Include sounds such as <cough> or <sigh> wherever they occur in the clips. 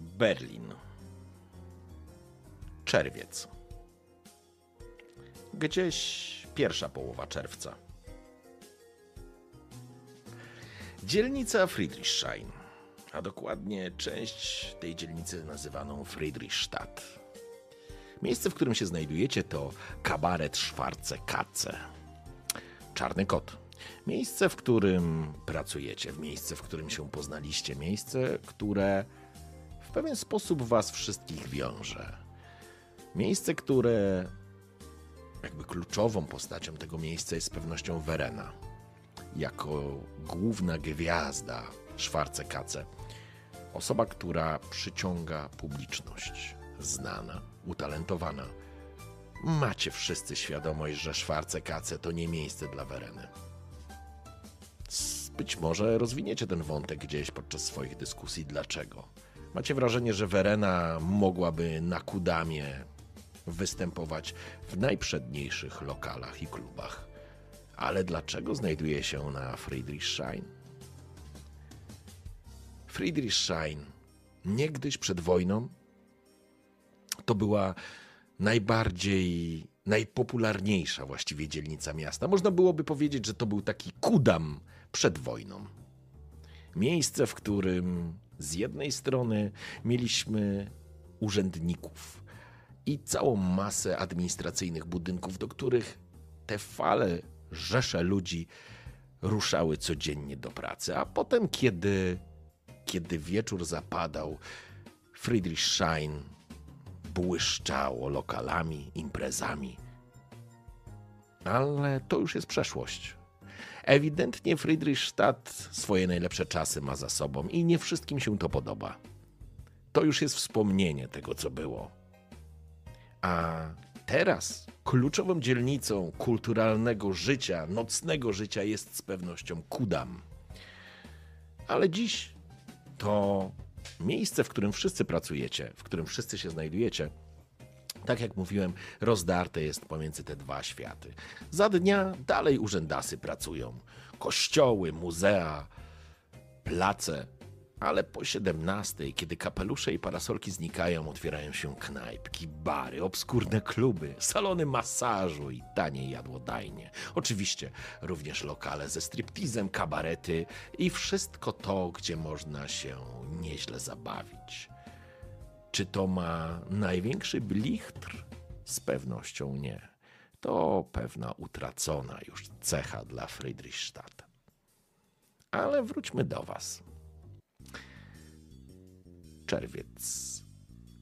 Berlin. Czerwiec. Gdzieś pierwsza połowa czerwca. Dzielnica Friedrichshain, a dokładnie część tej dzielnicy nazywaną Friedrichstadt. Miejsce, w którym się znajdujecie, to kabaret Schwarze Katze. Czarny kot. Miejsce, w którym pracujecie, miejsce, w którym się poznaliście, miejsce, które pewien sposób was wszystkich wiąże. Miejsce, które jakby kluczową postacią tego miejsca jest z pewnością Verena. Jako główna gwiazda Szwarce Kace. Osoba, która przyciąga publiczność. Znana, utalentowana. Macie wszyscy świadomość, że Szwarce Kace to nie miejsce dla Wereny. Być może rozwiniecie ten wątek gdzieś podczas swoich dyskusji. Dlaczego? Macie wrażenie, że Werena mogłaby na Kudamie występować w najprzedniejszych lokalach i klubach. Ale dlaczego znajduje się na Friedrichshain? Friedrichshain niegdyś przed wojną to była najbardziej, najpopularniejsza właściwie dzielnica miasta. Można byłoby powiedzieć, że to był taki kudam przed wojną. Miejsce, w którym z jednej strony mieliśmy urzędników i całą masę administracyjnych budynków, do których te fale, rzesze ludzi ruszały codziennie do pracy. A potem, kiedy, kiedy wieczór zapadał, Friedrichshain błyszczało lokalami, imprezami. Ale to już jest przeszłość. Ewidentnie Friedrichstadt swoje najlepsze czasy ma za sobą i nie wszystkim się to podoba. To już jest wspomnienie tego, co było. A teraz kluczową dzielnicą kulturalnego życia, nocnego życia jest z pewnością Kudam. Ale dziś to miejsce, w którym wszyscy pracujecie, w którym wszyscy się znajdujecie, tak jak mówiłem, rozdarte jest pomiędzy te dwa światy. Za dnia dalej urzędasy pracują. Kościoły, muzea, place, ale po 17, kiedy kapelusze i parasolki znikają, otwierają się knajpki, bary, obskurne kluby, salony masażu i tanie jadłodajnie. Oczywiście również lokale ze striptizem, kabarety i wszystko to, gdzie można się nieźle zabawić. Czy to ma największy blichtr? Z pewnością nie. To pewna utracona już cecha dla Friedrichstadt. Ale wróćmy do Was. Czerwiec,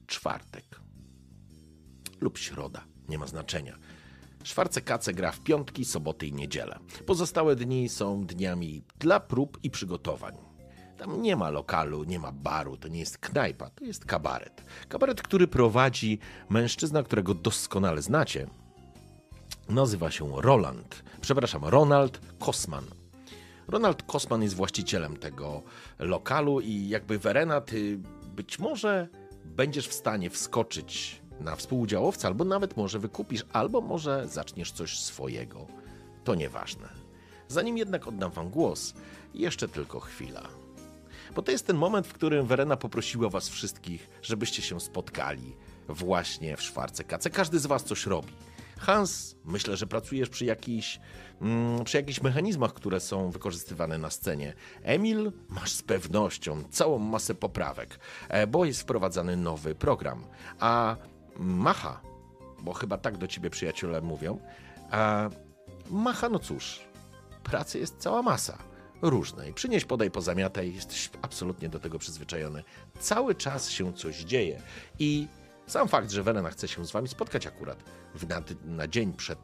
czwartek lub środa, nie ma znaczenia. Szwarce Kace gra w piątki, soboty i niedzielę. Pozostałe dni są dniami dla prób i przygotowań. Tam nie ma lokalu, nie ma baru, to nie jest knajpa, to jest kabaret. Kabaret, który prowadzi mężczyzna, którego doskonale znacie. Nazywa się Roland, przepraszam, Ronald Kosman. Ronald Kosman jest właścicielem tego lokalu i jakby Verena, ty być może będziesz w stanie wskoczyć na współudziałowca, albo nawet może wykupisz, albo może zaczniesz coś swojego. To nieważne. Zanim jednak oddam wam głos, jeszcze tylko chwila. Bo to jest ten moment, w którym Verena poprosiła was wszystkich, żebyście się spotkali właśnie w Szwarce Kace. Każdy z was coś robi. Hans, myślę, że pracujesz przy, jakiś, mm, przy jakichś mechanizmach, które są wykorzystywane na scenie. Emil, masz z pewnością całą masę poprawek, e, bo jest wprowadzany nowy program. A Macha, bo chyba tak do ciebie przyjaciele mówią, a Macha, no cóż, pracy jest cała masa różnej. Przynieś, podaj, pozamiataj, jesteś absolutnie do tego przyzwyczajony. Cały czas się coś dzieje i sam fakt, że Welena chce się z wami spotkać akurat na, na dzień przed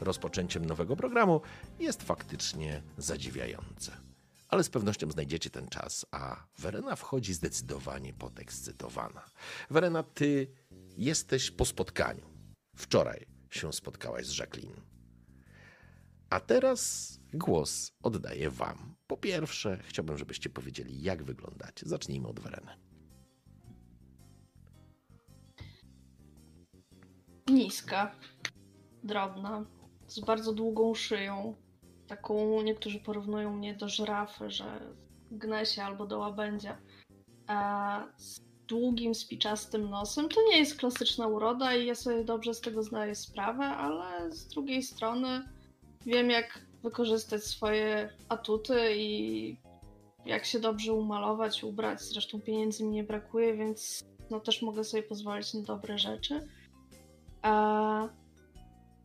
rozpoczęciem nowego programu jest faktycznie zadziwiające. ale z pewnością znajdziecie ten czas, a Werena wchodzi zdecydowanie podekscytowana. Werena, ty jesteś po spotkaniu. Wczoraj się spotkałaś z Jacqueline. A teraz głos oddaję wam. Po pierwsze, chciałbym, żebyście powiedzieli, jak wyglądacie. Zacznijmy od Wereny. Niska, drobna, z bardzo długą szyją. Taką, niektórzy porównują mnie do żyrafy, że gnę albo do łabędzia. A z długim, spiczastym nosem. To nie jest klasyczna uroda i ja sobie dobrze z tego zdaję sprawę, ale z drugiej strony wiem, jak wykorzystać swoje atuty i jak się dobrze umalować, ubrać. Zresztą pieniędzy mi nie brakuje, więc no też mogę sobie pozwolić na dobre rzeczy. A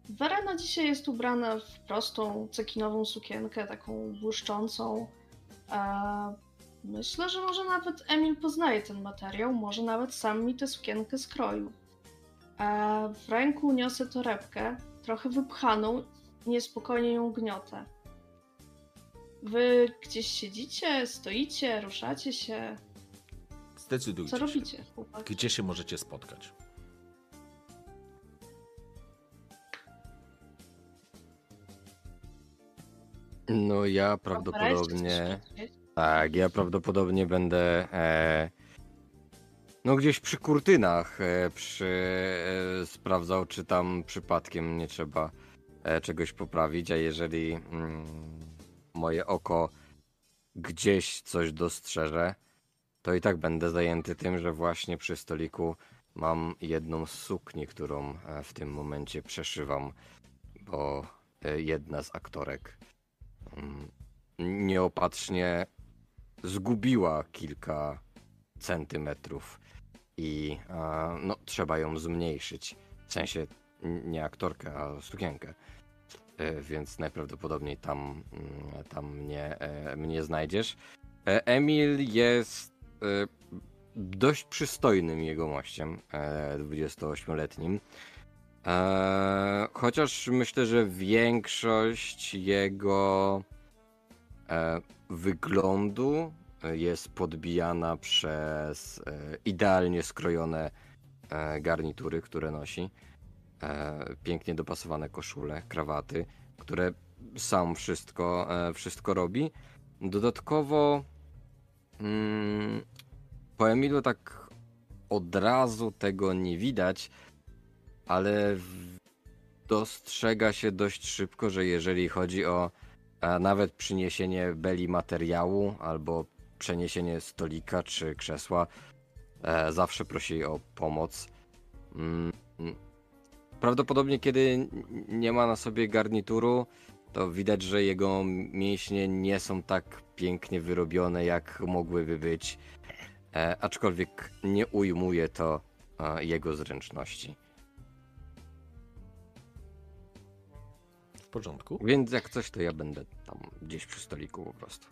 Werena dzisiaj jest ubrana w prostą, cekinową sukienkę, taką błyszczącą. A myślę, że może nawet Emil poznaje ten materiał, może nawet sam mi tę sukienkę skroił. A w ręku niosę torebkę, trochę wypchaną, niespokojnie ją gniotę. Wy gdzieś siedzicie, stoicie, ruszacie się. Zdecydujcie Co robicie? Gdzie się możecie spotkać? No ja prawdopodobnie. Tak, ja prawdopodobnie będę. E, no gdzieś przy kurtynach e, przy, e, sprawdzał, czy tam przypadkiem nie trzeba czegoś poprawić, a jeżeli mm, moje oko gdzieś coś dostrzeże, to i tak będę zajęty tym, że właśnie przy stoliku mam jedną z sukni, którą e, w tym momencie przeszywam, bo e, jedna z aktorek mm, nieopatrznie zgubiła kilka centymetrów i e, no, trzeba ją zmniejszyć. W sensie nie aktorkę, a sukienkę. E, Więc najprawdopodobniej tam, mm, tam mnie, e, mnie znajdziesz. E, Emil jest dość przystojnym jegomościem, e, 28-letnim. E, Chociaż myślę, że większość jego wyglądu jest podbijana przez idealnie skrojone garnitury, które nosi. E, pięknie dopasowane koszule, krawaty, które sam wszystko, e, wszystko robi. Dodatkowo mm, po Emilu tak od razu tego nie widać, ale dostrzega się dość szybko, że jeżeli chodzi o a nawet przyniesienie beli materiału albo przeniesienie stolika czy krzesła, e, zawsze prosi o pomoc. Prawdopodobnie kiedy nie ma na sobie garnituru, to widać, że jego mięśnie nie są tak pięknie wyrobione, jak mogłyby być, e, aczkolwiek nie ujmuje to e, jego zręczności. W porządku? Więc jak coś, to ja będę tam gdzieś przy stoliku po prostu.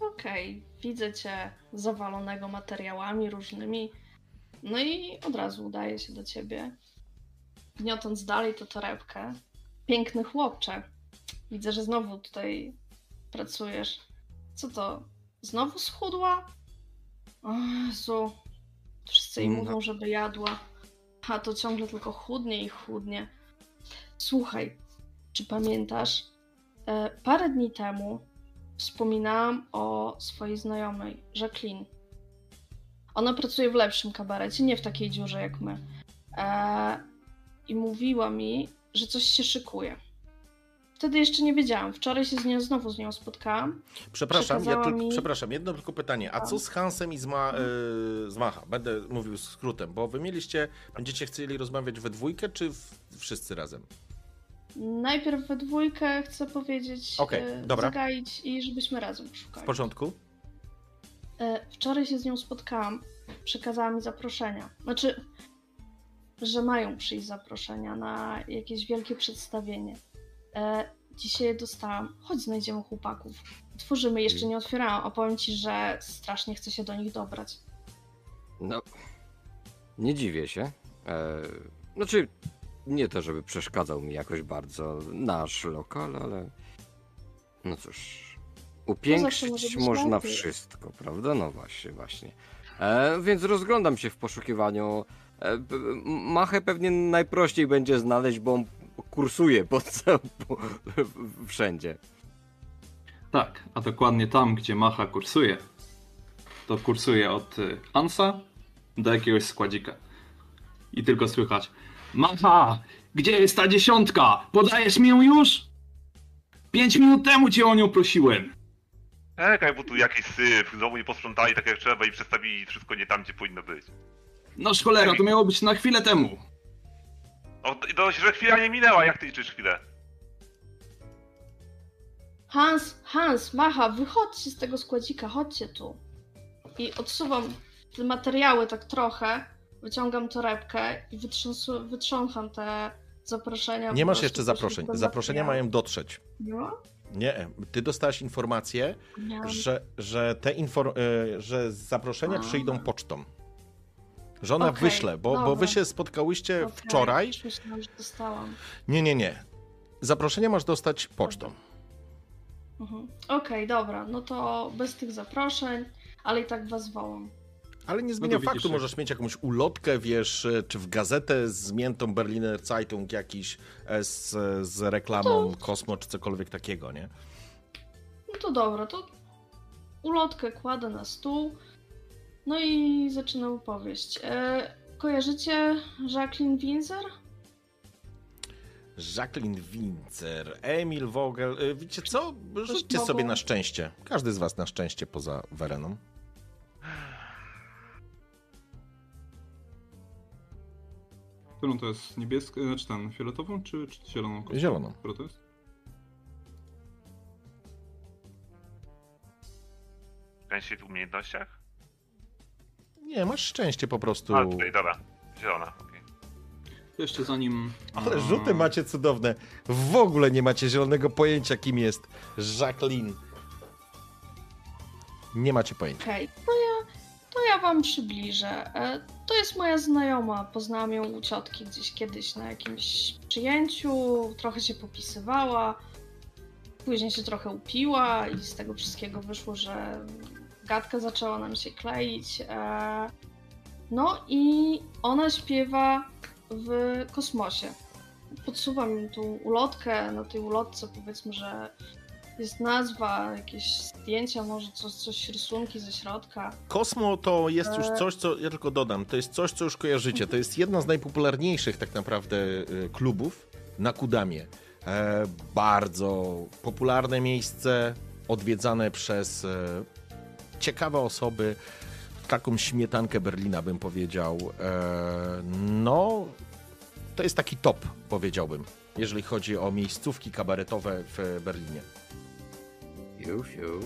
Okej, widzę cię zawalonego materiałami różnymi. No i od razu udaję się do ciebie. Gniotąc dalej tę torebkę. Piękny chłopcze. Widzę, że znowu tutaj pracujesz. Co to? Znowu schudła? O Jezu. Wszyscy jej No. mówią, żeby jadła. A to ciągle tylko chudnie i chudnie. Słuchaj, czy pamiętasz? E, parę dni temu wspominałam o swojej znajomej, Jacqueline. Ona pracuje w lepszym kabarecie, nie w takiej dziurze jak my. E, I mówiła mi, że coś się szykuje. Wtedy jeszcze nie wiedziałam. Wczoraj się z nią znowu z nią spotkałam. Przepraszam, ja tylko, mi- przepraszam, jedno tylko pytanie. A co z Hansem i z, Ma, y, z Macha? Będę mówił skrótem, bo wy mieliście, będziecie chcieli rozmawiać we dwójkę, czy w, wszyscy razem? Najpierw we dwójkę chcę powiedzieć, e, dobra. zagaić i żebyśmy razem W poszukali. porządku? E, Wczoraj się z nią spotkałam. Przekazała mi zaproszenia. Znaczy, że mają przyjść zaproszenia na jakieś wielkie przedstawienie. E, Dzisiaj je dostałam. Chodź, znajdziemy chłopaków. Otworzymy, jeszcze nie otwierałam. Opowiem ci, że strasznie chcę się do nich dobrać. No, nie dziwię się. E, znaczy, nie to, żeby przeszkadzał mi jakoś bardzo nasz lokal, ale no cóż, Upiększyć można wszystko, prawda? No właśnie, właśnie. E, więc rozglądam się w poszukiwaniu. E, Machę pewnie najprościej będzie znaleźć, bo on kursuje po, po, wszędzie. Tak, a dokładnie tam, gdzie Macha kursuje. To kursuje od y, Hansa do jakiegoś składzika. I tylko słychać Macha, gdzie jest ta dziesiątka? Podajesz mi ją już? Pięć minut temu cię o nią prosiłem. Czekaj, bo tu jakiś syf, znowu nie posprzątali tak jak trzeba i przestawili wszystko nie tam, gdzie powinno być. Noż cholera, to miało być na chwilę temu. No to- że chwila nie minęła, jak ty liczysz chwilę? Hans, Hans, Macha, wychodźcie z tego składzika, chodźcie tu. I odsuwam te materiały tak trochę, wyciągam torebkę i wytrząsu, wytrzącham te zaproszenia. Nie masz jeszcze zaproszeń. Zaproszenia mają dotrzeć. No, Nie, ty dostałaś informację, że, że te infor- e, że zaproszenia A. przyjdą pocztą. Że ona Okej, wyśle, bo, bo wy się spotkałyście Okej, wczoraj. już Myślałam, że dostałam. Nie, nie, nie. Zaproszenia masz dostać pocztą. Mhm. Okej, dobra, no to bez tych zaproszeń, ale i tak was wołam. Ale nie No zmienia to widzisz, faktu, możesz mieć jakąś ulotkę, wiesz, e, czy w gazetę zmiętą Berliner Zeitung jakiś e, z, z reklamą Kosmo, czy cokolwiek takiego, nie? No to dobra, to ulotkę kładę na stół. No i zaczynam opowieść. E, kojarzycie Jacqueline Windsor? Jacqueline Wincer, Emil Vogel. e, Wiecie co? Rzućcie mogą. sobie na szczęście. Każdy z was na szczęście poza Wereną. Którą to jest? Niebieską, znaczy ten, fioletową czy, czy zieloną? kostką? Zieloną. Która to jest? Szczęście w umiejętnościach? Nie, masz szczęście po prostu. A, tutaj, dobra. Zielona, okej. To Jeszcze zanim... Ale rzuty macie cudowne. W ogóle nie macie zielonego pojęcia, kim jest Jacqueline. Nie macie pojęcia. Okej, to ja, to ja wam przybliżę. E, to jest moja znajoma. Poznałam ją u ciotki gdzieś kiedyś na jakimś przyjęciu. Trochę się popisywała. Później się trochę upiła i z tego wszystkiego wyszło, że gadka zaczęła nam się kleić. E, no i ona śpiewa w kosmosie. Podsuwam im tą ulotkę. Na tej ulotce powiedzmy, że jest nazwa, jakieś zdjęcia, może coś, coś rysunki ze środka. Kosmo to jest już E. coś, co ja tylko dodam. To jest coś, co już kojarzycie. To jest jedna z najpopularniejszych tak naprawdę e, klubów na Kudamie. E, bardzo popularne miejsce, odwiedzane przez ciekawe osoby. Taką śmietankę Berlina bym powiedział. E, no, to jest taki top, powiedziałbym, jeżeli chodzi o miejscówki kabaretowe w Berlinie. Fiu, fiu.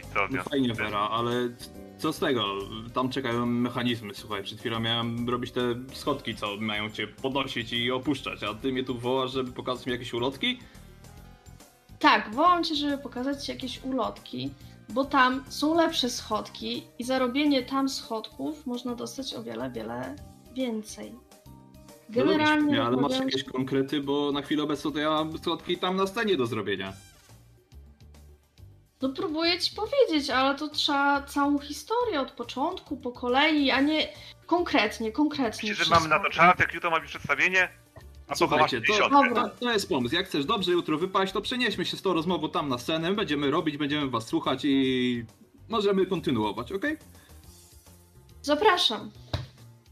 I co w No fajnie? Vera, ale co z tego? Tam czekają mechanizmy, słuchaj. Przed chwilą miałem robić te schodki, co mają cię podnosić i opuszczać, a ty mnie tu wołasz, żeby pokazać mi jakieś ulotki? Tak, wołam cię, żeby pokazać ci jakieś ulotki, bo tam są lepsze schodki i za robienie tam schodków można dostać o wiele, wiele więcej. No Generalnie dobrze, ale masz jakieś konkrety, bo na chwilę obecną to ja mam schodki tam na scenie do zrobienia. No próbuję ci powiedzieć, ale to trzeba całą historię od początku, po kolei, a nie konkretnie, konkretnie. Myślisz, że mamy na to czas, jak jutro ma być przedstawienie? A co Słuchajcie, to-? Dobra. To, jest pomysł. Jak chcesz dobrze jutro wypaść, to przenieśmy się z tą rozmową tam na scenę, będziemy robić, będziemy was słuchać i możemy kontynuować, ok? Zapraszam.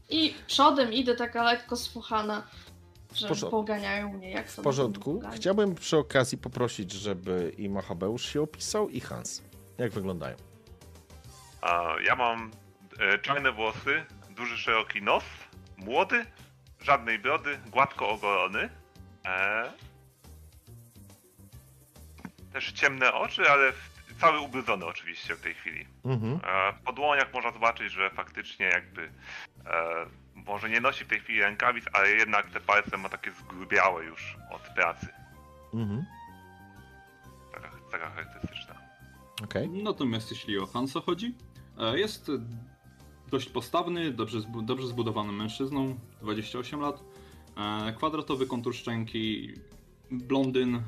I przodem idę taka lekko sfuchana, że porządku. poganiają mnie jak W porządku. Chciałbym przy okazji poprosić, żeby i Machabeusz się opisał, i Hans. Jak wyglądają? A, ja mam e, czarne włosy, duży, szeroki nos, młody, żadnej brody, gładko ogolony. E, też ciemne oczy, ale w- cały ubrudzony oczywiście w tej chwili. Mhm. E, po dłoniach można zobaczyć, że faktycznie jakby e, może nie nosi w tej chwili rękawic, ale jednak te palce ma takie zgrubiałe już od pracy. Mhm. Taka, taka charakterystyczna. Okej. Natomiast jeśli o Hansa chodzi, e, jest dość postawny, dobrze, dobrze zbudowanym mężczyzną, 28 lat, e, kwadratowy kontur szczęki, blondyn, e,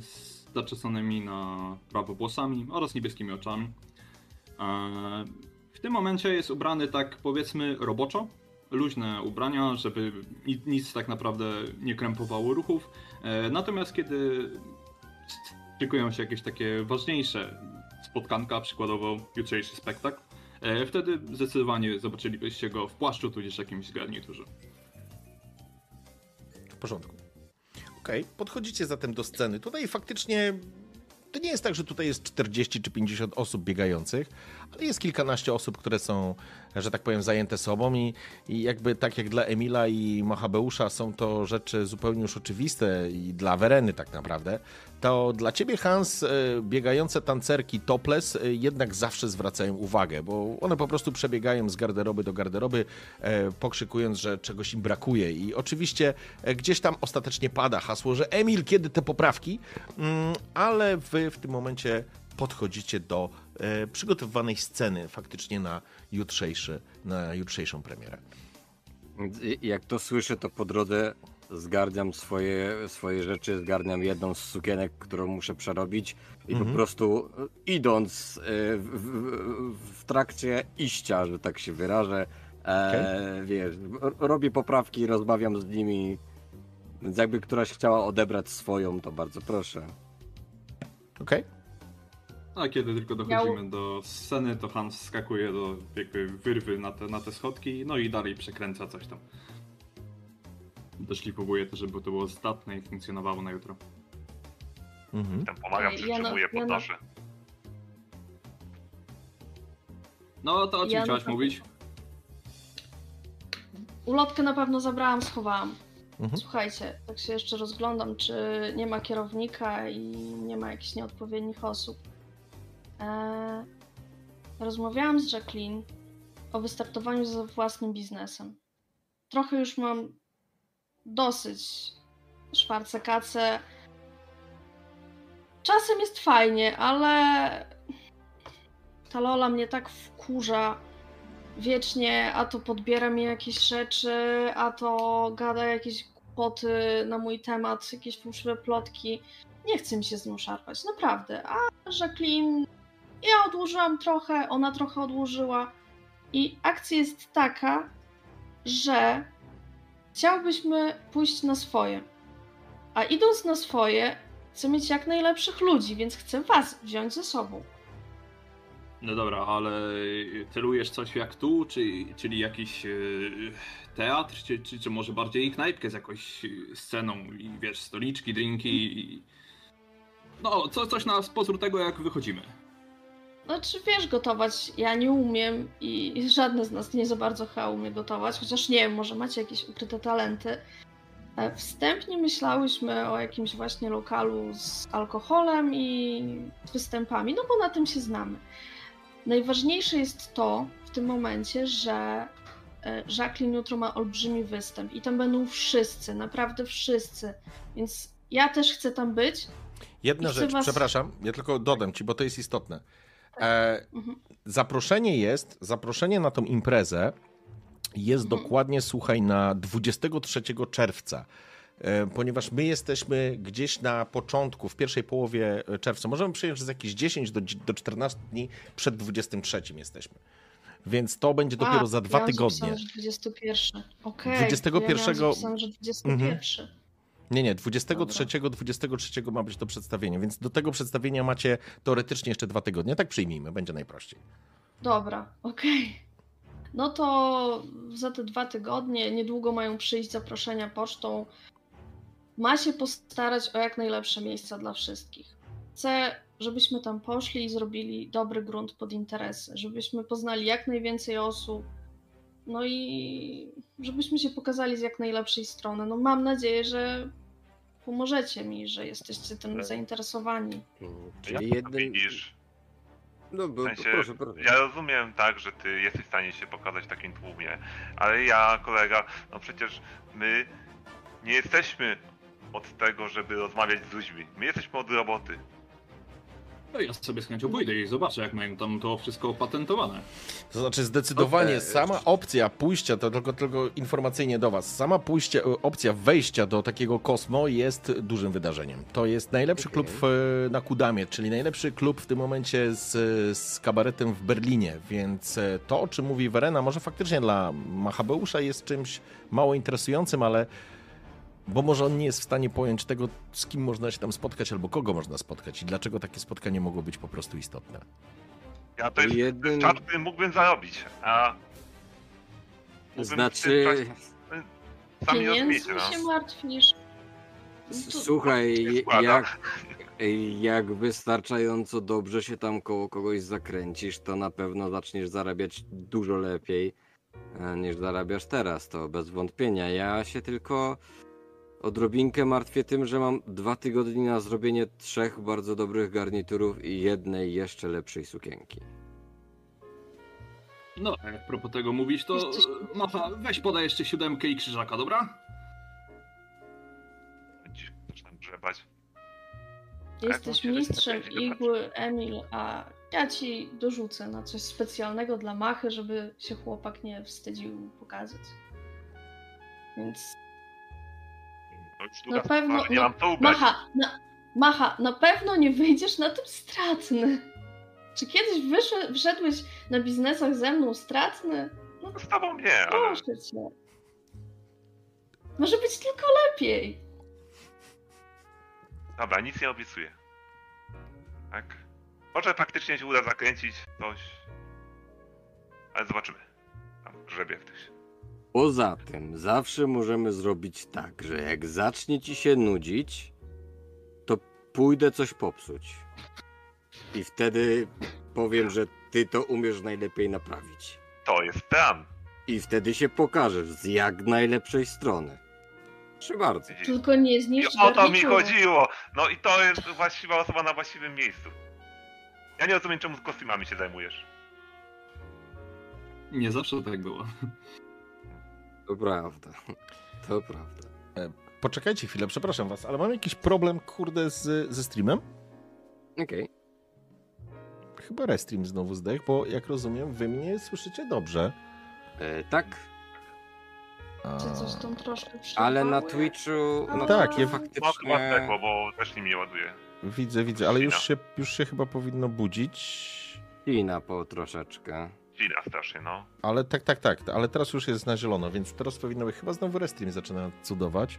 z zaczesanymi na prawo włosami oraz niebieskimi oczami. E, W tym momencie jest ubrany tak powiedzmy roboczo, luźne ubrania, żeby ni- nic tak naprawdę nie krępowało ruchów. Natomiast kiedy szykują się jakieś takie ważniejsze spotkanka, przykładowo jutrzejszy spektakl, wtedy zdecydowanie zobaczylibyście go w płaszczu tudzież jakimś garniturze. W porządku. Okej, podchodzicie zatem do sceny. Tutaj faktycznie to nie jest tak, że tutaj jest 40 czy 50 osób biegających, ale jest kilkanaście osób, które są, że tak powiem, zajęte sobą i, i jakby tak jak dla Emila i Machabeusza są to rzeczy zupełnie już oczywiste i dla Wereny tak naprawdę, to dla ciebie Hans e, biegające tancerki topless e, jednak zawsze zwracają uwagę, bo one po prostu przebiegają z garderoby do garderoby, e, pokrzykując, że czegoś im brakuje. I oczywiście gdzieś tam ostatecznie pada hasło, że Emil, kiedy te poprawki, Mm, ale wy w tym momencie podchodzicie do e, przygotowywanej sceny faktycznie na jutrzejszy, na jutrzejszą premierę. Jak to słyszę, to po drodze zgarniam swoje, swoje rzeczy, zgarniam jedną z sukienek, którą muszę przerobić i Mhm. po prostu e, idąc e, w, w, w trakcie iścia, że tak się wyrażę, e, wiesz, robię poprawki, rozmawiam z nimi, więc jakby któraś chciała odebrać swoją, to bardzo proszę. Okej? A kiedy tylko dochodzimy do sceny, to Hans skakuje do jakby wyrwy na te, na te schodki, no i dalej przekręca coś tam. Doszlifowuje to, żeby to było zdatne i funkcjonowało na jutro. Mhm. Tam pomagam, ja na- przytrzymuję, ja na- podnoszę. No to o czym Ja chciałaś mówić? Ulotkę na pewno zabrałam, schowałam. Mhm. Słuchajcie, tak się jeszcze rozglądam, czy nie ma kierownika i nie ma jakichś nieodpowiednich osób. Eee, rozmawiałam z Jacqueline o wystartowaniu ze własnym biznesem. Trochę już mam dosyć szwarce kace. Czasem jest fajnie, ale ta Lola mnie tak wkurza wiecznie, a to podbiera mi jakieś rzeczy, a to gada jakieś głupoty na mój temat, jakieś fałszywe plotki. Nie chce mi się z nią szarpać, naprawdę. A Jacqueline, ja odłożyłam trochę, ona trochę odłożyła. I akcja jest taka, że chciałbyśmy pójść na swoje. A idąc na swoje, chcę mieć jak najlepszych ludzi, więc chcę was wziąć ze sobą. No dobra, ale celujesz coś jak tu, czy, czyli jakiś e, teatr, czy, czy, czy może bardziej knajpkę z jakąś e, sceną i wiesz, stoliczki, drinki i... No, co, coś na pozór tego, jak wychodzimy. Znaczy, wiesz, gotować ja nie umiem i żadne z nas nie za bardzo chyba umie gotować, chociaż nie wiem, może macie jakieś ukryte talenty. E, Wstępnie myślałyśmy o jakimś właśnie lokalu z alkoholem i występami, no bo na tym się znamy. Najważniejsze jest to w tym momencie, że e, Jacqueline jutro ma olbrzymi występ i tam będą wszyscy, naprawdę wszyscy, więc ja też chcę tam być. Jedna rzecz, was- przepraszam, ja tylko dodam ci, bo to jest istotne. E, Mhm. zaproszenie jest, zaproszenie na tą imprezę jest Mhm. dokładnie, słuchaj, na 23 czerwca. E, Ponieważ my jesteśmy gdzieś na początku, w pierwszej połowie czerwca. Możemy przyjąć, że z jakieś 10 do, do 14 dni przed 23 jesteśmy. Więc to będzie dopiero A, za dwa ja tygodnie. zapisane, że 21. Okej. 21. Ja zapisane, że 21. Nie, nie, 23, 23 ma być to przedstawienie, więc do tego przedstawienia macie teoretycznie jeszcze dwa tygodnie. Tak przyjmijmy, będzie najprościej. Dobra, okej. No to za te dwa tygodnie niedługo mają przyjść zaproszenia pocztą. Ma się postarać o jak najlepsze miejsca dla wszystkich. Chcę, żebyśmy tam poszli i zrobili dobry grunt pod interesy, żebyśmy poznali jak najwięcej osób. No i żebyśmy się pokazali z jak najlepszej strony. No mam nadzieję, że pomożecie mi, że jesteście tym zainteresowani. Jak Czyli jeden... widzisz? No, bo, W sensie, proszę, proszę. Ja rozumiem tak, że ty jesteś w stanie się pokazać w takim tłumie, ale ja, kolega, no przecież my nie jesteśmy od tego, żeby rozmawiać z ludźmi. My jesteśmy od roboty. No ja sobie z chęcią pójdę i zobaczę, jak mają tam to wszystko opatentowane. To znaczy zdecydowanie Okej. sama opcja pójścia, to tylko, tylko informacyjnie do was, sama pójście, e, opcja wejścia do takiego Kosmo jest dużym wydarzeniem. To jest najlepszy Okej. klub w, na Kudamie, czyli najlepszy klub w tym momencie z, z kabaretem w Berlinie, więc e, to, o czym mówi Werena, może faktycznie dla Machabeusza jest czymś mało interesującym, ale bo może on nie jest w stanie pojąć tego, z kim można się tam spotkać albo kogo można spotkać i dlaczego takie spotkanie mogło być po prostu istotne. Ja to jest czat, który mógłbym zarobić, a mógłbym Znaczy, no. się martwisz. Słuchaj, jak, jak wystarczająco dobrze się tam koło kogoś zakręcisz, to na pewno zaczniesz zarabiać dużo lepiej e, niż zarabiasz teraz, to bez wątpienia. Ja się tylko odrobinkę martwię tym, że mam dwa tygodnie na zrobienie trzech bardzo dobrych garniturów i jednej jeszcze lepszej sukienki. No, a jak propos tego mówić, to Jesteś- Macha, weź podaj jeszcze siódemkę i krzyżaka, dobra? Zaczynam grzebać. Jesteś się mistrzem igły, Emil, a ja ci dorzucę na coś specjalnego dla Machy, żeby się chłopak nie wstydził pokazać. Więc No już Na druga pewno- sprawa, nie no, mam co ubrać. Macha, na, Macha, na pewno nie wyjdziesz na tym stratny. Czy kiedyś wyszedł, wszedłeś na biznesach ze mną stratny? No Z tobą nie, ale proszę cię. Może być tylko lepiej. dobra, nic nie obiecuję. Tak? Może faktycznie się uda zakręcić coś. Ale zobaczymy. Tam grzebie w tych. Poza tym, zawsze możemy zrobić tak, że jak zacznie ci się nudzić, to pójdę coś popsuć. I wtedy powiem, że ty to umiesz najlepiej naprawić. To jest plan. I wtedy się pokażesz z jak najlepszej strony. Proszę bardzo. Tylko nie I zniszcz o to mi chodziło. No i to jest właściwa osoba na właściwym miejscu. Ja nie rozumiem, czemu z kostiumami się zajmujesz. Nie zawsze tak było. To prawda. <laughs> To prawda. Poczekajcie chwilę, przepraszam was, ale mam jakiś problem, kurde, z, ze streamem? Okej. Chyba restream znowu zdech, bo jak rozumiem, wy mnie słyszycie dobrze. E, Tak, A... Czy coś tam troszkę ale na? Twitchu. No No tak, ja- chyba faktycznie. zdechło, bo też nie ładuje. Widzę, widzę, ale już się, już się chyba powinno budzić. Ina po troszeczkę. Cina strasznie, no. Ale tak, tak, tak, ale teraz już jest na zielono, więc teraz powinno być chyba znowu restream zaczyna cudować.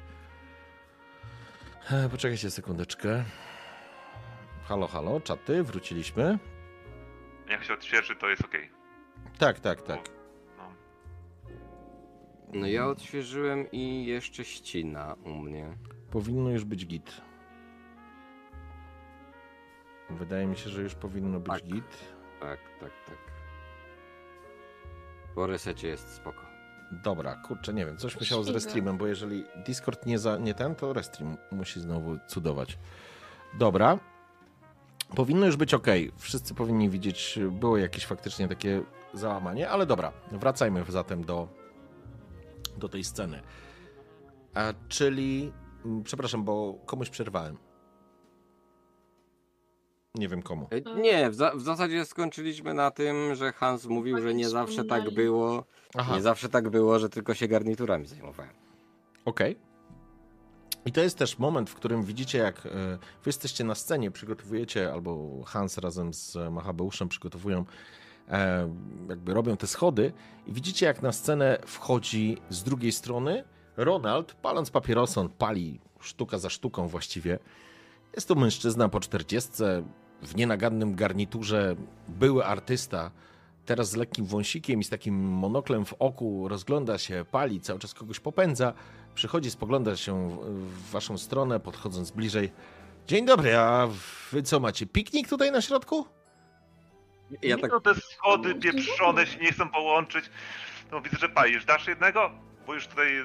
E, Poczekajcie sekundeczkę. Halo, halo, czaty, wróciliśmy. Jak się odświeży, to jest okej. Tak, tak, tak. No. No ja odświeżyłem i jeszcze ścina u mnie. Powinno już być git. Wydaje mi się, że już powinno być Tak. git. Tak, tak, tak. Po resecie jest spoko. Dobra, kurczę, nie wiem, coś musiało z restreamem, bo jeżeli Discord nie, za, nie ten, to restream musi znowu cudować. Dobra. Powinno już być ok. Wszyscy powinni widzieć, było jakieś faktycznie takie załamanie, ale dobra, wracajmy zatem do, do tej sceny. A, czyli, mm, przepraszam, bo komuś przerwałem. Nie wiem komu. E, Nie, w, za w zasadzie skończyliśmy na tym, że Hans mówił, że nie zawsze tak było. Aha. Nie zawsze tak było, że tylko się garniturami zajmowałem. Okej. I to jest też moment, w którym widzicie, jak e, wy jesteście na scenie, przygotowujecie, albo Hans razem z Machabeuszem przygotowują, e, jakby robią te schody i widzicie, jak na scenę wchodzi z drugiej strony Ronald, paląc papierosa, on pali sztuka za sztuką właściwie. Jest to mężczyzna po czterdziestce, w nienagannym garniturze, były artysta, teraz z lekkim wąsikiem i z takim monoklem w oku, rozgląda się, pali, cały czas kogoś popędza, przychodzi, spogląda się w, w waszą stronę, podchodząc bliżej. Dzień dobry, a wy co macie, piknik tutaj na środku? Ja tak No te schody pieprzone się nie chcą połączyć. No widzę, że palisz. Dasz jednego? Bo już tutaj...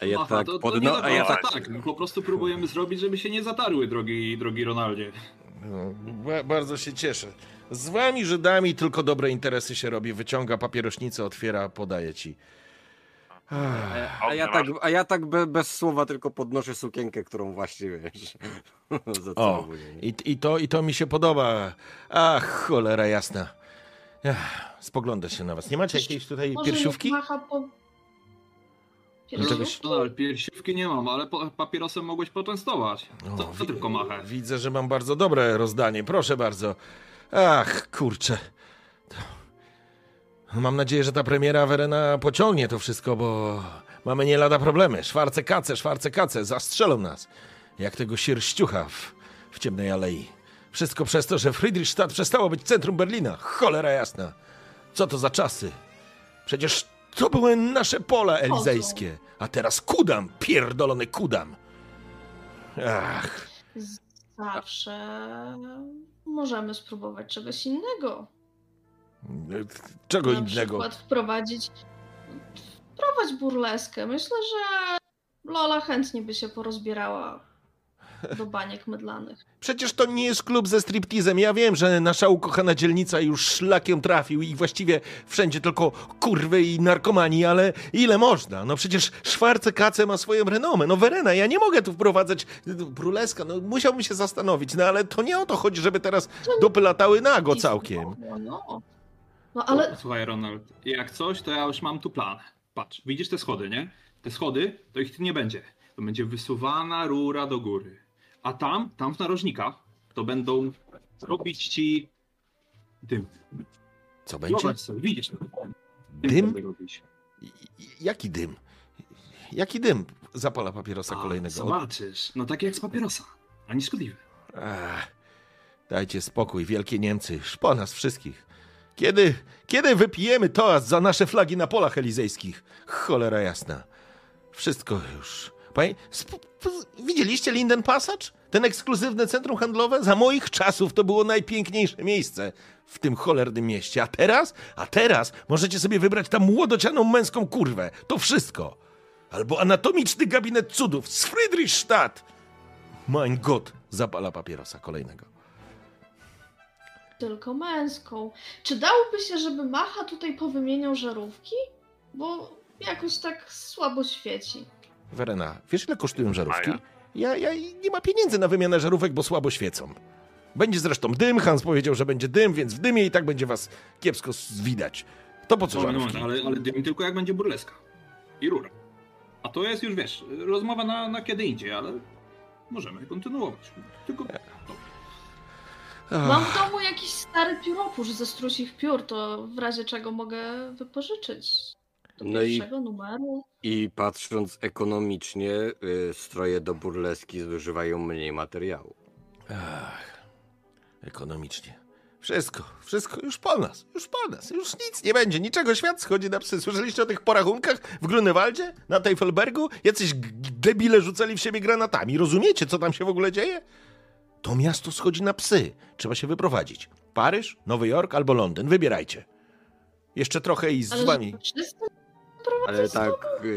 A ja Macha, tak to, to no, a ja tak, tak, tak. Po prostu próbujemy zrobić, żeby się nie zatarły, drogi, drogi Ronaldzie. No, ba- bardzo się cieszę. Z wami Żydami tylko dobre interesy się robi. Wyciąga papierośnicę, otwiera, podaje ci. A ja tak, a ja tak be, bez słowa tylko podnoszę sukienkę, którą właśnie wiesz. <laughs> O, i, i, to, I to mi się podoba. Ach, cholera jasna. Ach, spoglądam się na was. Nie macie jakiejś tutaj Może piersiówki? Macha po... Czegoś- Piersiówki? No, ale piersiówki nie mam, ale papierosem mogłeś poczęstować. O, Co, co wi- tylko machę? Widzę, że mam bardzo dobre rozdanie. Proszę bardzo. Ach, kurczę. To- Mam nadzieję, że ta premiera Werena pociągnie to wszystko, bo mamy nie lada problemy. Szwarce kace, szwarce kace, zastrzelą nas. Jak tego sierściucha w, w ciemnej alei. Wszystko przez to, że Friedrichstadt przestało być centrum Berlina. Cholera jasna. Co to za czasy? Przecież to były nasze pola elizejskie. A teraz kudam, pierdolony kudam. Ach. Zawsze możemy spróbować czegoś innego. Czego Na innego? przykład wprowadzić wprowadź burleskę. Myślę, że Lola chętnie by się porozbierała do baniek mydlanych. Przecież to nie jest klub ze striptizem. Ja wiem, że nasza ukochana dzielnica już szlakiem trafił i właściwie wszędzie tylko kurwy i narkomani, ale ile można? No przecież Szwarce Kace ma swoją renomę. No Werena, ja nie mogę tu wprowadzać burleska. No musiałbym się zastanowić, no ale to nie o to chodzi, żeby teraz dupy latały nago całkiem. No, no. no ale Słuchaj, Ronald, jak coś, to ja już mam tu plan. Patrz, widzisz te schody, nie? Te schody, to ich nie będzie. To będzie wysuwana rura do góry. A tam, tam w narożnikach, to będą robić ci dym. Co będzie? Zobacz sobie, widzisz. Dym? robić. I- i- Jaki dym? Jaki dym zapala papierosa A, kolejnego? Zobaczysz, no tak jak z papierosa, a nie szkodliwy. Dajcie spokój, wielkie Niemcy, szpo nas wszystkich. Kiedy, kiedy wypijemy toast za nasze flagi na polach elizejskich? Cholera jasna. Wszystko już. Widzieliście Linden Passage? Ten ekskluzywne centrum handlowe? Za moich czasów to było najpiękniejsze miejsce w tym cholernym mieście. A teraz? A teraz możecie sobie wybrać tam młodocianą męską kurwę. To wszystko. Albo anatomiczny gabinet cudów z Friedrichstadt. Mein Gott, zapala papierosa kolejnego. tylko męską. Czy dałoby się, żeby Macha tutaj powymieniał żarówki? Bo jakoś tak słabo świeci. Werena, wiesz ile kosztują żarówki? Ja, ja nie ma pieniędzy na wymianę żarówek, bo słabo świecą. Będzie zresztą dym, Hans powiedział, że będzie dym, więc w dymie i tak będzie was kiepsko widać. To po co Moment, żarówki? moment, ale, ale dym tylko jak będzie burleska. I rura. A to jest już, wiesz, rozmowa na, na kiedy indziej, ale możemy kontynuować. Tylko Mam w domu jakiś stary pióropusz ze strusich piór, to w razie czego mogę wypożyczyć. Do No i- pierwszego numeru. I patrząc ekonomicznie, y, stroje do burleski zużywają mniej materiału. ach, ekonomicznie. Wszystko, wszystko już po nas, już po nas, już nic nie będzie, niczego, świat schodzi na psy. Słyszeliście o tych porachunkach w Grunewaldzie, na Teufelbergu? Jacyś debile rzucali w siebie granatami. Rozumiecie, co tam się w ogóle dzieje? To miasto schodzi na psy. Trzeba się wyprowadzić. Paryż, Nowy Jork albo Londyn. Wybierajcie. Jeszcze trochę i z Ale wami. że Ale tak, y,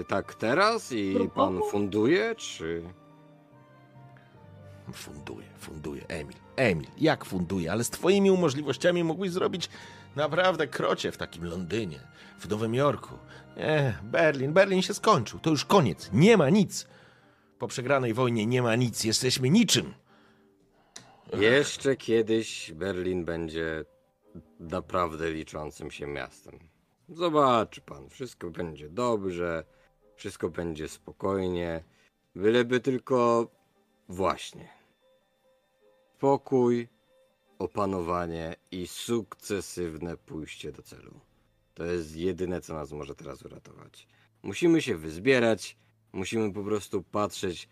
y, tak teraz i Grupowo? pan funduje, czy... Funduje, funduje. Emil, Emil, jak funduje? Ale z twoimi umożliwościami mógłbyś zrobić naprawdę krocie w takim Londynie, w Nowym Jorku. Nie, Berlin, Berlin się skończył. To już koniec. Nie ma nic. Po przegranej wojnie nie ma nic. Jesteśmy niczym. Jeszcze kiedyś Berlin będzie naprawdę liczącym się miastem. Zobaczy pan, wszystko będzie dobrze, wszystko będzie spokojnie, byleby tylko właśnie spokój, opanowanie i sukcesywne pójście do celu. To jest jedyne, co nas może teraz uratować. Musimy się wyzbierać, musimy po prostu patrzeć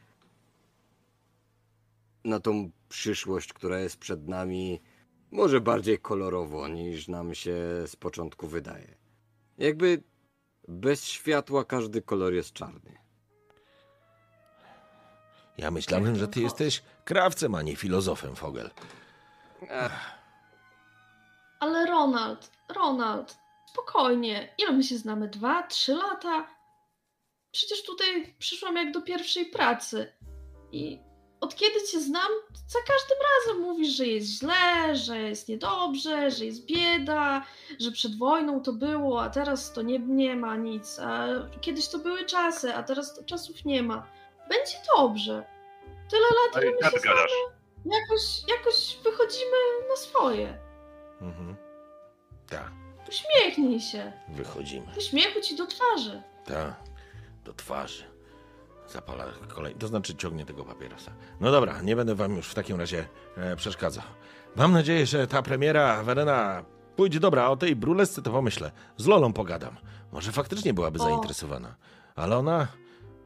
na tą przyszłość, która jest przed nami, może bardziej kolorowo niż nam się z początku wydaje. Jakby bez światła każdy kolor jest czarny. Ja myślałem, że ty jesteś krawcem, a nie filozofem, Fogel. Ech, Ale Ronald, Ronald, spokojnie. Ile my się znamy? Dwa, trzy lata? Przecież tutaj przyszłam jak do pierwszej pracy. I od kiedy cię znam, za każdym razem mówisz, że jest źle, że jest niedobrze, że jest bieda, że przed wojną to było, a teraz to nie, nie ma nic. A kiedyś to były czasy, a teraz to czasów nie ma. Będzie dobrze. Tyle lat, No ile i my się gadasz. znamy, jakoś, jakoś wychodzimy na swoje. Mhm. Tak, Uśmiechnij się. wychodzimy. Uśmiechu ci do twarzy. Tak, do twarzy. Zapala kolej, to znaczy ciągnie tego papierosa. No dobra, nie będę wam już w takim razie e, przeszkadzał. Mam nadzieję, że ta premiera Werena pójdzie dobra, o tej brulesce to pomyślę. Z Lolą pogadam. Może faktycznie byłaby O. zainteresowana. Ale ona,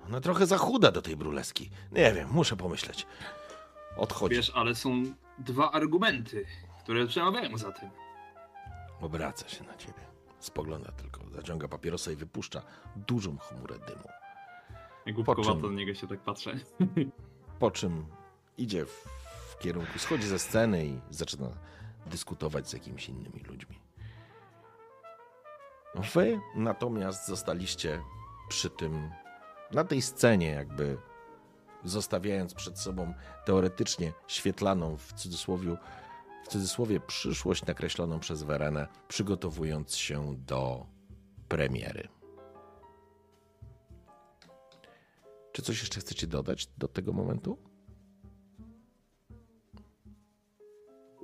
ona trochę za chuda do tej bruleski. Nie wiem, muszę pomyśleć. Odchodzi. Wiesz, ale są dwa argumenty, które przemawiają za tym. Obraca się na ciebie. Spogląda tylko, zaciąga papierosa i wypuszcza dużą chmurę dymu. Głupkowato do niego się tak patrzę. <laughs> Po czym idzie w, w kierunku, schodzi ze sceny i zaczyna dyskutować z jakimiś innymi ludźmi. Wy natomiast zostaliście przy tym, na tej scenie, jakby zostawiając przed sobą teoretycznie świetlaną w cudzysłowie, w cudzysłowie przyszłość nakreśloną przez Werenę, przygotowując się do premiery. Czy coś jeszcze chcecie dodać do tego momentu?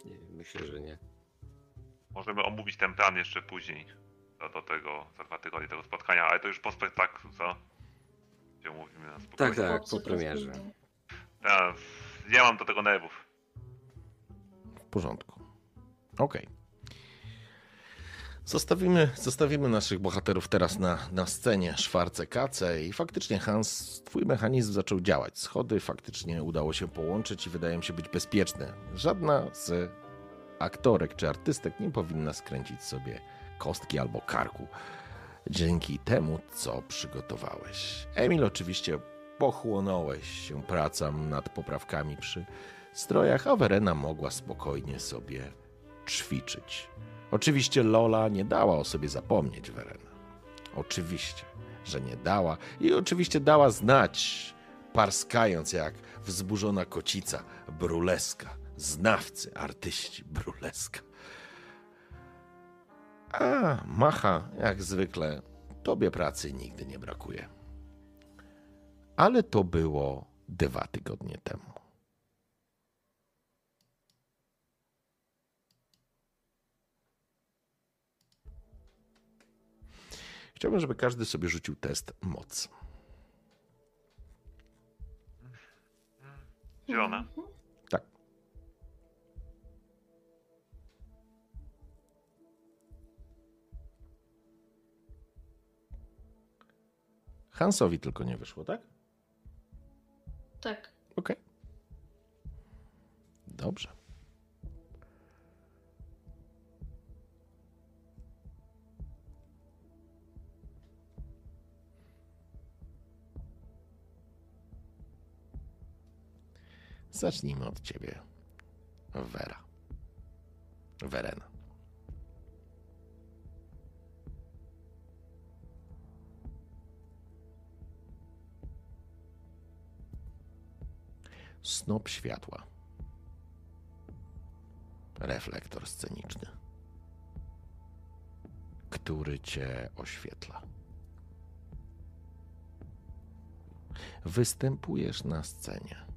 Nie, myślę, że nie. Możemy omówić ten plan jeszcze później. Do, do tego, za dwa tygodnie tego spotkania, ale to już po spektaklu, co? Gdzie mówimy na spokojnie. Tak, tak, po premierze. Ja nie mam do tego nerwów. W porządku. Okej. Zostawimy, zostawimy naszych bohaterów teraz na, na scenie Szwarce Kace i faktycznie Hans, twój mechanizm zaczął działać. Schody faktycznie udało się połączyć i wydają się być bezpieczne. Żadna z aktorek czy artystek nie powinna skręcić sobie kostki albo karku. Dzięki temu, co przygotowałeś. Emil, oczywiście pochłonąłeś się pracą nad poprawkami przy strojach, a Werena mogła spokojnie sobie ćwiczyć. Oczywiście Lola nie dała o sobie zapomnieć Werena. Oczywiście, że nie dała i oczywiście dała znać, parskając jak wzburzona kocica, bruleska, znawcy, artyści, bruleska. A Macha, jak zwykle, tobie pracy nigdy nie brakuje. Ale to było dwa tygodnie temu. Chciałbym, żeby każdy sobie rzucił test moc. Zielone. Tak. Hansowi tylko nie wyszło, tak? Tak. Okej. Dobrze. Zacznijmy od ciebie, Wera. Werena. Snop światła. Reflektor sceniczny, który cię oświetla. Występujesz na scenie.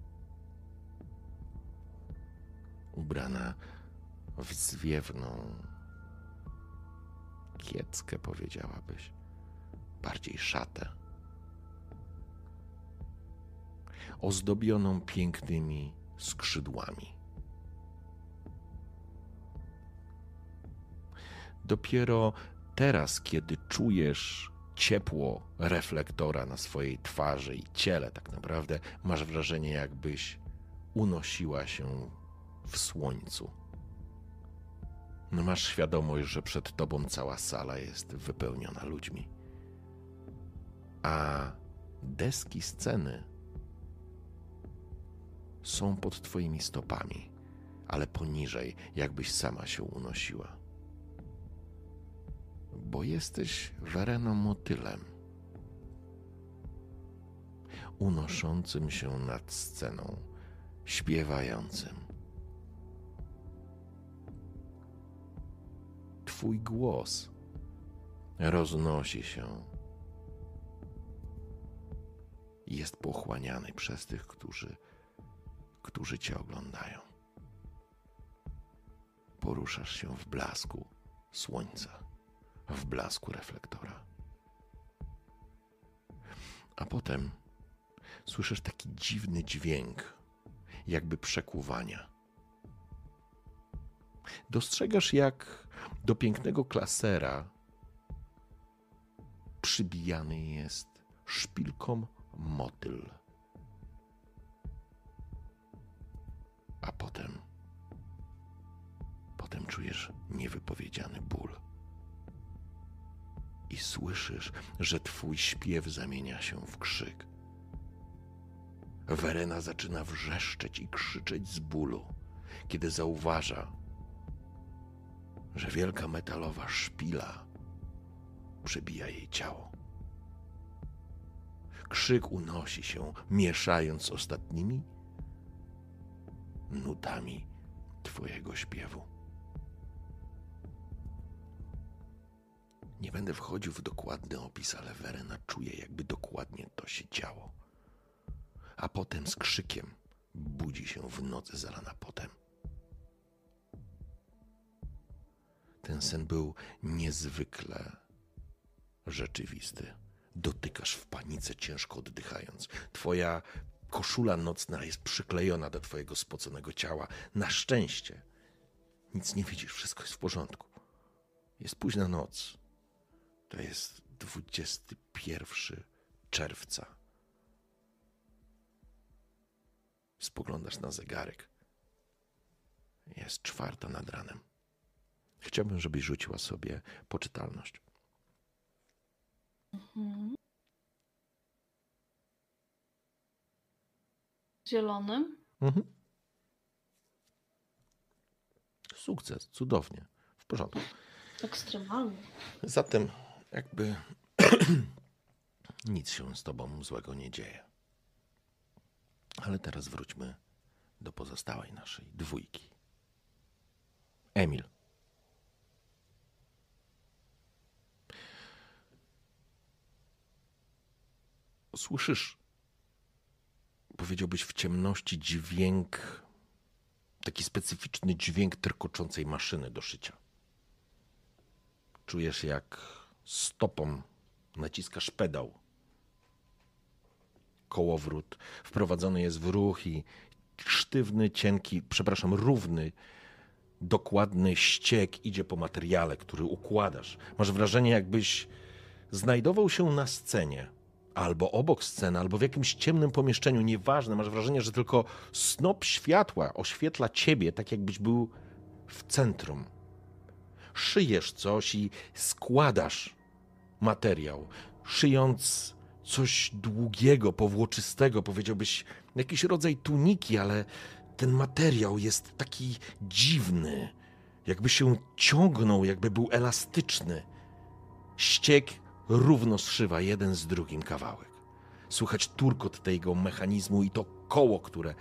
Ubrana w zwiewną kieckę, powiedziałabyś. Bardziej szatę. ozdobioną pięknymi skrzydłami. Dopiero teraz, kiedy czujesz ciepło reflektora na swojej twarzy i ciele, tak naprawdę masz wrażenie, jakbyś unosiła się w słońcu. Masz świadomość, że przed tobą cała sala jest wypełniona ludźmi. A deski sceny są pod twoimi stopami, ale poniżej, jakbyś sama się unosiła. Bo jesteś Wereną motylem, unoszącym się nad sceną śpiewającym. Twój głos roznosi się. Jest pochłaniany przez tych, którzy, którzy Cię oglądają. Poruszasz się w blasku słońca, w blasku reflektora. A potem słyszysz taki dziwny dźwięk, jakby przekuwania. Dostrzegasz, jak do pięknego klasera przybijany jest szpilką motyl. A potem, potem czujesz niewypowiedziany ból. I słyszysz, że twój śpiew zamienia się w krzyk. Werena zaczyna wrzeszczeć i krzyczeć z bólu, kiedy zauważa, że wielka metalowa szpila przebija jej ciało. Krzyk unosi się, mieszając z ostatnimi nutami Twojego śpiewu. Nie będę wchodził w dokładny opis, ale Werena czuje, jakby dokładnie to się działo. A potem z krzykiem budzi się w nocy zalana potem. Ten sen był niezwykle rzeczywisty. Dotykasz w panice, ciężko oddychając. Twoja koszula nocna jest przyklejona do twojego spoconego ciała. Na szczęście nic nie widzisz, wszystko jest w porządku. Jest późna noc. To jest 21 czerwca. Spoglądasz na zegarek. Jest czwarta nad ranem. Chciałbym, żebyś rzuciła sobie poczytalność. Mhm. Zielonym. Mhm. Sukces, cudownie, w porządku. Ekstremalny. Zatem, jakby <clears throat> nic się z tobą złego nie dzieje. Ale teraz wróćmy do pozostałej naszej dwójki. Emil. Słyszysz, powiedziałbyś w ciemności, dźwięk, taki specyficzny dźwięk terkoczącej maszyny do szycia. Czujesz, jak stopą naciskasz pedał. Kołowrót wprowadzony jest w ruch i sztywny, cienki, przepraszam, równy, dokładny ściek idzie po materiale, który układasz. Masz wrażenie, jakbyś znajdował się na scenie, albo obok sceny, albo w jakimś ciemnym pomieszczeniu, nieważne. Masz wrażenie, że tylko snop światła oświetla ciebie, tak jakbyś był w centrum. Szyjesz coś i składasz materiał, szyjąc coś długiego, powłoczystego, powiedziałbyś jakiś rodzaj tuniki, ale ten materiał jest taki dziwny, jakby się ciągnął, jakby był elastyczny. Ściek równo zszywa jeden z drugim kawałek. Słychać turkot tego mechanizmu i to koło, które,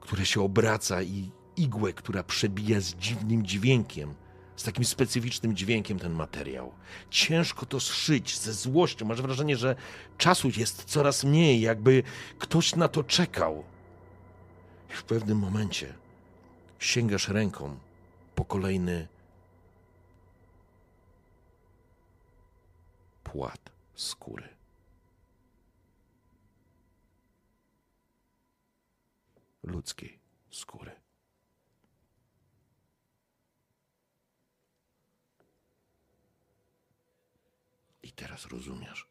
które się obraca i igłę, która przebija z dziwnym dźwiękiem, z takim specyficznym dźwiękiem ten materiał. Ciężko to zszyć ze złością. Masz wrażenie, że czasu jest coraz mniej, jakby ktoś na to czekał. I w pewnym momencie sięgasz ręką po kolejny płat skóry. Ludzkiej skóry. I teraz rozumiesz,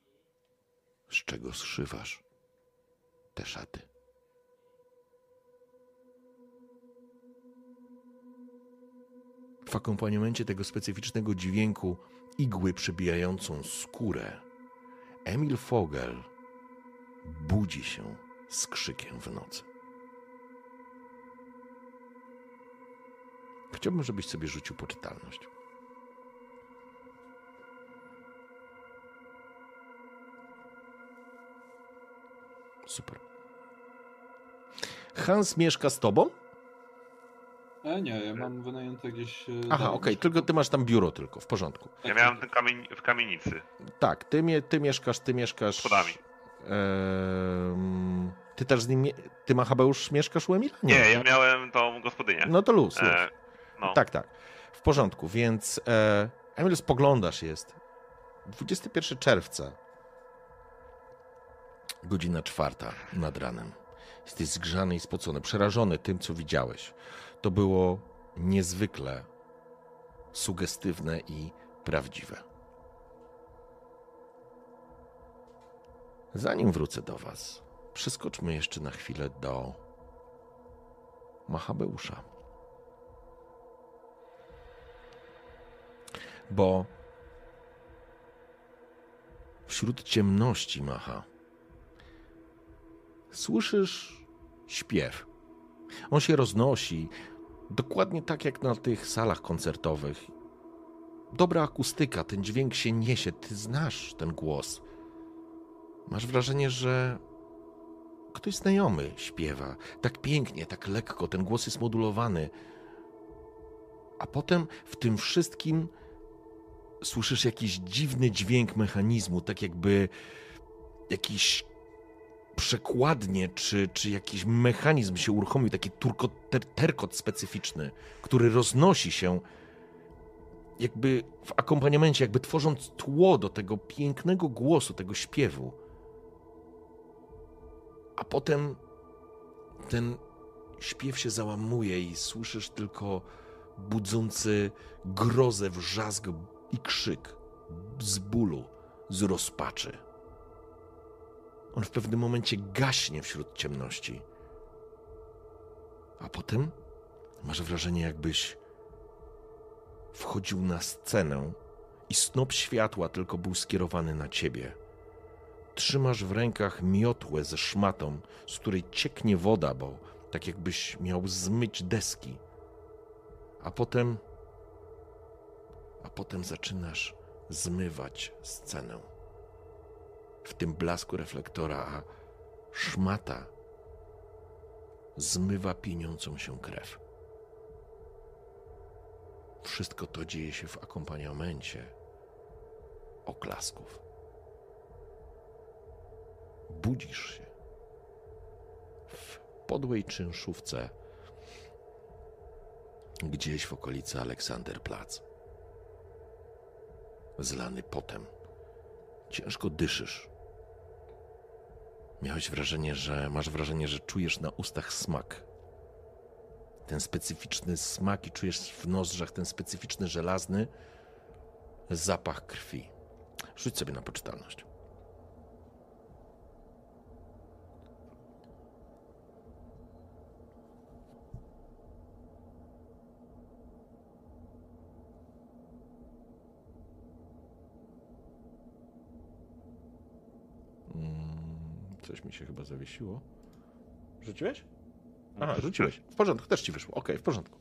z czego zszywasz te szaty. W akompaniamencie tego specyficznego dźwięku igły przebijającą skórę, Emil Fogel budzi się z krzykiem w nocy. Chciałbym, żebyś sobie rzucił poczytalność. Super. Hans mieszka z tobą? E, nie, ja mam wynajęte jakieś... e, Aha, okej, tylko ty masz tam biuro tylko, w porządku. Ja miałem ten kamień w kamienicy. Tak, ty, mie, ty mieszkasz, ty mieszkasz... Schodami. Em, ty też z nim, mie- ty Machabeusz mieszkasz u Emila? Nie, ja miałem tą gospodynię. No to luz, luz. E, no. Tak, tak. W porządku, więc e, Emil, spoglądasz, jest 21 czerwca, godzina czwarta nad ranem. Jesteś zgrzany i spocony, przerażony tym, co widziałeś. To było niezwykle sugestywne i prawdziwe. Zanim wrócę do Was, przeskoczmy jeszcze na chwilę do Machabeusza. bo wśród ciemności macha słyszysz śpiew. On się roznosi dokładnie tak jak na tych salach koncertowych. Dobra akustyka, ten dźwięk się niesie, ty znasz ten głos. Masz wrażenie, że ktoś znajomy śpiewa. Tak pięknie, tak lekko, ten głos jest modulowany. A potem w tym wszystkim słyszysz jakiś dziwny dźwięk mechanizmu, tak jakby jakiś przekładnie, czy, czy jakiś mechanizm się uruchomił, taki turkot, ter, terkot specyficzny, który roznosi się jakby w akompaniamencie, jakby tworząc tło do tego pięknego głosu, tego śpiewu. A potem ten śpiew się załamuje i słyszysz tylko budzący grozę wrzask i krzyk z bólu, z rozpaczy. On w pewnym momencie gaśnie wśród ciemności. A potem masz wrażenie, jakbyś wchodził na scenę i snop światła tylko był skierowany na ciebie. Trzymasz w rękach miotłę ze szmatą, z której cieknie woda, bo tak jakbyś miał zmyć deski. A potem a potem zaczynasz zmywać scenę. W tym blasku reflektora, a szmata zmywa pieniącą się krew. Wszystko to dzieje się w akompaniamencie oklasków. Budzisz się w podłej czynszówce gdzieś w okolicy Aleksanderplatz zlany potem. Ciężko dyszysz. Miałeś wrażenie, że masz wrażenie, że czujesz na ustach smak. Ten specyficzny smak i czujesz w nozdrzach ten specyficzny żelazny zapach krwi. Rzuć sobie na poczytalność. Coś mi się chyba zawiesiło. Rzuciłeś? Aha, rzuciłeś. W porządku, też ci wyszło. Okej, w porządku.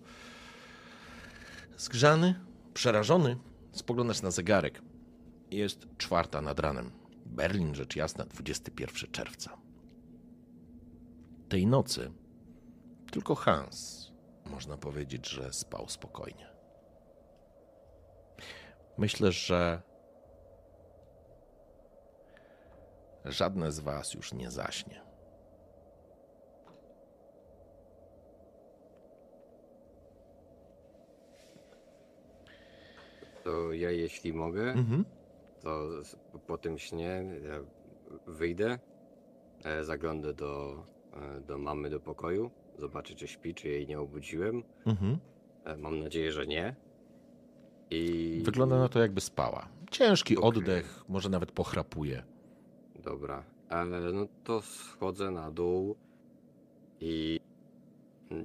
Zgrzany, przerażony, spoglądasz na zegarek. Jest czwarta nad ranem. Berlin, rzecz jasna, 21 czerwca. Tej nocy tylko Hans, można powiedzieć, że spał spokojnie. Myślę, że żadne z was już nie zaśnie. To ja, jeśli mogę, Mhm. to po tym śnie wyjdę, e, zaglądnę do, e, do mamy do pokoju, zobaczę, czy śpi, czy jej nie obudziłem. Mhm. E, Mam nadzieję, że nie. I Wygląda na to, jakby spała. Ciężki Okej. oddech, może nawet pochrapuje. Dobra, no to schodzę na dół i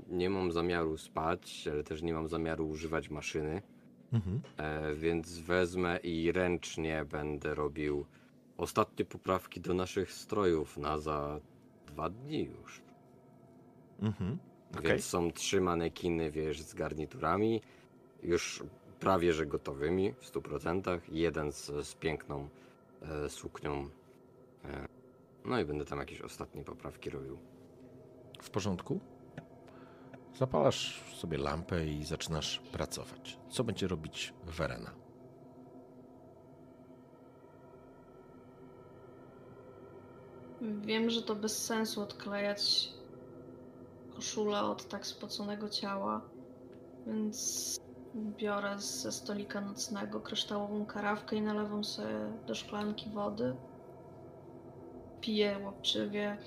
nie mam zamiaru spać, ale też nie mam zamiaru używać maszyny, Mhm. e, więc wezmę i ręcznie będę robił ostatnie poprawki do naszych strojów na za dwa dni już. Mhm. Okej. Więc są trzy manekiny, wiesz, z garniturami, już prawie że gotowymi w 100%. Jeden z, z piękną e, suknią. E, no i będę tam jakieś ostatnie poprawki robił. W porządku? Zapalasz sobie lampę i zaczynasz pracować. Co będzie robić Verena? Wiem, że to bez sensu odklejać koszulę od tak spoconego ciała, więc biorę ze stolika nocnego kryształową karawkę i nalewam sobie do szklanki wody. Piję łapczywie.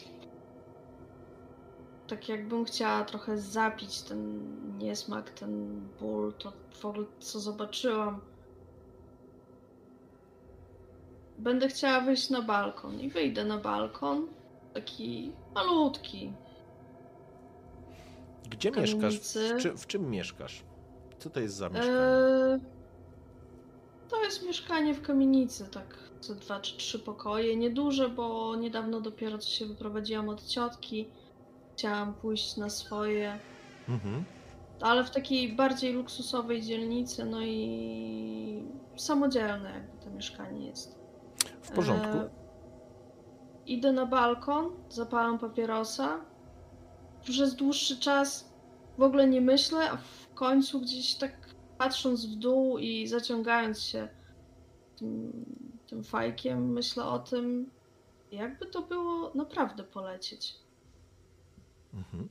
Tak jakbym chciała trochę zapić ten niesmak, ten ból, to w ogóle co zobaczyłam. Będę chciała wyjść na balkon i wyjdę na balkon. Taki malutki. Gdzie Kamienicy. mieszkasz? W, czy, w czym mieszkasz? Co to jest za mieszkanie? Eee, to jest mieszkanie w kamienicy, tak ze dwa czy trzy pokoje. Nieduże, bo niedawno dopiero co się wyprowadziłam od ciotki. Chciałam pójść na swoje, Mhm. ale w takiej bardziej luksusowej dzielnicy, no i samodzielne jakby to mieszkanie jest. W porządku. Eee, idę na balkon, zapalam papierosa. Przez dłuższy czas w ogóle nie myślę, a w końcu gdzieś tak patrząc w dół i zaciągając się tym, fajkiem, myślę o tym, jakby to było naprawdę polecieć. Mhm.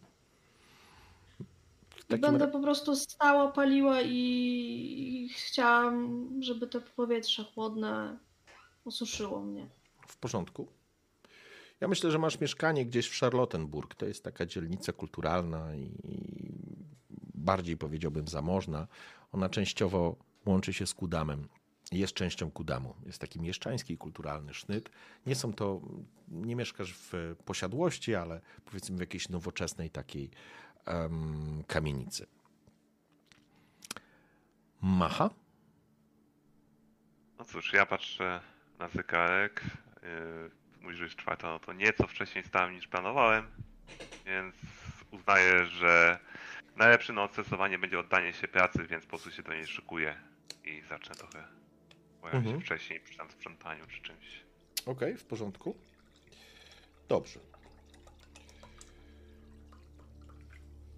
Będę ra- po prostu stała, paliła i, i chciałam, żeby to powietrze chłodne osuszyło mnie. W porządku. Ja myślę, że masz mieszkanie gdzieś w Charlottenburg. To jest taka dzielnica kulturalna i bardziej powiedziałbym zamożna. Ona częściowo łączy się z Kudamem. Jest częścią Kudamu. Jest taki mieszczański kulturalny sznyt. Nie są to, nie mieszkasz w posiadłości, ale powiedzmy w jakiejś nowoczesnej takiej em, kamienicy. Macha? No cóż, ja patrzę na zegarek. Yy, Mówi, że jest czwarta, no to nieco wcześniej stałem niż planowałem, więc uznaję, że najlepszym na odstresowanie będzie oddanie się pracy, więc po prostu się do niej szykuję i zacznę trochę pojawiać Mhm. się wcześniej przy tam sprzątaniu czy czymś. Okej, w porządku. Dobrze.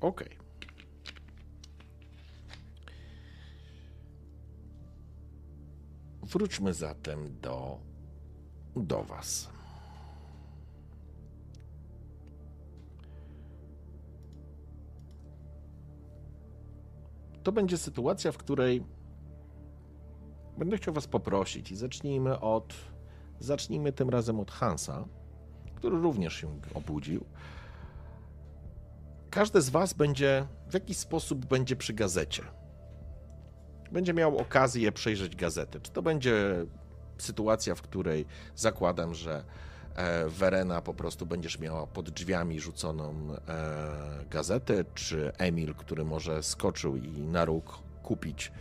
Okej. Wróćmy zatem do, do Was. To będzie sytuacja, w której będę chciał Was poprosić i zacznijmy od Zacznijmy tym razem od Hansa, który również się obudził. Każdy z Was będzie w jakiś sposób będzie przy gazecie. Będzie miał okazję przejrzeć gazetę. Czy to będzie sytuacja, w której zakładam, że e, Verena po prostu będziesz miała pod drzwiami rzuconą e, gazetę, czy Emil, który może skoczył i na róg kupić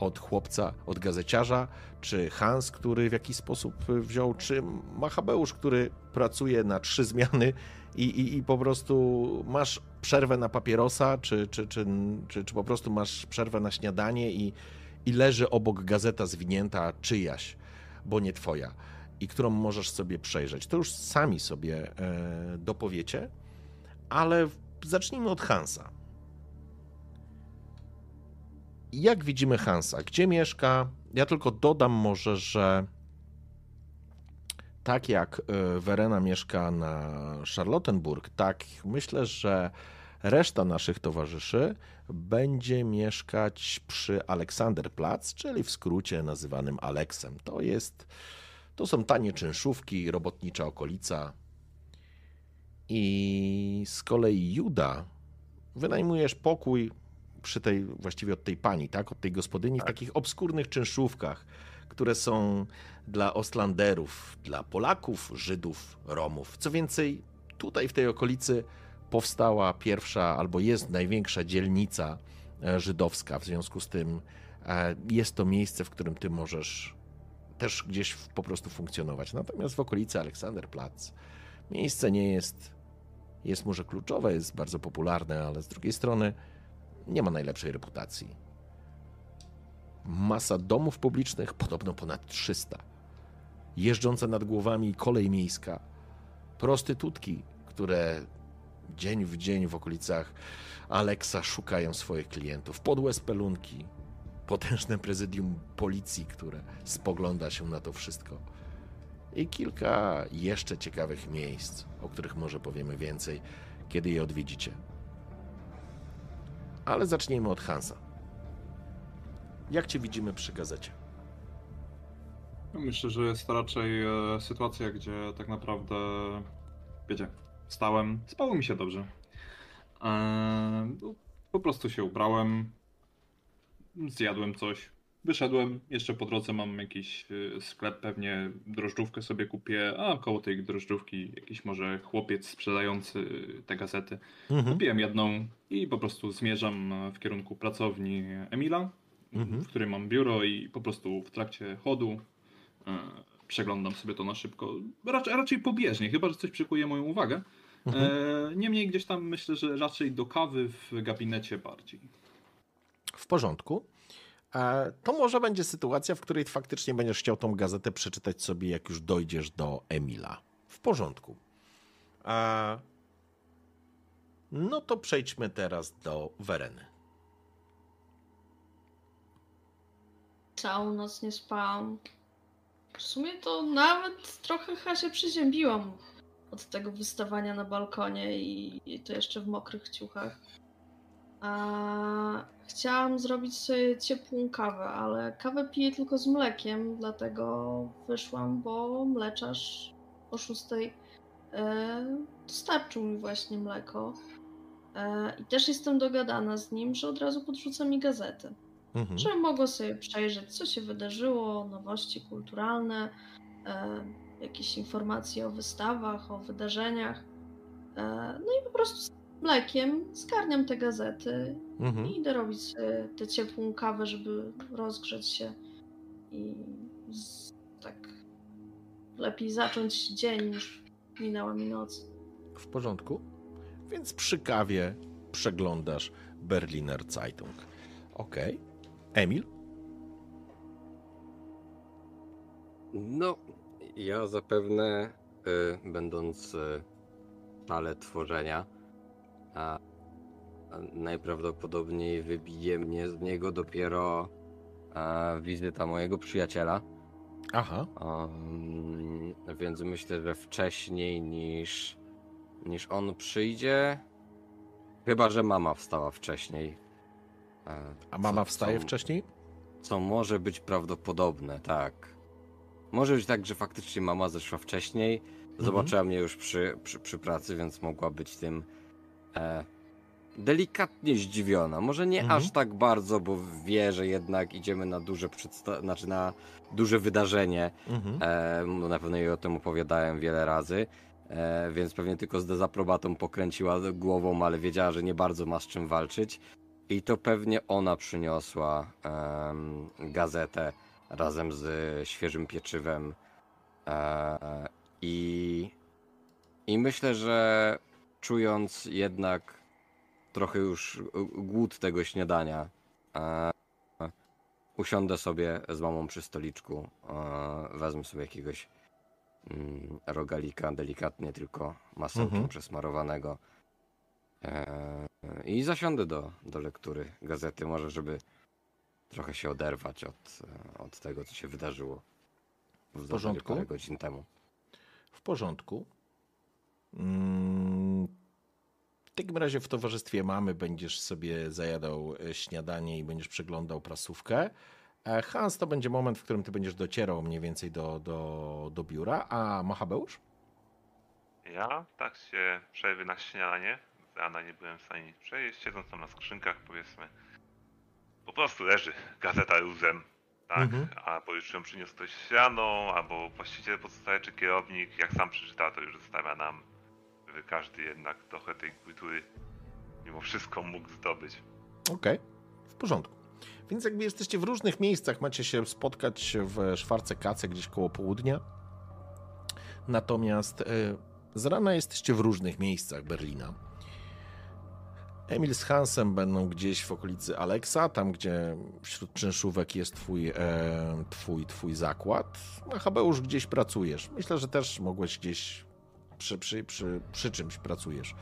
od chłopca, od gazeciarza, czy Hans, który w jakiś sposób wziął, czy Machabeusz, który pracuje na trzy zmiany i, i, i po prostu masz przerwę na papierosa, czy, czy, czy, czy, czy po prostu masz przerwę na śniadanie i, i leży obok gazeta zwinięta czyjaś, bo nie twoja, i którą możesz sobie przejrzeć. To już sami sobie e, dopowiecie, ale zacznijmy od Hansa. Jak widzimy Hansa? Gdzie mieszka? Ja tylko dodam może, że tak jak e, Verena mieszka na Charlottenburg, tak myślę, że reszta naszych towarzyszy będzie mieszkać przy Aleksanderplatz, czyli w skrócie nazywanym Aleksem. To jest, to są tanie czynszówki, robotnicza okolica. I z kolei Juda wynajmujesz pokój przy tej, właściwie od tej pani, tak? Od tej gospodyni w takich obskurnych czynszówkach, które są dla Ostlanderów, dla Polaków, Żydów, Romów. Co więcej, tutaj w tej okolicy powstała pierwsza albo jest największa dzielnica e, żydowska. W związku z tym e, jest to miejsce, w którym ty możesz też gdzieś po prostu funkcjonować. Natomiast w okolicy Aleksanderplatz miejsce nie jest, jest może kluczowe, jest bardzo popularne, ale z drugiej strony nie ma najlepszej reputacji. Masa domów publicznych, podobno ponad 300. Jeżdżące nad głowami kolej miejska. Prostytutki, które dzień w dzień w okolicach Aleksa szukają swoich klientów. Podłe spelunki, potężne prezydium policji, które spogląda się na to wszystko. I kilka jeszcze ciekawych miejsc, o których może powiemy więcej, kiedy je odwiedzicie. Ale zacznijmy od Hansa. Jak cię widzimy przy gazecie? No, Myślę, że jest raczej e, sytuacja, gdzie tak naprawdę, wiecie, stałem, spało mi się dobrze. E, no, po prostu się ubrałem, zjadłem coś, wyszedłem, jeszcze po drodze mam jakiś e, sklep, pewnie drożdżówkę sobie kupię, a koło tej drożdżówki jakiś może chłopiec sprzedający te gazety. Mhm. Kupiłem jedną i po prostu zmierzam e, w kierunku pracowni Emila, Mhm. w której mam biuro i po prostu w trakcie chodu e, przeglądam sobie to na szybko. Raczej, raczej pobieżnie, chyba że coś przykuje moją uwagę. Mhm. E, niemniej gdzieś tam myślę, że raczej do kawy w gabinecie bardziej. W porządku. To może będzie sytuacja, w której faktycznie będziesz chciał tą gazetę przeczytać sobie, jak już dojdziesz do Emila. W porządku. No to przejdźmy teraz do Wereny. Całą noc nie spałam. W sumie to nawet trochę chyba się przyziębiłam od tego wystawania na balkonie i, i to jeszcze w mokrych ciuchach. A chciałam zrobić sobie ciepłą kawę, ale kawę piję tylko z mlekiem, dlatego wyszłam, bo mleczarz o 6 e, dostarczył mi właśnie mleko. E, I też jestem dogadana z nim, że od razu podrzuca mi gazetę Mhm. że mogło sobie przejrzeć, co się wydarzyło, nowości kulturalne, e, jakieś informacje o wystawach, o wydarzeniach. E, no i po prostu mlekiem zgarniam te gazety Mhm. i idę robić sobie tę ciepłą kawę, żeby rozgrzeć się i z, tak lepiej zacząć dzień niż minęła mi noc. W porządku. Więc przy kawie przeglądasz Berliner Zeitung. Okej. Emil? No, ja zapewne, y, będąc y, w szale tworzenia, a, najprawdopodobniej wybije mnie z niego dopiero a, wizyta mojego przyjaciela. Aha. Um, więc myślę, że wcześniej niż, niż on przyjdzie. Chyba, że mama wstała wcześniej. E, A mama co- wstaje co- wcześniej? Co może być prawdopodobne, tak. Może być tak, że faktycznie mama zeszła wcześniej. Zobaczyła mnie już przy, przy, przy pracy, więc mogła być tym e, delikatnie zdziwiona. Może nie Mhm. aż tak bardzo, bo wie, że jednak idziemy na duże przedsta- znaczy na duże wydarzenie. Mhm. E, no na pewno jej o tym opowiadałem wiele razy, e, więc pewnie tylko z dezaprobatą pokręciła głową, ale wiedziała, że nie bardzo ma z czym walczyć. I to pewnie ona przyniosła gazetę razem z świeżym pieczywem. E, i, I myślę, że czując jednak trochę już głód tego śniadania, usiądę sobie z mamą przy stoliczku, wezmę sobie jakiegoś mm, rogalika, delikatnie tylko masełkiem Mhm. przesmarowanego e, i zasiądę do, do lektury gazety, może żeby trochę się oderwać od, od tego, co się wydarzyło w porządku. parę godzin temu. W porządku. Mm, W takim razie w towarzystwie mamy będziesz sobie zajadał e, śniadanie i będziesz przeglądał prasówkę. E, Hans, to będzie moment, w którym ty będziesz docierał mniej więcej do, do, do biura. A Machabeusz? Ja tak się przerwy na śniadanie. Rana nie byłem w stanie nic przejść, siedząc tam na skrzynkach powiedzmy. Po prostu leży gazeta luzem. Tak, Mhm. a bo już ją przyniósł ktoś rano, albo właściciel pozostaje czy kierownik, jak sam przeczyta, to już zostawia nam, żeby każdy jednak trochę tej kultury mimo wszystko mógł zdobyć. Okej, w porządku. Więc jakby jesteście w różnych miejscach, macie się spotkać w Szwarce Kace gdzieś koło południa. Natomiast e, z rana jesteście w różnych miejscach Berlina. Emil z Hansem będą gdzieś w okolicy Aleksa, tam gdzie wśród czynszówek jest twój, e, twój, twój zakład. A Habeusz gdzieś pracujesz. Myślę, że też mogłeś gdzieś przy, przy, przy, przy czymś pracujesz.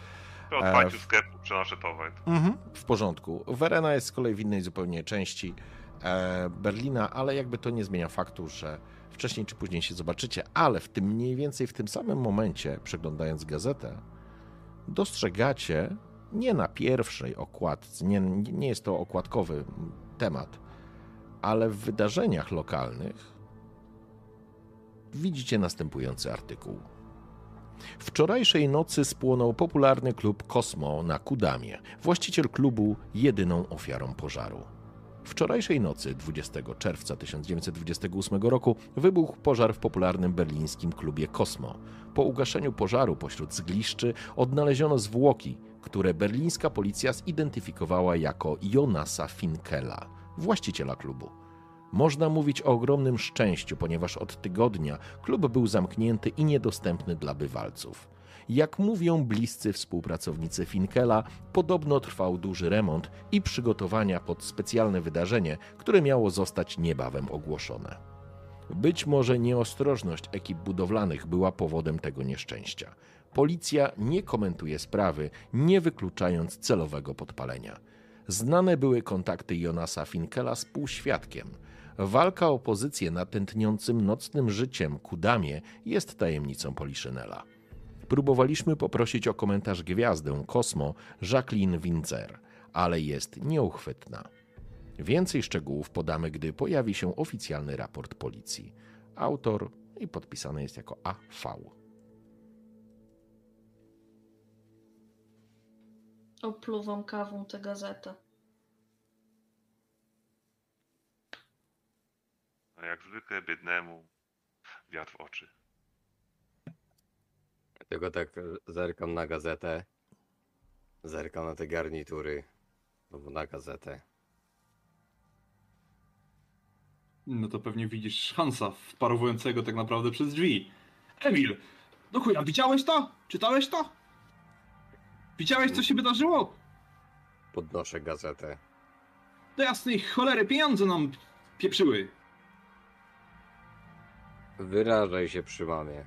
Po otwarciu sklepu przenoszę towar. Mhm, w porządku. Werena jest z kolei w innej zupełnie części e, Berlina, ale jakby to nie zmienia faktu, że wcześniej czy później się zobaczycie, ale w tym mniej więcej w tym samym momencie, przeglądając gazetę, dostrzegacie nie na pierwszej okładce, nie, nie jest to okładkowy temat, ale w wydarzeniach lokalnych widzicie następujący artykuł. Wczorajszej nocy spłonął popularny klub Kosmo na Kudamie. Właściciel klubu jedyną ofiarą pożaru. Wczorajszej nocy, 20 czerwca 1928 roku, wybuchł pożar w popularnym berlińskim klubie Kosmo. Po ugaszeniu pożaru pośród zgliszczy odnaleziono zwłoki, które berlińska policja zidentyfikowała jako Jonasa Finkela, właściciela klubu. Można mówić o ogromnym szczęściu, ponieważ od tygodnia klub był zamknięty i niedostępny dla bywalców. Jak mówią bliscy współpracownicy Finkela, podobno trwał duży remont i przygotowania pod specjalne wydarzenie, które miało zostać niebawem ogłoszone. Być może nieostrożność ekip budowlanych była powodem tego nieszczęścia. Policja nie komentuje sprawy, nie wykluczając celowego podpalenia. Znane były kontakty Jonasa Finkela z półświadkiem. Walka o pozycję na tętniącym nocnym życiem Kudamie jest tajemnicą Poliszynela. Próbowaliśmy poprosić o komentarz gwiazdę Kosmo Jacqueline Winzer, ale jest nieuchwytna. Więcej szczegółów podamy, gdy pojawi się oficjalny raport policji. Autor i podpisany jest jako AV. Opluwam kawą tę gazetę. A jak zwykle biednemu wiatr w oczy. Tylko tak zerkam na gazetę. Zerkam na te garnitury. Albo na gazetę. No to pewnie widzisz Hansa wparowującego tak naprawdę przez drzwi. Emil! No chuja, widziałeś to? Czytałeś to? Widziałeś co się wydarzyło? Podnoszę gazetę. Do jasnej cholery pieniądze nam pieprzyły. Wyrażaj się przy mamie.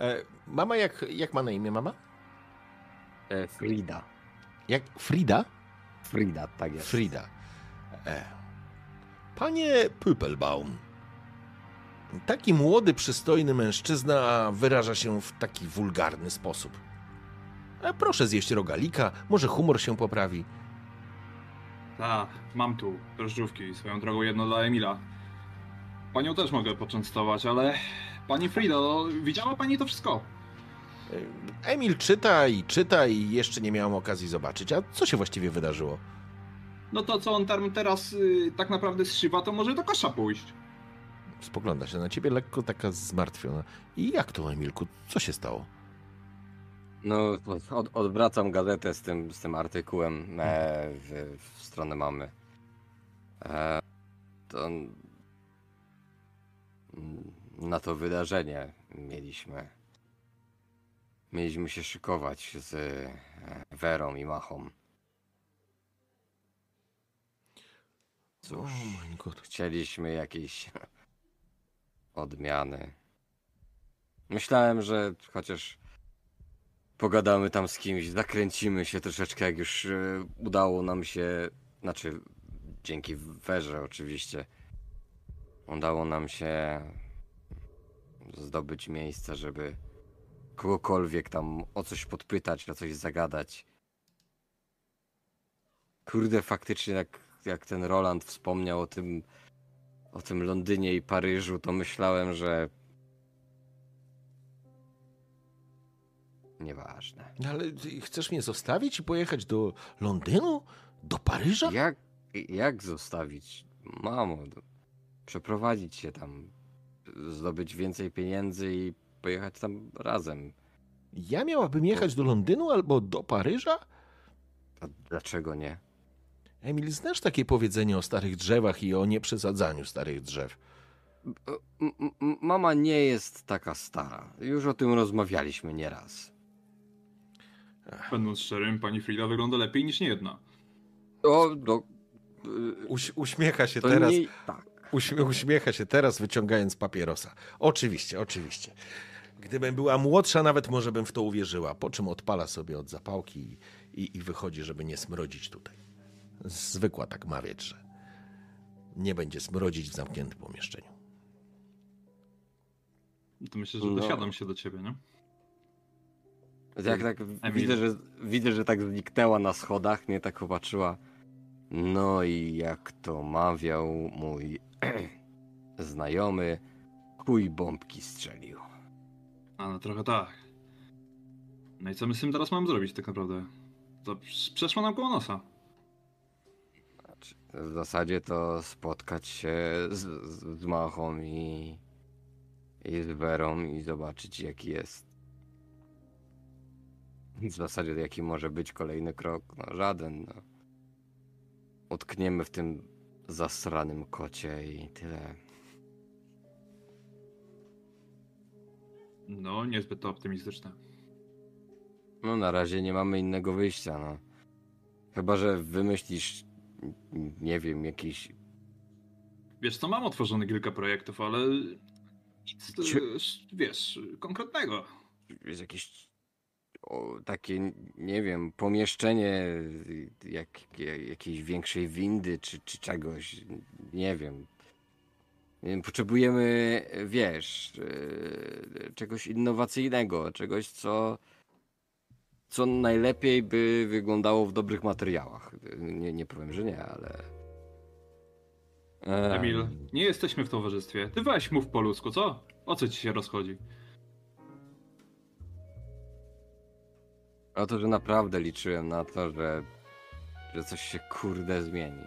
E, mama, jak, jak ma na imię mama? E, Frida. Jak Frida? Frida, tak jest. Frida. E. Panie Püppelbaum, taki młody, przystojny mężczyzna wyraża się w taki wulgarny sposób. E, proszę zjeść rogalika, może humor się poprawi. Tak, mam tu drożdżówki, swoją drogą jedno dla Emila. Panią też mogę poczęstować, ale... Pani Frida, no, widziała pani to wszystko? Emil czyta i czyta i jeszcze nie miałem okazji zobaczyć. A co się właściwie wydarzyło? No to co on tam teraz y, tak naprawdę zszywa, to może do kosza pójść. Spogląda się na ciebie lekko taka zmartwiona. I jak to, Emilku? Co się stało? No, od, odwracam gazetę z tym, z tym artykułem e, w, w stronę mamy. E, to na to wydarzenie mieliśmy. Mieliśmy się szykować z e, Werą i Machą. Cóż, O mój God. chcieliśmy jakiejś odmiany. Myślałem, że chociaż pogadamy tam z kimś, zakręcimy się troszeczkę, jak już e, udało nam się, znaczy dzięki Werze oczywiście, udało nam się zdobyć miejsce, żeby kogokolwiek tam o coś podpytać, o coś zagadać. Kurde, faktycznie jak, jak ten Roland wspomniał o tym, o tym Londynie i Paryżu, to myślałem, że nieważne. No Ale chcesz mnie zostawić i pojechać do Londynu? Do Paryża? Jak, jak zostawić? Mamo, przeprowadzić się tam, zdobyć więcej pieniędzy i pojechać tam razem. Ja miałabym jechać do Londynu albo do Paryża? A dlaczego nie? Emil, znasz takie powiedzenie o starych drzewach i o nieprzesadzaniu starych drzew? Mama nie jest taka stara. Już o tym rozmawialiśmy nieraz. Będąc szczerym, pani Frida wygląda lepiej niż niejedna. O, no, y, Uś, uśmiecha się to teraz. nie... Tak. Uśmie, uśmiecha się teraz, wyciągając papierosa. Oczywiście, oczywiście. Gdybym była młodsza, nawet może bym w to uwierzyła. Po czym odpala sobie od zapałki i, i, i wychodzi, żeby nie smrodzić tutaj. Zwykła tak mawiać, że nie będzie smrodzić w zamkniętym pomieszczeniu. To myślę, że No. dosiadam się do ciebie, nie? Jak tak Emil. widzę, że widzę, że tak zniknęła na schodach, nie tak popatrzyła. No i jak to mawiał mój <clears throat> znajomy, chuj bombki strzelił. A no trochę tak. No i co my z tym teraz mamy zrobić tak naprawdę? To przeszło nam koło nosa. Znaczy, w zasadzie to spotkać się z, z, z Machą i, i z Werą i zobaczyć jaki jest. W zasadzie jaki może być kolejny krok? No żaden. No. Utkniemy w tym zasranym kocie i tyle. No, niezbyt to optymistyczne. No na razie nie mamy innego wyjścia, no. Chyba, że wymyślisz, nie wiem, jakiś... Wiesz co, mam otworzone kilka projektów, ale nic, e, wiesz, konkretnego. jest jakieś takie, nie wiem, pomieszczenie jak, jak, jakiejś większej windy czy, czy czegoś, nie wiem. Potrzebujemy, wiesz, e, czegoś innowacyjnego, czegoś, co, co najlepiej by wyglądało w dobrych materiałach. Nie, nie powiem, że nie, ale... Em, Emil, nie jesteśmy w towarzystwie. Ty weź mów po ludzku, co? O co ci się rozchodzi? O to, że naprawdę liczyłem na to, że, że coś się kurde zmieni.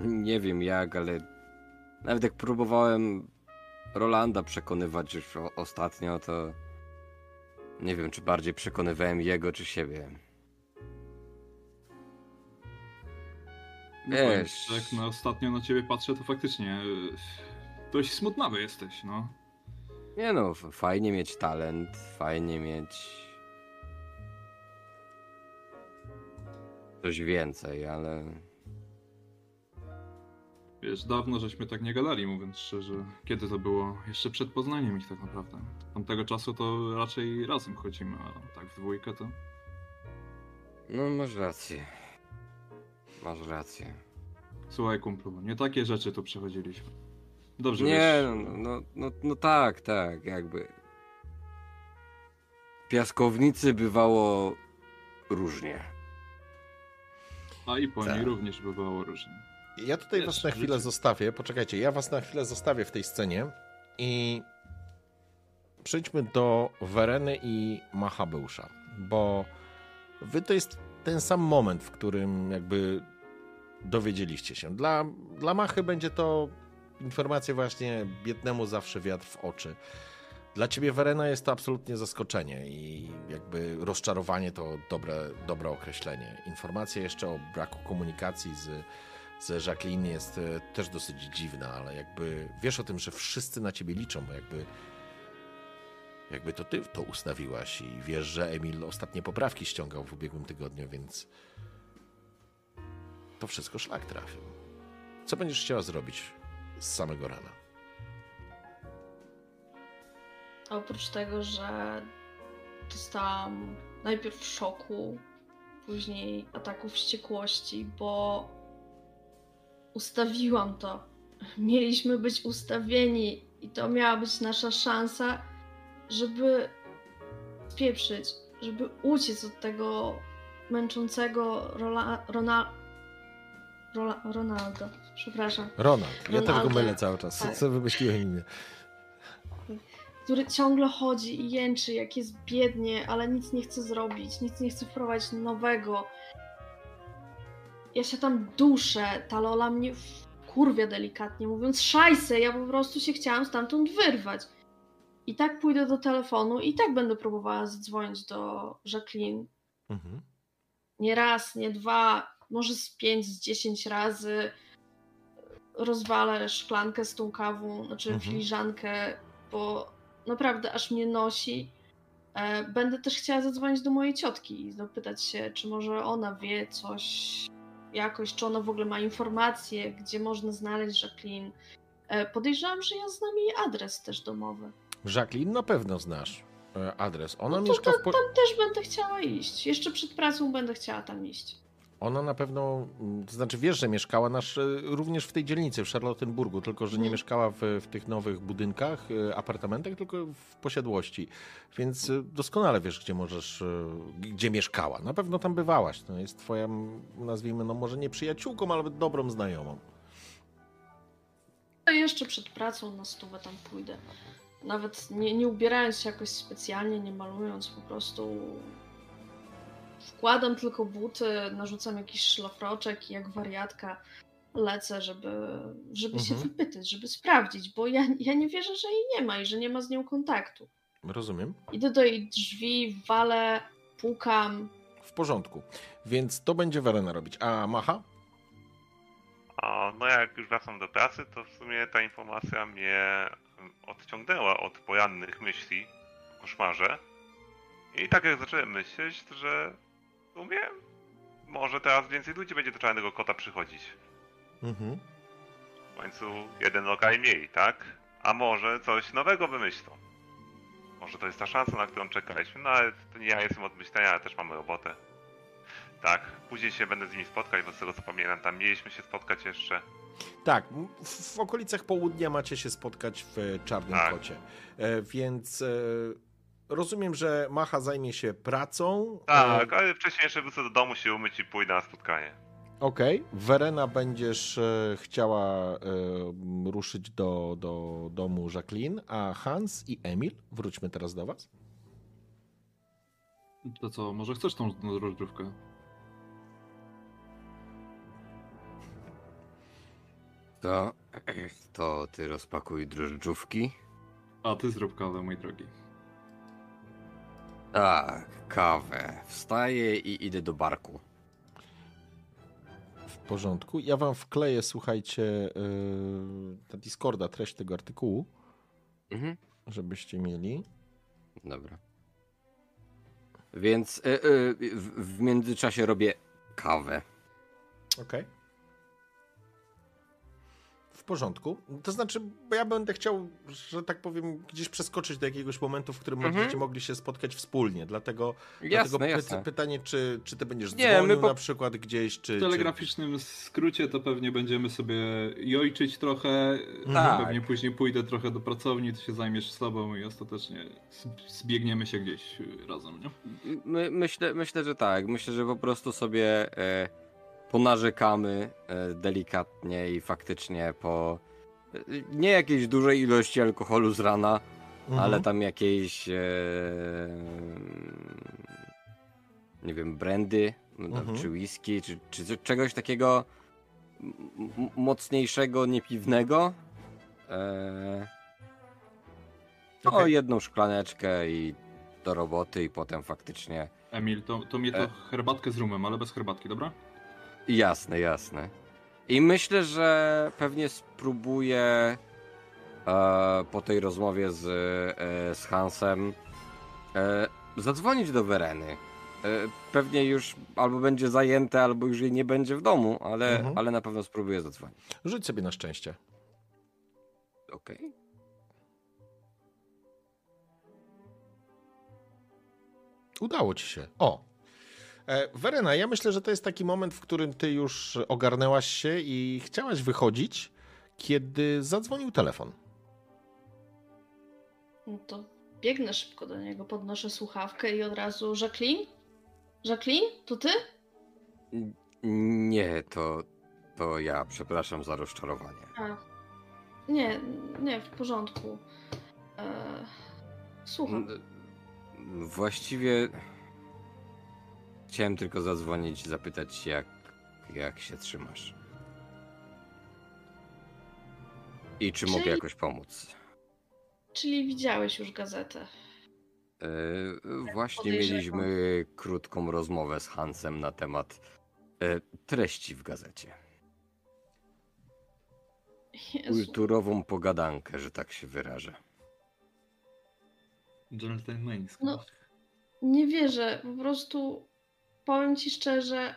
Nie wiem jak, ale nawet jak próbowałem Rolanda przekonywać już ostatnio, to nie wiem, czy bardziej przekonywałem jego, czy siebie. No Wiesz. na ostatnio na ciebie patrzę, to faktycznie e, dość smutnawy jesteś, no. Nie no, fajnie mieć talent, fajnie mieć coś więcej, ale Wiesz, dawno żeśmy tak nie gadali, mówiąc szczerze. Kiedy to było? Jeszcze przed poznaniem ich tak naprawdę. Tamtego czasu to raczej razem chodzimy, a tak w dwójkę to... no masz rację. Masz rację. Słuchaj kumplu, nie takie rzeczy tu przechodziliśmy. Dobrze Nie, wiesz, no, no, no, no tak, tak, jakby. W piaskownicy bywało różnie. a i po Tak. niej również bywało różnie. Ja tutaj Wiesz, was na chwilę życie- zostawię. Poczekajcie, ja was na chwilę zostawię w tej scenie i przejdźmy do Wereny i Machabeusza, bo wy to jest ten sam moment, w którym jakby dowiedzieliście się. Dla, dla Machy będzie to informacja właśnie biednemu zawsze wiatr w oczy. Dla ciebie Werena jest to absolutnie zaskoczenie i jakby rozczarowanie to dobre, dobre określenie. Informacja jeszcze o braku komunikacji z, z Jacqueline jest e, też dosyć dziwna, ale jakby wiesz o tym, że wszyscy na ciebie liczą, bo jakby jakby to ty to ustawiłaś i wiesz, że Emil ostatnie poprawki ściągał w ubiegłym tygodniu, więc to wszystko szlak trafił. Co będziesz chciała zrobić z samego rana? Oprócz tego, że dostałam najpierw szoku, później ataku wściekłości, bo ustawiłam to. Mieliśmy być ustawieni i to miała być nasza szansa, żeby spieprzyć, żeby uciec od tego męczącego Rola, Rola. Przepraszam. Ronald. Ja też go Ronaldo. mylę cały czas. Co, Tak. co wymyśliłem imię? który ciągle chodzi i jęczy, jak jest biednie, ale nic nie chce zrobić, nic nie chce wprowadzić nowego. Ja się tam duszę, ta Lola mnie kurwia delikatnie mówiąc szajse, ja po prostu się chciałam stamtąd wyrwać. I tak pójdę do telefonu i tak będę próbowała zadzwonić do Jacqueline. Mhm. Nie raz, nie dwa, może z pięć, z dziesięć razy rozwalę szklankę z tą kawą, znaczy Mhm. filiżankę, bo naprawdę aż mnie nosi. E, Będę też chciała zadzwonić do mojej ciotki i zapytać się, czy może ona wie coś jakoś, czy ona w ogóle ma informacje, gdzie można znaleźć Jacqueline, E, Podejrzewam, że ja znam jej adres też domowy. Jacqueline na pewno znasz e, adres. Ona No to mieszka w. Tam też będę chciała iść. Jeszcze przed pracą będę chciała tam iść. Ona na pewno, mm, to znaczy wiesz, że mieszkała nasz, e, również w tej dzielnicy, w Charlottenburgu, tylko że nie Mhm. mieszkała w, w tych nowych budynkach, e, apartamentach, tylko w posiadłości. Więc e, doskonale wiesz, gdzie możesz, gdzie mieszkała. Na pewno tam bywałaś. To jest twoja, nazwijmy, no może nie przyjaciółką, ale dobrą znajomą. To jeszcze przed pracą na stówę tam pójdę. Nawet nie, nie ubierając się jakoś specjalnie, nie malując, po prostu wkładam tylko buty, narzucam jakiś szlafroczek i jak wariatka lecę, żeby, żeby się Mhm. wypytać, żeby sprawdzić, bo ja, ja nie wierzę, że jej nie ma i że nie ma z nią kontaktu. Rozumiem? Idę do jej drzwi, walę, pukam. W porządku. Więc to będzie Werena robić. A Macha? A no jak już wracam do pracy, to w sumie ta informacja mnie odciągnęła od porannych myśli o koszmarze. I tak jak zacząłem myśleć, że w sumie może teraz więcej ludzi będzie do czarnego kota przychodzić. Mhm. W końcu jeden lokal mniej, tak? A może coś nowego wymyślą. Może to jest ta szansa, na którą czekaliśmy, no ale to nie ja jestem od myślenia, ale też mamy robotę. Tak, później się będę z nimi spotkać, bo z tego co pamiętam, tam mieliśmy się spotkać jeszcze. Tak, w, w okolicach południa macie się spotkać w e, Czarnym Tak. Kocie. E, więc e, rozumiem, że Macha zajmie się pracą. Tak, E, ale wcześniej jeszcze wrócę do domu się umyć i pójdę na spotkanie. Okej. Werena będziesz e, chciała e, ruszyć do, do domu Jacqueline, a Hans i Emil, wróćmy teraz do was. To co, może chcesz tą drożdżówkę? To, to ty rozpakuj drożdżówki. A ty zrób kawę, mój drogi. Tak, kawę. Wstaję i idę do barku. W porządku. Ja wam wkleję, słuchajcie, na Discorda treść tego artykułu, Mhm. żebyście mieli. Dobra. Więc y, y, w, w międzyczasie robię kawę. Okej. W porządku. To znaczy, bo ja będę chciał, że tak powiem, gdzieś przeskoczyć do jakiegoś momentu, w którym Mhm. będziecie mogli się spotkać wspólnie. Dlatego, Jasne, dlatego jasne. py- pytanie, czy, czy ty będziesz Nie, dzwonił po- na przykład gdzieś, czy... W telegraficznym skrócie to pewnie będziemy sobie jojczyć trochę. Tak. Pewnie później pójdę trochę do pracowni, ty się zajmiesz sobą i ostatecznie zbiegniemy się gdzieś razem, nie? My, myślę, myślę, że tak. Myślę, że po prostu sobie e, ponarzekamy e, delikatnie i faktycznie po e, nie jakiejś dużej ilości alkoholu z rana, Mhm. ale tam jakiejś e, nie wiem, brandy, no, Mhm. czy whisky, czy, czy czegoś takiego mocniejszego, niepiwnego. E, o, Okej. jedną szklaneczkę i do roboty i potem faktycznie Emil, to, to mnie to E. herbatkę z rumem, ale bez herbatki, dobra? Jasne, jasne. I myślę, że pewnie spróbuję e, po tej rozmowie z, e, z Hansem e, zadzwonić do Wereny. E, pewnie już albo będzie zajęte, albo już jej nie będzie w domu, ale, Mhm. ale na pewno spróbuję zadzwonić. Rzuć sobie na szczęście. Okej. Udało ci się. O! E, Werena, ja myślę, że to jest taki moment, w którym ty już ogarnęłaś się i chciałaś wychodzić, kiedy zadzwonił telefon. No to biegnę szybko do niego, podnoszę słuchawkę i od razu Jacqueline? Jacqueline? To ty? Nie, to, to ja. Przepraszam za rozczarowanie. A. Nie, nie, w porządku. E, słucham. Właściwie chciałem tylko zadzwonić i zapytać jak, jak się trzymasz. I czy mogę Czyli- jakoś pomóc? Czyli widziałeś już gazetę. E, właśnie podejrzewam. mieliśmy krótką rozmowę z Hansem na temat e, treści w gazecie. Jezu. Kulturową pogadankę, że tak się wyrażę. Dżentelmeńsko. No. Nie wierzę, po prostu powiem ci szczerze,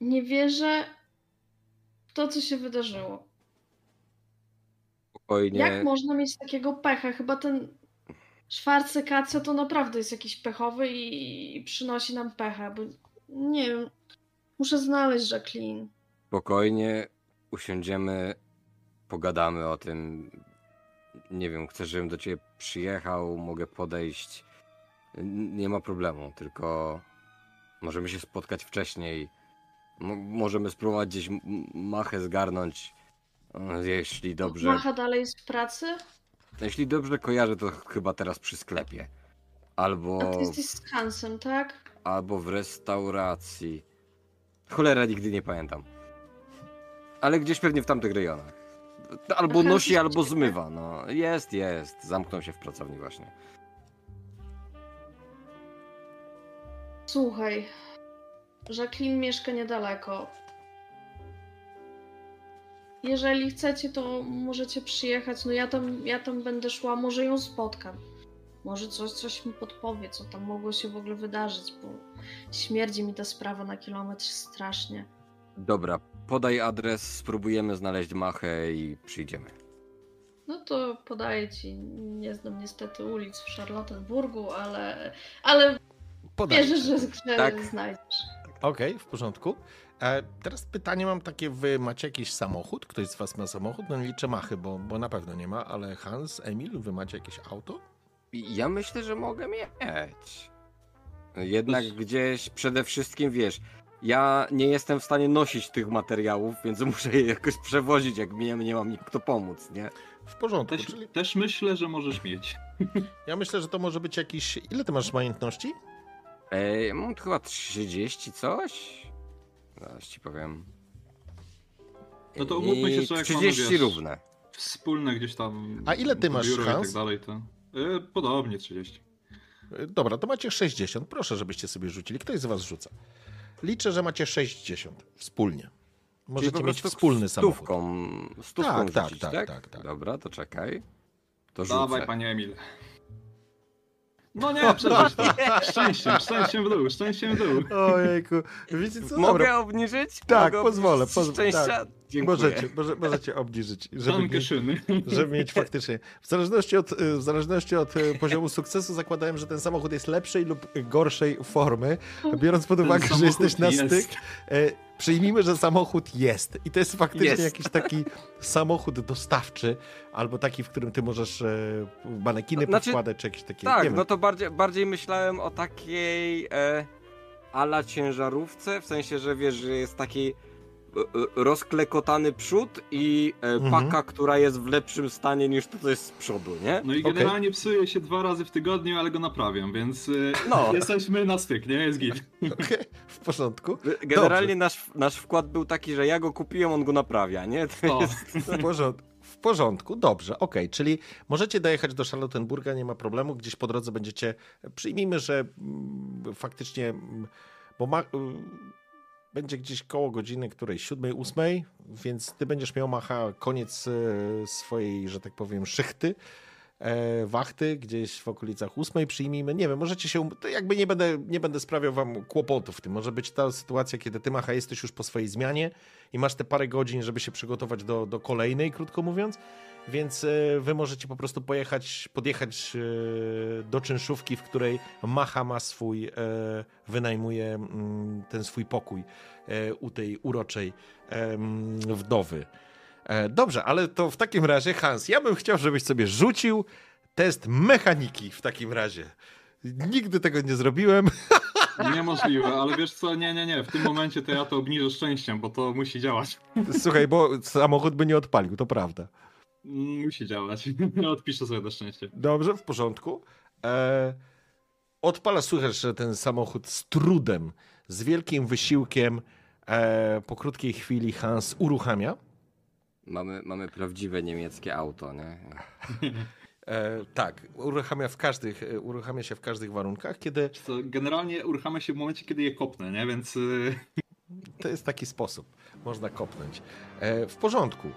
nie wierzę w to, co się wydarzyło. spokojnie. Jak można mieć takiego pecha? Chyba ten Szwarcy Kacja to naprawdę jest jakiś pechowy i, i przynosi nam pecha, bo nie wiem. Muszę znaleźć Jacqueline. Spokojnie usiądziemy, pogadamy o tym. Nie wiem, chcesz, żebym do ciebie przyjechał, mogę podejść. Nie ma problemu, tylko możemy się spotkać wcześniej. M- możemy spróbować gdzieś machę zgarnąć, o, jeśli dobrze. Macha dalej jest w pracy? Jeśli dobrze kojarzę, to chyba teraz przy sklepie. Albo, A ty jesteś z Hansem, tak? albo w restauracji. Cholera, nigdy nie pamiętam. Ale gdzieś pewnie w tamtych rejonach. Albo nosi, albo zmywa. No, jest, jest. Zamknął się w pracowni właśnie. Słuchaj, Jacqueline mieszka niedaleko. Jeżeli chcecie, to możecie przyjechać. No ja tam, ja tam będę szła, może ją spotkam. Może coś, coś mi podpowie, co tam mogło się w ogóle wydarzyć, bo śmierdzi mi ta sprawa na kilometr strasznie. Dobra, podaj adres, spróbujemy znaleźć machę i przyjdziemy. No to podaję ci, nie znam niestety ulic w Charlottenburgu, ale, ale Podajcie. wierzę, że, że Tak. znajdziesz. Okej, w porządku. E, teraz pytanie mam takie, wy macie jakiś samochód? Ktoś z was ma samochód? No nie liczę Machy, bo, bo na pewno nie ma, ale Hans, Emil, wy macie jakieś auto? Ja myślę, że mogę mieć. Jednak gdzieś przede wszystkim, wiesz, ja nie jestem w stanie nosić tych materiałów, więc <laughs> muszę je jakoś przewozić, jak mi nie mam kto pomóc, nie? W porządku, Też, czyli też myślę, że możesz mieć. ja myślę, że to może być jakiś... Ile ty masz majątności? Ej, mam chyba 30 coś? Zaraz ci powiem. No to umówmy się, że jak 30 mamy, wiesz, równe. Wspólne gdzieś tam. A ile ty masz, i tak dalej, to. E, podobnie 30. E, Dobra, to macie 60. Proszę, żebyście sobie rzucili. Ktoś z was rzuca. Liczę, że macie 60 wspólnie. Możecie mieć wspólny samochód. Stówką, stówką Tak, tak, rzucić, tak, tak, tak, tak. Dobra, to czekaj. To Dawaj, rzucę. panie Emil. No nie, <laughs> przeżyć to. Szczęściem, szczęściem w dół, szczęściem w dół. Ojejku, wiecie co? Mogę Dobra, obniżyć? Tak, Mogę pozwolę, pozwolę, Szczęścia? tak. Dziękuję. możecie, może, możecie obniżyć, żeby mieć, szyny. żeby mieć faktycznie. W zależności, od, w zależności od e, poziomu sukcesu zakładałem, że ten samochód jest lepszej lub gorszej formy. <laughs> Biorąc pod Ten uwagę, że jesteś na jest. styk, e, przyjmijmy, że samochód jest. I to jest faktycznie Jest. jakiś taki samochód dostawczy, albo taki, w którym ty możesz e, manekiny Znaczy, powkładać, czy jakieś takie. Tak, no to bardziej, bardziej myślałem o takiej e, ala ciężarówce, w sensie, że wiesz, że jest taki rozklekotany przód i e, Mhm. paka, która jest w lepszym stanie niż to, co jest z przodu, nie? No i generalnie psuje się dwa razy w tygodniu, ale go naprawiam, więc y, No. <laughs> jesteśmy na styk, nie? Jest git. <laughs> Okej, w porządku. Generalnie nasz, nasz wkład był taki, że ja go kupiłem, on go naprawia, nie? To O. jest... <laughs> W porządku. W porządku, dobrze, okej, czyli możecie dojechać do Charlottenburga, nie ma problemu, gdzieś po drodze będziecie, przyjmijmy, że mm, faktycznie, mm, bo ma, y, będzie gdzieś koło godziny której, siódmej, ósmej, więc ty będziesz miał macha koniec e, swojej, że tak powiem, szychty, e, wachty, gdzieś w okolicach ósmej, przyjmijmy, nie wiem, możecie się, to jakby nie będę, nie będę sprawiał wam kłopotów w tym, może być ta sytuacja, kiedy ty macha jesteś już po swojej zmianie, i masz te parę godzin, żeby się przygotować do, do kolejnej, krótko mówiąc. Więc e, wy możecie po prostu pojechać, podjechać e, do czynszówki, w której Macha ma swój, e, wynajmuje mm, ten swój pokój u tej uroczej wdowy. Dobrze, ale to w takim razie, Hans, ja bym chciał, żebyś sobie rzucił test mechaniki w takim razie. Nigdy tego nie zrobiłem. <laughs> Niemożliwe, ale wiesz co, nie, nie, nie, w tym momencie to ja to obniżę szczęściem, bo to musi działać. Słuchaj, bo samochód by nie odpalił, to prawda. Musi działać. <laughs> Odpiszę sobie do szczęścia. Dobrze, w porządku. E, odpala, słychać, że ten samochód z trudem, z wielkim wysiłkiem, e, po krótkiej chwili Hans uruchamia. Mamy, mamy prawdziwe niemieckie auto, nie? <laughs> E, tak, uruchamia, w każdych, e, uruchamia się w każdych warunkach, kiedy Co, generalnie uruchamia się w momencie, kiedy je kopnę, nie? Więc y, to jest taki sposób, można kopnąć. E, w porządku.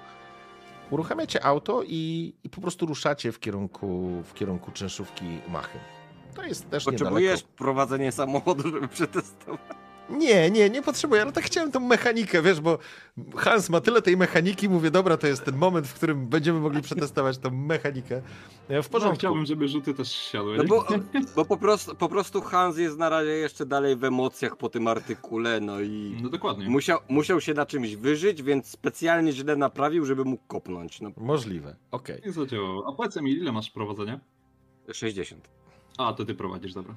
Uruchamiacie auto i, i po prostu ruszacie w kierunku, w kierunku czynszówki Machy. To jest też Potrzebujesz niedaleko. prowadzenie samochodu, żeby przetestować. Nie, nie, nie potrzebuję, ale tak chciałem tą mechanikę, wiesz, bo Hans ma tyle tej mechaniki, mówię, dobra, to jest ten moment, w którym będziemy mogli przetestować tą mechanikę. E, W No, porządku. chciałbym, żeby rzuty też siadły. No bo, <laughs> bo po, prostu, po prostu Hans jest na razie jeszcze dalej w emocjach po tym artykule, no i No dokładnie. musiał, musiał się na czymś wyżyć, więc specjalnie źle naprawił, żeby mógł kopnąć. No, Możliwe, okej. Nie zadziałało. A powiedz mi, ile masz prowadzenia? 60. A, to ty prowadzisz, dobra.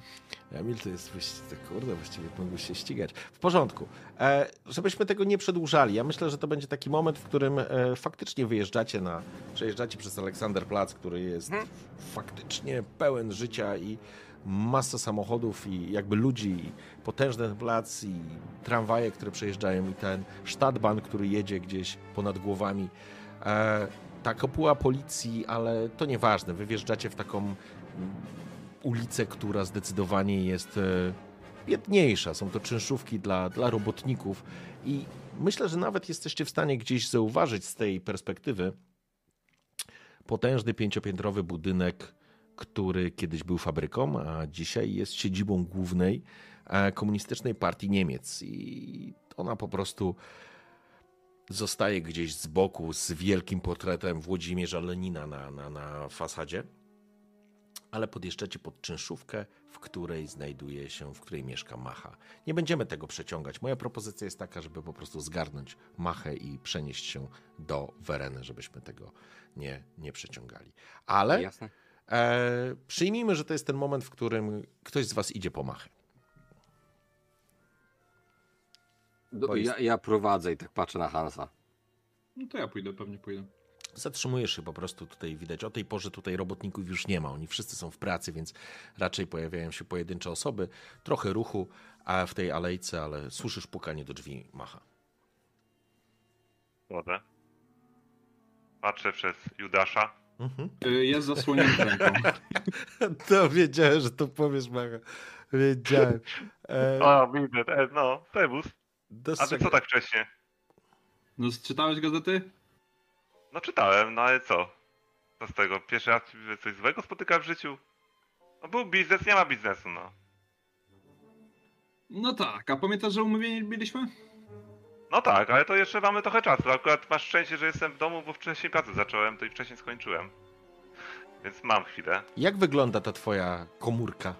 Emil to jest właściwie, kurde, właściwie mógłbyś się ścigać. W porządku. E, żebyśmy tego nie przedłużali, ja myślę, że to będzie taki moment, w którym e, faktycznie wyjeżdżacie na, przejeżdżacie przez Aleksanderplatz, który jest Mhm. faktycznie pełen życia i masa samochodów i jakby ludzi, i potężny plac i tramwaje, które przejeżdżają i ten Stadtbahn, który jedzie gdzieś ponad głowami. E, ta kopuła policji, ale to nieważne, wy wjeżdżacie w taką ulicę, która zdecydowanie jest e, biedniejsza. Są to czynszówki dla, dla robotników. I myślę, że nawet jesteście w stanie gdzieś zauważyć z tej perspektywy potężny pięciopiętrowy budynek, który kiedyś był fabryką, a dzisiaj jest siedzibą głównej e, komunistycznej partii Niemiec. I ona po prostu zostaje gdzieś z boku z wielkim portretem Włodzimierza Lenina na, na, na fasadzie ale podjeżdżacie pod czynszówkę, w której znajduje się, w której mieszka Macha. Nie będziemy tego przeciągać. Moja propozycja jest taka, żeby po prostu zgarnąć Machę i przenieść się do Wereny, żebyśmy tego nie, nie przeciągali. Ale Jasne? e, przyjmijmy, że to jest ten moment, w którym ktoś z was idzie po Machę. Do, jest- ja, ja prowadzę i tak patrzę na Hansa. No to ja pójdę, pewnie pójdę. Zatrzymujesz się po prostu tutaj, widać. O tej porze tutaj robotników już nie ma. Oni wszyscy są w pracy, więc raczej pojawiają się pojedyncze osoby. Trochę ruchu a w tej alejce, ale słyszysz pukanie do drzwi Macha. Wodę. Patrzę przez Judasza. Mhm. Y, Jest zasłonięty <laughs> ręką. To wiedziałem, że to powiesz, Macha. Wiedziałem. E, O, widzę, e, no, Tebus. A ty co tak wcześnie? No, czytałeś gazety? No czytałem, no ale co? Co z tego? Pierwszy raz coś złego spotykałem w życiu? No był biznes, nie ma biznesu, no. No tak, a pamiętasz, że umówieni byliśmy? No tak, ale to jeszcze mamy trochę czasu. Akurat masz szczęście, że jestem w domu, bo wcześniej pracę zacząłem, to i wcześniej skończyłem. Więc mam chwilę. Jak wygląda ta twoja komórka?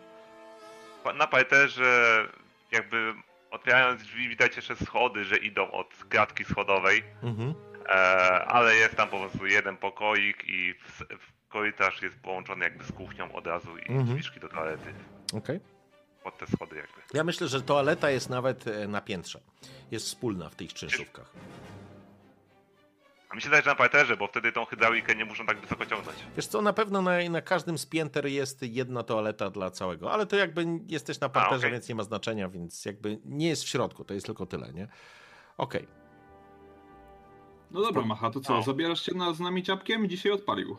Na parterze jakby otwierając drzwi widać jeszcze schody, że idą od klatki schodowej. Mhm. E, ale jest tam po prostu jeden pokoik i w, w korytarz jest połączony jakby z kuchnią od razu i Mhm. drzwiczki do toalety. Okej. Pod te schody jakby. Ja myślę, że toaleta jest nawet e, na piętrze. Jest wspólna w tych czynszówkach. A mi się zdaje, że na parterze, bo wtedy tą hydraulikę nie muszą tak wysoko ciągnąć. Wiesz co, na pewno na, na każdym z pięter jest jedna toaleta dla całego, ale to jakby jesteś na parterze, okej. więc nie ma znaczenia, więc jakby nie jest w środku, to jest tylko tyle, nie? Okej. No dobra, Macha, to co, No. zabierasz się na, z nami ciapkiem? Dzisiaj odpalił.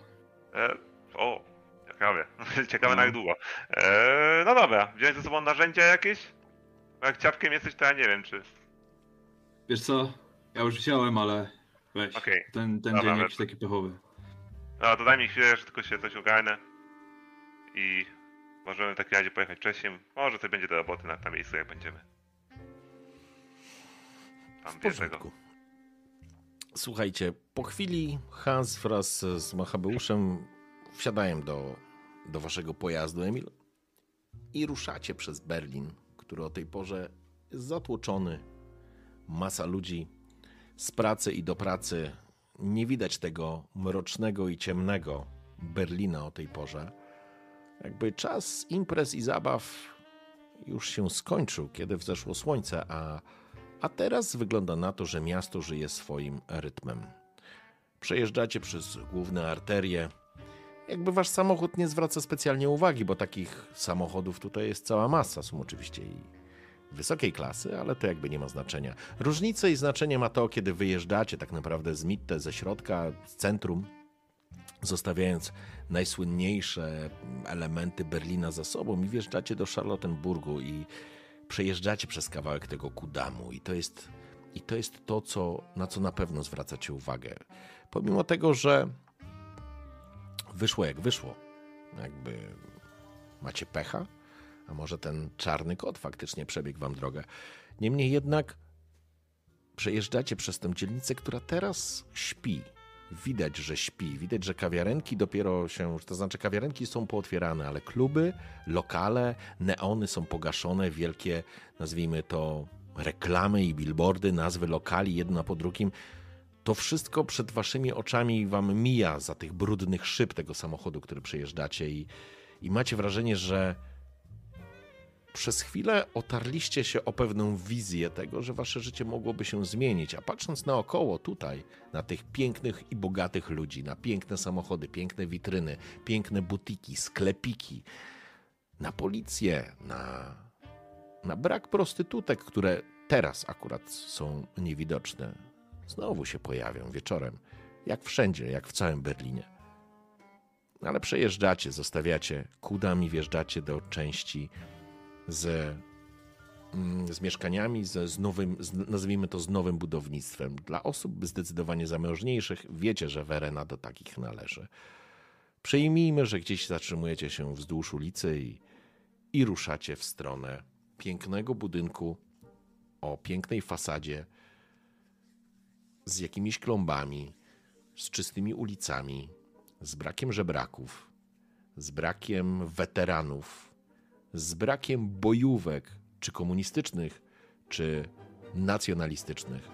E, o, ciekawe. <laughs> ciekawe No. na jak długo. E, no dobra, wziąć ze sobą narzędzia jakieś? Bo jak ciapkiem jesteś, to ja nie wiem, czy... Wiesz co, ja już wziąłem, ale weź, Okej. ten, ten Dobra, dzień jakiś taki pechowy. No to daj mi chwilę, że tylko się coś ogarnę. I możemy w takim razie pojechać wcześniej. Może coś będzie do roboty na, na miejscu, jak będziemy. Tam porządku. Słuchajcie, po chwili Hans wraz z Machabeuszem wsiadają do, do waszego pojazdu, Emil, i ruszacie przez Berlin, który o tej porze jest zatłoczony. Masa ludzi z pracy i do pracy. Nie widać tego mrocznego i ciemnego Berlina o tej porze. Jakby czas imprez i zabaw już się skończył, kiedy wzeszło słońce, a a teraz wygląda na to, że miasto żyje swoim rytmem. Przejeżdżacie przez główne arterie. Jakby wasz samochód nie zwraca specjalnie uwagi, bo takich samochodów tutaj jest cała masa. Są oczywiście i wysokiej klasy, ale to jakby nie ma znaczenia. Różnicę i znaczenie ma to, kiedy wyjeżdżacie tak naprawdę z Mitte, ze środka, z centrum, zostawiając najsłynniejsze elementy Berlina za sobą i wjeżdżacie do Charlottenburgu i przejeżdżacie przez kawałek tego Kudamu i to jest, i to, jest to co, na co na pewno zwracacie uwagę. Pomimo tego, że wyszło jak wyszło, jakby macie pecha, A może ten czarny kot faktycznie przebiegł wam drogę. Niemniej jednak przejeżdżacie przez tę dzielnicę, która teraz śpi. Widać, że śpi. Widać, że kawiarenki dopiero się, to znaczy kawiarenki są pootwierane, ale kluby, lokale, neony są pogaszone, wielkie, nazwijmy to, reklamy i billboardy, nazwy lokali, jedna po drugim. To wszystko przed waszymi oczami wam mija za tych brudnych szyb tego samochodu, który przejeżdżacie i, i macie wrażenie, że przez chwilę otarliście się o pewną wizję tego, że wasze życie mogłoby się zmienić, a patrząc naokoło tutaj, na tych pięknych i bogatych ludzi, na piękne samochody, piękne witryny, piękne butiki, sklepiki, na policję, na, na brak prostytutek, które teraz akurat są niewidoczne, znowu się pojawią wieczorem, jak wszędzie, jak w całym Berlinie. Ale przejeżdżacie, zostawiacie kudami, wjeżdżacie do części z, mm, z mieszkaniami, z, z nowym, z, nazwijmy to z nowym budownictwem. Dla osób zdecydowanie zamożniejszych wiecie, że Werena do takich należy. Przyjmijmy, że gdzieś zatrzymujecie się wzdłuż ulicy i, i ruszacie w stronę pięknego budynku o pięknej fasadzie z jakimiś klombami, z czystymi ulicami, z brakiem żebraków, z brakiem weteranów, z brakiem bojówek, czy komunistycznych, czy nacjonalistycznych.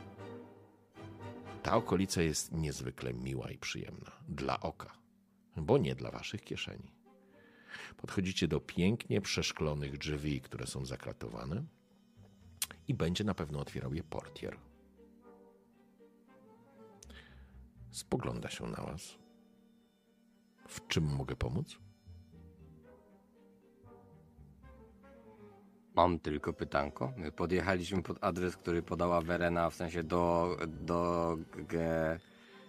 Ta okolica jest niezwykle miła i przyjemna dla oka, bo nie dla waszych kieszeni. Podchodzicie do pięknie przeszklonych drzwi, które są zakratowane, i będzie na pewno otwierał je portier. Spogląda się na was. W czym mogę pomóc? Mam tylko pytanko. My podjechaliśmy pod adres, który podała Verena, w sensie do. do. G...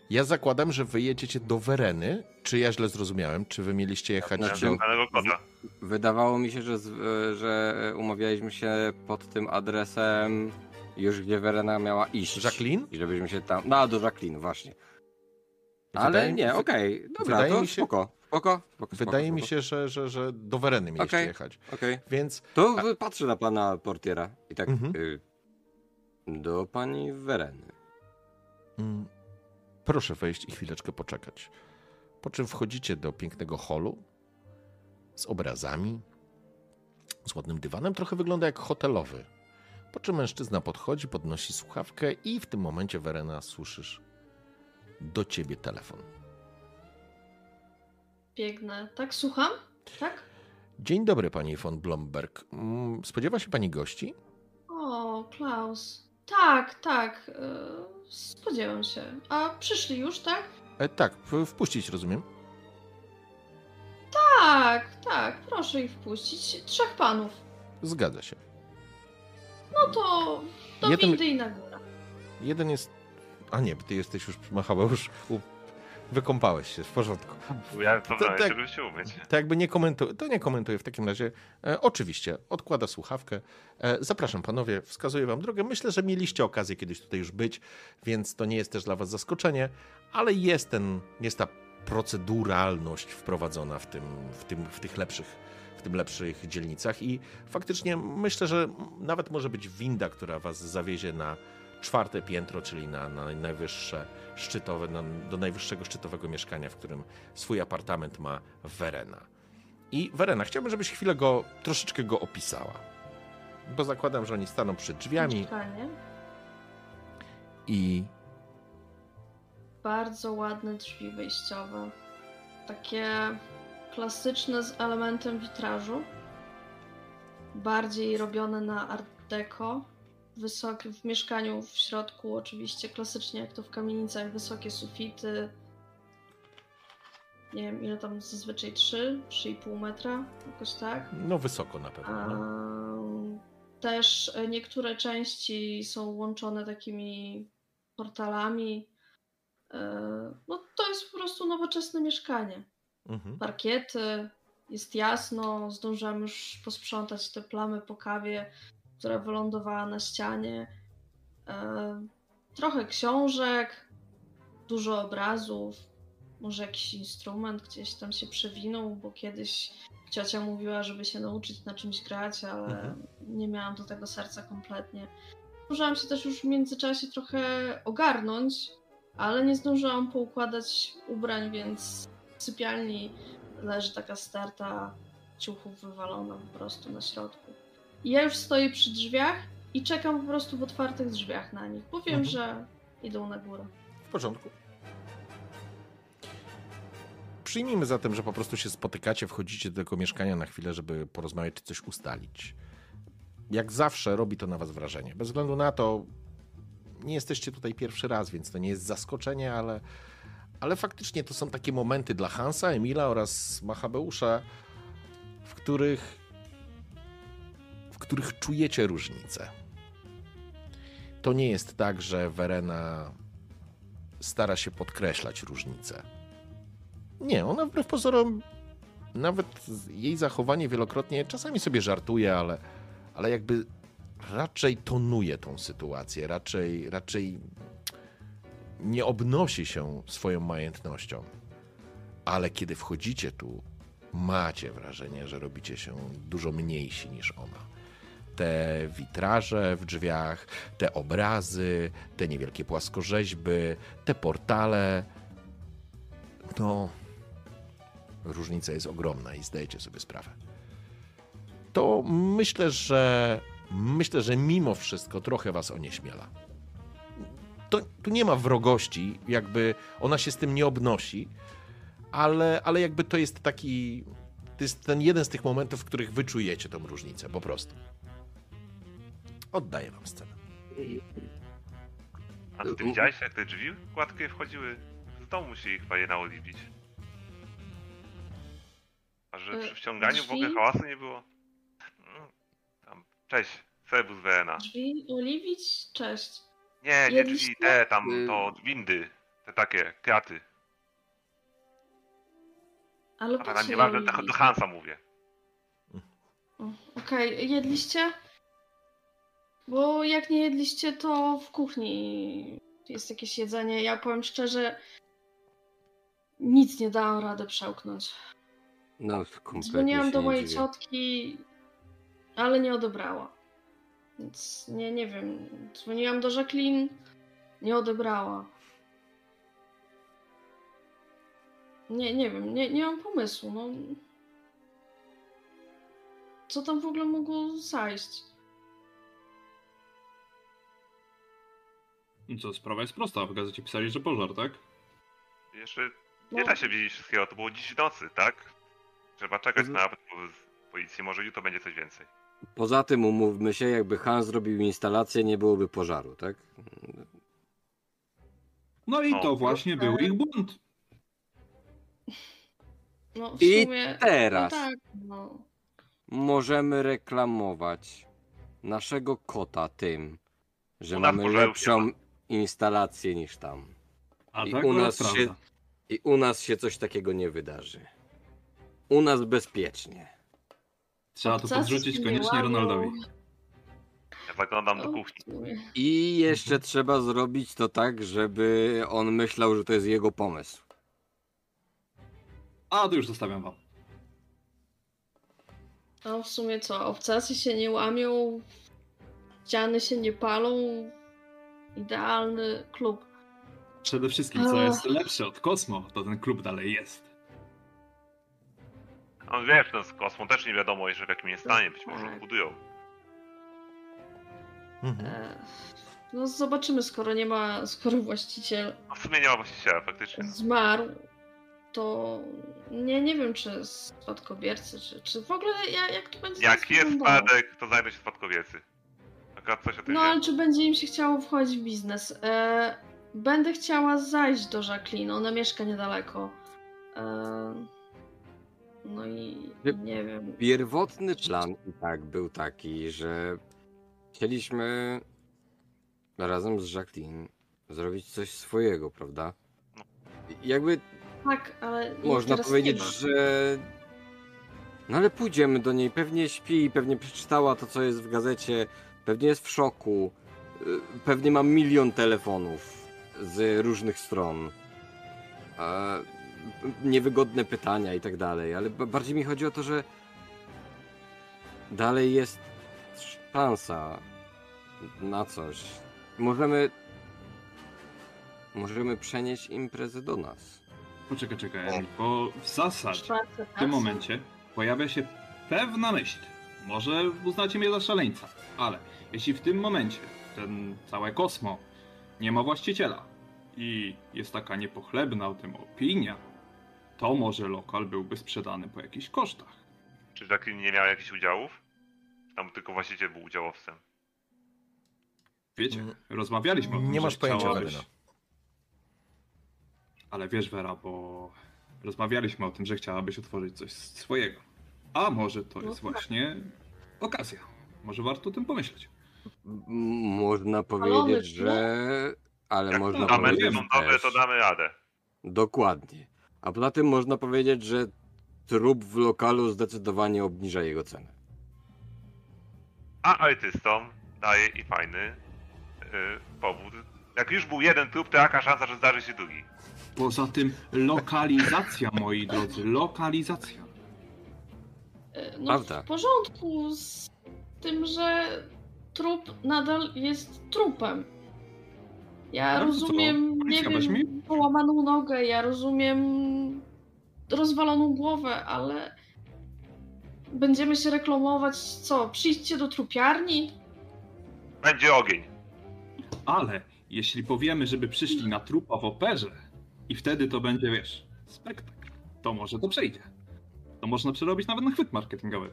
Ja zakładam, że wy jedziecie do Wereny. Czy ja źle zrozumiałem? Czy wy mieliście jechać Znaczy- do... Wydawało mi się, że, z, że umawialiśmy się pod tym adresem już gdzie Verena miała iść. Jacqueline? I żebyśmy się tam. No, do Jacqueline, właśnie. Ale Wydaje- nie, okej. Dobra, wydaje to mi się- spoko. Spoko, spoko, Wydaje spoko, mi spoko. się, że, że, że do Wereny mieliście Okej. jechać. Okej. Więc To patrzę na pana portiera i tak. Mhm. Y, do pani Wereny. mm, proszę wejść i chwileczkę poczekać. Po czym wchodzicie do pięknego holu z obrazami, z ładnym dywanem. Trochę wygląda jak hotelowy. Po czym mężczyzna podchodzi, podnosi słuchawkę i w tym momencie Werena słyszysz do ciebie telefon. Biegnę. Tak, słucham? Tak? Dzień dobry, pani von Blomberg. Mm, Spodziewa się pani gości? O, Klaus. Tak, tak. Yy, spodziewam się. A przyszli już, tak? E, tak, wpuścić, rozumiem. Tak, tak. Proszę ich wpuścić. Trzech panów. Zgadza się. No to do Jeden- windy i na górę. Jeden jest. A nie, ty jesteś już, Machała, już u... wykąpałeś się, w porządku. Ja to To brałem, tak. się umyć. To jakby nie komentuję, to nie komentuję w takim razie. E, oczywiście, odkłada słuchawkę. E, zapraszam panowie, wskazuję wam drogę. Myślę, że mieliście okazję kiedyś tutaj już być, więc to nie jest też dla was zaskoczenie, ale jest ten, jest ta proceduralność wprowadzona w tym, w tym, w tych lepszych, w tym lepszych dzielnicach i faktycznie myślę, że nawet może być winda, która was zawiezie na czwarte piętro, czyli na, na najwyższe szczytowe, na, do najwyższego szczytowego mieszkania, w którym swój apartament ma Verena. I Verena, chciałbym, żebyś chwilę go, troszeczkę go opisała. Bo zakładam, że oni staną przed drzwiami Mieszkanie. i Bardzo ładne drzwi wejściowe. Takie klasyczne z elementem witrażu. Bardziej robione na art deco. Wysokie, w mieszkaniu w środku oczywiście klasycznie jak to w kamienicach, wysokie sufity. Nie wiem ile tam zazwyczaj 3, 3,5 metra, jakoś tak. no wysoko na pewno. A, No. Też e, niektóre części są łączone takimi portalami. E, No to jest po prostu nowoczesne mieszkanie. Mhm. Parkiety, jest jasno, zdążyłam już posprzątać te plamy po kawie, która wylądowała na ścianie. E, Trochę książek, dużo obrazów, może jakiś instrument gdzieś tam się przewinął, bo kiedyś ciocia mówiła, żeby się nauczyć na czymś grać, ale Mhm. nie miałam do tego serca kompletnie. Zdążyłam się też już w międzyczasie trochę ogarnąć, ale nie zdążyłam poukładać ubrań, więc w sypialni leży taka sterta ciuchów wywalona po prostu na środku. I ja już stoję przy drzwiach i czekam po prostu w otwartych drzwiach na nich, bo wiem, Mhm. że idą na górę. W porządku. Przyjmijmy zatem, że po prostu się spotykacie, wchodzicie do tego mieszkania na chwilę, żeby porozmawiać czy coś ustalić. Jak zawsze robi to na was wrażenie. Bez względu na to, nie jesteście tutaj pierwszy raz, więc to nie jest zaskoczenie, ale, ale faktycznie to są takie momenty dla Hansa, Emila oraz Machabeusza, w których, których czujecie różnicę. To nie jest tak, że Verena stara się podkreślać różnice. Nie, ona wbrew pozorom, nawet jej zachowanie wielokrotnie, czasami sobie żartuje, ale, ale jakby raczej tonuje tą sytuację, raczej, raczej nie obnosi się swoją majętnością. Ale kiedy wchodzicie tu, macie wrażenie, że robicie się dużo mniejsi niż ona te witraże w drzwiach, te obrazy, te niewielkie płaskorzeźby, te portale. No, różnica jest ogromna i zdajecie sobie sprawę. To myślę, że myślę, że mimo wszystko trochę was onieśmiela. To, tu nie ma wrogości, jakby ona się z tym nie obnosi, ale, ale jakby to jest taki. To jest ten jeden z tych momentów, w których wyczujecie tą różnicę, po prostu. Oddaję wam scenę. A ty widziałeś, jak te drzwi gładkie wchodziły? Z domu się ich chyba je naoliwić. A że E, przy wciąganiu w ogóle drzwi? hałasu nie było? Mm, Tam, cześć, Sebus Vena. Drzwi oliwić? Cześć. Nie, nie Jedliście? drzwi, te tam, Y- to windy. Te takie, kraty. Ale A tam co nieważne, je do, do? Hansa mówię. O, Okej, jedliście? Bo jak nie jedliście, to w kuchni jest jakieś jedzenie. Ja powiem szczerze, nic nie dałam rady przełknąć. No, kompletnie Dzwoniłam do mojej ciotki, ale nie odebrała. Więc nie, nie wiem. Dzwoniłam do Jacqueline, nie odebrała. Nie, nie wiem, nie, nie mam pomysłu. No. Co tam w ogóle mogło zajść? No co, sprawa jest prosta. W gazecie pisali, że pożar, tak? Jeszcze nie No. da się wiedzieć wszystkiego, to było dziś w nocy, tak? Trzeba czekać Mhm. na policję, może jutro będzie coś więcej. Poza tym umówmy się, jakby Han zrobił instalację, nie byłoby pożaru, tak? No i No. to właśnie był ich błąd. No, w I sumie. teraz. No tak, no. Możemy reklamować naszego kota tym, że mamy pożarów nie lepszą ma. instalację niż tam. A I tak u u nas się-. I u nas się coś takiego nie wydarzy. U nas bezpiecznie. Trzeba to podrzucić koniecznie. Ronaldowi. Ja zaglądam do No, kuchni. I jeszcze trzeba zrobić to tak, żeby on myślał, że to jest jego pomysł. A to już zostawiam wam. No w sumie co, obcasy się nie łamią, ściany się nie palą. Idealny klub. Przede wszystkim, co jest lepsze od Kosmo, to ten klub dalej jest. On wie, że ten z kosmą też nie wiadomo jeszcze w jakim jest stanie, być może Tak. budują. Mhm. E, No zobaczymy, skoro nie ma, skoro właściciel No w sumie nie ma właściciela faktycznie. zmarł, to nie, nie wiem, czy spadkobiercy, czy, czy w ogóle ja, jak to będzie Jak jest wyglądało. spadek, to znajdą się spadkobiercy. Akurat coś o tym No ale czy będzie im się chciało wchodzić w biznes? E, będę chciała zajść do Jacqueline, ona mieszka niedaleko. E, no i nie wiem. Pierwotny plan i tak był taki, że chcieliśmy razem z Jacqueline zrobić coś swojego, prawda? I Jakby Tak, ale można teraz powiedzieć, nie ma. że. No ale pójdziemy do niej, pewnie śpi, pewnie przeczytała to, co jest w gazecie, pewnie jest w szoku, y, pewnie ma milion telefonów z różnych stron. Niewygodne pytania i tak dalej, ale ba- bardziej mi chodzi o to, że dalej jest szansa na coś. Możemy możemy przenieść imprezę do nas. Poczekaj, czekaj, Emil, bo w zasadzie w tym momencie pojawia się pewna myśl. Może uznacie mnie za szaleńca, ale jeśli w tym momencie ten całe kosmo nie ma właściciela i jest taka niepochlebna o tym opinia, to może lokal byłby sprzedany po jakichś kosztach. Czy Jacqueline nie miała jakichś udziałów? Tam tylko właściciel był udziałowcem. Wiecie, Mm. rozmawialiśmy o tym, Nie że masz pojęcia, chciałabyś- Weryna. Ale wiesz, Wera, bo rozmawialiśmy o tym, że chciałabyś otworzyć coś swojego. A może to No jest tak. właśnie okazja. Może warto o tym pomyśleć. Można powiedzieć, że... Ale Jak można fundamenty powiedzieć dobre, też... to damy radę. Dokładnie. A poza tym można powiedzieć, że trup w lokalu zdecydowanie obniża jego cenę. A artystom daje i fajny yy, powód. Jak już był jeden trup, to jaka szansa, że zdarzy się drugi? Poza tym lokalizacja, moi drodzy, lokalizacja. E, No Prawda. w porządku z tym, że trup nadal jest trupem. Ja No rozumiem, nie weźmie? wiem, połamaną nogę, ja rozumiem rozwaloną głowę, ale będziemy się reklamować, co? Przyjdźcie do trupiarni? Będzie ogień. Ale jeśli powiemy, żeby przyszli na trupa w operze i wtedy to będzie, wiesz, spektakl, to może to przejdzie. To można przerobić nawet na chwyt marketingowy.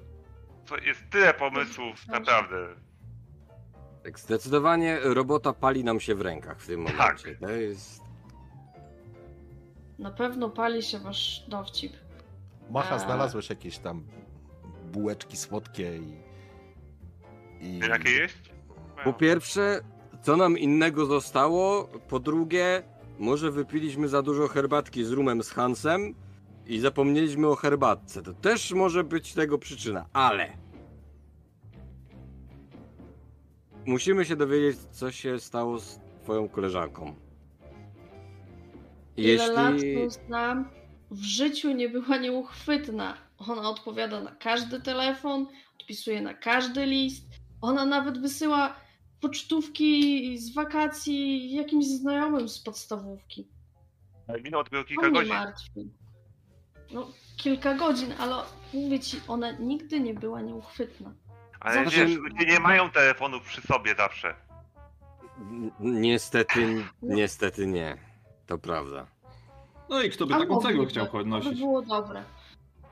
To jest tyle pomysłów, naprawdę. Tak, zdecydowanie robota pali nam się w rękach w tym momencie. Tak. To jest... Na pewno pali się wasz dowcip. Macha, A. znalazłeś jakieś tam bułeczki słodkie i... i... Jakie jeść? Po pierwsze, co nam innego zostało? Po drugie, może wypiliśmy za dużo herbatki z rumem z Hansem i zapomnieliśmy o herbatce. To też może być tego przyczyna, ale... Musimy się dowiedzieć, co się stało z twoją koleżanką. Ile lat ją znam, w życiu nie była nieuchwytna. Ona odpowiada na każdy telefon, odpisuje na każdy list. Ona nawet wysyła pocztówki z wakacji jakimś znajomym z podstawówki. Ale Minęło To kilka mnie godzin. martwi. No, kilka godzin, ale mówię ci, ona nigdy nie była nieuchwytna. Ale Zawsze- wiesz, ludzie nie mają telefonów przy sobie zawsze. N- Niestety, niestety nie. To prawda. No i kto by taką cegłę mogliby, chciał To by nosić? było dobre.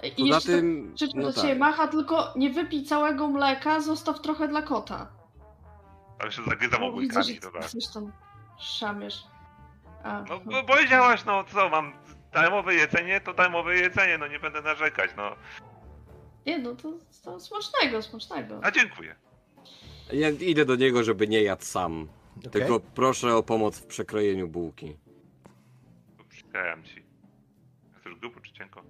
I Poza jeszcze tak tym, krzyczę no do ciebie, tak. Macha, tylko nie wypij całego mleka, zostaw trochę dla kota. Ale się zagryzam Bo widzę, ogórkami, że dobra. coś tam szamiesz. A, No bo powiedziałaś, no co, mam darmowe jedzenie, to darmowe jedzenie, no nie będę narzekać, no. Nie no, to, to smacznego, smacznego. A dziękuję. Ja idę do niego, żeby nie jadł sam. Okej? Tylko proszę o pomoc w przekrojeniu bułki. Przykrajam ci. Chcesz grubo czy cienko?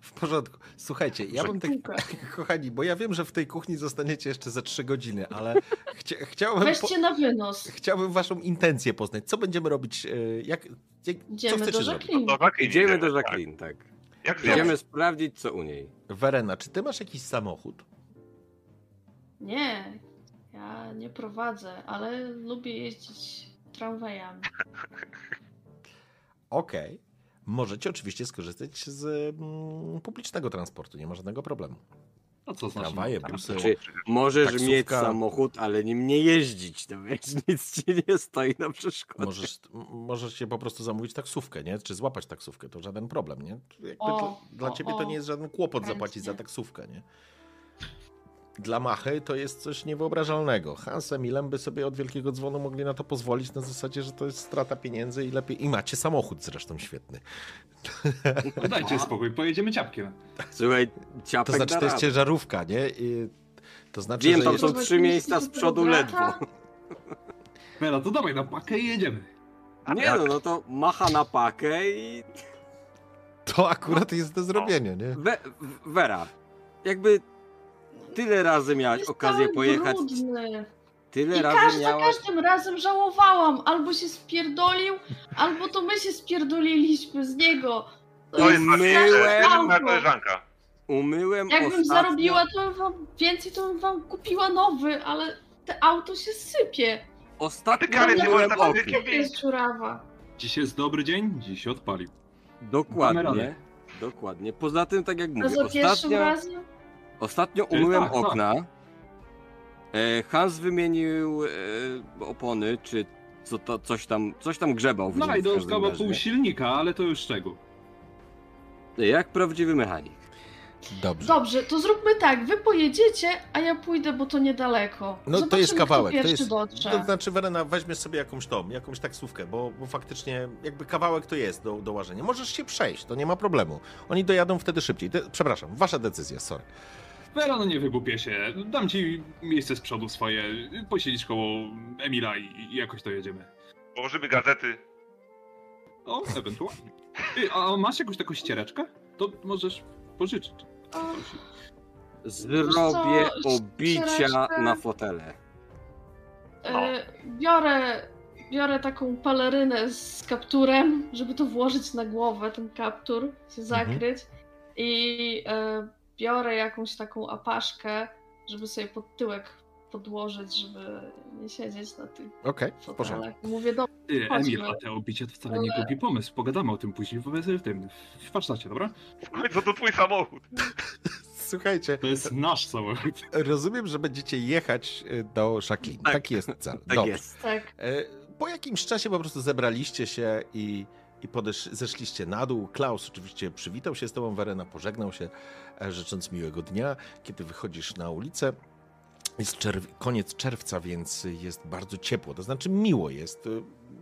W porządku. Słuchajcie, ja bym tak... <laughs> Kochani, bo ja wiem, że w tej kuchni zostaniecie jeszcze za trzy godziny, ale <laughs> chcia, chciałbym... Weźcie na wynos. Chciałbym waszą intencję poznać. Co będziemy robić? e, Jak, jak, co Idziemy chcecie do? Jacqueline. Do Jacqueline Idziemy do tak. Jacqueline, tak. Jak? Idziemy sprawdzić, co u niej. Werena, czy ty masz jakiś samochód? Nie, ja nie prowadzę, ale lubię jeździć tramwajami. <laughs> Okej. Możecie oczywiście skorzystać z mm, publicznego transportu, nie ma żadnego problemu. A co znaczy? Tramwaje, no, busy. Czy możesz Taksówka. mieć samochód, ale nim nie jeździć, to wiesz, <laughs> nic ci nie stoi na przeszkodzie. Możesz, możesz się po prostu zamówić taksówkę, nie? Czy złapać taksówkę, to żaden problem, nie? Jakby O, to, dla o, ciebie to o. nie jest żaden kłopot Chętnie. zapłacić za taksówkę, nie? Dla Machy to jest coś niewyobrażalnego. Hansem i Lem by sobie od wielkiego dzwonu mogli na to pozwolić na zasadzie, że to jest strata pieniędzy i lepiej. I macie samochód zresztą świetny. No dajcie spokój, pojedziemy ciapkiem. Słuchaj, To ciapek znaczy, da to jest ciężarówka, nie? I to znaczy, Wiem, że tam jest... są trzy miejsca z przodu ledwo. Mela, to dawaj na pakę i jedziemy. Nie no, no to macha na pakę i... To akurat jest do zrobienia, nie? We, Wera, jakby tyle razy miałaś Jest okazję cały pojechać... Brudny. tyle I razy każ, za miałaś... każdym razem żałowałam. Albo się spierdolił, albo to my się spierdoliliśmy z niego. To jest Myłem moja auto. koleżanka. Umyłem Jakbym ostatnio... zarobiła, to bym wam więcej, to bym wam kupiła nowy, ale te auto się sypie. Ostatnio umyłem można okno. powiedzieć. To jest. Dziś jest dobry dzień, dziś się odpalił. Dokładnie. Dokładnie. Poza tym, tak jak A mówię, za pierwszym ostatnio, razem? Ostatnio umyłem tak, tak. okna. E, Hans wymienił e, opony, czy co to, coś tam, coś tam grzebał w nim No i razie. pół silnika, ale to już szczegół. Jak prawdziwy mechanik. Dobrze. Dobrze, to zróbmy tak. Wy pojedziecie, a ja pójdę, bo to niedaleko. No to Zobaczymy, jest kawałek. Kto To jest, dotrze. to znaczy, Werena, weźmiesz sobie jakąś tą, jakąś taksówkę, bo, bo faktycznie jakby kawałek to jest do, do łażenia. Możesz się przejść, to nie ma problemu. Oni dojadą wtedy szybciej. De- przepraszam, wasza decyzja, sorry. Vera, no nie wygłupię się. Dam ci miejsce z przodu swoje. Posiedzisz koło Emila i, i jakoś to jedziemy. Położymy gazety. O, ewentualnie. Ty, a masz jakąś taką ściereczkę? To możesz pożyczyć. Zrobię co, obicia na fotele. e, biorę, biorę taką pelerynę z kapturem, żeby to włożyć na głowę, ten kaptur, się zakryć. I e, biorę jakąś taką apaszkę, żeby sobie pod tyłek podłożyć, żeby nie siedzieć na tych Okej, w porządku. Mówię, dobrze. Ty, Chodźmy. Emil, a te obicie to wcale nie głupi pomysł. Pogadamy o tym później w, w tym, w warsztacie, dobra? W końcu to twój samochód. <laughs> Słuchajcie, To jest nasz samochód. rozumiem, że będziecie jechać y, do Jacqueline. Tak. Taki jest cel. Tak Dobrze. jest. Tak. E, Po jakimś czasie po prostu zebraliście się i, i podesz, zeszliście na dół. Klaus oczywiście przywitał się z tobą, Werena pożegnał się, e, życząc miłego dnia. Kiedy wychodzisz na ulicę, jest czerw- koniec czerwca, więc jest bardzo ciepło, to znaczy miło jest.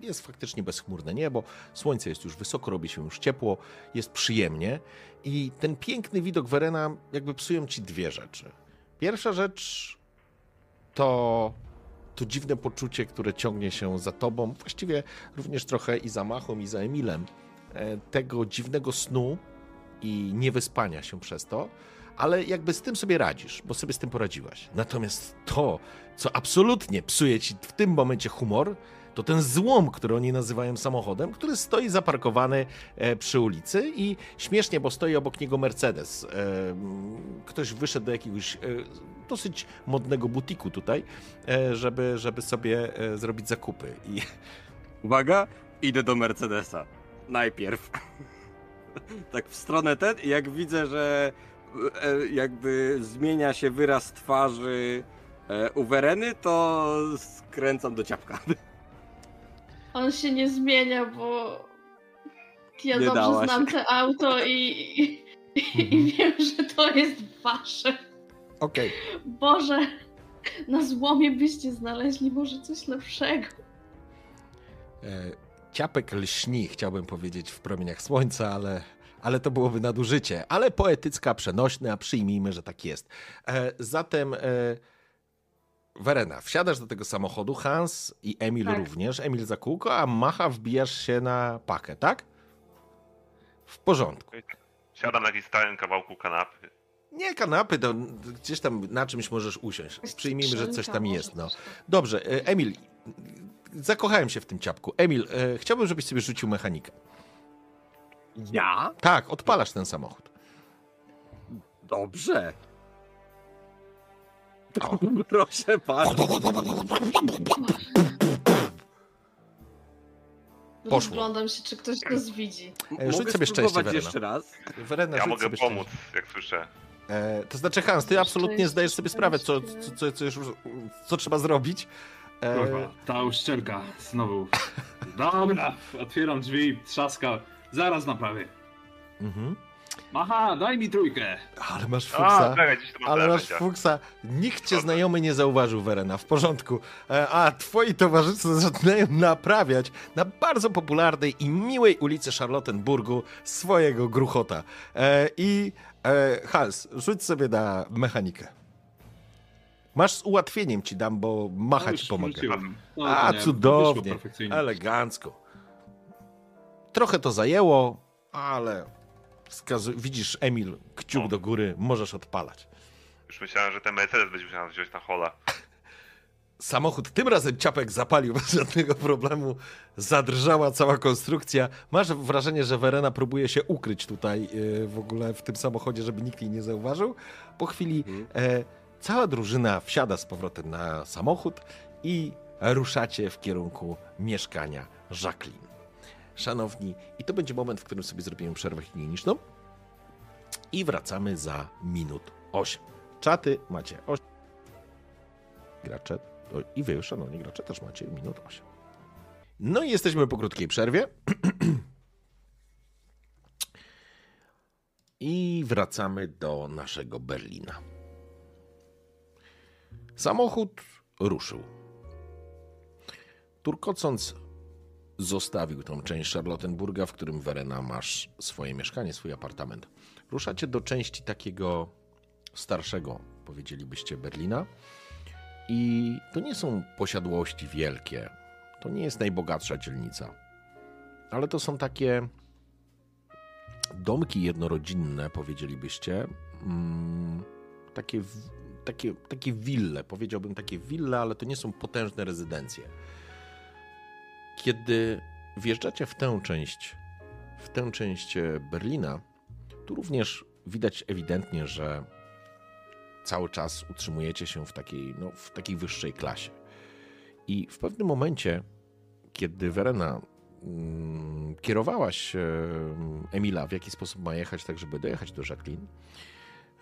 Jest faktycznie bezchmurne niebo, słońce jest już wysoko, robi się już ciepło, jest przyjemnie i ten piękny widok Werena jakby psują ci dwie rzeczy. Pierwsza rzecz to to dziwne poczucie, które ciągnie się za tobą, właściwie również trochę i za Machą, i za Emilem, e, tego dziwnego snu i niewyspania się przez to, ale jakby z tym sobie radzisz, bo sobie z tym poradziłaś. Natomiast to, co absolutnie psuje ci w tym momencie humor, to ten złom, który oni nazywają samochodem, który stoi zaparkowany e, przy ulicy i śmiesznie, bo stoi obok niego Mercedes. E, Ktoś wyszedł do jakiegoś e, dosyć modnego butiku tutaj, żeby, żeby sobie zrobić zakupy. I <laughs> Uwaga, idę do Mercedesa. Najpierw. <laughs> tak w stronę ten jak widzę, że jakby zmienia się wyraz twarzy e, u Wereny, to skręcam do ciapka. <laughs> On się nie zmienia, bo ja Nie dobrze dałaś. znam te auto i, i, i Mhm. wiem, że to jest wasze. okej, Boże, na złomie byście znaleźli może coś lepszego. e, ciapek lśni, chciałbym powiedzieć w promieniach słońca, ale, ale to byłoby nadużycie. Ale poetycka, przenośna, a przyjmijmy, że tak jest. E, Zatem... e, Werena, wsiadasz do tego samochodu, Hans i Emil Tak. również, Emil za kółko, a Macha wbijasz się na pakę, tak? W porządku. Siadam na jakimś stałym kawałku kanapy. Nie kanapy, to gdzieś tam na czymś możesz usiąść. Przyjmijmy, że coś tam jest. No. Dobrze, e, Emil, zakochałem się w tym ciapku. Emil, e, chciałbym, żebyś sobie rzucił mechanikę. Ja? Tak, odpalasz ten samochód. Dobrze. Proszę bardzo. Poszło. Rozglądam się, czy ktoś nas widzi. E, rzuć Mogę sobie szczęście, Werena. jeszcze raz? Werena, Ja rzuć mogę sobie pomóc, szczęście. jak słyszę. E, to znaczy, Hans, ty absolutnie Szczęście, zdajesz sobie sprawę, co, co, szczęście. co, co, już, co trzeba zrobić. E, Kurwa, ta uszczelka znowu. <laughs> Dobra, otwieram drzwi, trzaska. Zaraz naprawię. mhm. Macha, daj mi trójkę. Ale masz A, fuksa. czekaj, mam Ale masz fuksa. Nikt cię znajomy nie zauważył, Werena. W porządku. E, A twoi towarzysze <laughs> zaczynają naprawiać na bardzo popularnej i miłej ulicy Charlottenburgu swojego gruchota. E, I e, Hans, rzuć sobie na mechanikę. Masz z ułatwieniem ci dam, bo No macha już ci pomogę. wróciłem. No, A, nie, cudownie. Elegancko. Trochę to zajęło, ale widzisz, Emil, kciuk O. do góry, możesz odpalać. Już myślałem, że ten Mercedes będzie musiał wziąć na hola. <laughs> Samochód tym razem ciapek zapalił <laughs> bez żadnego problemu. Zadrżała cała konstrukcja. Masz wrażenie, że Verena próbuje się ukryć tutaj yy, w ogóle w tym samochodzie, żeby nikt jej nie zauważył. Po chwili e, cała drużyna wsiada z powrotem na samochód i ruszacie w kierunku mieszkania Jacqueline. Szanowni, i to będzie moment, w którym sobie zrobimy przerwę higieniczną i wracamy za minut 8. Czaty macie 8. Gracze i wy, szanowni gracze, też macie minut 8. No i jesteśmy po krótkiej przerwie. <clears throat> I wracamy do naszego Berlina. Samochód ruszył. Turkocąc zostawił tą część Charlottenburga, w którym Verena masz swoje mieszkanie, swój apartament. Ruszacie do części takiego starszego, powiedzielibyście, Berlina. I to nie są posiadłości wielkie. To nie jest najbogatsza dzielnica. Ale to są takie domki jednorodzinne, powiedzielibyście. Mm, takie, takie, takie wille, powiedziałbym takie wille, ale to nie są potężne rezydencje. Kiedy wjeżdżacie w tę część, w tę część e, Berlina, tu również widać ewidentnie, że cały czas utrzymujecie się w takiej, no, w takiej wyższej klasie. I w pewnym momencie, kiedy Verena mm, kierowałaś e, Emila, w jaki sposób ma jechać, tak żeby dojechać do Jacqueline,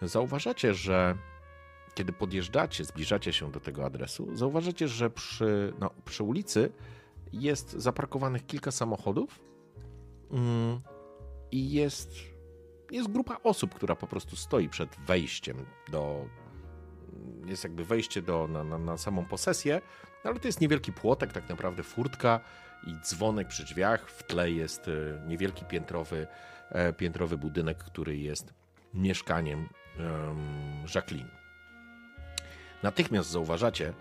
zauważacie, że kiedy podjeżdżacie, zbliżacie się do tego adresu, zauważacie, że przy, no, przy ulicy jest zaparkowanych kilka samochodów mm, i jest, jest grupa osób, która po prostu stoi przed wejściem do. Jest jakby wejście do, na, na, na samą posesję, ale to jest niewielki płotek, tak naprawdę furtka i dzwonek przy drzwiach. W tle jest e, niewielki piętrowy, e, piętrowy budynek, który jest mieszkaniem Jacqueline. Natychmiast zauważacie,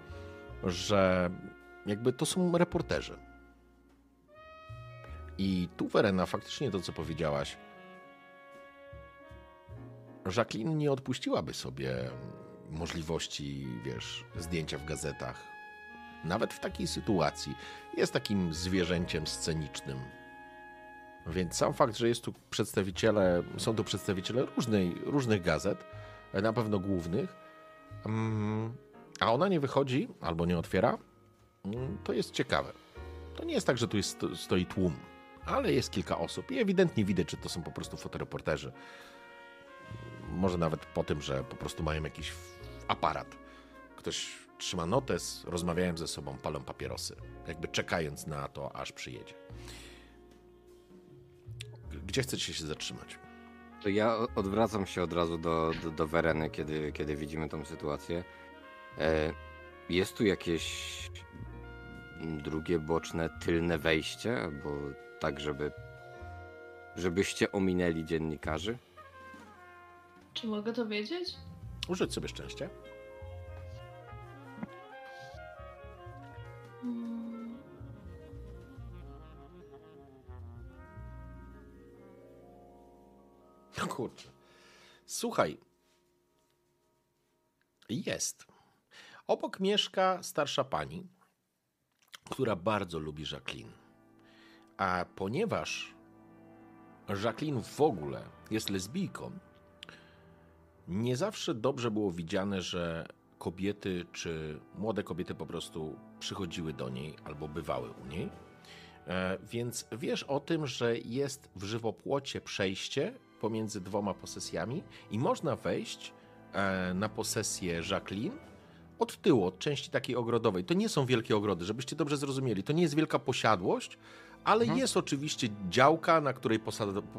że jakby to są reporterzy. I tu, Verena, faktycznie to, co powiedziałaś, Jacqueline nie odpuściłaby sobie możliwości, wiesz, zdjęcia w gazetach. Nawet w takiej sytuacji jest takim zwierzęciem scenicznym. Więc sam fakt, że jest tu przedstawiciele, są tu przedstawiciele różnej, różnych gazet, na pewno głównych, mm, a ona nie wychodzi albo nie otwiera, to jest ciekawe. To nie jest tak, że tu jest, stoi tłum, ale jest kilka osób i ewidentnie widać, że to są po prostu fotoreporterzy. Może nawet po tym, że po prostu mają jakiś aparat. Ktoś trzyma notes, rozmawiają ze sobą, palą papierosy, jakby czekając na to, aż przyjedzie. Gdzie chcecie się zatrzymać? Ja odwracam się od razu do, do, do Wereny, kiedy, kiedy widzimy tą sytuację. E, jest tu jakieś drugie boczne, tylne wejście, albo tak, żeby żebyście ominęli dziennikarzy? Czy mogę to wiedzieć? Użyć sobie szczęście. Hmm. No kurczę. Słuchaj. Jest. Obok mieszka starsza pani, która bardzo lubi Jacqueline. A ponieważ Jacqueline w ogóle jest lesbijką, nie zawsze dobrze było widziane, że kobiety czy młode kobiety po prostu przychodziły do niej albo bywały u niej. E, więc wiesz o tym, że jest w żywopłocie przejście pomiędzy dwoma posesjami i można wejść e, na posesję Jacqueline od tyłu, od części takiej ogrodowej. To nie są wielkie ogrody, żebyście dobrze zrozumieli. To nie jest wielka posiadłość, ale mhm. jest oczywiście działka, na której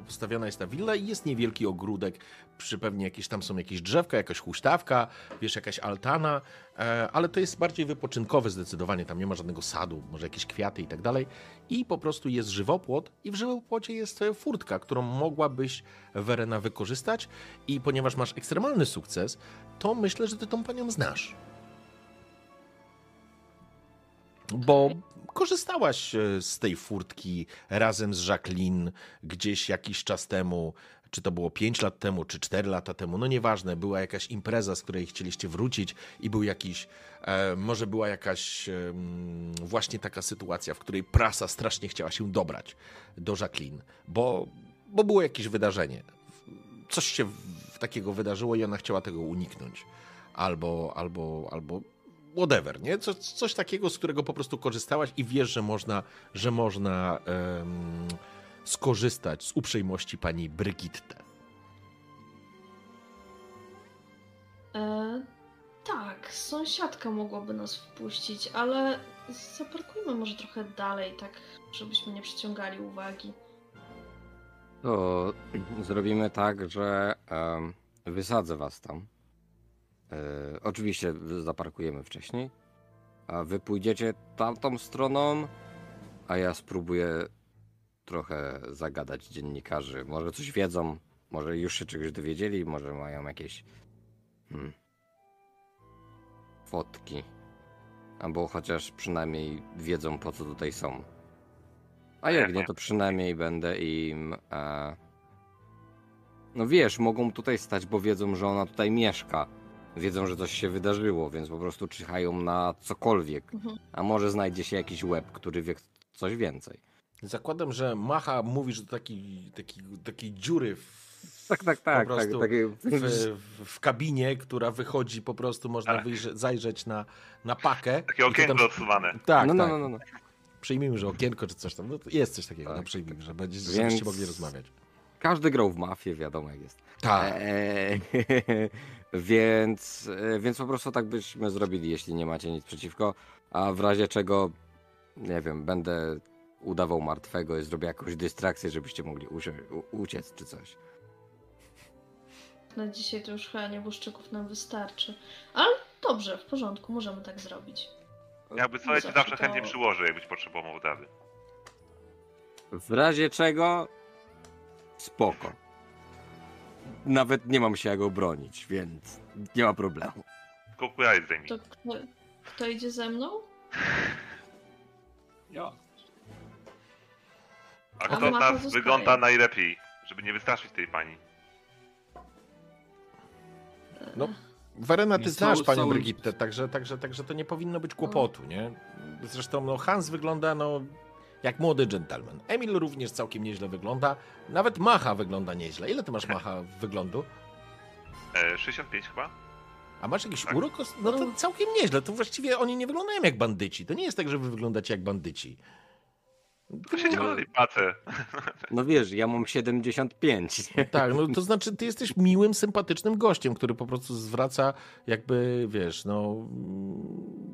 postawiona jest ta willa i jest niewielki ogródek, przy pewnie jakieś tam są jakieś drzewka, jakaś huśtawka, wiesz, jakaś altana, e, ale to jest bardziej wypoczynkowe zdecydowanie, tam nie ma żadnego sadu, może jakieś kwiaty i tak dalej i po prostu jest żywopłot i w żywopłocie jest e, furtka, którą mogłabyś Werena wykorzystać i ponieważ masz ekstremalny sukces, to myślę, że ty tą panią znasz. Bo korzystałaś e, z tej furtki razem z Jacqueline gdzieś jakiś czas temu, czy to było 5 lat temu, czy 4 lata temu, no nieważne, była jakaś impreza, z której chcieliście wrócić i był jakiś, e, może była jakaś e, właśnie taka sytuacja, w której prasa strasznie chciała się dobrać do Jacqueline, bo, bo było jakieś wydarzenie. Coś się w, takiego wydarzyło i ona chciała tego uniknąć. Albo, albo, albo whatever, nie? Co, coś takiego, z którego po prostu korzystałaś i wiesz, że można, że można em, skorzystać z uprzejmości pani Brygitte. E, tak, sąsiadka mogłaby nas wpuścić, ale zaparkujmy może trochę dalej, tak, żebyśmy nie przyciągali uwagi. To zrobimy tak, że em, wysadzę was tam. E, oczywiście zaparkujemy wcześniej, a wy pójdziecie tamtą stroną, a ja spróbuję trochę zagadać dziennikarzy. Może coś wiedzą, może już się czegoś dowiedzieli, może mają jakieś hmm, fotki, albo chociaż przynajmniej wiedzą po co tutaj są. A jak nie, to przynajmniej będę im. No wiesz, mogą tutaj stać, bo wiedzą, że ona tutaj mieszka. Wiedzą, że coś się wydarzyło, więc po prostu czyhają na cokolwiek. Mhm. A może znajdzie się jakiś łeb, który wie coś więcej. Zakładam, że Macha mówisz do takiej, takiej, takiej dziury w, Tak, tak, po tak. tak, prostu takie... w, w, w kabinie, która wychodzi, po prostu można Tak. wyjrze, zajrzeć na, na pakę. Takie okienko tam- odsuwane. Tak, No, no, tak. no, no, no. Przyjmijmy, że okienko czy coś tam. No, jest coś takiego, Tak. no przyjmijmy, że będzie, Więc- żebyście mogli rozmawiać. Każdy grał w mafię, wiadomo jak jest. Tak. Eee, więc, e, więc po prostu tak byśmy zrobili, jeśli nie macie nic przeciwko. A w razie czego, nie wiem, będę udawał martwego i zrobię jakąś dystrakcję, żebyście mogli uciec czy coś. Na dzisiaj to już chyba nieboszczyków nam wystarczy. Ale dobrze, w porządku, możemy tak zrobić. Jakby co, ja ci Zawsze zawsze to- chętnie przyłożę, jakbyś potrzebował dady. W razie czego, spoko. Nawet nie mam się jak obronić, więc nie ma problemu. Tylko okulary zdejmij. To kto, kto idzie ze mną? Ja. A A kto z nas wygląda najlepiej, żeby nie wystraszyć tej pani? No, Werena, ty Jest znasz cały- panią cały- Brygittę, także, także, także to nie powinno być kłopotu, nie? Zresztą no, Hans wygląda no, jak młody gentleman. Emil również całkiem nieźle wygląda. Nawet Macha wygląda nieźle. Ile ty masz Macha wyglądu? E, 65 chyba? A masz jakiś Tak. urok? No to całkiem nieźle. To właściwie oni nie wyglądają jak bandyci. To nie jest tak, że wy wyglądacie jak bandyci. To się ciągle tej pacę. No wiesz, ja mam 75. nie? Tak, no to znaczy ty jesteś miłym, sympatycznym gościem, który po prostu zwraca jakby, wiesz, no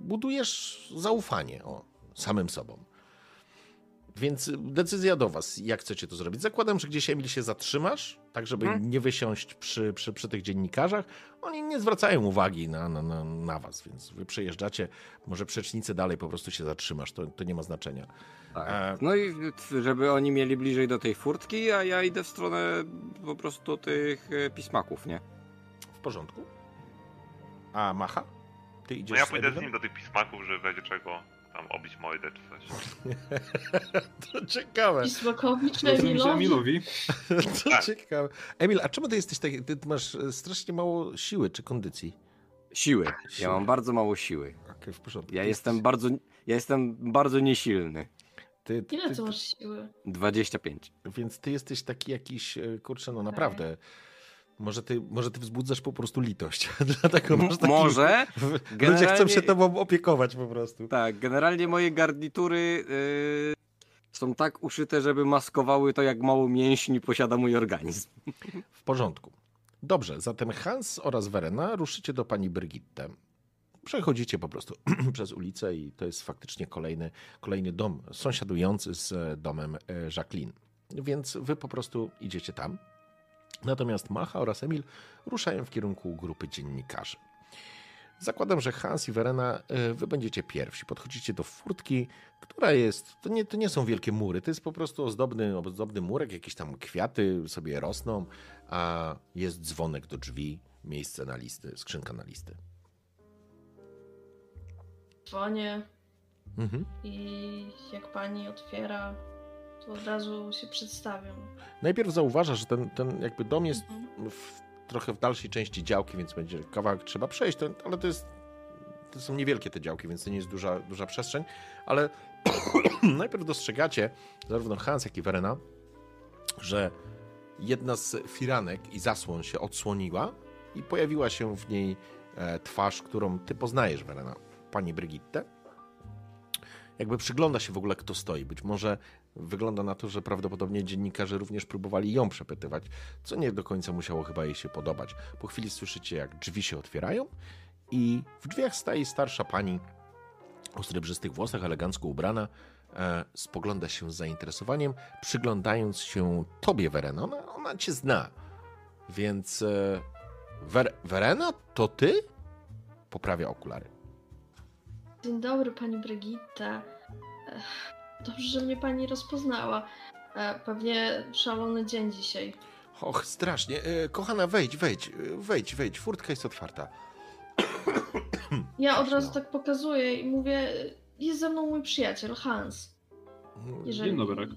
budujesz zaufanie o, samym sobą. Więc decyzja do was, jak chcecie to zrobić. Zakładam, że gdzieś Emil się zatrzymasz, tak żeby Mhm. nie wysiąść przy, przy, przy tych dziennikarzach. Oni nie zwracają uwagi na, na, na, na was, więc wy przejeżdżacie, może przecznicę dalej po prostu się zatrzymasz, to, to nie ma znaczenia. E, Tak. No i żeby oni mieli bliżej do tej furtki, a ja idę w stronę po prostu tych e, pismaków, nie? W porządku? A Macha? Ty idziesz No ja pójdę z Emilem? nim do tych pismaków, żeby w razie czego tam obić mordę czy coś. <laughs> To ciekawe. Rozumiem, że Emilowi? Emilowi. <laughs> To Tak. ciekawe. Emil, a czemu ty jesteś taki, ty masz e, strasznie mało siły czy kondycji? Siły. Siły. Ja mam bardzo mało siły. Okej, w porządku. Ja jestem jesteś- bardzo, ja jestem bardzo niesilny. Ty, ty, Ile ty, ty masz siły? 25. Więc ty jesteś taki jakiś, e, kurczę, no naprawdę. Może ty, może ty wzbudzasz po prostu litość. <laughs> Dlatego masz taki... Może. <laughs> Ludzie chcą Generalnie- się tobą opiekować po prostu. Tak, generalnie moje garnitury yy, są tak uszyte, żeby maskowały to, jak mało mięśni posiada mój organizm. <laughs> W porządku. Dobrze, zatem Hans oraz Verena ruszycie do pani Brygitte. Przechodzicie po prostu <clears throat> przez ulicę i to jest faktycznie kolejny, kolejny dom sąsiadujący z e, domem e, Jacqueline. Więc wy po prostu idziecie tam. Natomiast Macha oraz Emil ruszają w kierunku grupy dziennikarzy. Zakładam, że Hans i Verena, e, wy będziecie pierwsi. Podchodzicie do furtki, która jest, to nie, to nie są wielkie mury, to jest po prostu ozdobny, ozdobny murek, jakieś tam kwiaty sobie rosną, a jest dzwonek do drzwi, miejsce na listy, skrzynka na listy. Dzwonię Mhm. i jak pani otwiera, to od razu się przedstawiam. Najpierw zauważasz, że ten, ten jakby dom jest Mhm. w, trochę w dalszej części działki, więc będzie kawałek trzeba przejść, to, ale to jest to są niewielkie te działki, więc to nie jest duża, duża przestrzeń, ale <clears throat> najpierw dostrzegacie, zarówno Hans, jak i Verena, że jedna z firanek i zasłon się odsłoniła i pojawiła się w niej e, twarz, którą ty poznajesz, Verena, pani Brigitte. Jakby przygląda się w ogóle, kto stoi. Być może wygląda na to, że prawdopodobnie dziennikarze również próbowali ją przepytywać, co nie do końca musiało chyba jej się podobać. Po chwili słyszycie, jak drzwi się otwierają i w drzwiach staje starsza pani o srebrzystych włosach, elegancko ubrana. E, spogląda się z zainteresowaniem, przyglądając się tobie, Verena. Ona, ona cię zna. Więc e, Wer, Verena, to ty? Poprawia okulary. Dzień dobry, pani Brigitte. Dobrze, że mnie pani rozpoznała. E, Pewnie szalony dzień dzisiaj. Och, strasznie. E, kochana, wejdź, wejdź, e, wejdź, wejdź. Furtka jest otwarta. Ja od razu No. tak pokazuję i mówię, jest ze mną mój przyjaciel Hans. Jeżeli Dzień dobry.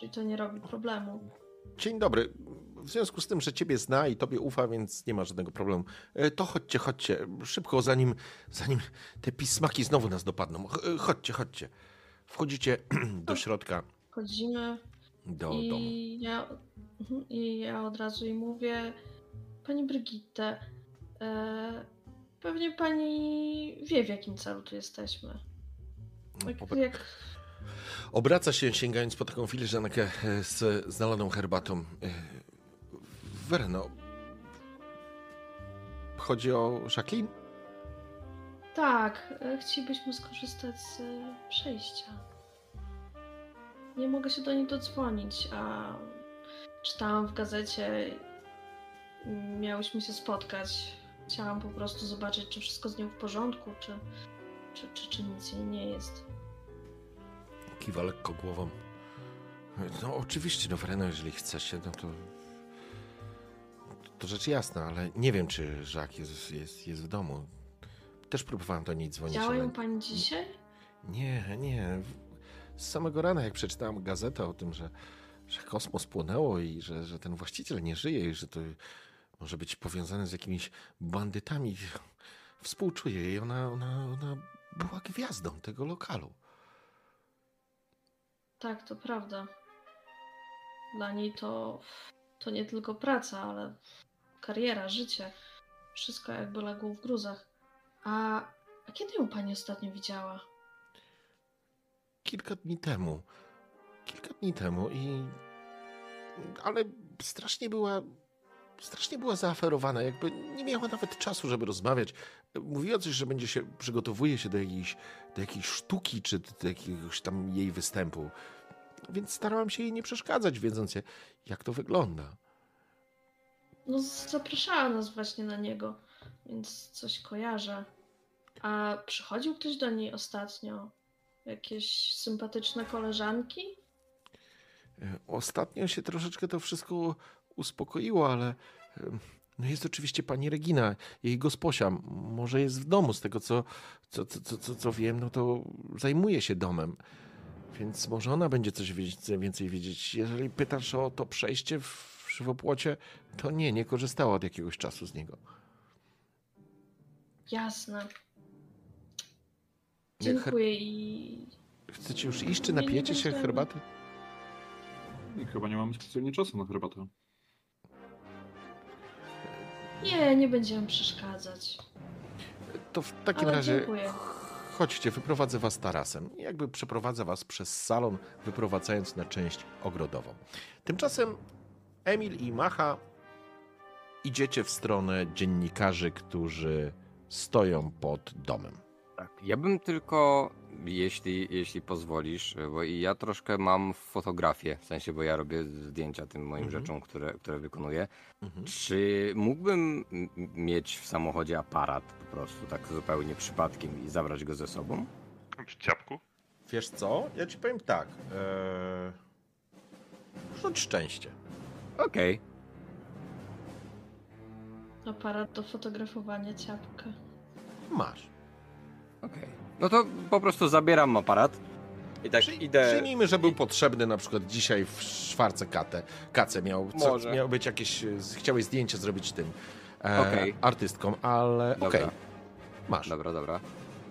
jeżeli to nie robi problemu. Dzień dobry. W związku z tym, że ciebie zna i tobie ufa, więc nie ma żadnego problemu. To chodźcie, chodźcie. Szybko, zanim, zanim te pismaki znowu nas dopadną. Ch- Chodźcie, chodźcie. Wchodzicie <clears throat> do środka, Chodzimy do domu. i ja, mhm, i ja od razu jej mówię, pani Brigitte, e, pewnie pani wie w jakim celu tu jesteśmy. Jak, Obra- jak, Obraca się, sięgając po taką filiżankę e, z, z nalaną herbatą. E, Werno. Chodzi o Jacqueline? Tak, e, chcielibyśmy skorzystać z e, przejścia. Nie mogę się do niej dodzwonić, a czytałam w gazecie, miałyśmy się spotkać. Chciałam po prostu zobaczyć, czy wszystko z nią w porządku, czy, czy, czy, czy nic jej nie jest. Kiwa lekko głową. No oczywiście, no Wereno, jeżeli chcecie, no to... To rzecz jasna, ale nie wiem, czy Jacques jest, jest, jest w domu. Też próbowałem do niej dzwonić, Widziała ale... ją pani dzisiaj? Nie, nie. Z samego rana, jak przeczytałem gazetę o tym, że, że kosmos płonęło i że, że ten właściciel nie żyje i że to może być powiązane z jakimiś bandytami, współczuję jej. Ona, ona, ona była gwiazdą tego lokalu. Tak, to prawda. Dla niej to, to nie tylko praca, ale kariera, życie. Wszystko jakby legło w gruzach. A, a kiedy ją pani ostatnio widziała? Kilka dni temu. Kilka dni temu i... Ale strasznie była... Strasznie była zaaferowana, jakby nie miała nawet czasu, żeby rozmawiać. Mówiła coś, że będzie się, przygotowuje się do jakiejś, do jakiejś sztuki, czy do jakiegoś tam jej występu. Więc starałam się jej nie przeszkadzać, wiedząc jak to wygląda. No, zapraszała nas właśnie na niego, więc coś kojarzę. A przychodził ktoś do niej ostatnio? Jakieś sympatyczne koleżanki? E, Ostatnio się troszeczkę to wszystko uspokoiło, ale no jest oczywiście pani Regina, jej gosposia. Może jest w domu, z tego co, co, co, co, co, wiem, no to zajmuje się domem. Więc może ona będzie coś więcej wiedzieć. Jeżeli pytasz o to przejście w żywopłocie, to nie, nie korzystała od jakiegoś czasu z niego. Jasne. Dziękuję i Chcecie już iść, czy napijecie się herbaty? I chyba nie mamy specjalnie czasu na herbatę. nie, nie będziemy przeszkadzać. To w takim Ale razie dziękuję. chodźcie, wyprowadzę was tarasem. Jakby przeprowadzę was przez salon, wyprowadzając na część ogrodową. Tymczasem Emil i Macha idziecie w stronę dziennikarzy, którzy stoją pod domem. Tak, ja bym tylko, jeśli, jeśli pozwolisz, bo i ja troszkę mam fotografię, w sensie, bo ja robię zdjęcia tym moim Mhm. rzeczom, które, które wykonuję. Mhm. Czy mógłbym mieć w samochodzie aparat po prostu, tak zupełnie przypadkiem i zabrać go ze sobą? Przy ciapku. Wiesz co? Ja ci powiem tak. Eee... Rzuć szczęście. Okej. Aparat do fotografowania ciapka. Masz. Okej. No to po prostu zabieram aparat I tak Przy, idę... Przyjmijmy, że był potrzebny na przykład dzisiaj w szwarce katę. Kace miał, co, Może. miał być jakieś, e, chciałeś zdjęcie zrobić tym e, Okej. artystką, ale okej, Dobra. masz. Dobra, dobra.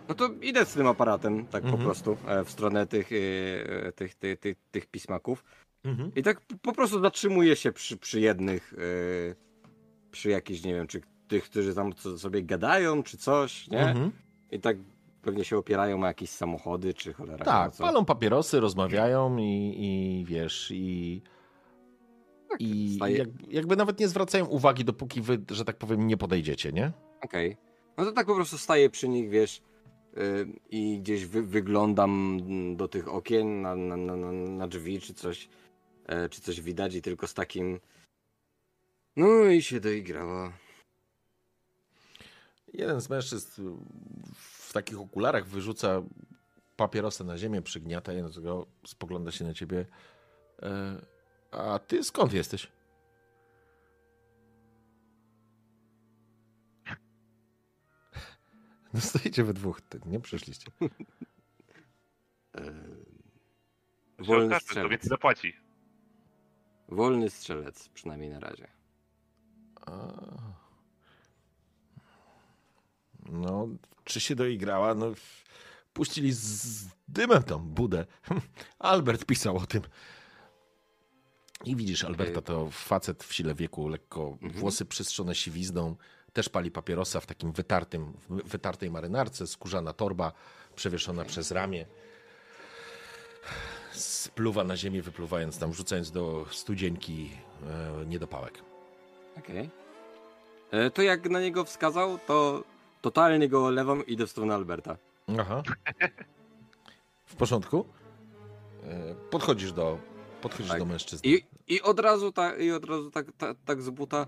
No to idę z tym aparatem, tak Mhm. po prostu, e, w stronę tych, e, tych, tych, tych, tych pismaków. Mhm. I tak p- po prostu zatrzymuję się przy, przy jednych, e, przy jakichś, nie wiem, czy tych, którzy tam sobie gadają, czy coś, nie? Mhm. I tak pewnie się opierają o jakieś samochody, czy cholera. Tak, co. palą papierosy, rozmawiają i, i wiesz, i, i staje- jak, jakby nawet nie zwracają uwagi, dopóki wy, że tak powiem, nie podejdziecie, nie? Okej. No to tak po prostu staję przy nich, wiesz, y, i gdzieś wy, wyglądam do tych okien, na, na, na, na- drzwi, czy coś, e, czy coś widać i tylko z takim... No i się doigrała. Jeden z mężczyzn w takich okularach wyrzuca papierosa na ziemię, przygniata je, go spogląda się na ciebie. E, a ty skąd jesteś? No stoicie we dwóch, ty nie przyszliście. <laughs> E, Wolny to strzelec. więcej zapłaci. Wolny strzelec, przynajmniej na razie. No, czy się doigrała? No, puścili z dymem tą budę. <laughs> Albert pisał o tym. I widzisz, Alberta to facet w sile wieku, lekko Mhm. włosy przystrzone siwizną, też pali papierosa w takim wytartym, wytartej marynarce, skórzana torba przewieszona przez ramię. Spluwa na ziemię, wypluwając tam, wrzucając do studzieńki e, niedopałek. Okej. E, To jak na niego wskazał, to totalnie go olewam i idę w stronę Alberta. Aha. W porządku? E, Podchodzisz do, podchodzisz Tak. do mężczyzny. I, i od razu, ta, i od razu tak, tak, tak z buta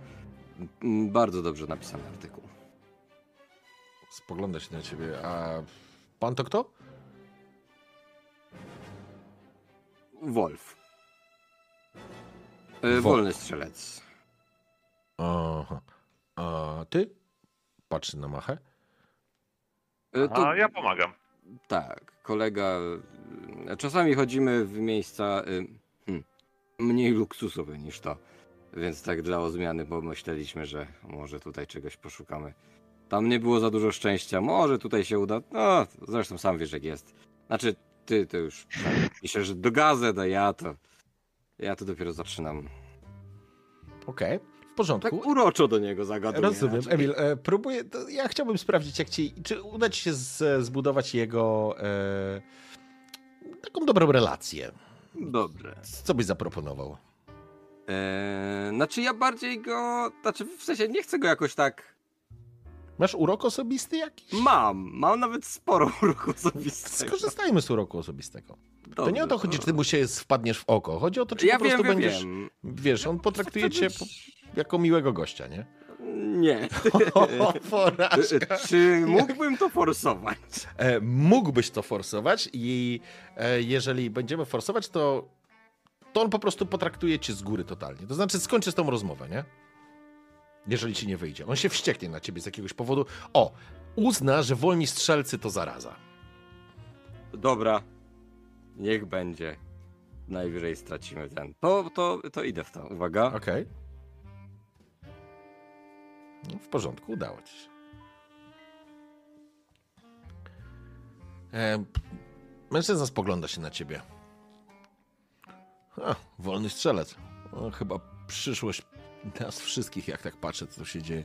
mm, bardzo dobrze napisany artykuł. Spogląda się na ciebie. A pan to kto? Wolf. E, Wolf. Wolny strzelec. Aha. A ty? Patrzy na machę. E, To, A ja pomagam. Tak, kolega. e, Czasami chodzimy w miejsca e, hmm, mniej luksusowe niż to. Więc tak dla odmiany pomyśleliśmy, że może tutaj czegoś poszukamy. Tam nie było za dużo szczęścia, może tutaj się uda. No, zresztą sam wiesz jak jest. Znaczy, ty to już. Myślę, że do gazet, a ja to. Ja to dopiero zaczynam. Okej. W Tak porządku. uroczo do niego zagaduję. Rozumiem. raczej. Emil, e, próbuję. To ja chciałbym sprawdzić, jak ci. Czy uda ci się z, zbudować jego. E, taką dobrą relację. Dobrze. Co byś zaproponował? Eee, znaczy, ja bardziej go. Znaczy, w sensie nie chcę go jakoś tak. Masz urok osobisty jakiś? Mam, mam nawet sporo <laughs> uroku osobistego. Skorzystajmy z uroku osobistego. To nie o to Dobrze, chodzi, czy ty mu się wpadniesz w oko. Chodzi o to, czy Ja po prostu wiem, wiem, będziesz. wiem. Wiesz, on potraktuje cię być- jako miłego gościa, nie? Nie. <laughs> O, porażka. Czy mógłbym to forsować? E, mógłbyś to forsować i e, jeżeli będziemy forsować, to, to on po prostu potraktuje cię z góry totalnie. To znaczy skończy z tą rozmowę, nie? Jeżeli ci nie wyjdzie. On się wścieknie na ciebie z jakiegoś powodu. O, uzna, że wolni strzelcy to zaraza. Dobra. Niech będzie. Najwyżej stracimy ten. To, to, to idę w to. Uwaga. Okej. No, w porządku, udało ci się. E, mężczyzna spogląda się na ciebie. A, wolny strzelec. O, chyba przyszłość nas wszystkich, jak tak patrzę, co tu się dzieje.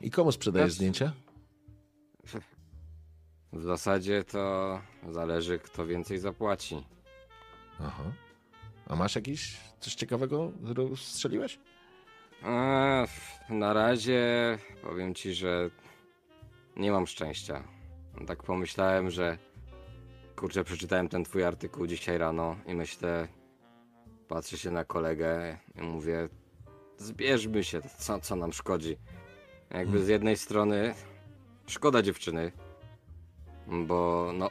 I komu sprzedajesz zdjęcie? W zasadzie to zależy, kto więcej zapłaci. Aha. A masz jakiś coś ciekawego, strzeliłeś? Na razie powiem ci, że nie mam szczęścia. Tak pomyślałem, że kurczę, przeczytałem ten twój artykuł dzisiaj rano i myślę, patrzę się na kolegę i mówię, zbierzmy się, co, co nam szkodzi. Jakby z jednej strony szkoda dziewczyny, bo no,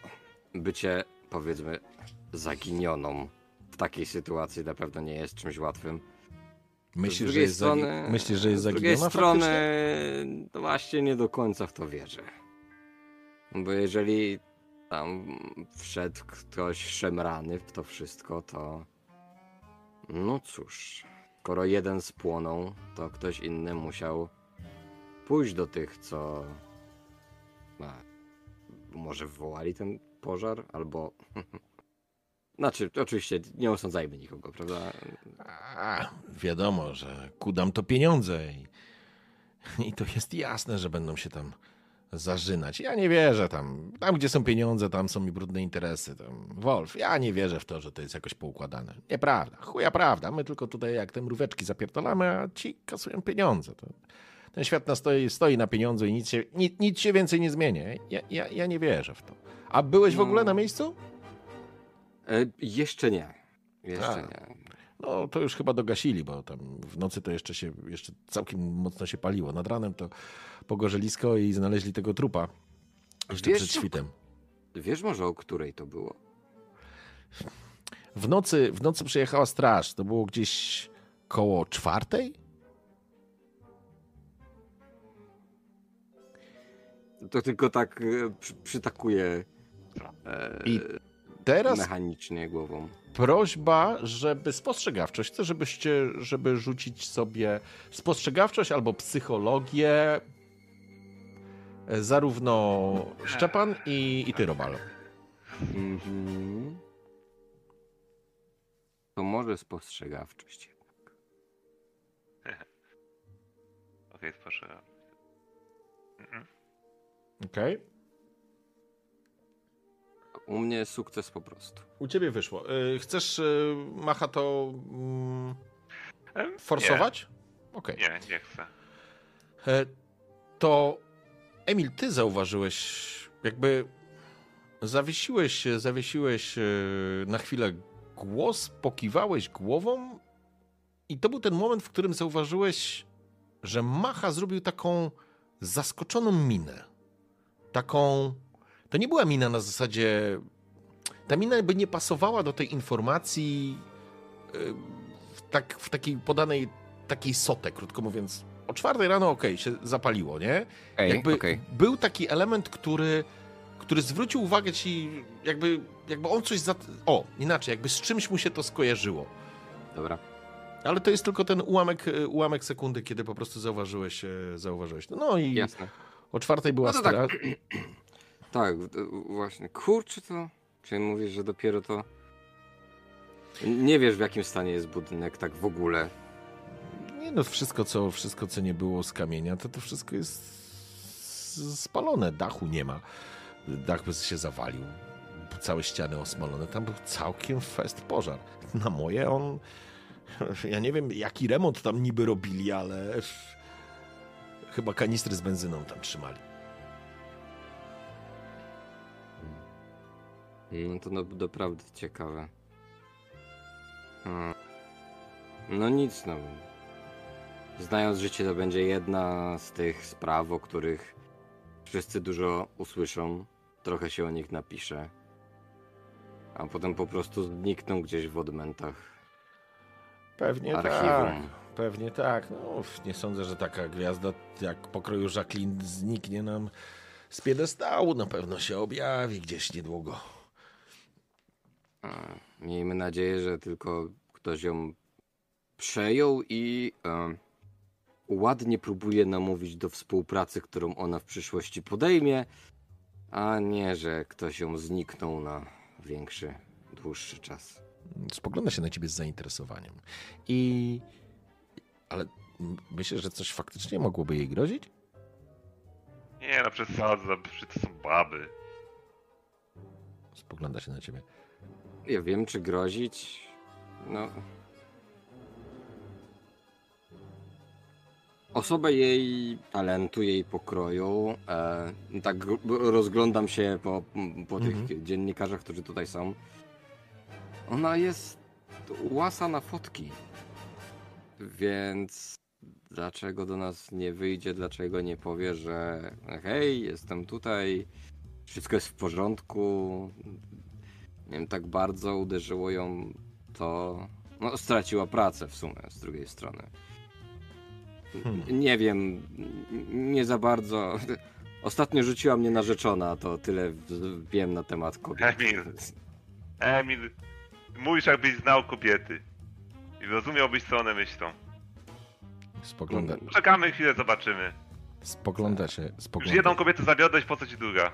bycie powiedzmy zaginioną w takiej sytuacji na pewno nie jest czymś łatwym. Myślisz, że jest, zagi... strony, Myślisz, że jest z drugiej strony, faktycznie? no właśnie nie do końca w to wierzę. Bo jeżeli tam wszedł ktoś szemrany w to wszystko, to no cóż, skoro jeden spłonął, to ktoś inny musiał pójść do tych, co a, może wywołali ten pożar, albo <laughs> znaczy, oczywiście nie osądzajmy nikogo, prawda? A, wiadomo, że kudam to pieniądze i, i to jest jasne, że będą się tam zażynać. Ja nie wierzę tam. Tam, gdzie są pieniądze, tam są mi brudne interesy. Tam Wolf, ja nie wierzę w to, że to jest jakoś poukładane. Nieprawda. Chuja prawda. My tylko tutaj jak te mróweczki zapierdolamy, a ci kasują pieniądze. To, ten świat na stoi, stoi na pieniądze i nic się, nic, nic się więcej nie zmieni. Ja, ja, ja nie wierzę w to. A byłeś w ogóle na miejscu? E, jeszcze nie. Jeszcze nie. No to już chyba dogasili, bo tam w nocy to jeszcze się, jeszcze całkiem mocno się paliło. Nad ranem to pogorzelisko i znaleźli tego trupa jeszcze Wiesz przed świtem. Wiesz może o której to było? W nocy, w nocy przyjechała straż. To było gdzieś koło czwartej? To tylko tak e, przy, przytakuje e, I Teraz mechanicznie głową. prośba, żeby spostrzegawczość. Chcę, żebyście, żeby rzucić sobie spostrzegawczość albo psychologię. e, Zarówno Szczepan i, i ty, Robal. Mhm. To może spostrzegawczość. <laughs> Okej, proszę. Mhm. Okej. U mnie sukces po prostu. U ciebie wyszło. Y, Chcesz, y, Macha, to mm, forsować? Okej. Nie, nie, nie chcę. E, To Emil, ty zauważyłeś, jakby zawiesiłeś, zawiesiłeś e, na chwilę głos, pokiwałeś głową i to był ten moment, w którym zauważyłeś, że Macha zrobił taką zaskoczoną minę. Taką... To nie była mina na zasadzie... Ta mina by nie pasowała do tej informacji e, w, tak, w takiej podanej takiej sotę, krótko mówiąc. O czwartej rano, okej, się zapaliło, nie? Ej, jakby okej. był taki element, który, który zwrócił uwagę ci, jakby, jakby on coś za... O, inaczej, jakby z czymś mu się to skojarzyło. Dobra. Ale to jest tylko ten ułamek, e, ułamek sekundy, kiedy po prostu zauważyłeś, e, zauważyłeś. No i Jasne. o czwartej była No tak. <clears throat> Tak, właśnie. Kurczę to. Czy mówisz, że dopiero to. Nie wiesz w jakim stanie jest budynek, tak w ogóle. Nie no, wszystko co, wszystko, co nie było z kamienia, to to wszystko jest spalone. Dachu nie ma. Dach by się zawalił. Całe ściany osmalone. Tam był całkiem fest pożar. Na moje on... <laughs> Ja nie wiem, jaki remont tam niby robili, ale... Chyba kanistry z benzyną tam trzymali. No to no, naprawdę ciekawe. Hmm. No nic, no. Znając życie, to będzie jedna z tych spraw, o których wszyscy dużo usłyszą, trochę się o nich napisze, a potem po prostu znikną gdzieś w odmętach Pewnie tak. archiwum. Pewnie tak. No, nie sądzę, że taka gwiazda jak pokroju Jacqueline zniknie nam z piedestału. Na pewno się objawi gdzieś niedługo. Miejmy nadzieję, że tylko ktoś ją przejął i e, ładnie próbuje namówić do współpracy, którą ona w przyszłości podejmie, a nie, że ktoś ją zniknął na większy, dłuższy czas. spogląda się na ciebie z zainteresowaniem. I. Ale myślę, że coś faktycznie mogłoby jej grozić? Nie, no przesadzam, przecież to są baby. Spogląda się na ciebie. Ja wiem, czy grozić. No. Osobę jej talentu, jej pokroju. E, tak rozglądam się po, po tych Mhm. dziennikarzach, którzy tutaj są. Ona jest łasa na fotki. Więc dlaczego do nas nie wyjdzie, dlaczego nie powie, że hej, jestem tutaj, wszystko jest w porządku. Nie wiem, tak bardzo uderzyło ją to. No, straciła pracę w sumie z drugiej strony. Hmm. Nie wiem, nie za bardzo. Ostatnio rzuciła mnie narzeczona, to tyle wiem na temat kobiet. Emil. Emil, mówisz jakbyś znał kobiety. I rozumiałbyś co one myślą. Spogląda, Czekamy chwilę, zobaczymy. spogląda się, Już spogląda, jedną kobietę zawiodłeś, po co ci druga?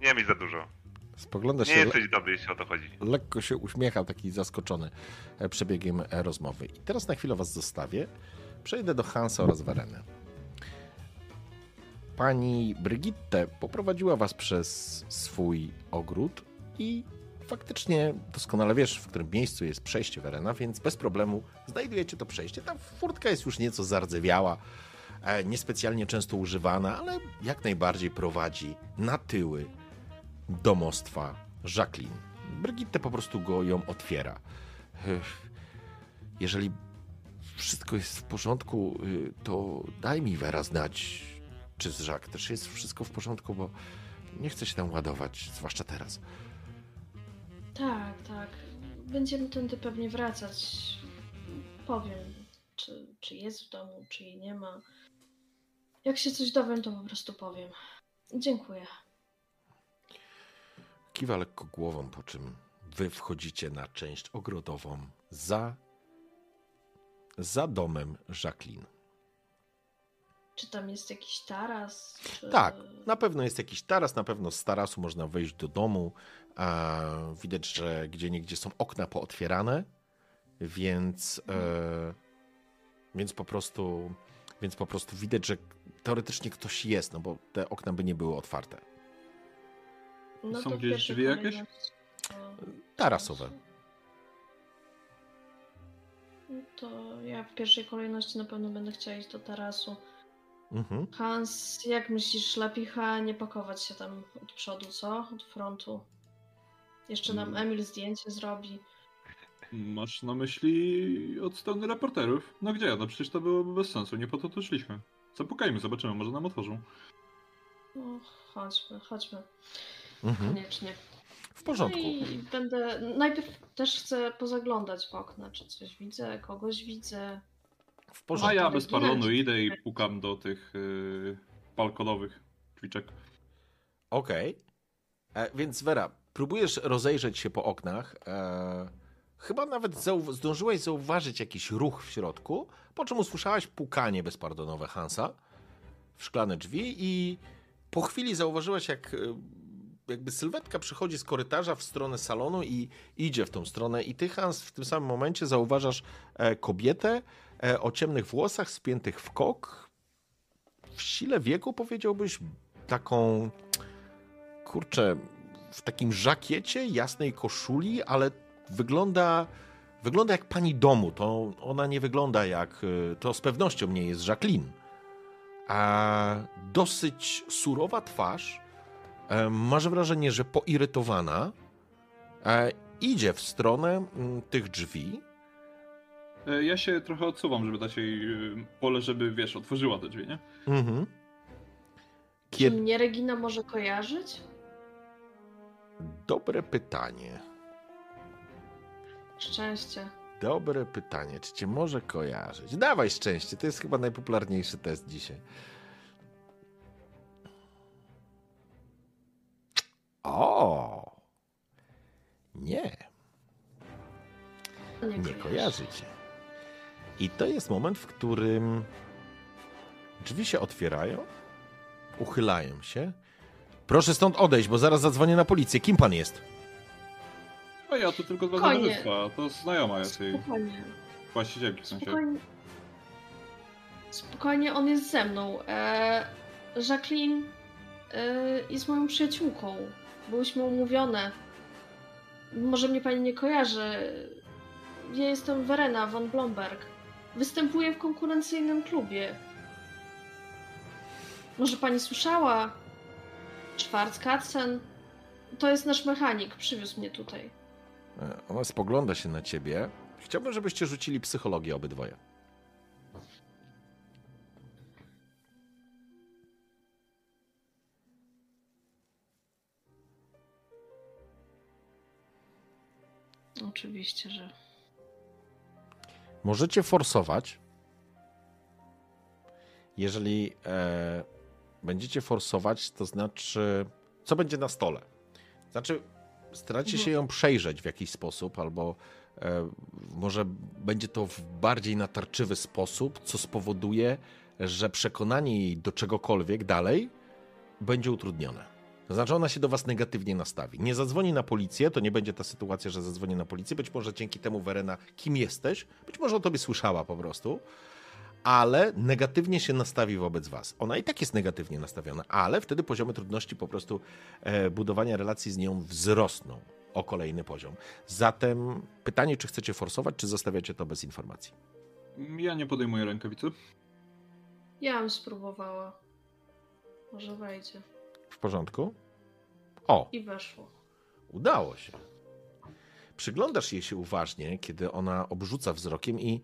Nie myśl za dużo. Spogląda Nie się, le, jesteś dobry, jeśli o to chodzi. lekko się uśmiecha, taki zaskoczony e, przebiegiem e, rozmowy. I teraz na chwilę was zostawię. Przejdę do Hansa oraz Wareny. Pani Brigitte poprowadziła was przez swój ogród i faktycznie doskonale wiesz, w którym miejscu jest przejście Werena, więc bez problemu znajdujecie to przejście. Ta furtka jest już nieco zardzewiała, e, niespecjalnie często używana, ale jak najbardziej prowadzi na tyły domostwa Jacqueline. Brigitte po prostu go ją otwiera. Jeżeli wszystko jest w porządku, y, to daj mi Wera znać, czy z Jacques też jest wszystko w porządku, bo nie chcę się tam ładować, zwłaszcza teraz. Tak, tak. Będziemy tędy pewnie wracać. Powiem, czy, czy jest w domu, czy jej nie ma. Jak się coś dowiem, to po prostu powiem. Dziękuję. Kiwa lekko głową, po czym wy wchodzicie na część ogrodową za, za domem Jacqueline. Czy tam jest jakiś taras? Czy... Tak, na pewno jest jakiś taras, na pewno z tarasu można wejść do domu. Widać, że gdzie niegdzie są okna pootwierane, więc, e, więc po prostu więc po prostu widać, że teoretycznie ktoś jest, no bo te okna by nie były otwarte. No Są gdzieś drzwi jakieś? to- Tarasowe. No To ja w pierwszej kolejności na pewno będę chciała iść do tarasu. Mhm. Hans, jak myślisz, lepiej chyba nie pakować się tam od przodu, co? Od frontu. Jeszcze nam Mm. Emil zdjęcie zrobi. Masz na myśli od strony reporterów? No gdzie? No przecież to byłoby bez sensu, nie po to tu szliśmy. Zapukajmy, zobaczymy, może nam otworzą. No, chodźmy, chodźmy. Mhm. Koniecznie. W porządku. No i będę. Najpierw też chcę pozaglądać w okna, czy coś widzę, kogoś widzę. W A porządku. ja bez pardonu idę i pukam do tych yy, balkonowych drzwiczek. Okej. E, Więc Wera, próbujesz rozejrzeć się po oknach. E, chyba nawet zau- zdążyłeś zauważyć jakiś ruch w środku, po czym usłyszałaś pukanie bezpardonowe Hansa w szklane drzwi i po chwili zauważyłaś, jak e, jakby sylwetka przychodzi z korytarza w stronę salonu i idzie w tą stronę i ty, Hans, w tym samym momencie zauważasz e, kobietę e, o ciemnych włosach, spiętych w kok, w sile wieku powiedziałbyś taką kurczę, w takim żakiecie, jasnej koszuli, ale wygląda, wygląda jak pani domu. To ona nie wygląda jak, y, to z pewnością nie jest Jacqueline. A dosyć surowa twarz, e, masz wrażenie, że poirytowana, e, idzie w stronę tych drzwi. E, Ja się trochę odsuwam, żeby dać jej pole, żeby wiesz, otworzyła te drzwi, nie? Mhm. Czy Kiedy... mnie Regina może kojarzyć? Dobre pytanie. Szczęście. Dobre pytanie, czy cię może kojarzyć? Dawaj szczęście, to jest chyba najpopularniejszy test dzisiaj. Cię. I to jest moment, w którym drzwi się otwierają, uchylają się. Proszę stąd odejść, bo zaraz zadzwonię na policję. Kim pan jest? A ja tu tylko dla towarzystwa, to znajoma jest jej Spokojnie. właścicielki sensie. Spokojnie. Spokojnie, on jest ze mną. E, Jacqueline e, jest moją przyjaciółką. Byłyśmy umówione. Może mnie pani nie kojarzy. Ja jestem Verena von Blomberg. Występuję w konkurencyjnym klubie. Może pani słyszała? Schwarzkatzen. To jest nasz mechanik, przywiózł mnie tutaj. E, Ona spogląda się na ciebie. Chciałbym, żebyście rzucili psychologię obydwoje. Oczywiście, że. Możecie forsować. Jeżeli e, będziecie forsować, to znaczy, co będzie na stole. Znaczy, staracie się ją przejrzeć w jakiś sposób, albo e, może będzie to w bardziej natarczywy sposób, co spowoduje, że przekonanie jej do czegokolwiek dalej będzie utrudnione. To znaczy, ona się do was negatywnie nastawi. Nie zadzwoni na policję, to nie będzie ta sytuacja, że zadzwoni na policję. Być może dzięki temu Werena, kim jesteś, być może o tobie słyszała po prostu, ale negatywnie się nastawi wobec was. Ona i tak jest negatywnie nastawiona, ale wtedy poziomy trudności po prostu e, budowania relacji z nią wzrosną o kolejny poziom. Zatem pytanie, czy chcecie forsować, czy zostawiacie to bez informacji? Ja nie podejmuję rękawicy. Ja bym spróbowała. Może wejdzie. W porządku? O, I weszło. udało się. Przyglądasz jej się uważnie, kiedy ona obrzuca wzrokiem i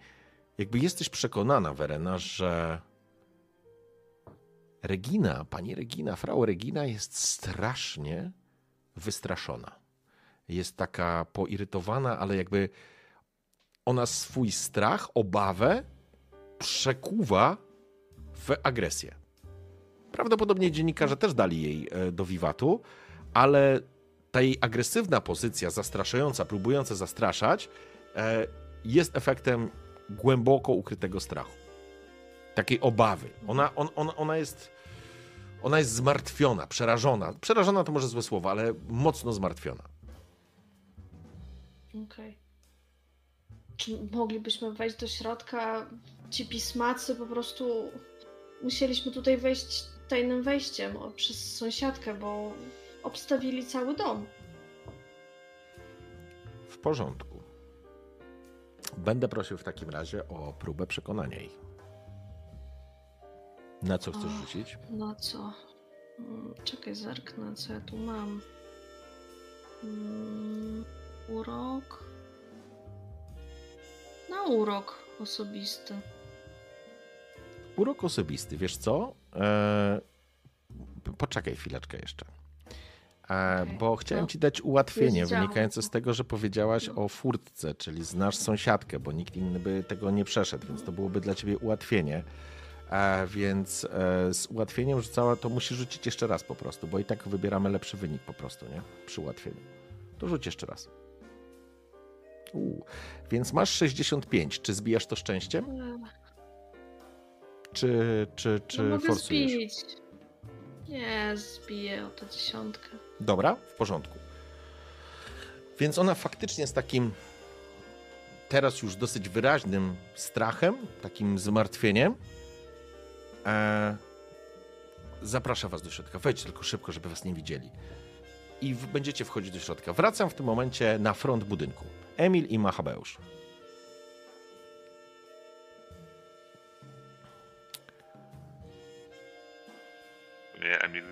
jakby jesteś przekonana, Werena, że Regina, pani Regina, frau Regina jest strasznie wystraszona. Jest taka poirytowana, ale jakby ona swój strach, obawę przekuwa w agresję. Prawdopodobnie dziennikarze też dali jej e, do wiwatu, ale ta jej agresywna pozycja, zastraszająca, próbująca zastraszać, e, jest efektem głęboko ukrytego strachu. Takiej obawy. Ona, on, on, ona jest. Ona jest zmartwiona, przerażona. Przerażona to może złe słowo, ale mocno zmartwiona. Okej. Czy moglibyśmy wejść do środka? Ci pismacy po prostu. Musieliśmy tutaj wejść tajnym wejściem o, przez sąsiadkę, bo obstawili cały dom. W porządku. Będę prosił w takim razie o próbę przekonania ich. Na co chcesz rzucić? No co? Mm, Czekaj, zerknę, co ja tu mam. Mm, Urok. Na urok osobisty. Urok osobisty, wiesz co? E, poczekaj chwileczkę jeszcze. E. Bo chciałem No. ci dać ułatwienie wynikające z tego, że powiedziałaś o furtce, czyli znasz sąsiadkę, bo nikt inny by tego nie przeszedł, więc to byłoby dla ciebie ułatwienie. E, więc z ułatwieniem rzucała, to musisz rzucić jeszcze raz po prostu, bo i tak wybieramy lepszy wynik po prostu, nie? Przy ułatwieniu. To rzuć jeszcze raz. Uu. Więc masz 65. Czy zbijasz to szczęściem? Czy, czy, czy no mogę forsujesz? zbić. Nie, zbiję o tę dziesiątkę. Dobra, w porządku. Więc ona faktycznie z takim teraz już dosyć wyraźnym strachem, takim zmartwieniem, e, zaprasza was do środka. Wejdźcie tylko szybko, żeby was nie widzieli. I będziecie wchodzić do środka. Wracam w tym momencie na front budynku. Emil i Machabeusz. Nie, Emil,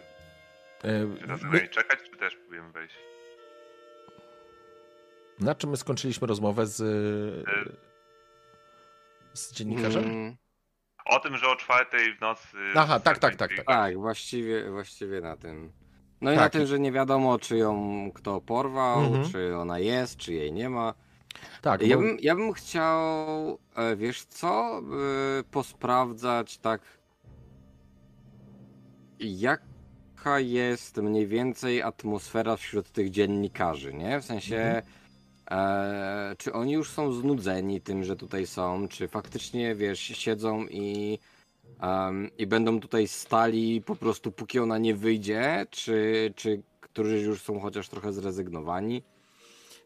E, czy teraz my- czekać, czy też próbujemy wejść? na czym my skończyliśmy rozmowę z, z dziennikarzem? Mm, O tym, że o czwartej w nocy... Aha, tak, tak, tak, tak. tak, właściwie, właściwie na tym. No i Tak. na tym, że nie wiadomo, czy ją kto porwał, Mhm. czy ona jest, czy jej nie ma. Tak, Ja bo- bym, ja bym chciał, e, wiesz co, e, posprawdzać tak, jaka jest mniej więcej atmosfera wśród tych dziennikarzy, nie? W sensie, Mhm. e, czy oni już są znudzeni tym, że tutaj są, czy faktycznie, wiesz, siedzą i, em, i będą tutaj stali po prostu póki ona nie wyjdzie, czy, czy którzy już są chociaż trochę zrezygnowani?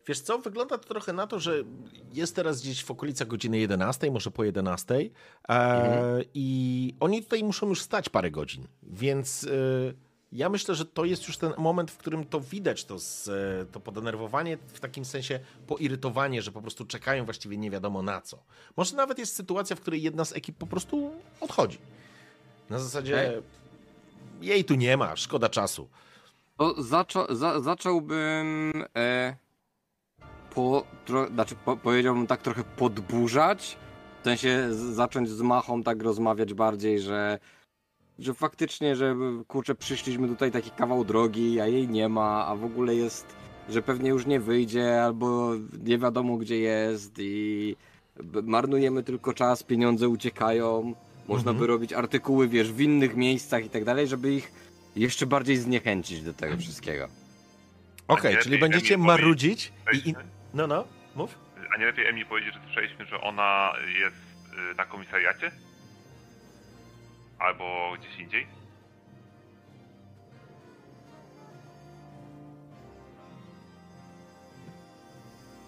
Wiesz co, wygląda to trochę na to, że jest teraz gdzieś w okolicach godziny 11, może po 11 e, Mhm. i oni tutaj muszą już stać parę godzin, więc e, ja myślę, że to jest już ten moment, w którym to widać, to, z, e, to podenerwowanie, w takim sensie poirytowanie, że po prostu czekają właściwie nie wiadomo na co. Może nawet jest sytuacja, w której jedna z ekip po prostu odchodzi. Na zasadzie Okej. jej tu nie ma, szkoda czasu. To zaczą, za, zacząłbym e, po, tro, znaczy po, powiedziałbym tak trochę podburzać, w sensie zacząć z Machą tak rozmawiać bardziej, że że faktycznie, że kurczę przyszliśmy tutaj taki kawał drogi, a jej nie ma, a w ogóle jest, że pewnie już nie wyjdzie, albo nie wiadomo gdzie jest i marnujemy tylko czas, pieniądze uciekają. Można Mhm. by robić artykuły, wiesz, w innych miejscach i tak dalej, żeby ich jeszcze bardziej zniechęcić do tego wszystkiego. Okej, nie czyli będziecie marudzić i. Słyszeliśmy? No, no, mów. A nie lepiej Emil powiedzieć, że słyszeliśmy, że ona jest y, na komisariacie? Albo gdzieś indziej?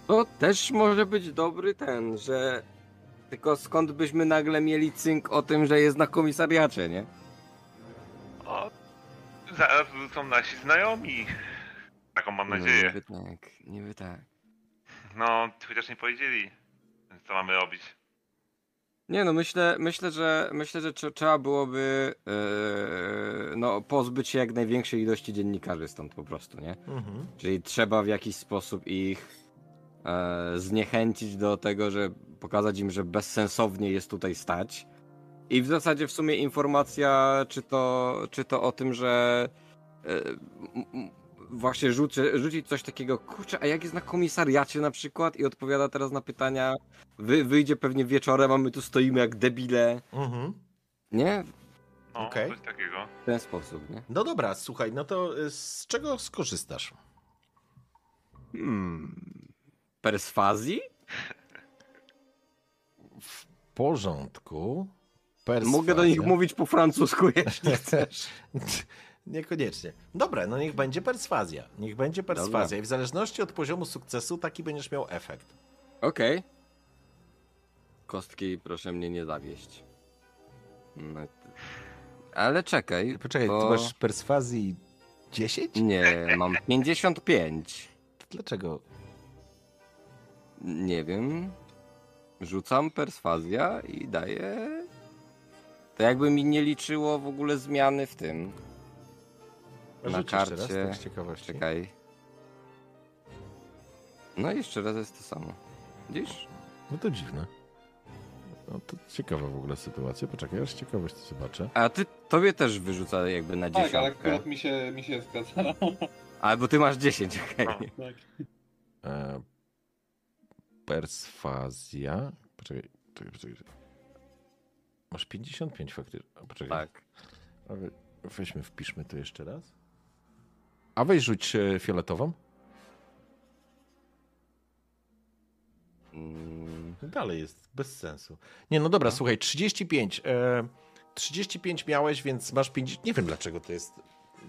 To też może być dobry ten, że... Tylko skąd byśmy nagle mieli cynk o tym, że jest na komisariacie, nie? O, zaraz są nasi znajomi. Taką mam No, nadzieję. niby tak, niby tak. No, chociaż nie powiedzieli, co mamy robić. Nie no, myślę, myślę, że myślę, że trze- trzeba byłoby yy, no, pozbyć się jak największej ilości dziennikarzy stąd po prostu, nie? Mhm. Czyli trzeba w jakiś sposób ich e, zniechęcić do tego, że pokazać im, że bezsensownie jest tutaj stać. I w zasadzie w sumie informacja, czy to, czy to o tym, że m- właśnie rzucę, rzucić coś takiego, kurczę, a jak jest na komisariacie na przykład i odpowiada teraz na pytania, wy, wyjdzie pewnie wieczorem, a my tu stoimy jak debile, Mhm. nie? No, Okej. coś takiego. W ten sposób, nie? No dobra, słuchaj, no to y, z czego skorzystasz? Hmm. Perswazji? W porządku. Perswazja. Mogę do nich mówić po francusku, jeśli chcesz. <laughs> Niekoniecznie. Dobra, no niech będzie perswazja. Niech będzie perswazja. Dobra. I w zależności od poziomu sukcesu taki będziesz miał efekt. Okej. Kostki, proszę mnie nie zawieść. No, ale czekaj. Poczekaj, bo... ty masz perswazji 10? Nie, mam 55. Dlaczego? Nie wiem. Rzucam perswazja i daję. To jakby mi nie liczyło w ogóle zmiany w tym. Na Rzuć jeszcze raz, karcie. tak z ciekawości. Czekaj. No i jeszcze raz jest to samo. Widzisz? No to dziwne. No to ciekawa w ogóle sytuacja. Poczekaj, aż ciekawość to zobaczę. A ty tobie też wyrzuca jakby na Tak, ale dziesiątkę. akurat mi się, mi się zgadza. <laughs> Albo ty masz 10, okej. No. Tak. E, perswazja. Poczekaj, czekaj, poczekaj. Masz 55 faktycznie. Poczekaj. Tak. Weźmy, wpiszmy to jeszcze raz. A weź rzuć e, fioletową. Mm, Dalej jest bez sensu. Nie, no dobra, słuchaj, 35. E, 35 miałeś, więc masz 50. Nie wiem dlaczego to jest.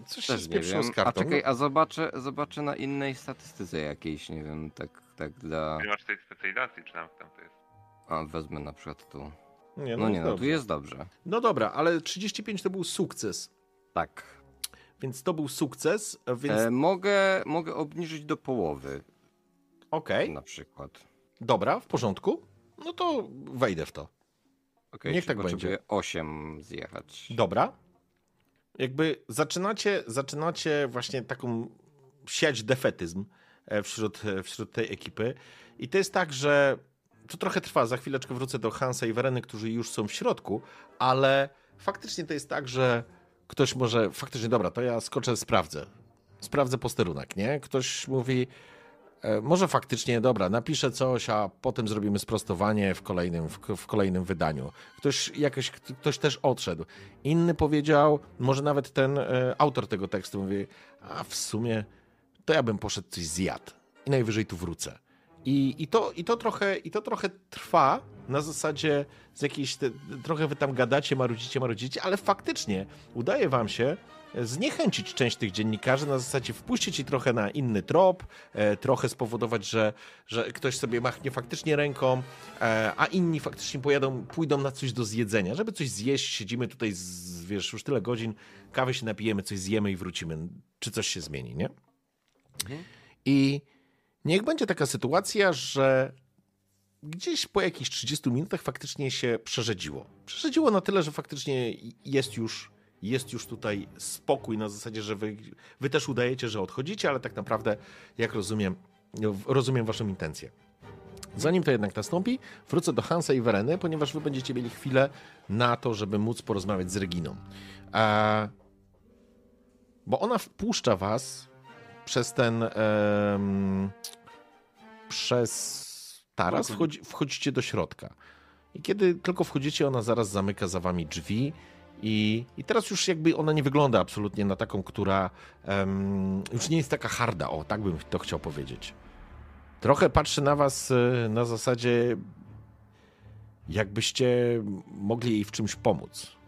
Coś się Też nie spieprzyło wiem. z kartą. A czekaj, a zobaczę, zobaczę na innej statystyce jakiejś, nie wiem, tak, tak dla... Nie masz tej specjalizacji, czy tam, tam to jest. A, wezmę na przykład tu. No, nie, No nie, jest no tu jest dobrze. No dobra, ale 35 to był sukces. Tak. Więc to był sukces, więc E, mogę, mogę obniżyć do połowy okej, na przykład. dobra, w porządku. No to wejdę w to. Okay, Niech tak będzie. potrzebuję 8 zjechać. Dobra. Jakby zaczynacie, zaczynacie właśnie taką siać defetyzm e, wśród, e, wśród tej ekipy. I to jest tak, że to trochę trwa. Za chwileczkę wrócę do Hansa i Wereny, którzy już są w środku, ale faktycznie to jest tak, że ktoś może faktycznie, dobra, to ja skoczę, sprawdzę. Sprawdzę posterunek, nie? Ktoś mówi, e, może faktycznie, dobra, napiszę coś, a potem zrobimy sprostowanie w kolejnym, w, w kolejnym wydaniu. Ktoś, jakoś, ktoś też odszedł. Inny powiedział, może nawet ten e, autor tego tekstu mówi, a w sumie to ja bym poszedł coś zjadł i najwyżej tu wrócę. I, i, to, i, to trochę, I to trochę trwa na zasadzie z jakiejś, te, trochę wy tam gadacie, marudzicie, marudzicie, ale faktycznie udaje wam się zniechęcić część tych dziennikarzy, na zasadzie wpuścić ich trochę na inny trop, e, trochę spowodować, że, że ktoś sobie machnie faktycznie ręką, e, a inni faktycznie pojadą, pójdą na coś do zjedzenia, żeby coś zjeść, siedzimy tutaj, z, wiesz, już tyle godzin, kawy się napijemy, coś zjemy i wrócimy, czy coś się zmieni, nie? I niech będzie taka sytuacja, że gdzieś po jakichś 30 minutach faktycznie się przerzedziło. Przerzedziło na tyle, że faktycznie jest już, jest już tutaj spokój na zasadzie, że wy, wy też udajecie, że odchodzicie, ale tak naprawdę, jak rozumiem, no, rozumiem waszą intencję. Zanim to jednak nastąpi, wrócę do Hansa i Wereny, ponieważ wy będziecie mieli chwilę na to, żeby móc porozmawiać z Reginą. E, bo ona wpuszcza was przez ten. em, przez taras wchodzi, wchodzicie do środka. I kiedy tylko wchodzicie, ona zaraz zamyka za wami drzwi. I, I teraz już jakby ona nie wygląda absolutnie na taką, która em, już nie jest taka harda. O, tak bym to chciał powiedzieć. Trochę patrzy na was e, na zasadzie, jakbyście mogli jej w czymś pomóc.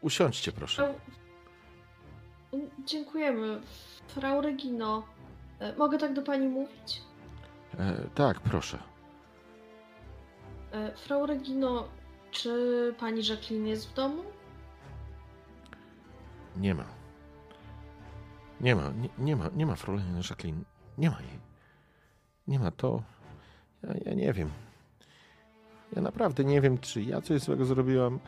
Usiądźcie, proszę. Dziękujemy. Frau Regino, e, mogę tak do pani mówić? E, tak, proszę. E, Frau Regino, czy pani Jacqueline jest w domu? Nie ma. Nie ma, nie, nie ma, nie ma Fräulein Jacqueline. Nie ma jej. Nie ma to. Ja, ja nie wiem. Ja naprawdę nie wiem, czy ja coś złego zrobiłam.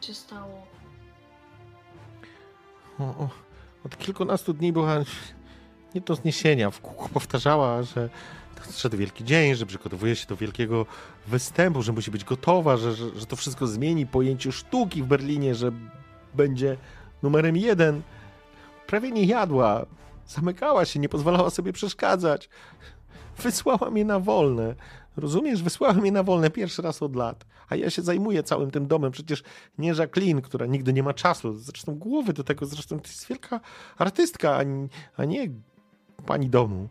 Co się stało? O, o, od kilkunastu dni była nie do zniesienia. W kółko powtarzała, że nadszedł wielki dzień, że przygotowuje się do wielkiego występu, że musi być gotowa, że, że, że to wszystko zmieni pojęcie sztuki w Berlinie, że będzie numerem jeden. Prawie nie jadła, zamykała się, nie pozwalała sobie przeszkadzać. Wysłała mnie na wolne. Rozumiesz? Wysłała mnie na wolne pierwszy raz od lat. A ja się zajmuję całym tym domem. Przecież nie Jacqueline, która nigdy nie ma czasu. Zresztą głowy do tego. Zresztą to jest wielka artystka, a, nie- pani domu.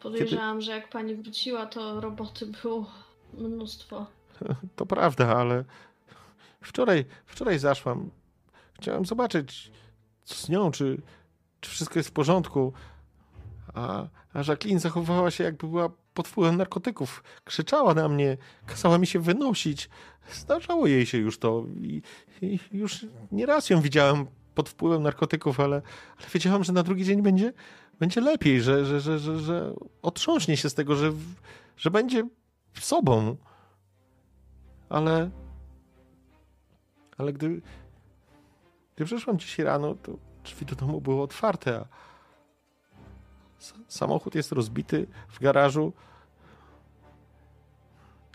Podejrzewam, że jak pani wróciła, to roboty było mnóstwo. <laughs> To prawda, ale wczoraj, wczoraj zaszłam. Chciałem zobaczyć, co z nią, czy, czy wszystko jest w porządku. A, a Jacqueline zachowywała się, jakby była pod wpływem narkotyków. Krzyczała na mnie, kazała mi się wynosić. Zdarzało jej się już to. I, i już nieraz ją widziałem pod wpływem narkotyków, ale, ale wiedziałam, że na drugi dzień będzie, będzie lepiej, że, że, że, że, że otrząśnie się z tego, że, że będzie sobą. Ale. Ale gdy. Gdy przyszłam dzisiaj rano, to drzwi do domu były otwarte, a samochód jest rozbity w garażu,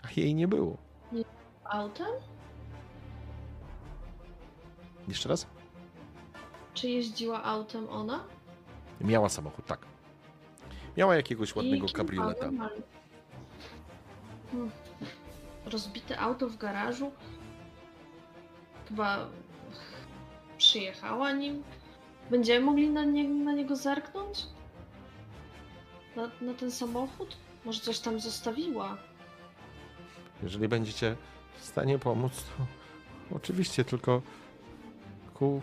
a jej nie było. Autem? Jeszcze raz? Czy jeździła autem ona? Miała samochód, tak. Miała jakiegoś ładnego I kabrioleta. Hmm. Rozbite auto w garażu? Chyba przyjechała nim? Będziemy mogli na, nie, na niego zerknąć? Na, na ten samochód? Może coś tam zostawiła? Jeżeli będziecie w stanie pomóc, to oczywiście, tylko, tylko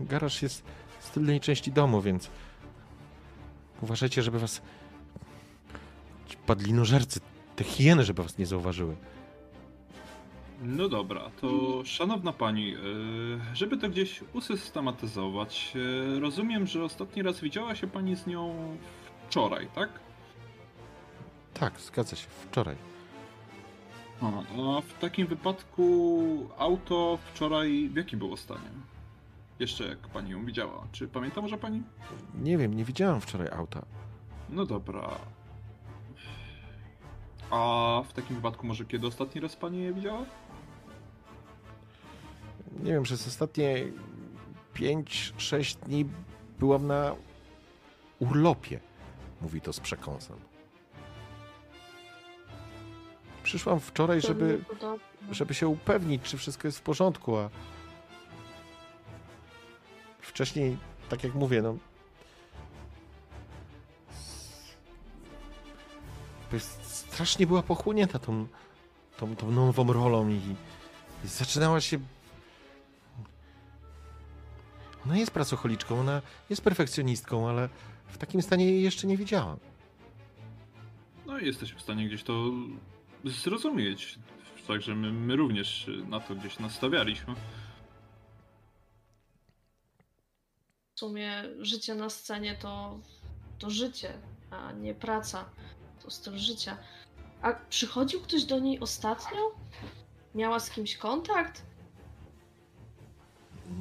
garaż jest z tylnej części domu, więc uważajcie, żeby was ci padlinożercy, te hieny, żeby was nie zauważyły. No dobra, to szanowna pani, e, żeby to gdzieś usystematyzować, e, rozumiem, że ostatni raz widziała się pani z nią wczoraj, tak? Tak, zgadza się, wczoraj. A, w takim wypadku auto wczoraj w jakim było stanie? Jeszcze jak pani ją widziała. Czy pamięta może pani? Nie wiem, nie widziałam wczoraj auta. No dobra. A w takim wypadku może kiedy ostatni raz pani je widziała? Nie wiem, przez ostatnie 5-6 dni byłam na urlopie. Mówi to z przekąsem. Przyszłam wczoraj, żeby, żeby się upewnić, czy wszystko jest w porządku, a wcześniej, tak jak mówię, no. Strasznie była pochłonięta tą, tą, tą nową rolą i, i zaczynała się. Ona jest pracocholiczką, ona jest perfekcjonistką, ale w takim stanie jej jeszcze nie widziałam. No i jesteśmy w stanie gdzieś to zrozumieć. Także my, my również na to gdzieś nastawialiśmy. W sumie życie na scenie to, to życie, a nie praca. To styl życia. A przychodził ktoś do niej ostatnio? Miała z kimś kontakt?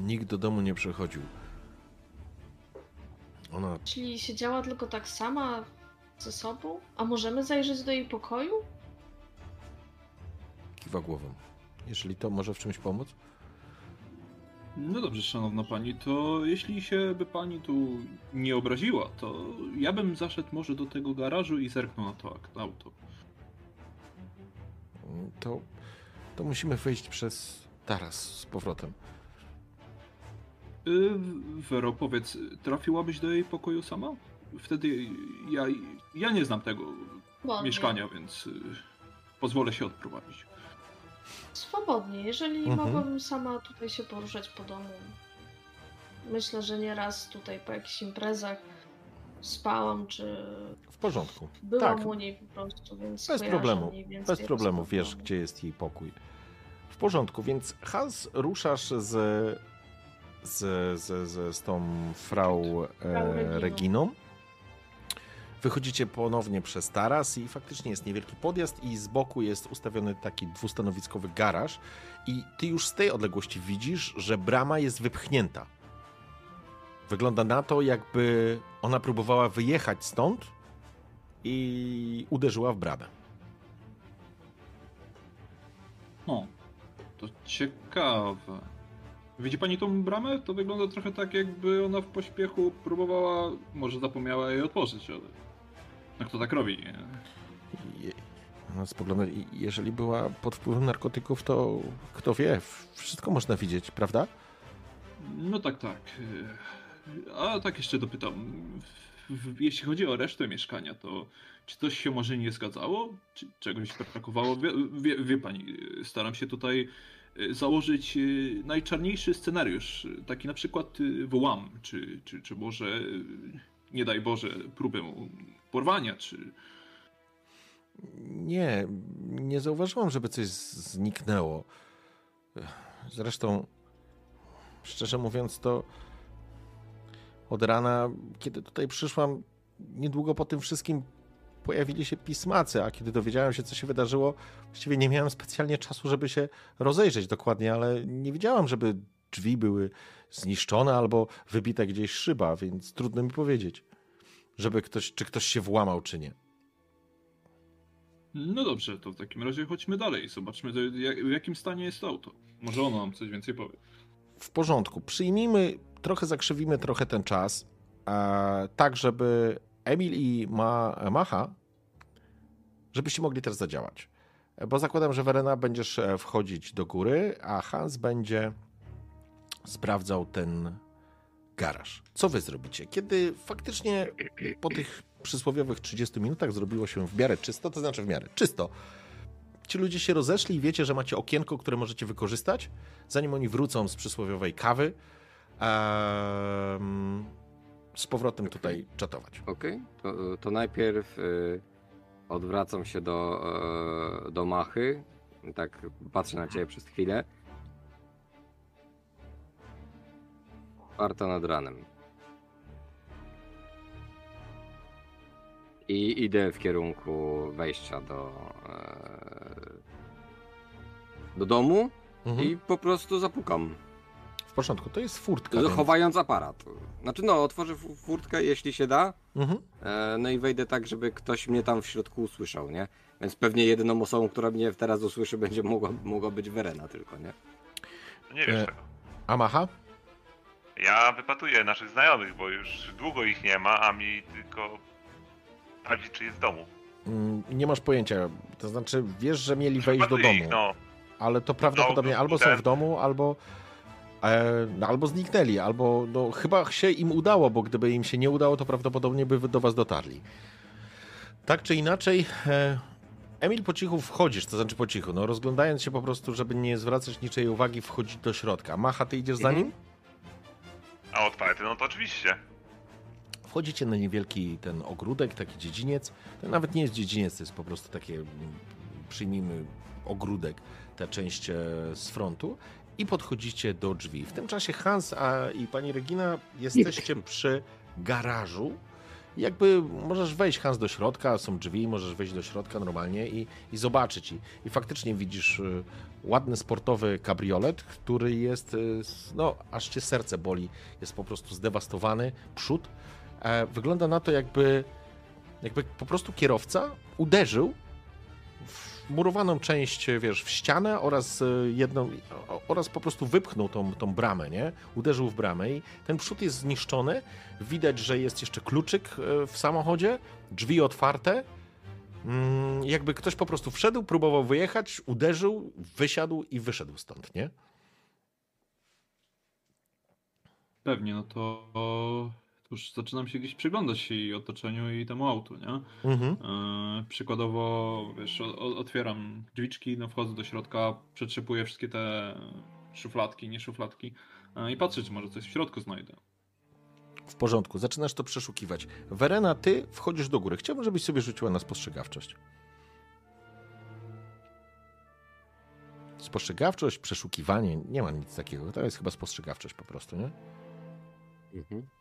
Nikt do domu nie przychodził. Ona Czyli siedziała tylko tak sama ze sobą? A możemy zajrzeć do jej pokoju? kiwa głową. Jeżeli to może w czymś pomóc? No dobrze, szanowna pani, to jeśli się by pani tu nie obraziła, to ja bym zaszedł może do tego garażu i zerknął na to auto. To, to musimy wyjść przez taras z powrotem. Y, Wero, powiedz, trafiłabyś do jej pokoju sama? Wtedy ja, ja nie znam tego Swobodnie. mieszkania, więc y, pozwolę się odprowadzić. Swobodnie, jeżeli Mhm. mogłabym sama tutaj się poruszać po domu. Myślę, że nieraz tutaj po jakichś imprezach spałam, czy W porządku. byłam Tak. u niej po prostu, więc Bez problemu. Bez problemu wiesz, gdzie jest jej pokój. W porządku, więc Hans, ruszasz z, z, z, z, z tą frau e, Reginą. Wychodzicie ponownie przez taras i faktycznie jest niewielki podjazd i z boku jest ustawiony taki dwustanowiskowy garaż i ty już z tej odległości widzisz, że brama jest wypchnięta. Wygląda na to, jakby ona próbowała wyjechać stąd i uderzyła w bramę. O, to ciekawe. Widzi pani tą bramę? To wygląda trochę tak, jakby ona w pośpiechu próbowała, może zapomniała jej otworzyć, ale... No kto tak robi, nie? Je- spogląda, jeżeli była pod wpływem narkotyków, to kto wie, wszystko można widzieć, prawda? No tak, tak. A tak jeszcze dopytam. Jeśli chodzi o resztę mieszkania, to czy coś się może nie zgadzało? Czy czegoś brakowało? Wie, wie, wie pani, staram się tutaj założyć y, najczarniejszy scenariusz. y, Taki na przykład y, włam, czy, czy, czy może, y, nie daj Boże, próbę porwania, czy... Nie, nie zauważyłam, żeby coś zniknęło. Zresztą, szczerze mówiąc, to od rana, kiedy tutaj przyszłam, niedługo po tym wszystkim pojawili się pismacy, a kiedy dowiedziałem się, co się wydarzyło, właściwie nie miałem specjalnie czasu, żeby się rozejrzeć dokładnie, ale nie widziałam, żeby drzwi były zniszczone albo wybita gdzieś szyba, więc trudno mi powiedzieć, żeby ktoś, czy ktoś się włamał, czy nie. No dobrze, to w takim razie chodźmy dalej. Zobaczmy, to jak, w jakim stanie jest to auto. Może ono nam coś więcej powie. w porządku. Przyjmijmy, trochę zakrzywimy trochę ten czas, tak żeby Emil i Ma, Macha, żebyście mogli też zadziałać. Bo zakładam, że Werena będziesz e, wchodzić do góry, a Hans będzie sprawdzał ten garaż. Co wy zrobicie? Kiedy faktycznie po tych przysłowiowych 30 minutach zrobiło się w miarę czysto, to znaczy w miarę czysto, ci ludzie się rozeszli i wiecie, że macie okienko, które możecie wykorzystać, zanim oni wrócą z przysłowiowej kawy, em, z powrotem tutaj czatować. Okej, to, to najpierw y, odwracam się do, e, do Machy. Tak patrzę na ciebie przez chwilę. Warta nad ranem. I idę w kierunku wejścia do, e, do domu Mhm. i po prostu zapukam. Porządku, to jest furtka. więc- Chowając aparat. Znaczy no, otworzę fu- furtkę jeśli się da. Mhm. E, No i wejdę tak, żeby ktoś mnie tam w środku usłyszał, nie? Więc pewnie jedyną osobą, która mnie teraz usłyszy, <laughs> będzie mogła, mogła być Verena tylko, nie? No nie wiesz E. tego. A Macha? Ja wypatruję naszych znajomych, bo już długo ich nie ma, a mi tylko sprawdzić, czy jest w domu. Mm, Nie masz pojęcia. To znaczy, wiesz, że mieli wejść do domu, Ich, no. ale to prawdopodobnie No, albo są w domu, albo, e, albo zniknęli, albo no, chyba się im udało, bo gdyby im się nie udało, to prawdopodobnie by do was dotarli. Tak czy inaczej, e, Emil po cichu wchodzisz, to znaczy po cichu, no rozglądając się po prostu, żeby nie zwracać niczej uwagi, wchodzić do środka. Macha, ty idziesz za Mhm. nim? A otwarty, no to oczywiście. Wchodzicie na niewielki ten ogródek, taki dziedziniec. To nawet nie jest dziedziniec, to jest po prostu takie, mm, przyjmijmy, ogródek, ta część e, z frontu. I podchodzicie do drzwi. W tym czasie Hans a, i pani Regina jesteście przy garażu. Jakby możesz wejść, Hans, do środka, są drzwi, możesz wejść do środka normalnie i, i zobaczyć. I, I faktycznie widzisz y, ładny sportowy kabriolet, który jest, y, no, aż cię serce boli. Jest po prostu zdewastowany. Przód e, wygląda na to, jakby, jakby po prostu kierowca uderzył murowaną część, wiesz, w ścianę oraz y, jedną, oraz po prostu wypchnął tą, tą bramę, nie? Uderzył w bramę i ten przód jest zniszczony. Widać, że jest jeszcze kluczyk y, w samochodzie, drzwi otwarte. Mm, Jakby ktoś po prostu wszedł, próbował wyjechać, uderzył, wysiadł i wyszedł stąd, nie? Pewnie, no to już zaczynam się gdzieś przyglądać i otoczeniu i temu autu, nie? Mhm. Yy, przykładowo, wiesz, o, o, otwieram drzwiczki, no wchodzę do środka, przetrzepuję wszystkie te szufladki, nie szufladki yy, i patrzę, czy może coś w środku znajdę. W porządku, zaczynasz to przeszukiwać. Werena, ty wchodzisz do góry. Chciałbym, żebyś sobie rzuciła na spostrzegawczość. Spostrzegawczość, przeszukiwanie, nie ma nic takiego. To jest chyba spostrzegawczość po prostu, nie? Mhm.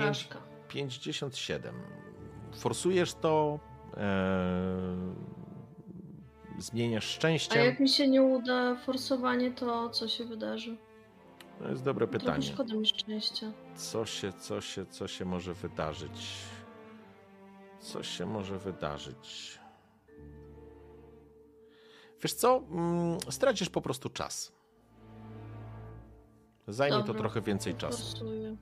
Porażka. 57. Forsujesz to, e, zmieniasz A szczęściem. jak mi się nie uda forsowanie, to co się wydarzy? To jest dobre Trochę pytanie. szkoda mi szczęścia. Co się, co się, co się może wydarzyć? Co się może wydarzyć? Wiesz co? Mm, Stracisz po prostu czas. Zajmie to Dobra, trochę więcej czasu, Forsuję.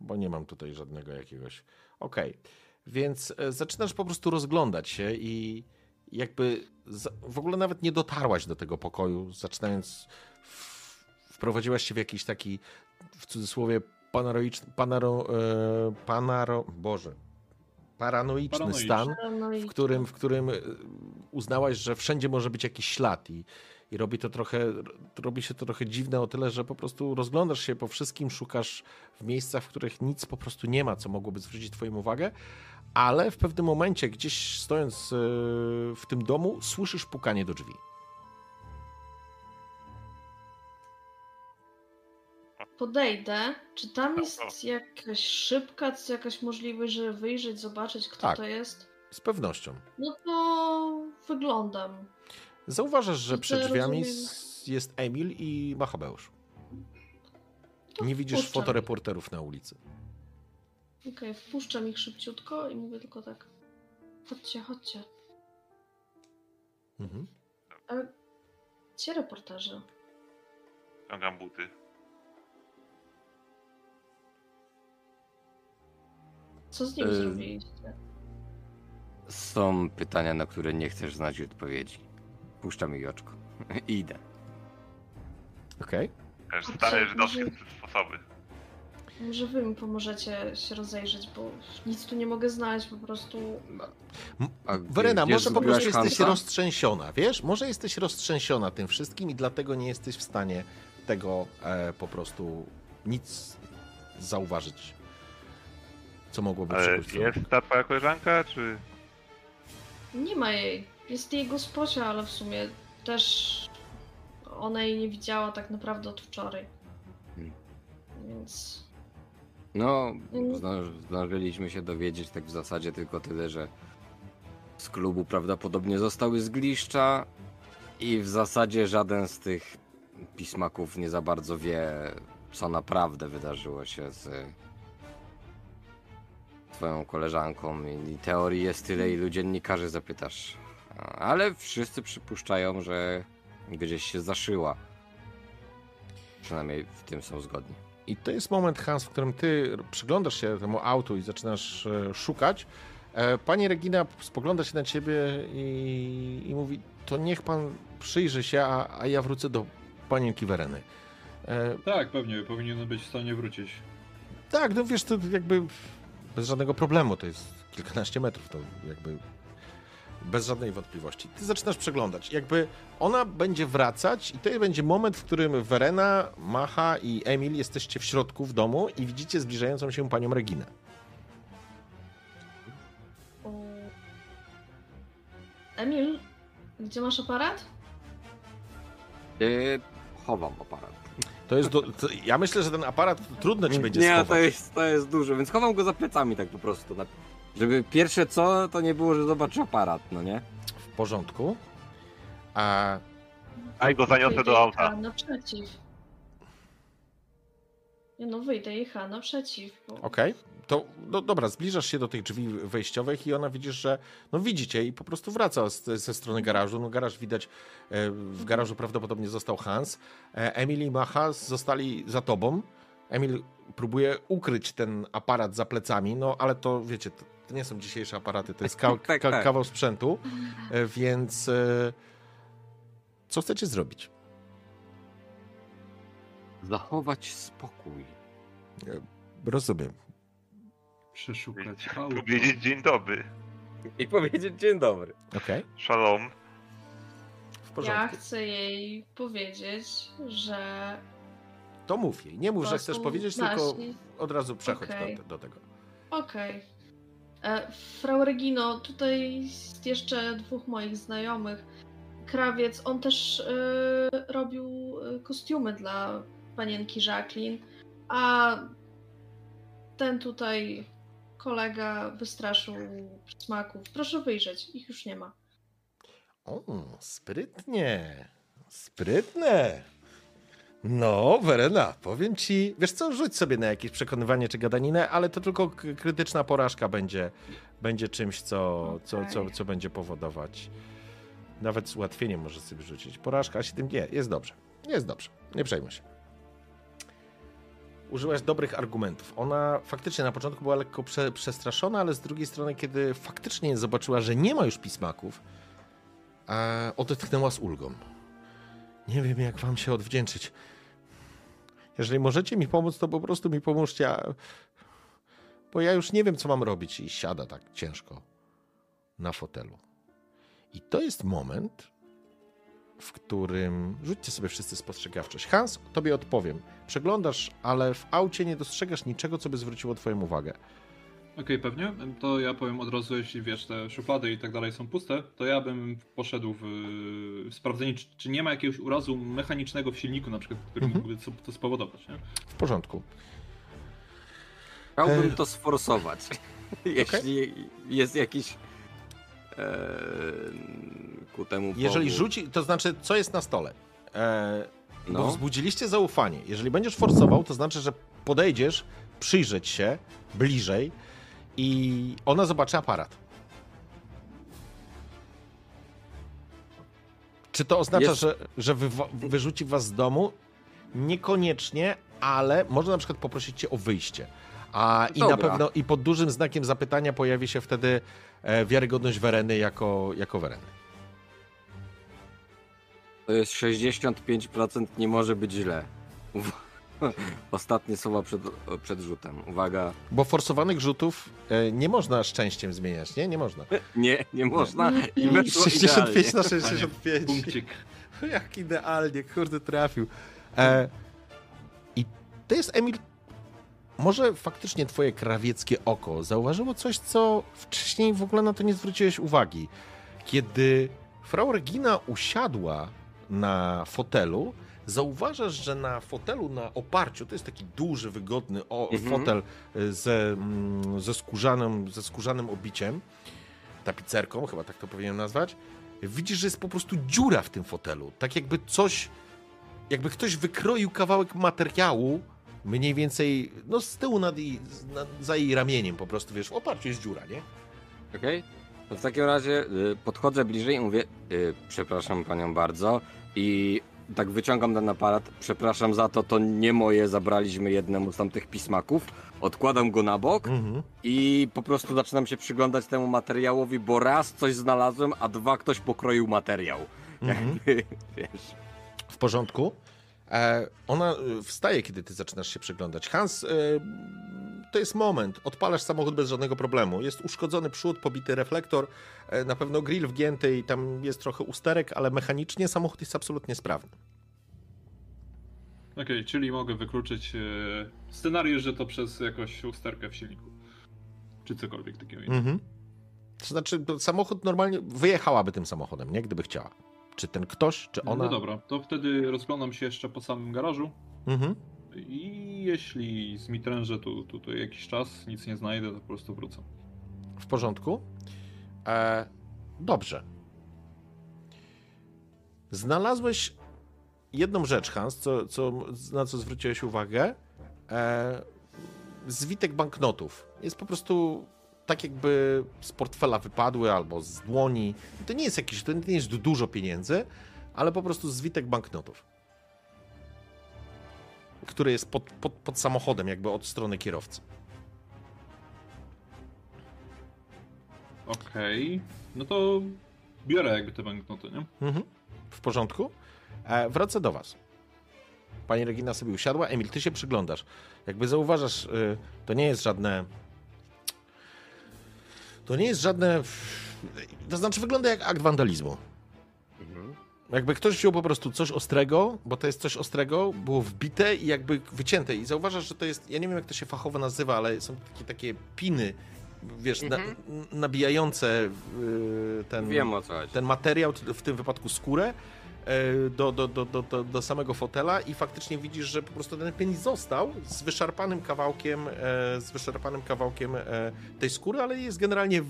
Bo nie mam tutaj żadnego jakiegoś. Okej, więc e, zaczynasz po prostu rozglądać się i jakby w ogóle nawet nie dotarłaś do tego pokoju, zaczynając. Wprowadziłaś się w jakiś taki, w cudzysłowie, panaroiczny, panaro, e, panaro, Boże, paranoiczny Paranoiczny. stan, Paranoiczna. w którym, w którym e, uznałaś, że wszędzie może być jakiś ślad i, i robi to trochę, robi się to trochę dziwne o tyle, że po prostu rozglądasz się po wszystkim, szukasz w miejscach, w których nic po prostu nie ma, co mogłoby zwrócić twoją uwagę, ale w pewnym momencie, gdzieś stojąc e, w tym domu, słyszysz pukanie do drzwi. Podejdę. Czy tam jest jakaś szybka, czy jakaś możliwość, żeby wyjrzeć, zobaczyć, kto Tak. to jest? Z pewnością. No to wyglądam. Zauważasz, że To przed drzwiami rozumiem. jest Emil i Machabeusz. Nie widzisz wpuszczam fotoreporterów na ulicy. Okej, wpuszczam ich szybciutko i mówię tylko tak. Chodźcie, chodźcie. Mhm. A gdzie reporterzy? Ciągam buty. Co z nimi Y- zrobiliście? Są pytania, na które nie chcesz znać odpowiedzi. Puszczam jej oczko. I <laughs> idę. Okej. Stare żydowskie sposoby. Może wy mi pomożecie się rozejrzeć, bo nic tu nie mogę znaleźć, po prostu... A Werena, gdzie może po zgubiłaś prostu jesteś Hansa? roztrzęsiona, wiesz? Może jesteś roztrzęsiona tym wszystkim i dlatego nie jesteś w stanie tego e, po prostu nic zauważyć, co mogłoby Ale przykuć jest ta twoja koleżanka, czy... Nie ma jej. Jest jej gosposia, ale w sumie też ona jej nie widziała tak naprawdę od wczoraj. Hmm. Więc... No, Mm. zdąż- zdążyliśmy się dowiedzieć tak w zasadzie tylko tyle, że z klubu prawdopodobnie zostały zgliszcza i w zasadzie żaden z tych pismaków nie za bardzo wie, co naprawdę wydarzyło się z twoją koleżanką i teorii jest tyle, ilu dziennikarzy zapytasz. Ale wszyscy przypuszczają, że gdzieś się zaszyła. Przynajmniej w tym są zgodni. I to jest moment, Hans, w którym ty przyglądasz się temu autu i zaczynasz e, szukać. E, Pani Regina spogląda się na ciebie i, i mówi, to niech pan przyjrzy się, a, a ja wrócę do panienki Wereny. E, Tak, pewnie, powinienem być w stanie wrócić. Tak, no wiesz, to jakby bez żadnego problemu, to jest kilkanaście metrów, to jakby bez żadnej wątpliwości. Ty zaczynasz przeglądać, jakby ona będzie wracać i to będzie moment, w którym Verena, Macha i Emil jesteście w środku w domu i widzicie zbliżającą się panią Reginę. O... Emil, gdzie masz aparat? Yy, chowam aparat. To jest, do, to, ja myślę, że ten aparat trudno ci będzie nie, schować. to jest, to jest dużo, więc chowam go za plecami tak po prostu. Na, żeby pierwsze co, to nie było, że zobaczy aparat, no nie? W porządku. A Aj go zaniosę do auta. Naprzeciw. Nie no, wyjdę jej ha naprzeciw. Bo... Okej, to no, dobra, zbliżasz się do tych drzwi wejściowych i ona widzisz, że no widzicie i po prostu wraca z, ze strony garażu. No garaż widać, e, w garażu prawdopodobnie został Hans. E, Emil i Macha zostali za tobą. Emil próbuje ukryć ten aparat za plecami, no ale to wiecie, to, to nie są dzisiejsze aparaty, to jest <laughs> ka Tak, ka tak. kawał sprzętu, e, więc e, co chcecie zrobić? Zachować spokój. Rozumiem. Przeszukać auto. Powiedzieć dzień dobry. I powiedzieć dzień dobry. Okej, Shalom. w Ja chcę jej powiedzieć, że To mów jej. Nie mów, że To chcesz powiedzieć, nasi. tylko od razu przechodź Okej. do, do tego. Okej. E, Frau Regino, tutaj jest jeszcze dwóch moich znajomych. Krawiec, on też e, robił e, kostiumy dla panienki Jacqueline, a ten tutaj kolega wystraszył smaków. Proszę wyjrzeć, ich już nie ma. O, sprytnie. Sprytne. No, Werena, powiem ci, wiesz co, rzuć sobie na jakieś przekonywanie czy gadaninę, ale to tylko krytyczna porażka będzie, będzie czymś, co, co, co, Okej. co będzie powodować. Nawet z ułatwieniem możesz sobie rzucić. Porażka, a 7 nie, jest dobrze. Jest dobrze, nie przejmuj się. Użyłaś dobrych argumentów. Ona faktycznie na początku była lekko prze, przestraszona, ale z drugiej strony, kiedy faktycznie zobaczyła, że nie ma już pismaków, a odetchnęła z ulgą. Nie wiem, jak wam się odwdzięczyć. Jeżeli możecie mi pomóc, to po prostu mi pomóżcie, bo ja już nie wiem, co mam robić i siada tak ciężko na fotelu. I to jest moment, w którym rzućcie sobie wszyscy spostrzegawczość. Hans, tobie odpowiem. Przeglądasz, ale w aucie nie dostrzegasz niczego, co by zwróciło twoją uwagę. Okej, pewnie. To ja powiem od razu, jeśli wiesz, te szuflady i tak dalej są puste, to ja bym poszedł w, w sprawdzenie, czy, czy nie ma jakiegoś urazu mechanicznego w silniku, na przykład, który Mhm. mógłby to spowodować. Nie? W porządku. Chciałbym E. to sforsować. <laughs> Jeśli jest jakiś e, ku temu Jeżeli powód. rzuci, to znaczy, co jest na stole? E, Bo No. wzbudziliście zaufanie. Jeżeli będziesz forsował, to znaczy, że podejdziesz, przyjrzeć się bliżej i ona zobaczy aparat. Czy to oznacza, Jest- że, że wywa- wyrzuci was z domu? Niekoniecznie, ale może na przykład poprosić cię o wyjście. A i na Dobra. pewno i pod dużym znakiem zapytania pojawi się wtedy e, wiarygodność Wereny jako, jako Wereny. To jest 65%, nie może być źle. Uwa- <laughs> Ostatnie słowa przed, przed rzutem. Uwaga. Bo forsowanych rzutów e, nie można szczęściem zmieniać, nie? Nie można. <laughs> Nie, nie można. I weszło 65 idealnie. na 65. Punkcik. <laughs> Jak idealnie, kurde, trafił. E, I to jest, Emil, może faktycznie twoje krawieckie oko zauważyło coś, co wcześniej w ogóle na to nie zwróciłeś uwagi. Kiedy Frau Regina usiadła na fotelu, zauważasz, że na fotelu na oparciu, to jest taki duży, wygodny o, Mhm. fotel y, ze, mm, ze, skórzanym, ze skórzanym obiciem, tapicerką, chyba tak to powinienem nazwać, widzisz, że jest po prostu dziura w tym fotelu. Tak jakby coś, jakby ktoś wykroił kawałek materiału, mniej więcej, no z tyłu nad jej, nad, za jej ramieniem po prostu, wiesz, w oparciu jest dziura, nie? Okej? To w takim razie y, podchodzę bliżej i mówię, y, przepraszam panią bardzo i tak wyciągam ten aparat, przepraszam za to, to nie moje, zabraliśmy jednemu z tamtych pismaków, odkładam go na bok Mhm. i po prostu zaczynam się przyglądać temu materiałowi, bo raz coś znalazłem, a dwa ktoś pokroił materiał. Mhm. <laughs> Wiesz, W porządku. E, ona e, wstaje, kiedy ty zaczynasz się przyglądać. Hans, e, to jest moment. Odpalasz samochód bez żadnego problemu. Jest uszkodzony przód, pobity reflektor, e, na pewno grill wgięty i tam jest trochę usterek, ale mechanicznie samochód jest absolutnie sprawny. Okej, czyli mogę wykluczyć e, scenariusz, że to przez jakąś usterkę w silniku. Czy cokolwiek takiego. Mhm. To znaczy, to samochód normalnie wyjechałaby tym samochodem, nie? Gdyby chciała. Czy ten ktoś, czy ona. No dobra, to wtedy rozglądam się jeszcze po samym garażu Mhm. I jeśli zmitrężę tu, tu, tu jakiś czas, nic nie znajdę, to po prostu wrócę. W porządku. E, dobrze. Znalazłeś jedną rzecz, Hans, co, co, na co zwróciłeś uwagę. e, zwitek banknotów. Jest po prostu tak jakby z portfela wypadły albo z dłoni. To nie jest jakieś, to nie jest dużo pieniędzy, ale po prostu zwitek banknotów. Który jest pod, pod, pod samochodem, jakby od strony kierowcy. Okej. No to biorę jakby te banknoty, nie? Mhm. W porządku. E, wrócę do was. Pani Regina sobie usiadła. Emil, ty się przyglądasz. Jakby zauważasz, y, to nie jest żadne... To nie jest żadne... To znaczy wygląda jak akt wandalizmu. Jakby ktoś wziął po prostu coś ostrego, bo to jest coś ostrego, było wbite i jakby wycięte. I zauważasz, że to jest, ja nie wiem jak to się fachowo nazywa, ale są takie, takie piny, wiesz, na, Mhm. nabijające y, ten, Wiem ten materiał, w tym wypadku skórę, y, do, do, do, do, do, samego fotela i faktycznie widzisz, że po prostu ten pin został z wyszarpanym kawałkiem, e, z wyszarpanym kawałkiem e, tej skóry, ale jest generalnie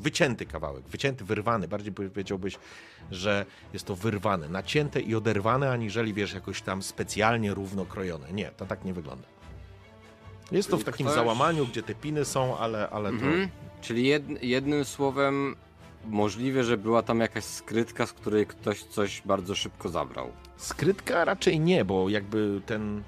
wycięty kawałek, wycięty, wyrwany. Bardziej powiedziałbyś, że jest to wyrwane, nacięte i oderwane, aniżeli wiesz, jakoś tam specjalnie równo krojone. Nie, to tak nie wygląda. Jest to w Czyli takim ktoś- załamaniu, gdzie te piny są, ale, ale to. Mhm. Czyli jed, jednym słowem możliwe, że była tam jakaś skrytka, z której ktoś coś bardzo szybko zabrał. Skrytka raczej nie, bo jakby ten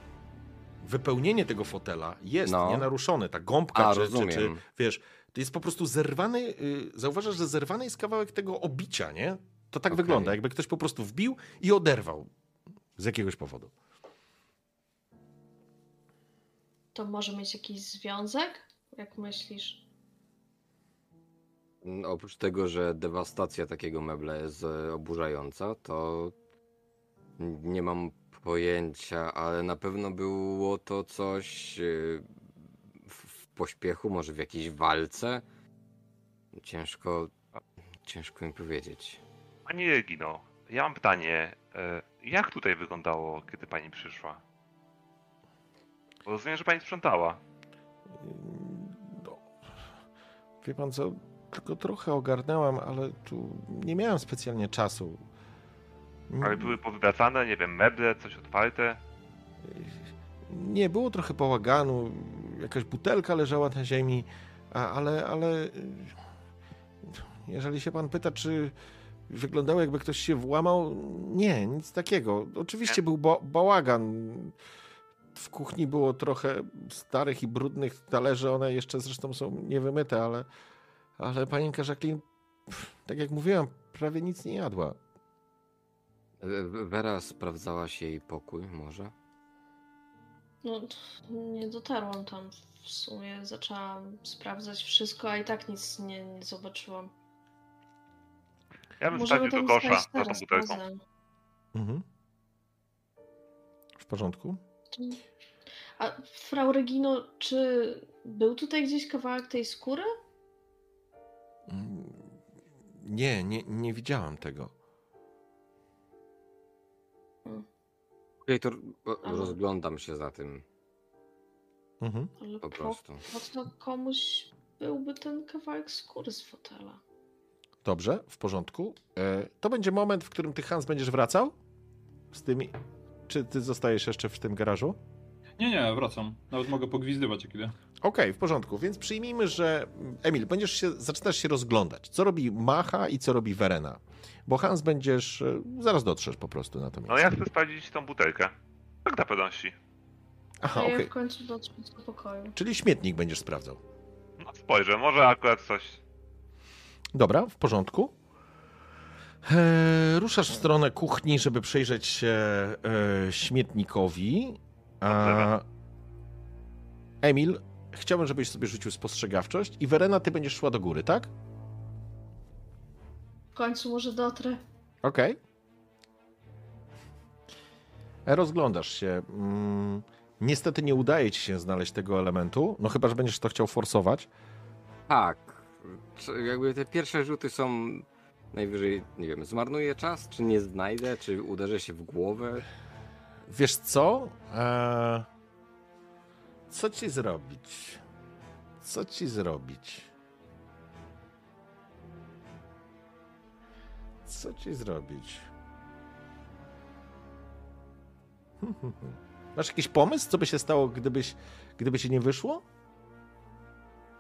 wypełnienie tego fotela jest No. nienaruszone. Ta gąbka, A, czy, czy, czy wiesz, to jest po prostu zerwany. y, Zauważasz, że zerwany jest kawałek tego obicia, nie? To tak Okej. wygląda, jakby ktoś po prostu wbił i oderwał z jakiegoś powodu. To może mieć jakiś związek? Jak myślisz? Mm, Oprócz tego, że dewastacja takiego mebla jest e, oburzająca, to nie mam pojęcia, ale na pewno było to coś w pośpiechu, może w jakiejś walce. Ciężko, ciężko mi powiedzieć. Pani Regino, ja mam pytanie. e, Jak tutaj wyglądało, kiedy pani przyszła? Bo rozumiem, że pani sprzątała. No, wie pan co, tylko trochę ogarnęłam, ale tu nie miałem specjalnie czasu. Ale były powywracane, nie wiem, meble, coś otwarte. Nie, było trochę bałaganu, jakaś butelka leżała na ziemi, a, ale, ale y, jeżeli się pan pyta, czy wyglądało jakby ktoś się włamał, nie, nic takiego. Oczywiście był ba bałagan. W kuchni było trochę starych i brudnych talerzy, one jeszcze zresztą są niewymyte, ale, ale panienka Jacqueline, tak jak mówiłam, prawie nic nie jadła. E, Wera sprawdzałaś jej pokój, może? No, nie dotarłam tam w sumie. Zaczęłam sprawdzać wszystko, a i tak nic nie, nie zobaczyłam. Ja bym Możemy wstawił do kosza za tą teraz butelką. Mhm. W porządku? A Frau Regino, czy był tutaj gdzieś kawałek tej skóry? Mm, Nie, nie, nie widziałam tego. Okej, to o, Ale- rozglądam się za tym Mhm. Ale po po, prostu. po co komuś byłby ten kawałek skóry z fotela? Dobrze, w porządku. E, to będzie moment, w którym ty, Hans, będziesz wracał z tymi. Czy ty zostajesz jeszcze w tym garażu? Nie, nie, wracam. Nawet mogę pogwizdywać jak idę. Okej, w porządku. Więc przyjmijmy, że Emil, będziesz się, zaczynasz się rozglądać. Co robi Macha i co robi Verena? Bo Hans będziesz. e, Zaraz dotrzesz po prostu na to miejsce. No ja chcę sprawdzić tą butelkę. Tak na pewności. Aha, A ja okej. w końcu dotrzę do pokoju. Czyli śmietnik będziesz sprawdzał. No spojrzę, może akurat coś. Dobra, w porządku. E, ruszasz w stronę kuchni, żeby przyjrzeć się e, śmietnikowi. A... Emil, chciałbym, żebyś sobie rzucił spostrzegawczość i Werena, ty będziesz szła do góry, tak? W końcu może dotrę. Okej. E, Rozglądasz się. Mm, niestety nie udaje ci się znaleźć tego elementu, no chyba, że będziesz to chciał forsować. Tak. Jakby te pierwsze rzuty są najwyżej, nie wiem, zmarnuję czas, czy nie znajdę, czy uderzę się w głowę. Wiesz co? E, co ci zrobić? Co ci zrobić? Co ci zrobić? <laughs> Masz jakiś pomysł, co by się stało, gdybyś, gdyby ci nie wyszło?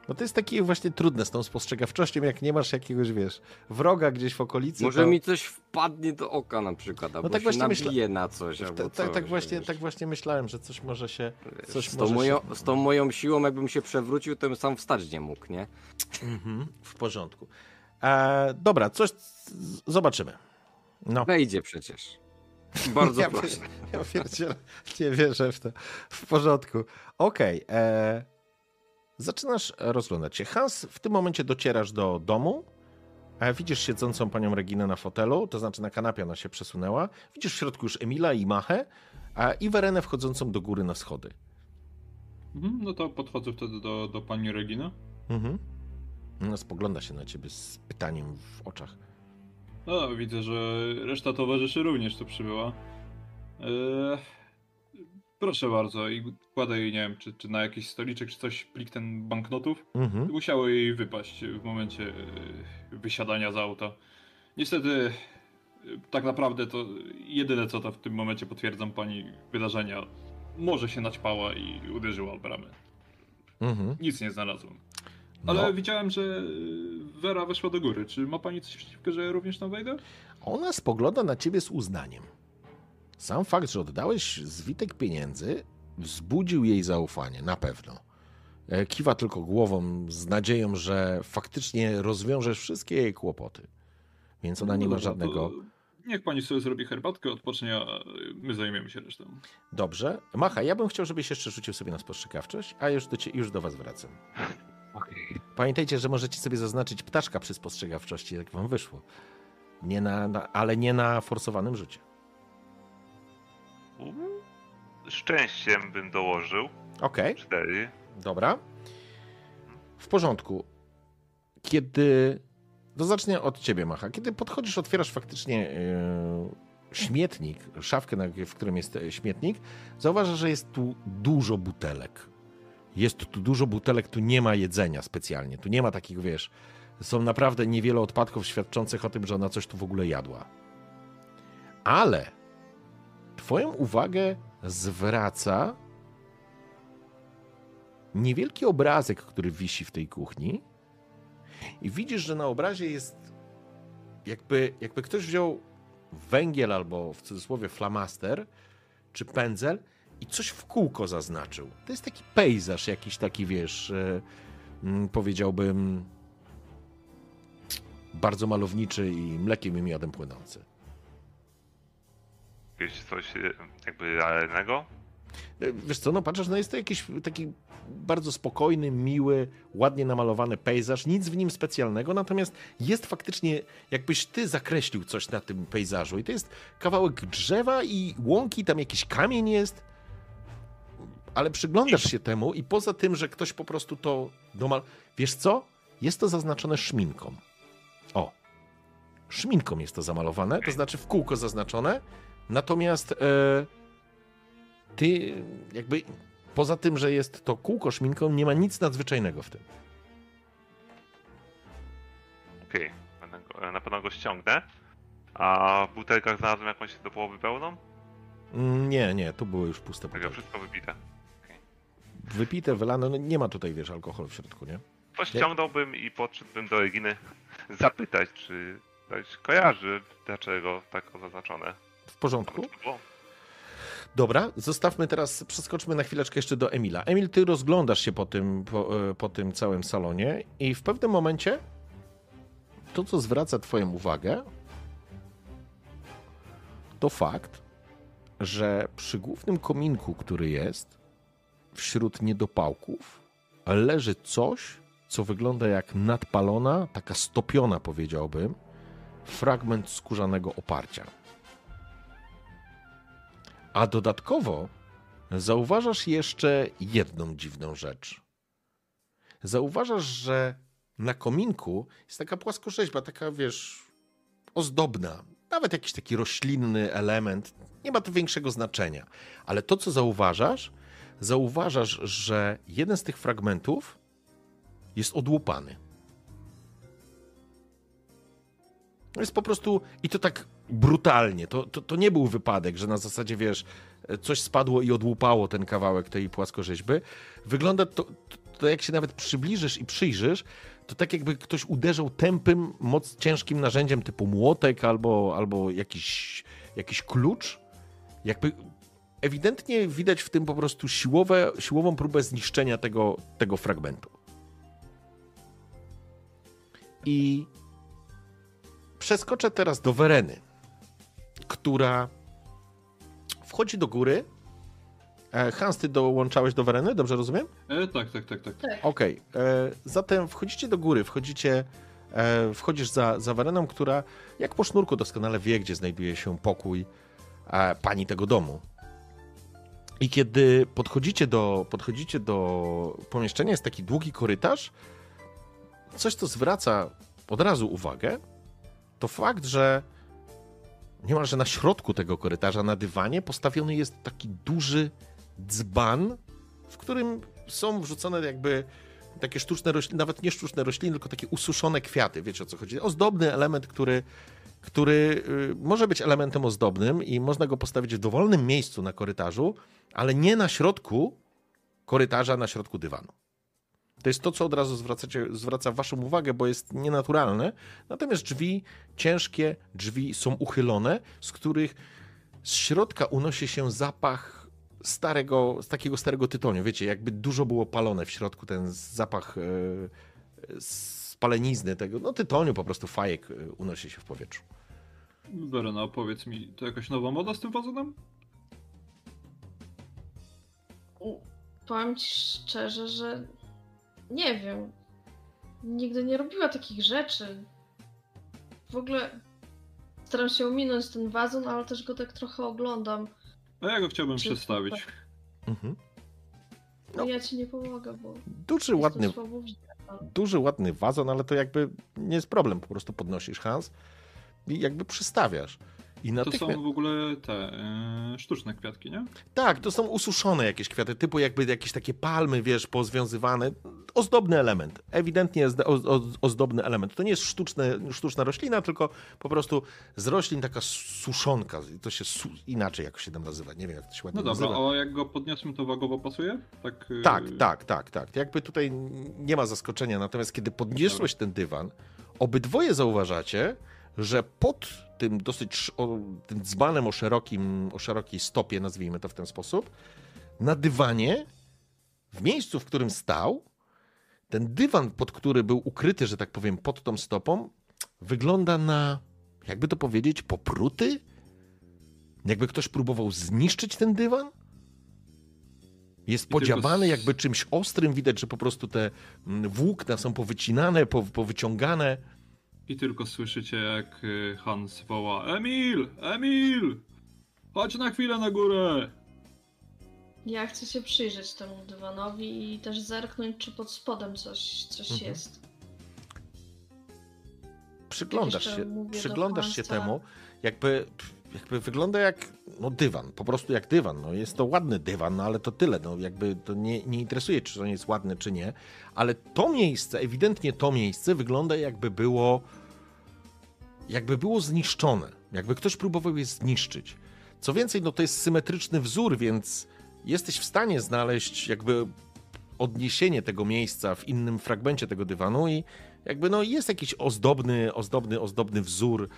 No to jest takie właśnie trudne z tą spostrzegawczością, jak nie masz jakiegoś, wiesz, wroga gdzieś w okolicy. Może to... mi coś wpadnie do oka na przykład, albo tak się właśnie myśla- na coś, Ta- ta- coś. tak, właśnie, wiesz. tak właśnie myślałem, że coś może się. Coś z, tą może moją, się... z tą moją siłą, jakbym się przewrócił, to bym sam wstać nie mógł, nie? Mhm, w porządku. E, dobra, coś zobaczymy. No. Wejdzie przecież. Bardzo <laughs> ja, proszę. Ja pierdzielę, nie wierzę w to. W porządku. Okej. e, zaczynasz rozglądać się. Hans, w tym momencie docierasz do domu. E, widzisz siedzącą panią Reginę na fotelu, to znaczy na kanapie ona się przesunęła. Widzisz w środku już Emila i Machę a, i Werenę wchodzącą do góry na schody. Mhm, no to podchodzę wtedy do, do pani Reginy. Mhm. Ona spogląda się na ciebie z pytaniem w oczach. No, widzę, że reszta towarzyszy również tu przybyła. Eee, proszę bardzo, i kładę jej, nie wiem, czy, czy na jakiś stoliczek, czy coś, plik ten banknotów. Mhm. Musiało jej wypaść w momencie e, wysiadania z auta. Niestety, e, tak naprawdę to jedyne co to w tym momencie potwierdzam pani wydarzenia. Może się naćpała i uderzyła w bramę. Mhm. Nic nie znalazłem. Ale No. widziałem, że Wera weszła do góry. Czy ma pani coś przeciwko, że ja również tam wejdę? Ona spogląda na ciebie z uznaniem. Sam fakt, że oddałeś zwitek pieniędzy, wzbudził jej zaufanie, na pewno. E, Kiwa tylko głową z nadzieją, że faktycznie rozwiążesz wszystkie jej kłopoty. Więc ona nie No ma dobra, żadnego. Niech pani sobie zrobi herbatkę, odpocznie, a my zajmiemy się resztą. Dobrze. Macha, ja bym chciał, żebyś jeszcze rzucił sobie na spostrzegawczość, a już do, cie, już do was wracam. <laughs> Pamiętajcie, że możecie sobie zaznaczyć ptaszka przy spostrzegawczości, jak wam wyszło. Nie na, na, ale nie na forsowanym rzucie. Szczęściem bym dołożył. Okej. Cztery. Dobra. W porządku. Kiedy. To zacznę od ciebie, Macha. Kiedy podchodzisz, otwierasz faktycznie yy, śmietnik, szafkę, w którym jest e, śmietnik, zauważasz, że jest tu dużo butelek. Jest tu dużo butelek, tu nie ma jedzenia specjalnie. Tu nie ma takich, wiesz. Są naprawdę niewiele odpadków świadczących o tym, że ona coś tu w ogóle jadła. Ale Twoją uwagę zwraca niewielki obrazek, który wisi w tej kuchni. I widzisz, że na obrazie jest jakby, jakby ktoś wziął węgiel albo w cudzysłowie flamaster czy pędzel i coś w kółko zaznaczył. To jest taki pejzaż, jakiś taki, wiesz, e, mm, powiedziałbym bardzo malowniczy i mlekiem i miodem płynący. Jakieś coś e, jakby realnego. E, Wiesz co, no patrzysz, no jest to jakiś taki bardzo spokojny, miły, ładnie namalowany pejzaż, nic w nim specjalnego, natomiast jest faktycznie, jakbyś ty zakreślił coś na tym pejzażu i to jest kawałek drzewa i łąki, tam jakiś kamień jest, ale przyglądasz się temu i poza tym, że ktoś po prostu to domal... Wiesz co? Jest to zaznaczone szminką. O. Szminką jest to zamalowane, to znaczy w kółko zaznaczone, natomiast... E, ty jakby poza tym, że jest to kółko szminką, nie ma nic nadzwyczajnego w tym. Okej, e, na pewno go ściągnę. A w butelkach znalazłem jakąś do połowy pełną? Mm, Nie, nie, tu były już puste butelki. wszystko wybite. Wypite, wylane, no nie ma tutaj, wiesz, alkoholu w środku, nie? To ściągnąłbym i podszedłbym do Reginy zapytać, czy ktoś kojarzy, dlaczego tak zaznaczone. W porządku. Dobra, zostawmy teraz, przeskoczmy na chwileczkę jeszcze do Emila. Emil, ty rozglądasz się po tym, po, e, po tym całym salonie i w pewnym momencie to, co zwraca twoją uwagę, to fakt, że przy głównym kominku, który jest, wśród niedopałków, leży coś, co wygląda jak nadpalona, taka stopiona, powiedziałbym, fragment skórzanego oparcia. A dodatkowo zauważasz jeszcze jedną dziwną rzecz. Zauważasz, że na kominku jest taka płaskorzeźba, taka wiesz, ozdobna, nawet jakiś taki roślinny element. Nie ma to większego znaczenia. Ale to, co zauważasz, zauważasz, że jeden z tych fragmentów jest odłupany. Jest po prostu, i to tak brutalnie, to, to, to nie był wypadek, że na zasadzie, wiesz, coś spadło i odłupało ten kawałek tej płaskorzeźby. Wygląda to, to jak się nawet przybliżysz i przyjrzysz, to tak jakby ktoś uderzał tępym, moc ciężkim narzędziem typu młotek albo, albo jakiś, jakiś klucz. Jakby ewidentnie widać w tym po prostu siłowe, siłową próbę zniszczenia tego, tego fragmentu. I przeskoczę teraz do Wereny, która wchodzi do góry. E, Hans, ty dołączałeś do Wereny, dobrze rozumiem? E, tak, tak, tak, tak. Tak. Okej, e, zatem wchodzicie do góry, wchodzicie, e, wchodzisz za, za Wereną, która jak po sznurku doskonale wie, gdzie znajduje się pokój e, pani tego domu. I kiedy podchodzicie do, podchodzicie do pomieszczenia, jest taki długi korytarz, coś, co zwraca od razu uwagę, to fakt, że niemalże na środku tego korytarza, na dywanie, postawiony jest taki duży dzban, w którym są wrzucone jakby takie sztuczne rośliny, nawet nie sztuczne rośliny, tylko takie ususzone kwiaty, wiecie o co chodzi. Ozdobny element, który, który y, może być elementem ozdobnym i można go postawić w dowolnym miejscu na korytarzu, ale nie na środku korytarza, na środku dywanu. To jest to, co od razu zwracacie, zwraca waszą uwagę, bo jest nienaturalne. Natomiast drzwi, ciężkie drzwi są uchylone, z których z środka unosi się zapach starego, z takiego starego tytoniu. Wiecie, jakby dużo było palone w środku, ten zapach e, spalenizny tego, no tytoniu po prostu, fajek e, unosi się w powietrzu. Werena, powiedz mi, to jakaś nowa moda z tym wazonem? Powiem ci szczerze, że nie wiem. Nigdy nie robiła takich rzeczy. W ogóle staram się ominąć ten wazon, ale też go tak trochę oglądam. A ja go chciałbym Czy- przedstawić. Mhm. No. No. Ja ci nie pomogę, bo Duży, ładny, duży, ładny wazon, ale to jakby nie jest problem. Po prostu podnosisz Hans i jakby przystawiasz. I To są w ogóle te e, sztuczne kwiatki, nie? Tak, to są ususzone jakieś kwiaty, typu jakby jakieś takie palmy, wiesz, pozwiązywane. Ozdobny element. Ewidentnie jest ozdobny element. To nie jest sztuczne, sztuczna roślina, tylko po prostu z roślin taka suszonka. To się su inaczej jakoś się tam nazywa. Nie wiem, jak to się ładnie No dobra, nazywa. a jak go podniosłem, to wagowo pasuje? Tak, e, Tak, tak, tak, tak. Jakby tutaj nie ma zaskoczenia. Natomiast kiedy podniosłeś ten dywan, obydwoje zauważacie, że pod tym dosyć o, tym dzbanem o, szerokim, o szerokiej stopie, nazwijmy to w ten sposób, na dywanie, w miejscu, w którym stał, ten dywan, pod który był ukryty, że tak powiem, pod tą stopą, wygląda na, jakby to powiedzieć, popruty? Jakby ktoś próbował zniszczyć ten dywan? Jest podziabany jakby czymś ostrym, widać, że po prostu te mm, włókna są powycinane, po- powyciągane. I tylko słyszycie, jak e, Hans woła Emil! Emil! Chodź na chwilę na górę! Ja chcę się przyjrzeć temu dywanowi i też zerknąć, czy pod spodem coś, coś Mhm. jest. Przyglądasz się, przyglądasz się temu, jakby, jakby wygląda jak no, dywan, po prostu jak dywan. No, jest to ładny dywan, no, ale to tyle. No, jakby to nie, nie interesuje, czy on jest ładny, czy nie. Ale to miejsce, ewidentnie to miejsce wygląda jakby było jakby było zniszczone. Jakby ktoś próbował je zniszczyć. Co więcej, no to jest symetryczny wzór, więc jesteś w stanie znaleźć jakby odniesienie tego miejsca w innym fragmencie tego dywanu i jakby no jest jakiś ozdobny, ozdobny, ozdobny wzór,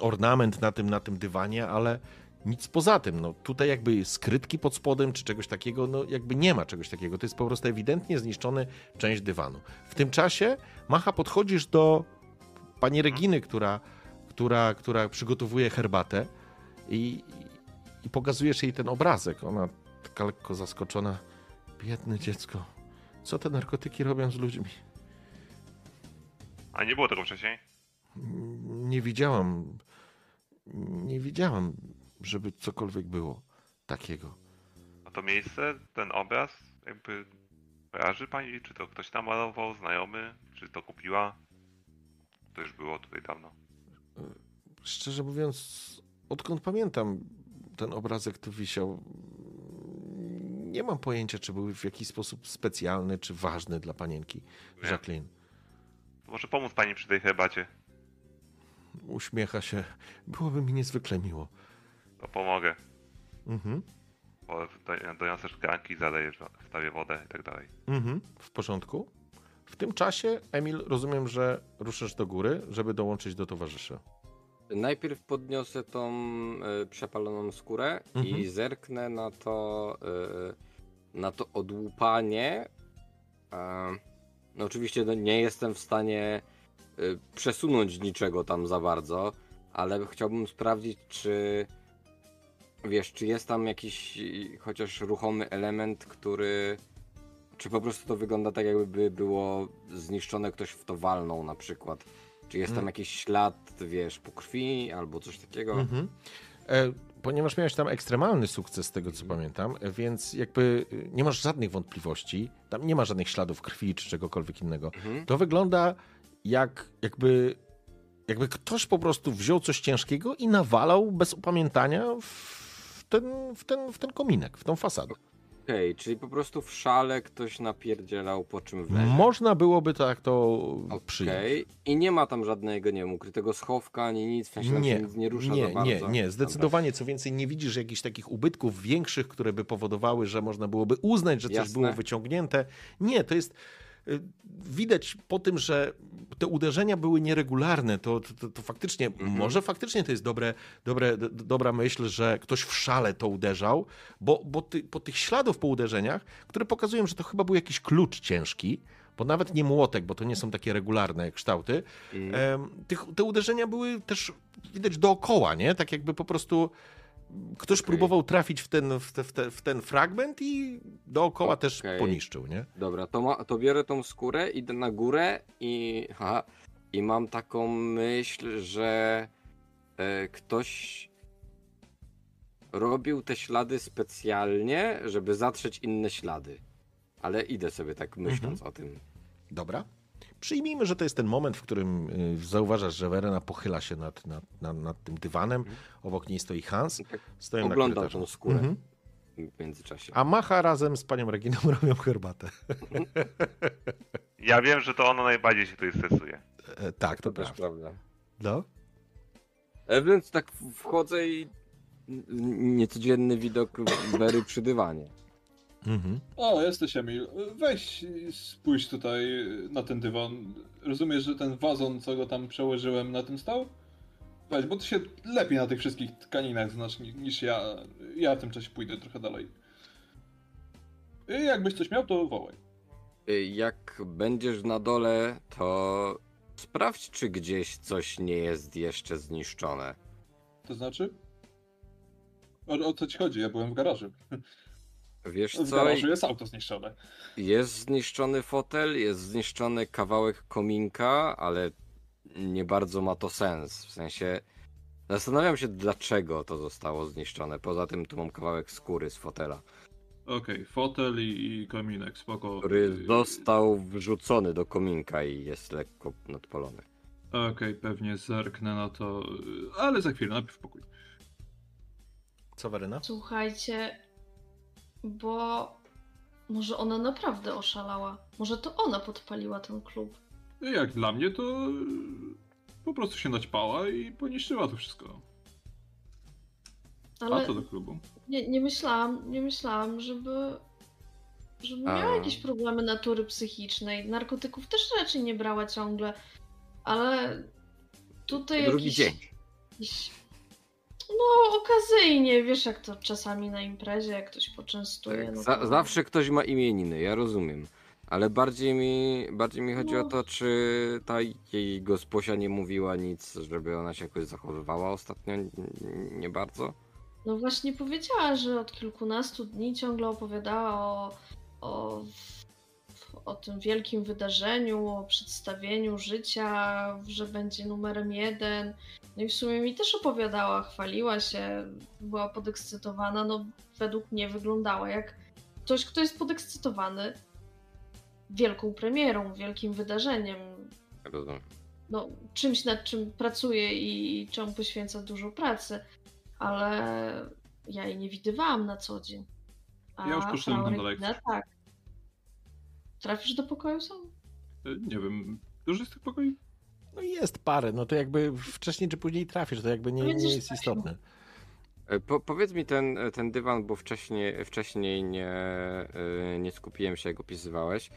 ornament na tym, na tym dywanie, ale nic poza tym. No, tutaj jakby skrytki pod spodem czy czegoś takiego, no jakby nie ma czegoś takiego. To jest po prostu ewidentnie zniszczony część dywanu. W tym czasie, Macha, podchodzisz do pani Reginy, która, która, która przygotowuje herbatę i, i pokazujesz jej ten obrazek. Ona taka lekko zaskoczona. Biedne dziecko. Co te narkotyki robią z ludźmi? A nie było tego wcześniej? Nie widziałam. Nie widziałam, żeby cokolwiek było takiego. A to miejsce, ten obraz, jakby kojarzy pani? Czy to ktoś namalował, znajomy? Czy to kupiła? To już było tutaj dawno. Szczerze mówiąc, odkąd pamiętam, ten obrazek tu wisiał. Nie mam pojęcia, czy był w jakiś sposób specjalny, czy ważny dla panienki Nie. Jacqueline. Może pomóc pani przy tej herbacie? Uśmiecha się. Byłoby mi niezwykle miło. To pomogę. Mhm. Po- do- Dojące szklanki, zalejesz, wstawię wodę i tak dalej. Mhm. W porządku. W tym czasie, Emil, rozumiem, że ruszysz do góry, żeby dołączyć do towarzyszy. Najpierw podniosę tą e, przepaloną skórę Mhm. i zerknę na to, e, na to odłupanie. No oczywiście no, nie jestem w stanie e, przesunąć niczego tam za bardzo, ale chciałbym sprawdzić, czy wiesz, czy jest tam jakiś chociaż ruchomy element, który czy po prostu to wygląda tak, jakby było zniszczone, ktoś w to walnął na przykład. Czy jest tam Mm. jakiś ślad, wiesz, po krwi albo coś takiego? Mhm. E, ponieważ miałeś tam ekstremalny sukces, z tego co pamiętam, e, więc jakby e, nie masz żadnych wątpliwości, tam nie ma żadnych śladów krwi czy czegokolwiek innego. Mhm. To wygląda jak jakby, jakby ktoś po prostu wziął coś ciężkiego i nawalał bez upamiętania w ten, w ten, w ten kominek, w tą fasadę. Okej, czyli po prostu w szale ktoś napierdzielał, po czym wlezie. Można byłoby tak to przyjąć. Okej, i nie ma tam żadnego, nie wiem, ukrytego schowka, ani nic, w sensie Nie, nic nie rusza nie, nie, nie, zdecydowanie. Co więcej, nie widzisz jakichś takich ubytków większych, które by powodowały, że można byłoby uznać, że coś Jasne. było wyciągnięte. Nie, to jest. Y, Widać po tym, że te uderzenia były nieregularne, to, to, to, faktycznie, Mhm. może faktycznie to jest dobre, dobre, d- dobra myśl, że ktoś w szale to uderzał, bo, bo ty, po tych śladów po uderzeniach, które pokazują, że to chyba był jakiś klucz ciężki, bo nawet nie młotek, bo to nie są takie regularne kształty, Mm. Tych, te uderzenia były też widać dookoła, nie? Tak jakby po prostu ktoś Okej. próbował trafić w ten, w, te, w, te, w ten fragment i dookoła też Okej. poniszczył, nie? Dobra, to, ma, to biorę tą skórę, idę na górę i, haha, i mam taką myśl, że e, ktoś robił te ślady specjalnie, żeby zatrzeć inne ślady. Ale idę sobie tak myśląc o tym. Dobra. Przyjmijmy, że to jest ten moment, w którym y, zauważasz, że Verena pochyla się nad, nad, nad, nad tym dywanem. Obok niej stoi Hans. Tak Stoją na oglądam tą skórę Mhm. w międzyczasie. A Macha razem z panią Reginą <laughs> robią herbatę. Ja wiem, że to ono najbardziej się tutaj stresuje. E, tak, to, To też prawda. No. E, więc tak wchodzę i niecodzienny widok Wery przy dywanie. Mhm. O, jesteś Emil. Weź spójrz tutaj na ten dywan. Rozumiesz, że ten wazon, co go tam przełożyłem, na tym stał? Weź, bo ty się lepiej na tych wszystkich tkaninach znasz ni- niż ja. Ja w tym czasie pójdę trochę dalej. I jakbyś coś miał, to wołaj. Y, Jak będziesz na dole, to sprawdź, czy gdzieś coś nie jest jeszcze zniszczone. To znaczy? O, o co ci chodzi? Ja byłem w garażu. <laughs> Wiesz W co? garażu jest auto zniszczone. Jest zniszczony fotel, jest zniszczony kawałek kominka, ale nie bardzo ma to sens. W sensie zastanawiam się, dlaczego to zostało zniszczone. Poza tym tu mam kawałek skóry z fotela, Okej, fotel i, i kominek, spoko. który został wrzucony do kominka i jest lekko nadpalony. Okej, pewnie zerknę na to, ale za chwilę, najpierw pokój. Co, Werena? Słuchajcie, bo może ona naprawdę oszalała. Może to ona podpaliła ten klub. Jak dla mnie, to po prostu się naćpała i poniszczyła to wszystko. A Ale co do klubu? nie, nie myślałam, nie myślałam, żeby, żeby A. miała jakieś problemy natury psychicznej. Narkotyków też raczej nie brała ciągle, ale tutaj Drugi jakiś, dzień. jakiś... No, okazyjnie, wiesz jak to czasami na imprezie, jak ktoś poczęstuje. Tak, no za, to... zawsze ktoś ma imieniny, ja rozumiem. Ale bardziej mi, bardziej mi chodzi No. o to, czy ta jej gosposia nie mówiła nic, żeby ona się jakoś zachowywała ostatnio n- nie bardzo. No właśnie powiedziała, że od kilkunastu dni ciągle opowiadała o, o, o tym wielkim wydarzeniu, o przedstawieniu życia, że będzie numerem jeden. No i w sumie mi też opowiadała, chwaliła się, była podekscytowana. No według mnie wyglądała jak ktoś, kto jest podekscytowany wielką premierą, wielkim wydarzeniem. Rozumiem. No, czymś nad czym pracuje i czemu poświęca dużo pracy, ale ja jej nie widywałam na co dzień. A Ja już poszedłem Regina lekcji. tak. Trafisz do pokoju sam? Nie wiem, dużo jest tych pokoi? No jest parę, no to jakby wcześniej czy później trafisz, to jakby nie, nie jest istotne. E, Po, powiedz mi ten, ten dywan, bo wcześniej, wcześniej nie, e, nie skupiłem się, jak opisywałeś.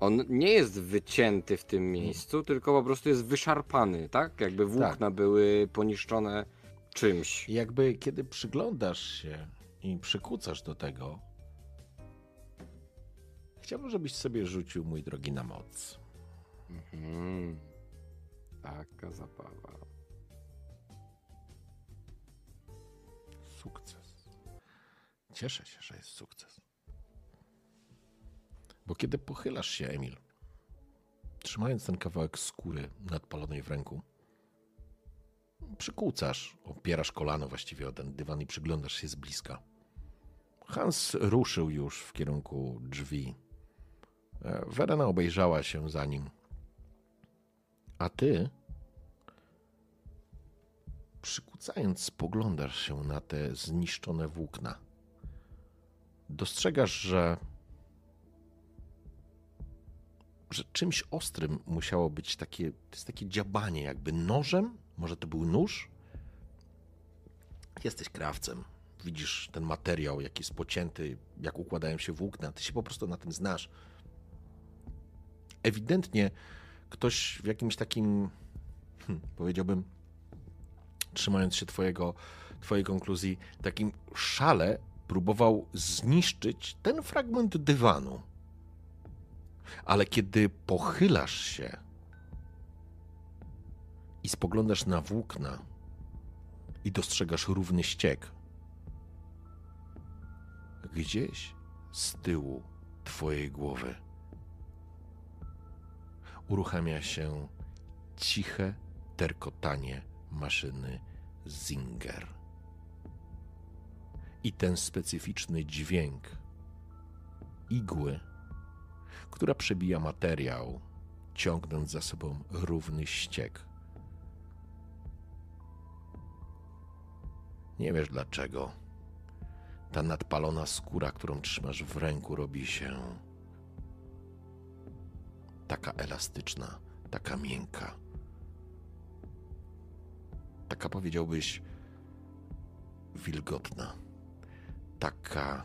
On nie jest wycięty w tym miejscu, tylko po prostu jest wyszarpany, tak? Jakby włókna były poniszczone czymś. I jakby kiedy przyglądasz się i przykucasz do tego, chciałbym, żebyś sobie rzucił, mój drogi, na moc. Mhm. Taka zabawa. Sukces. Cieszę się, że jest sukces. Bo kiedy pochylasz się, Emil, trzymając ten kawałek skóry nadpalonej w ręku, przykucasz, opierasz kolano właściwie o ten dywan i przyglądasz się z bliska. Hans ruszył już w kierunku drzwi. E, Werena obejrzała się za nim. A ty, przykucając, spoglądasz się na te zniszczone włókna. Dostrzegasz, że, że czymś ostrym musiało być takie, to jest takie dziabanie, jakby nożem. Może to był nóż? Jesteś krawcem. Widzisz ten materiał, jaki jest pocięty, jak układają się włókna. Ty się po prostu na tym znasz. Ewidentnie ktoś w jakimś takim, hmm, powiedziałbym, trzymając się twojego, twojej konkluzji, takim szale próbował zniszczyć ten fragment dywanu. Ale kiedy pochylasz się i spoglądasz na włókna i dostrzegasz równy ściek, gdzieś z tyłu twojej głowy uruchamia się ciche terkotanie maszyny Zinger. I ten specyficzny dźwięk igły, która przebija materiał, ciągnąc za sobą równy ściek. Nie wiesz dlaczego. Ta nadpalona skóra, którą trzymasz w ręku, robi się taka elastyczna, taka miękka taka powiedziałbyś wilgotna, taka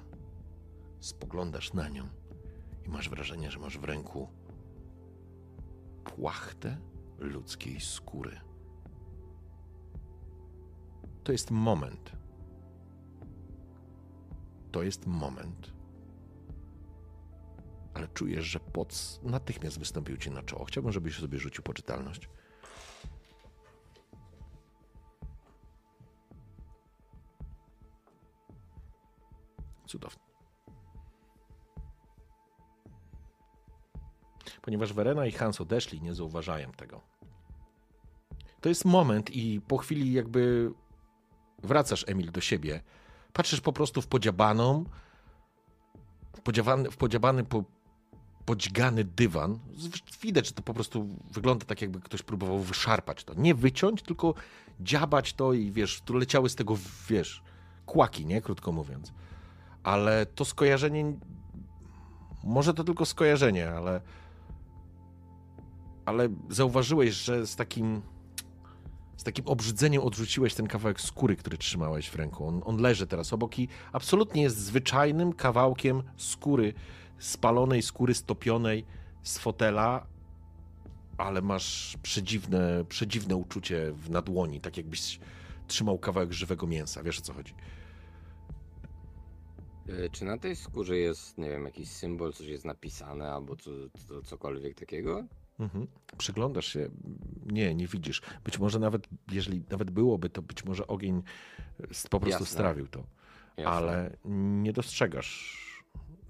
spoglądasz na nią i masz wrażenie, że masz w ręku płachtę ludzkiej skóry. To jest moment. To jest moment. Ale czujesz, że pot natychmiast wystąpił ci na czoło. Chciałbym, żebyś sobie rzucił poczytalność. Cudownie. Ponieważ Verena i Hans odeszli, nie zauważają tego. To jest moment i po chwili jakby wracasz, Emil, do siebie. Patrzysz po prostu w podziabaną, w podziabany, w podziabany po, podźgany dywan. Widać, że to po prostu wygląda tak, jakby ktoś próbował wyszarpać to. Nie wyciąć, tylko dziabać to i wiesz, tu leciały z tego, wiesz, kłaki, nie? Krótko mówiąc ale to skojarzenie. Może to tylko skojarzenie, ale. Ale zauważyłeś, że z takim. Z takim obrzydzeniem odrzuciłeś ten kawałek skóry, który trzymałeś w ręku. On, on leży teraz obok i absolutnie jest zwyczajnym kawałkiem skóry, spalonej skóry stopionej z fotela, ale masz przedziwne, przedziwne uczucie w nadłoni, tak jakbyś trzymał kawałek żywego mięsa. Wiesz o co chodzi? E, Czy na tej skórze jest, nie wiem, jakiś symbol, coś jest napisane albo co, co, cokolwiek takiego? Mhm. Przyglądasz się, nie, nie widzisz. Być może nawet, jeżeli nawet byłoby, to być może ogień po prostu Jasne. strawił to. Jasne. Ale nie dostrzegasz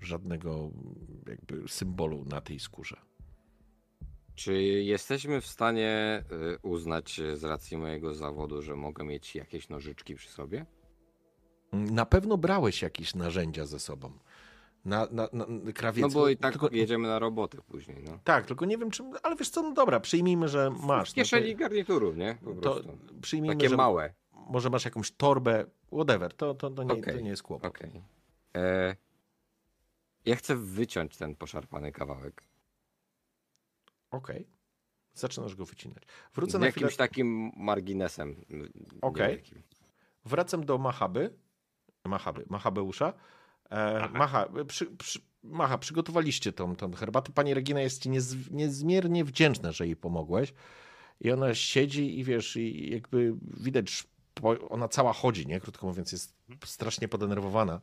żadnego jakby symbolu na tej skórze. Czy jesteśmy w stanie y, uznać y, z racji mojego zawodu, że mogę mieć jakieś nożyczki przy sobie? Na pewno brałeś jakieś narzędzia ze sobą. Na, na, na. No bo i tak tylko, jedziemy na robotę później, no. Tak, tylko nie wiem czym, ale wiesz co, no dobra, przyjmijmy, że masz. W kieszeni no garnituru, nie? Po to, prostu. to przyjmijmy, Takie że małe. może masz jakąś torbę, whatever, to, to, to, nie, to Okej, nie jest kłopot. Okej. E, Ja chcę wyciąć ten poszarpany kawałek. Okej. Zaczynasz go wycinać. Wrócę Z na jakimś chwilę. takim marginesem. n- Okej. niewielkim. wracam do Machaby. Machaby, Machabeusza. E. Macha, przy, przy, Macha, przygotowaliście tą, tą herbatę. Pani Regina jest ci niez, niezmiernie wdzięczna, że jej pomogłeś. I ona siedzi i wiesz, i jakby widać, ona cała chodzi, nie? Krótko mówiąc, jest strasznie podenerwowana.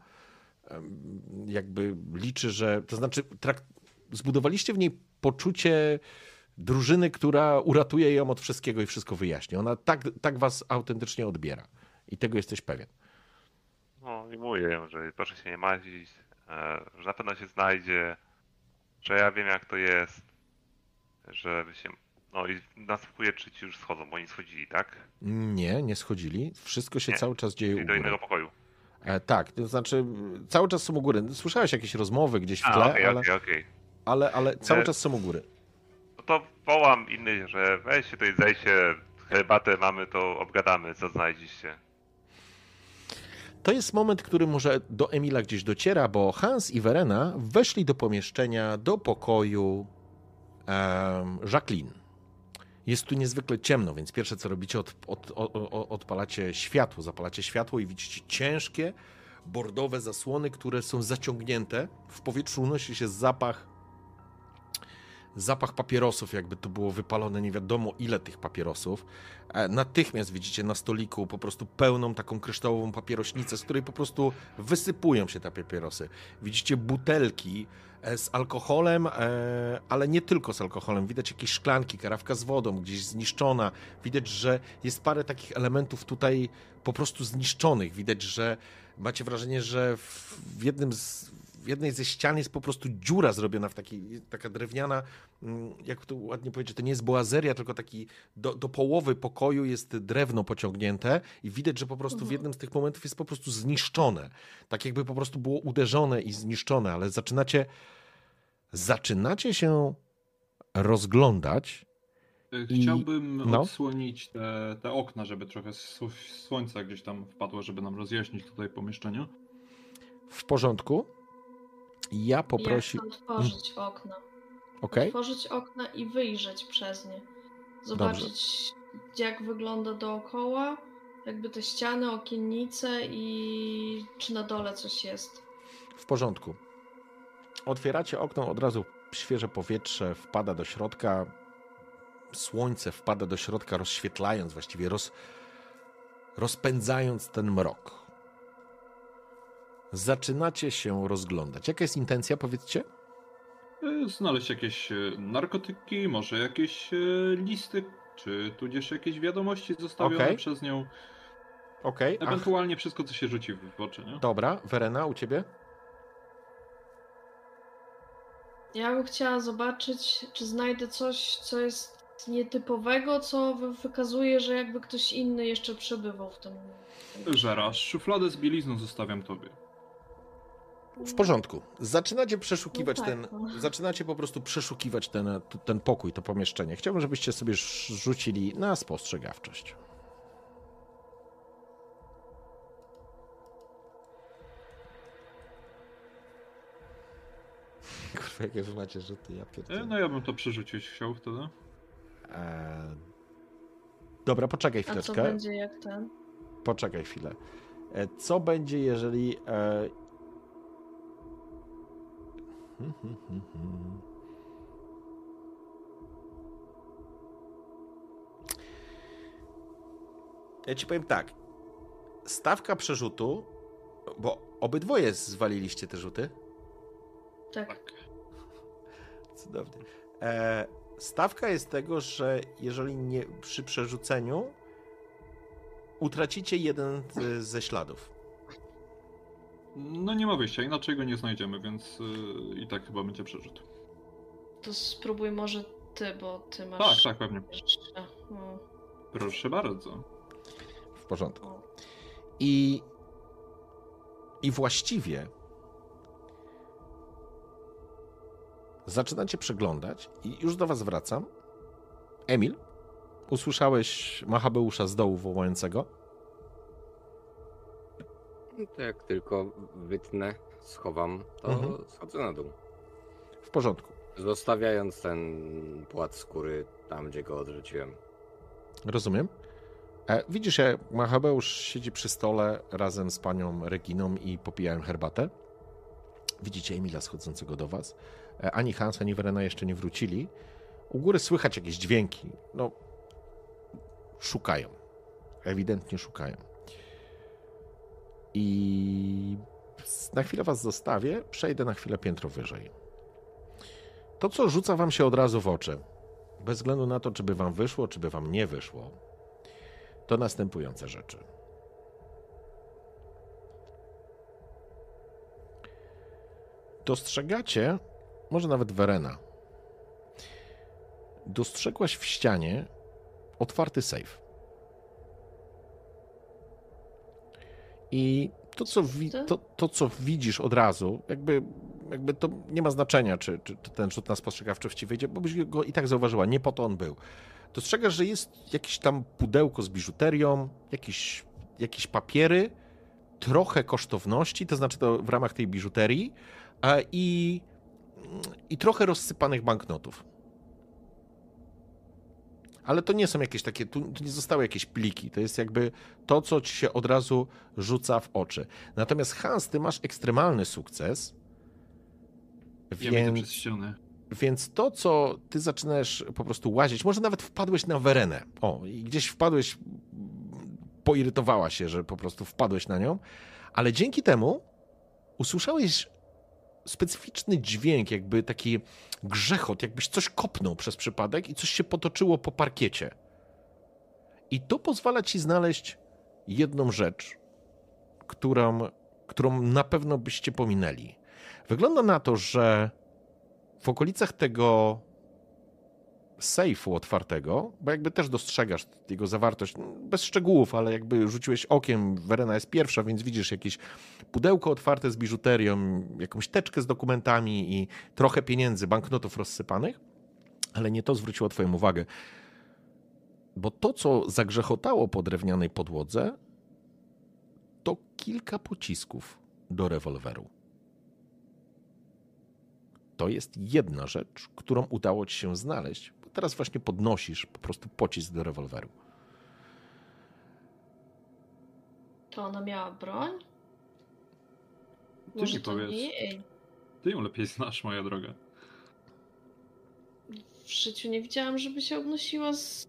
Jakby liczy, że. To znaczy, trakt, zbudowaliście w niej poczucie drużyny, która uratuje ją od wszystkiego i wszystko wyjaśni. Ona tak, tak was autentycznie odbiera. I tego jesteś pewien. No i mówię ją, że proszę się nie martwić, e, że na pewno się znajdzie, że ja wiem jak to jest, żeby się... No i nasłuchuję, czy ci już schodzą, bo oni schodzili, tak? Nie, nie schodzili. Wszystko się Nie, cały czas dzieje Czyli u do góry. innego pokoju. E, tak, to znaczy cały czas są u góry. Słyszałeś jakieś rozmowy gdzieś w A, tle, okej, ale, okej, okej. ale, ale cały Nie. czas są u góry. No to wołam innych, że weźcie tutaj zejście, herbatę mamy, to obgadamy, co znajdziecie. To jest moment, który może do Emila gdzieś dociera, bo Hans i Verena weszli do pomieszczenia, do pokoju em, Jacqueline. Jest tu niezwykle ciemno, więc pierwsze co robicie, od, od, o- o- odpalacie światło, zapalacie światło i widzicie ciężkie, bordowe zasłony, które są zaciągnięte. W powietrzu unosi się zapach zapach papierosów, jakby to było wypalone nie wiadomo ile tych papierosów. E, Natychmiast widzicie na stoliku po prostu pełną taką kryształową papierośnicę, z której po prostu wysypują się te papierosy. Widzicie butelki z alkoholem, e, ale nie tylko z alkoholem. Widać jakieś szklanki, karawka z wodą, gdzieś zniszczona. Widać, że jest parę takich elementów tutaj po prostu zniszczonych. Widać, że macie wrażenie, że w jednym z w jednej ze ścian jest po prostu dziura zrobiona w takiej, taka drewniana, mm, jak to ładnie powiedzieć, to nie jest boazeria, tylko taki do, do połowy pokoju jest drewno pociągnięte i widać, że po prostu w Mhm. jednym z tych momentów jest po prostu zniszczone. Tak jakby po prostu było uderzone i zniszczone, ale zaczynacie, zaczynacie się rozglądać. I- Chciałbym no. odsłonić te, te okna, żeby trochę sł- słońca gdzieś tam wpadło, żeby nam rozjaśnić tutaj pomieszczenie. W porządku. Ja poprosi... Ja otworzyć okna. Okej? Otworzyć okna i wyjrzeć przez nie. Zobaczyć, jak wygląda dookoła, jakby te ściany, okiennice i czy na dole coś jest. W porządku. Otwieracie okno, od razu świeże powietrze wpada do środka. Słońce wpada do środka, rozświetlając, właściwie roz, rozpędzając ten mrok. Zaczynacie się rozglądać. Jaka jest intencja, powiedzcie? Y, Znaleźć jakieś y, narkotyki, może jakieś y, listy, czy tudzież jakieś wiadomości zostawione Okej. przez nią. Okej. ach, Ewentualnie wszystko, co się rzuci w oczy, nie? Dobra, Werena, u ciebie? Ja bym chciała zobaczyć, czy znajdę coś, co jest nietypowego, co wy- wykazuje, że jakby ktoś inny jeszcze przebywał w tym. Żerasz, szufladę z bielizną zostawiam tobie. W porządku. Zaczynacie przeszukiwać No tak, ten. no. Zaczynacie po prostu przeszukiwać ten, ten pokój, to pomieszczenie. Chciałbym, żebyście sobie rzucili na spostrzegawczość. <laughs> Kurwa, jakie wy macie rzuty, ja E, pierdolę. No ja bym to przerzucić chciał wtedy. Eee, Dobra, poczekaj A co chwileczkę. będzie jak ten? Poczekaj chwilę. E, Co będzie, jeżeli. E... Ja ci powiem tak. Stawka przerzutu, bo obydwoje zwaliliście te rzuty. Tak. Cudownie. E, stawka jest tego, że jeżeli nie przy przerzuceniu utracicie jeden z, ze śladów. No nie ma wyjścia, inaczej go nie znajdziemy, więc y, i tak chyba będzie przerzut. To spróbuj może ty, bo ty Tak, masz. tak, pewnie. jeszcze, no, Proszę bardzo. W porządku. I, I właściwie zaczynacie przeglądać i już do was wracam. Emil, usłyszałeś Machabeusza z dołu wołającego? Jak tylko wytnę, schowam, to Mhm. schodzę na dół. W porządku. Zostawiając ten płat skóry tam, gdzie go odrzuciłem. Rozumiem. E, widzisz, jak Machabeusz siedzi przy stole razem z panią Reginą i popijają herbatę. Widzicie Emila schodzącego do was. E, ani Hans, ani Verena jeszcze nie wrócili. U góry słychać jakieś dźwięki. No, szukają. Ewidentnie szukają. I na chwilę was zostawię, przejdę na chwilę piętro wyżej. To, co rzuca wam się od razu w oczy, bez względu na to, czy by wam wyszło, czy by wam nie wyszło, to następujące rzeczy. Dostrzegacie, może nawet Verena, dostrzegłaś w ścianie otwarty safe. I to co, wi- to, to, co widzisz od razu, jakby, jakby to nie ma znaczenia, czy, czy, czy ten rzut na spostrzegawczości wyjdzie, bo byś go i tak zauważyła, nie po to on był. Dostrzegasz, że jest jakieś tam pudełko z biżuterią, jakieś, jakieś papiery, trochę kosztowności, to znaczy to w ramach tej biżuterii i, i trochę rozsypanych banknotów. Ale to nie są jakieś takie, tu, tu nie zostały jakieś pliki, to jest jakby to, co ci się od razu rzuca w oczy. Natomiast Hans, ty masz ekstremalny sukces, Ja więc, przez ścianę. więc to, co ty zaczynasz po prostu łazić, może nawet wpadłeś na Werenę. O, i gdzieś wpadłeś, poirytowała się, że po prostu wpadłeś na nią, ale dzięki temu usłyszałeś specyficzny dźwięk, jakby taki grzechot, jakbyś coś kopnął przez przypadek i coś się potoczyło po parkiecie. I to pozwala ci znaleźć jedną rzecz, którą, którą na pewno byście pominęli. Wygląda na to, że w okolicach tego sejfu otwartego, bo jakby też dostrzegasz jego zawartość, bez szczegółów, ale jakby rzuciłeś okiem, Verena jest pierwsza, więc widzisz jakieś pudełko otwarte z biżuterią, jakąś teczkę z dokumentami i trochę pieniędzy, banknotów rozsypanych, ale nie to zwróciło twoją uwagę. Bo to, co zagrzechotało po drewnianej podłodze, to kilka pocisków do rewolweru. To jest jedna rzecz, którą udało ci się znaleźć. Teraz właśnie podnosisz po prostu pocisk do rewolweru. To ona miała broń? Ty Może mi powiedz. nie. Ty ją lepiej znasz, moja droga. W życiu nie widziałam, żeby się obnosiła z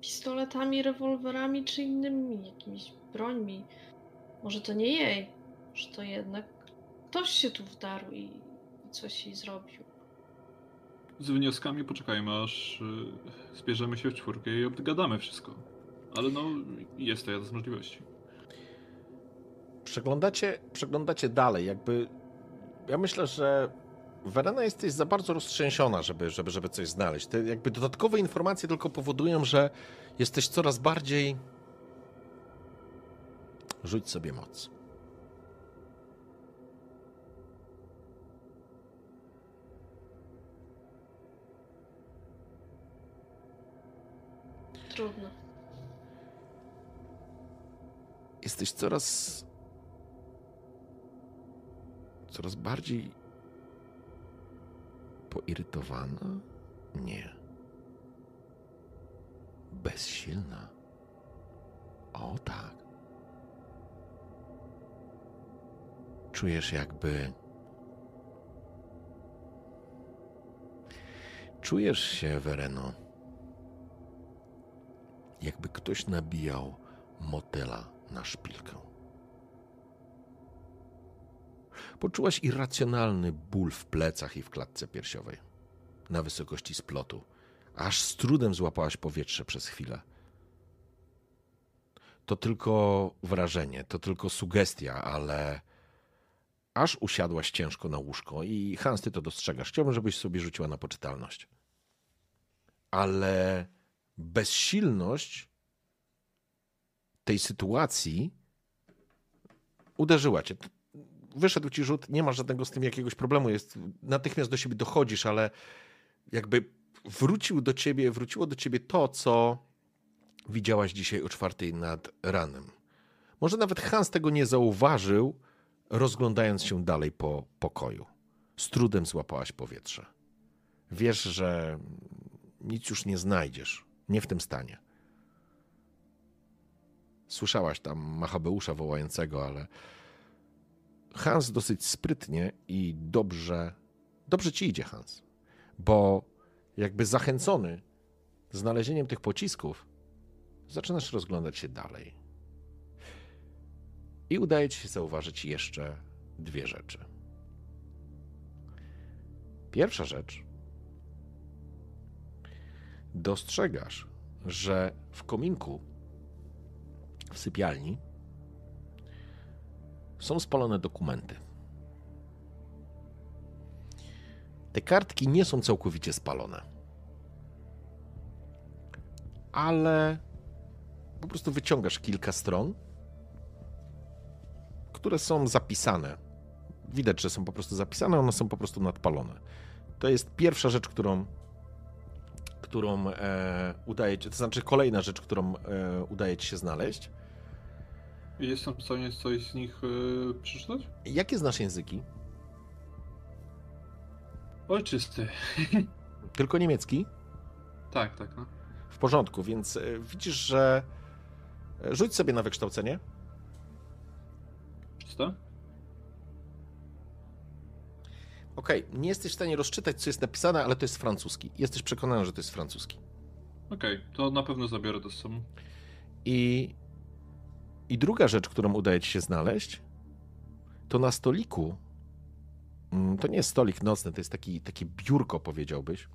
pistoletami, rewolwerami czy innymi jakimiś brońmi. Może to nie jej. Że to jednak ktoś się tu wdarł i i coś jej zrobił. Z wnioskami poczekajmy, aż y, zbierzemy się w czwórkę i obgadamy wszystko. Ale no, jest to jedna z możliwości. Przeglądacie, przeglądacie dalej, jakby. Ja myślę, że Verena jesteś za bardzo roztrzęsiona, żeby, żeby, żeby coś znaleźć. Te jakby dodatkowe informacje tylko powodują, że jesteś coraz bardziej. Rzuć sobie moc. Trudno. Jesteś coraz. coraz bardziej. poirytowana? Nie. Bezsilna. O tak. Czujesz jakby. Czujesz się, Vereno, jakby ktoś nabijał motyla na szpilkę. Poczułaś irracjonalny ból w plecach i w klatce piersiowej, na wysokości splotu. Aż z trudem złapałaś powietrze przez chwilę. To tylko wrażenie, to tylko sugestia, ale aż usiadłaś ciężko na łóżko i Hans, ty to dostrzegasz. Chciałbym, żebyś sobie rzuciła na poczytalność. Ale bezsilność tej sytuacji uderzyła cię. Wyszedł ci rzut, nie ma żadnego z tym jakiegoś problemu, jest, natychmiast do siebie dochodzisz, ale jakby wrócił do ciebie, wróciło do ciebie to, co widziałaś dzisiaj o czwartej nad ranem. Może nawet Hans tego nie zauważył, rozglądając się dalej po pokoju. Z trudem złapałaś powietrze. Wiesz, że nic już nie znajdziesz, nie w tym stanie. Słyszałaś tam Machabeusza wołającego, ale Hans dosyć sprytnie i dobrze, dobrze ci idzie, Hans, bo jakby zachęcony znalezieniem tych pocisków, zaczynasz rozglądać się dalej. I udaje ci się zauważyć jeszcze dwie rzeczy. Pierwsza rzecz. Dostrzegasz, że w kominku w sypialni są spalone dokumenty. Te kartki nie są całkowicie spalone. Ale po prostu wyciągasz kilka stron, które są zapisane. Widać, że są po prostu zapisane, one są po prostu nadpalone. To jest pierwsza rzecz, którą, którą e, udaje ci, to znaczy kolejna rzecz, którą e, udaje ci się znaleźć. Jestem w stanie coś z nich yy, przeczytać? Jakie znasz języki? Ojczysty. <laughs> Tylko niemiecki? Tak, tak, no. W porządku, więc e, widzisz, że e, rzuć sobie na wykształcenie. Czyste? Okej, nie jesteś w stanie rozczytać, co jest napisane, ale to jest francuski. Jesteś przekonany, że to jest francuski. Okej, to na pewno zabiorę to z sobą. I, I druga rzecz, którą udaje ci się znaleźć, to na stoliku. mm, To nie jest stolik nocny, to jest taki, takie biurko, powiedziałbyś,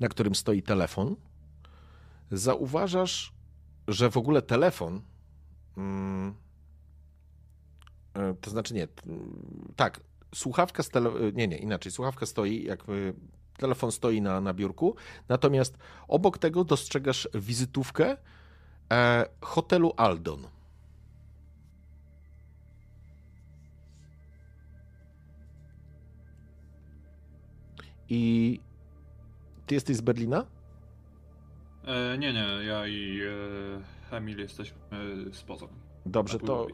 na którym stoi telefon. Zauważasz, że w ogóle telefon. mm, e, To znaczy nie. Tak, słuchawka z tele... Nie, nie, inaczej. Słuchawka stoi, jakby telefon stoi na, na biurku, natomiast obok tego dostrzegasz wizytówkę e, hotelu Aldon. I ty jesteś z Berlina? E, nie, nie, ja i e, Emil jesteśmy spoza. Dobrze, to,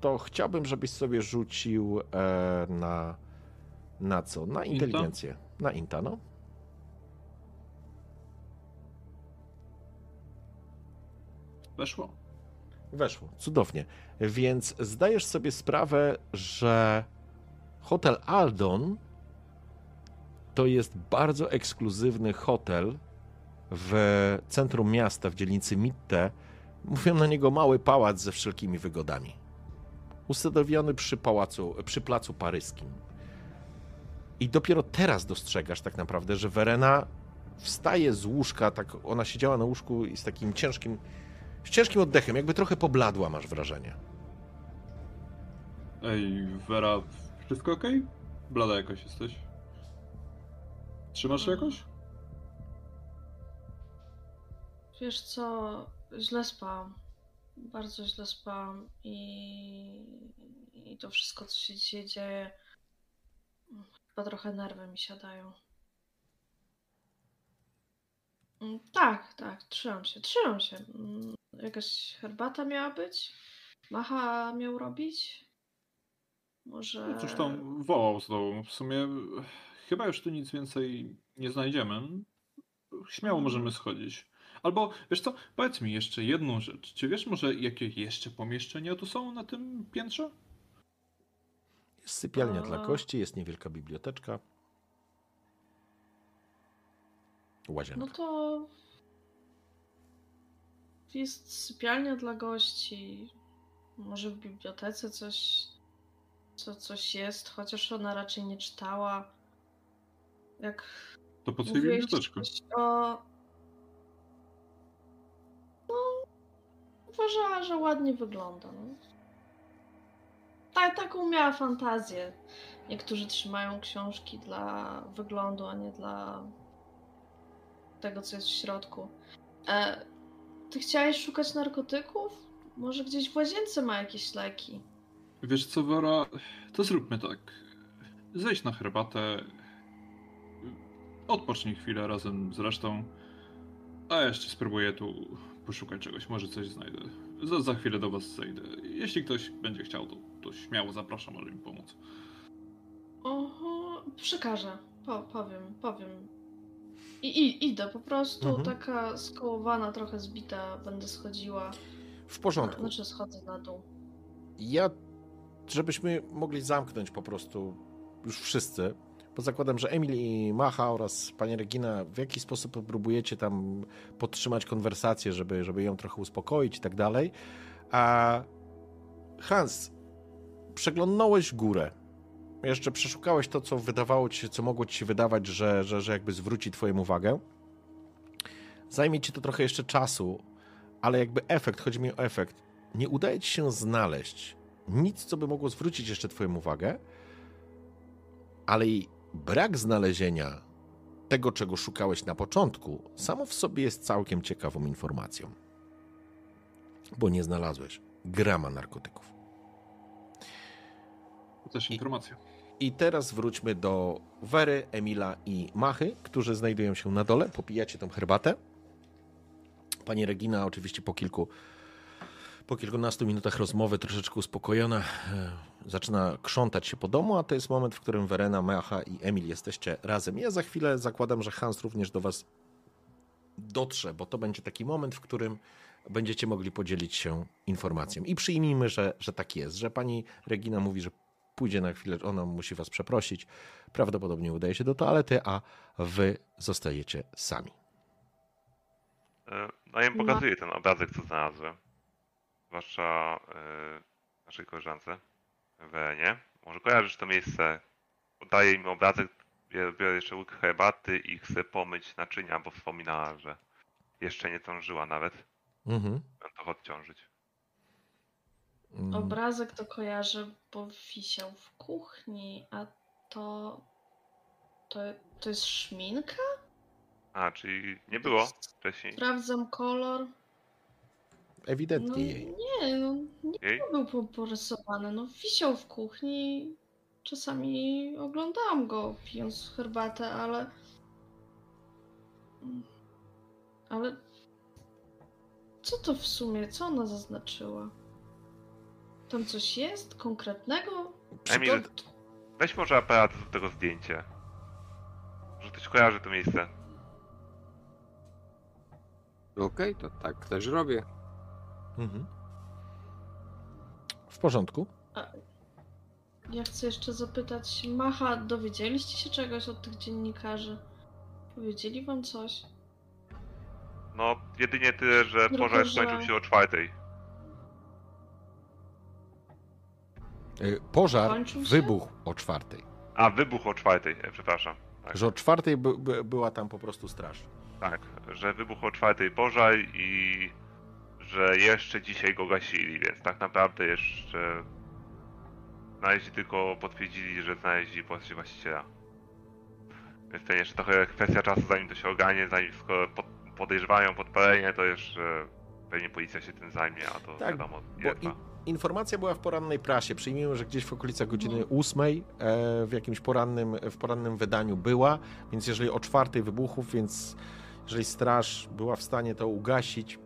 to chciałbym, żebyś sobie rzucił e, na, na co? Na inteligencję. Na Inta, no. Weszło. Weszło, cudownie. Więc zdajesz sobie sprawę, że hotel Aldon to jest bardzo ekskluzywny hotel w centrum miasta, w dzielnicy Mitte. Mówią na niego mały pałac ze wszelkimi wygodami. Usadowiony przy pałacu, przy placu paryskim. I dopiero teraz dostrzegasz tak naprawdę, że Verena wstaje z łóżka, tak ona siedziała na łóżku i z takim ciężkim, z ciężkim oddechem, jakby trochę pobladła, masz wrażenie. Ej, Vera, wszystko okej? Blada jakoś jesteś. Trzymasz się jakoś? Wiesz co, źle spałam. Bardzo źle spałam i, i to wszystko, co się dzisiaj dzieje, chyba trochę nerwy mi siadają. Mm, Tak, tak, trzymam się, trzymam się. Mm, Jakaś herbata miała być? Macha miał robić? Może. No cóż tam wołał znowu. W sumie e, chyba już tu nic więcej nie znajdziemy. Śmiało możemy schodzić. Albo, wiesz co, powiedz mi jeszcze jedną rzecz. Czy wiesz może, jakie jeszcze pomieszczenia tu są na tym piętrze? Jest sypialnia dla A. gości, jest niewielka biblioteczka. Łazienka. No to jest sypialnia dla gości. Może w bibliotece coś, co, coś jest, chociaż ona raczej nie czytała. Jak To po co coś o... uważała, że ładnie wygląda. No. Ta, taką miała fantazję. Niektórzy trzymają książki dla wyglądu, a nie dla tego, co jest w środku. E, ty chciałeś szukać narkotyków? Może gdzieś w łazience ma jakieś leki? Wiesz co, Wera, to zróbmy tak. Zejdź na herbatę. Odpocznij chwilę razem z resztą. A ja jeszcze spróbuję tu poszukać czegoś, może coś znajdę. Za, za chwilę do was zejdę. Jeśli ktoś będzie chciał, to, to śmiało zapraszam, może mi pomóc. Oho, przekażę. Po, powiem, powiem. I, I idę po prostu, Mhm. taka skołowana, trochę zbita, będę schodziła. W porządku. Znaczy schodzę na dół. Ja, żebyśmy mogli zamknąć po prostu już wszyscy, bo zakładam, że Emil i Macha oraz pani Regina w jakiś sposób próbujecie tam podtrzymać konwersację, żeby, żeby ją trochę uspokoić i tak dalej. A Hans, przeglądnąłeś górę. Jeszcze przeszukałeś to, co wydawało ci się, co mogło ci się wydawać, że, że, że jakby zwróci twoją uwagę. Zajmie ci to trochę jeszcze czasu, ale jakby efekt, chodzi mi o efekt, nie udaje ci się znaleźć nic, co by mogło zwrócić jeszcze twoją uwagę, ale i brak znalezienia tego, czego szukałeś na początku, samo w sobie jest całkiem ciekawą informacją. Bo nie znalazłeś grama narkotyków. To też informacja. I teraz wróćmy do Wery, Emila i Machy, którzy znajdują się na dole. Popijacie tą herbatę. Pani Regina oczywiście po kilku po kilkunastu minutach rozmowy, troszeczkę uspokojona, e, zaczyna krzątać się po domu, a to jest moment, w którym Werena, Macha i Emil jesteście razem. Ja za chwilę zakładam, że Hans również do was dotrze, bo to będzie taki moment, w którym będziecie mogli podzielić się informacją. I przyjmijmy, że, że tak jest, że pani Regina mówi, że pójdzie na chwilę, ona musi was przeprosić, prawdopodobnie udaje się do toalety, a wy zostajecie sami. E, No ja im pokazuję ten obrazek, co znalazłem. Zwłaszcza e, naszej koleżance, Wenie. Może kojarzysz to miejsce. Oddaję im obrazek, biorę biorę jeszcze łyk herbaty i chcę pomyć naczynia, bo wspominała, że jeszcze nie zdążyła nawet. Mhm. To odciążyć. Mm. Obrazek to kojarzę, bo wisiał w kuchni, a to. To, to jest szminka? A, czyli nie było wcześniej Sprawdzam kolor. No Ewidentnie jej. nie, no nie jej? był po- porysowany. No wisiał w kuchni. Czasami oglądałam go pijąc herbatę, ale. Ale. Co to w sumie? Co ona zaznaczyła? Tam coś jest konkretnego? Emil, weź może aparat do tego zdjęcia. Może ktoś kojarzy to miejsce. Okej, to tak też robię. Mhm. W porządku. Ja chcę jeszcze zapytać, Macha, dowiedzieliście się czegoś od tych dziennikarzy? Powiedzieli wam coś? No, jedynie tyle, że pożar że- skończył się o czwartej. Y, Pożar wybuchł o czwartej. A, wybuch o czwartej, e, przepraszam. Tak, Że o czwartej by, by, była tam po prostu straż. tak, że wybuch o czwartej pożar i że jeszcze dzisiaj go gasili, więc tak naprawdę jeszcze znaleźli tylko potwierdzili, że znaleźli właściciela. Więc to jeszcze trochę kwestia czasu, zanim to się ogarnie, zanim skoro pod, podejrzewają podpalenie, to jeszcze pewnie policja się tym zajmie, a to Tak, wiadomo, Bo informacja była w porannej prasie. Przyjmijmy, że gdzieś w okolicach godziny ósmej e, w jakimś porannym, w porannym wydaniu była, więc jeżeli o czwartej wybuchów, więc jeżeli straż była w stanie to ugasić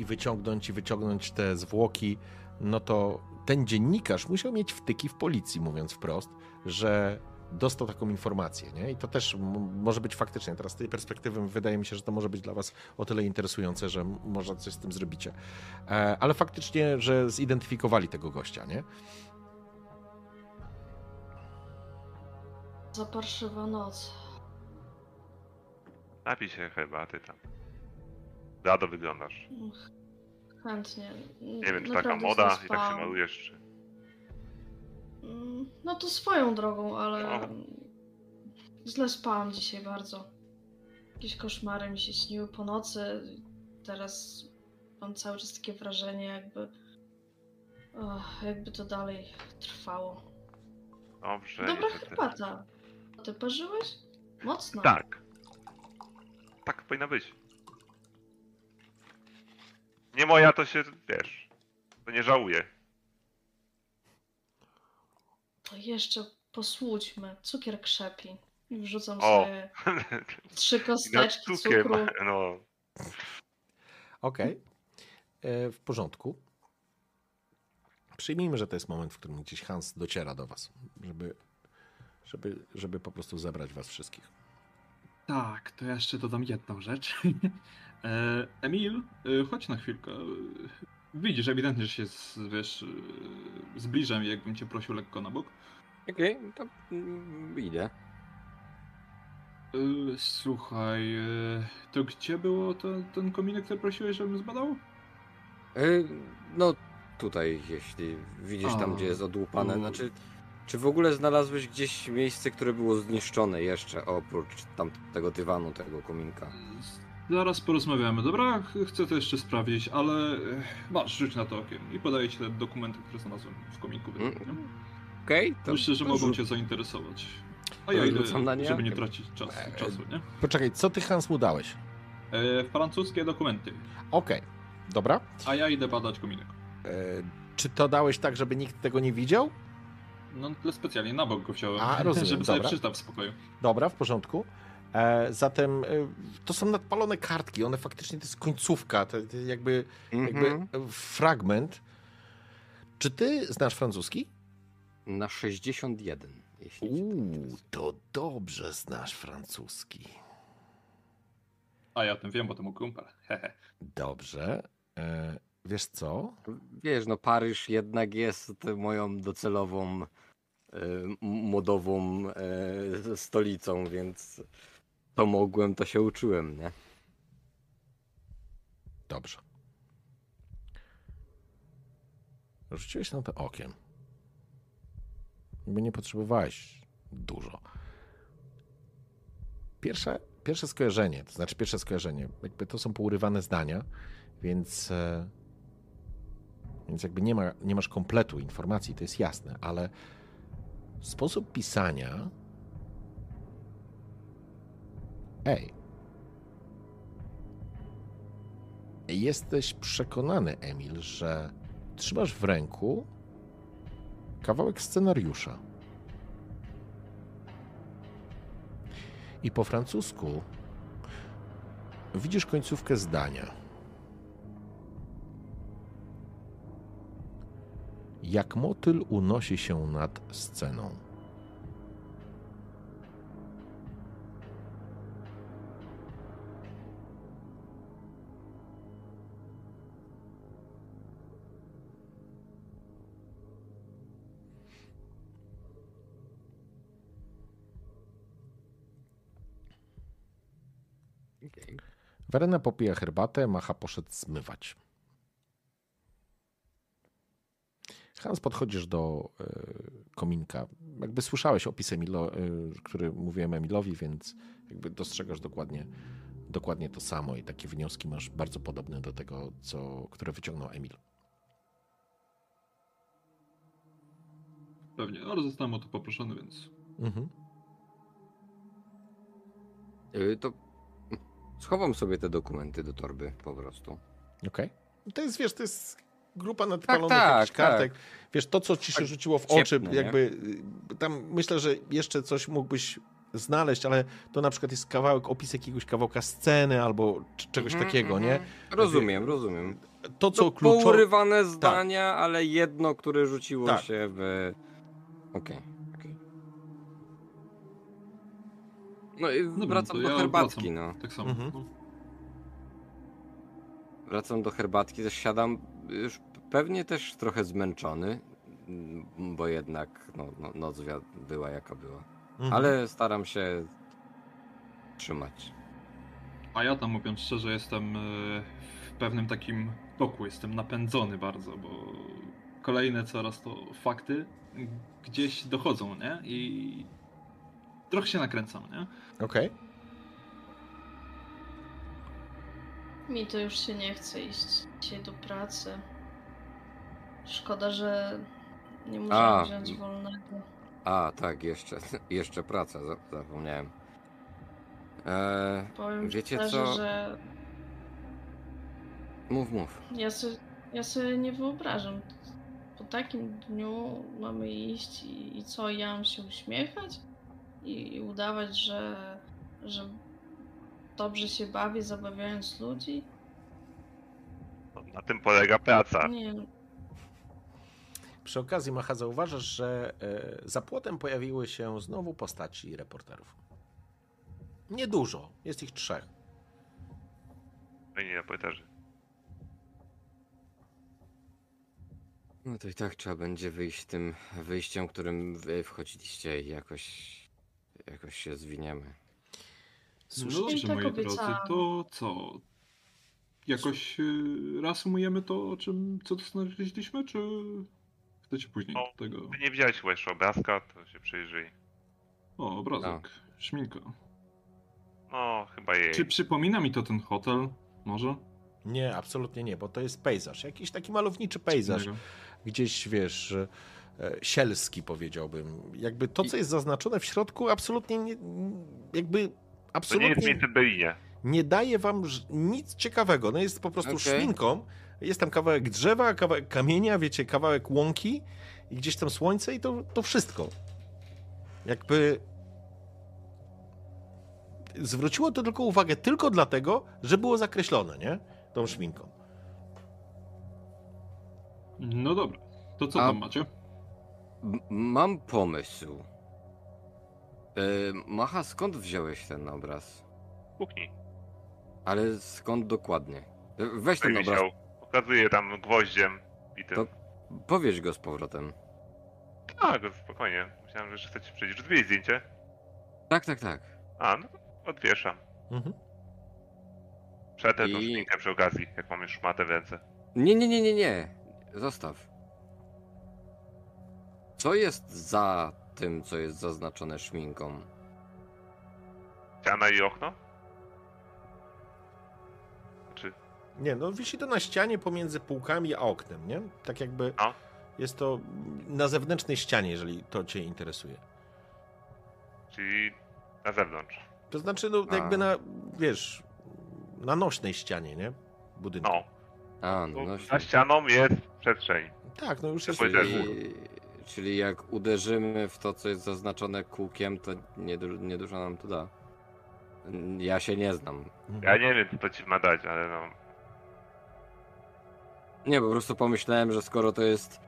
i wyciągnąć i wyciągnąć te zwłoki, no to ten dziennikarz musiał mieć wtyki w policji, mówiąc wprost, że dostał taką informację, nie? I to też m- może być faktycznie. Teraz z tej perspektywy wydaje mi się, że to może być dla was o tyle interesujące, że m- może coś z tym zrobicie. E, ale faktycznie, że zidentyfikowali tego gościa, nie? Za parszywa noc. Napij się herbaty tam. Rado wyglądasz. Chętnie. Nie wiem, czy taka moda i tak się malujesz, czy... Mm, No to swoją drogą, ale No. źle spałam dzisiaj bardzo. Jakieś koszmary mi się śniły po nocy. Teraz mam cały czas takie wrażenie, jakby. Och, jakby to dalej trwało. Dobrze. Dobra herbata. Ty parzyłeś? Mocno. Tak. Tak powinna być. Nie moja, to się, wiesz, to nie żałuję. To jeszcze posłudźmy. Cukier krzepi. I wrzucam O. sobie <laughs> trzy nad kosteczki cukru. no. Okej. E, W porządku. Przyjmijmy, że to jest moment, w którym gdzieś Hans dociera do was, żeby, żeby, żeby po prostu zebrać was wszystkich. Tak, to ja jeszcze dodam jedną rzecz. <laughs> E, Emil, e, chodź na chwilkę. Widzisz ewidentnie, że się z, wiesz, e, zbliżam, jakbym cię prosił lekko na bok. Okej, to mm, idę. Słuchaj, to gdzie było to, ten kominek, który prosiłeś, żebym zbadał? No tutaj, jeśli widzisz tam, A, gdzie jest odłupane, znaczy... Czy w ogóle znalazłeś gdzieś miejsce, które było zniszczone jeszcze, oprócz tamtego dywanu, tego kominka? Zaraz porozmawiamy, dobra? Ch- Chcę to jeszcze sprawdzić, ale masz, rzuć na to okiem i podaję ci te dokumenty, które znalazłem w kominku. Mm? Okej, to... Myślę, że to mogą cię zainteresować. A ja idę, nie żeby nie tracić czas, Eee, czasu, nie? Poczekaj, co ty Hans mu dałeś? E, francuskie dokumenty, Okej, dobra. a ja idę badać kominek. E, czy to dałeś tak, żeby nikt tego nie widział? No tyle specjalnie na bok go wziąłem, A, rozumiem, <laughs> żeby sobie dobra. przeczytał w spokoju. Dobra, w porządku. E, zatem e, to są nadpalone kartki, one faktycznie to jest końcówka, to, to jakby, jakby Mhm. fragment. Czy ty znasz francuski? Na 61, jeśli to Uuu, to dobrze znasz francuski. A ja o tym wiem, bo to mój kumpel. <laughs> Dobrze. E, wiesz co? Wiesz, no Paryż jednak jest moją docelową modową stolicą, więc to mogłem, to się uczyłem, nie? Dobrze. Rzuciłeś na to okiem. Jakby nie potrzebowałeś dużo. Pierwsze, pierwsze skojarzenie, to znaczy pierwsze skojarzenie, jakby to są pourywane zdania, więc, e, więc jakby nie, ma, nie masz kompletu informacji, to jest jasne, ale sposób pisania. Ej. Jesteś przekonany, Emil, że trzymasz w ręku kawałek scenariusza. I po francusku widzisz końcówkę zdania. Jak motyl unosi się nad sceną. Werena popija herbatę, Macha poszedł zmywać. Hans, podchodzisz do e, kominka. Jakby słyszałeś opis Emilo, e, który mówiłem Emilowi, więc jakby dostrzegasz dokładnie, dokładnie to samo i takie wnioski masz bardzo podobne do tego, co, które wyciągnął Emil. Pewnie, ale zostałem o to poproszony, więc... Mhm. Y, To schowam sobie te dokumenty do torby po prostu. Okej. To jest, wiesz, to jest grupa nadpalonych tak, jakichś kartek. Wiesz, to, co ci się Tak rzuciło w oczy, nie? jakby y, tam myślę, że jeszcze coś mógłbyś znaleźć, ale to na przykład jest kawałek, opis jakiegoś kawałka sceny albo czegoś Mhm, takiego, nie? mhm. Rozumiem, rozumiem. To, co To kluczowe... pourywane zdania, ale jedno, które rzuciło Tak. się w... Okej, okej. No i Dobra, wracam to do ja herbatki, wracam. no. Tak samo. Mhm. No. Wracam do herbatki, też siadam już pewnie też trochę zmęczony, bo jednak no, no, noc była jaka była. Mhm. Ale staram się trzymać. A ja tam mówiąc szczerze jestem e, w pewnym takim toku, jestem napędzony bardzo, bo kolejne coraz to fakty gdzieś dochodzą, nie? I trochę się nakręcam, nie? Okej. Mi to już się nie chce iść dzisiaj do pracy. Szkoda, że nie A. możemy wziąć wolnego. A, tak, jeszcze, <laughs> jeszcze praca, za- zapomniałem. Eee, Powiem Wiecie szczerze, co? że mów, mów. ja, sobie, ja sobie nie wyobrażam. Po takim dniu mamy iść i, i co, ja mam się uśmiechać? I, i udawać, że, że dobrze się bawię, zabawiając ludzi? No, na tym polega praca. Nie, Przy okazji, Macha, zauważasz, że e, za płotem pojawiły się znowu postaci reporterów. Niedużo, jest ich trzech. Fajnie na poetarzy. No to i tak trzeba będzie wyjść tym wyjściem, którym wy wchodziliście i jakoś, jakoś się zwiniemy. No Słyszycie? tak moi drodzy, obiecałam. to co? Jakoś y, reasumujemy to, o czym, co tu znaleźliśmy, czy chcecie później No, do tego? Ty nie widziałeś chyba jeszcze obrazka, to się przyjrzyj. O, obrazek, szminka. No, chyba jej. Czy przypomina mi to ten hotel? Może? Nie, absolutnie nie, bo to jest pejzaż. Jakiś taki malowniczy pejzaż. Gdzieś, wiesz, sielski powiedziałbym. Jakby to, co jest zaznaczone w środku, absolutnie nie, jakby To nie jest absolutnie nie daje wam nic ciekawego. No jest po prostu Okej. szminką. Jest tam kawałek drzewa, kawałek kamienia, wiecie, kawałek łąki i gdzieś tam słońce i to, to wszystko. Jakby zwróciło to tylko uwagę tylko dlatego, że było zakreślone, nie? Tą szminką. No dobra, to co A- tam macie? Mam pomysł. E, Macha, skąd wziąłeś ten obraz? Kuchni. Ale skąd dokładnie? E, Weź ten obraz, wisiał. Pokazuje tam gwoździem i tym. To- powiedz go z powrotem. Tak, spokojnie. Myślałem, że chcecie przejść. Zrobić zdjęcie. Tak, tak, tak. A, no to odwieszam. Mhm. Przetę tą I- szminkę przy okazji, jak mam już szmatę w ręce. Nie, nie, nie, nie, nie. Zostaw. Co jest za tym, co jest zaznaczone szminką? Ściana i okno? Znaczy, Nie, no wisi to na ścianie pomiędzy półkami a oknem, nie? Tak jakby No. jest to na zewnętrznej ścianie, jeżeli to cię interesuje. czyli na zewnątrz. To znaczy, no A. jakby na, wiesz, na nośnej ścianie, nie? Budynku. No, A, no, no za ścianą jest przestrzeń. Tak, no już jest... Powiedziałem. Czyli, jak uderzymy w to, co jest zaznaczone kółkiem, to nie, du- nie dużo nam to da. Ja się nie znam. Ja nie wiem, co to ci ma dać, ale no... Nie, po prostu pomyślałem, że skoro to jest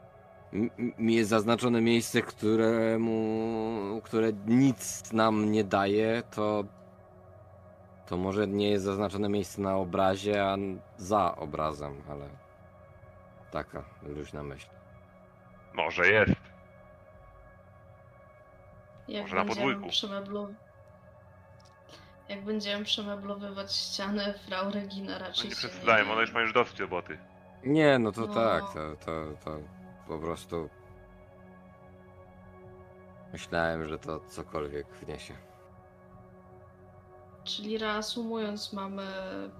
m- m- jest zaznaczone miejsce, któremu, które nic nam nie daje, to to może nie jest zaznaczone miejsce na obrazie, a za obrazem, ale taka luźna myśl. Może jest. Jak Może na będziemy podwójku. przemeblow... Jak będziemy przemeblowywać ścianę, frau Regina No raczej nie się przesadzają, one już mają już dosyć roboty. Nie, no to No. tak, to, to, to po prostu myślałem, że to cokolwiek wniesie. Czyli reasumując, mamy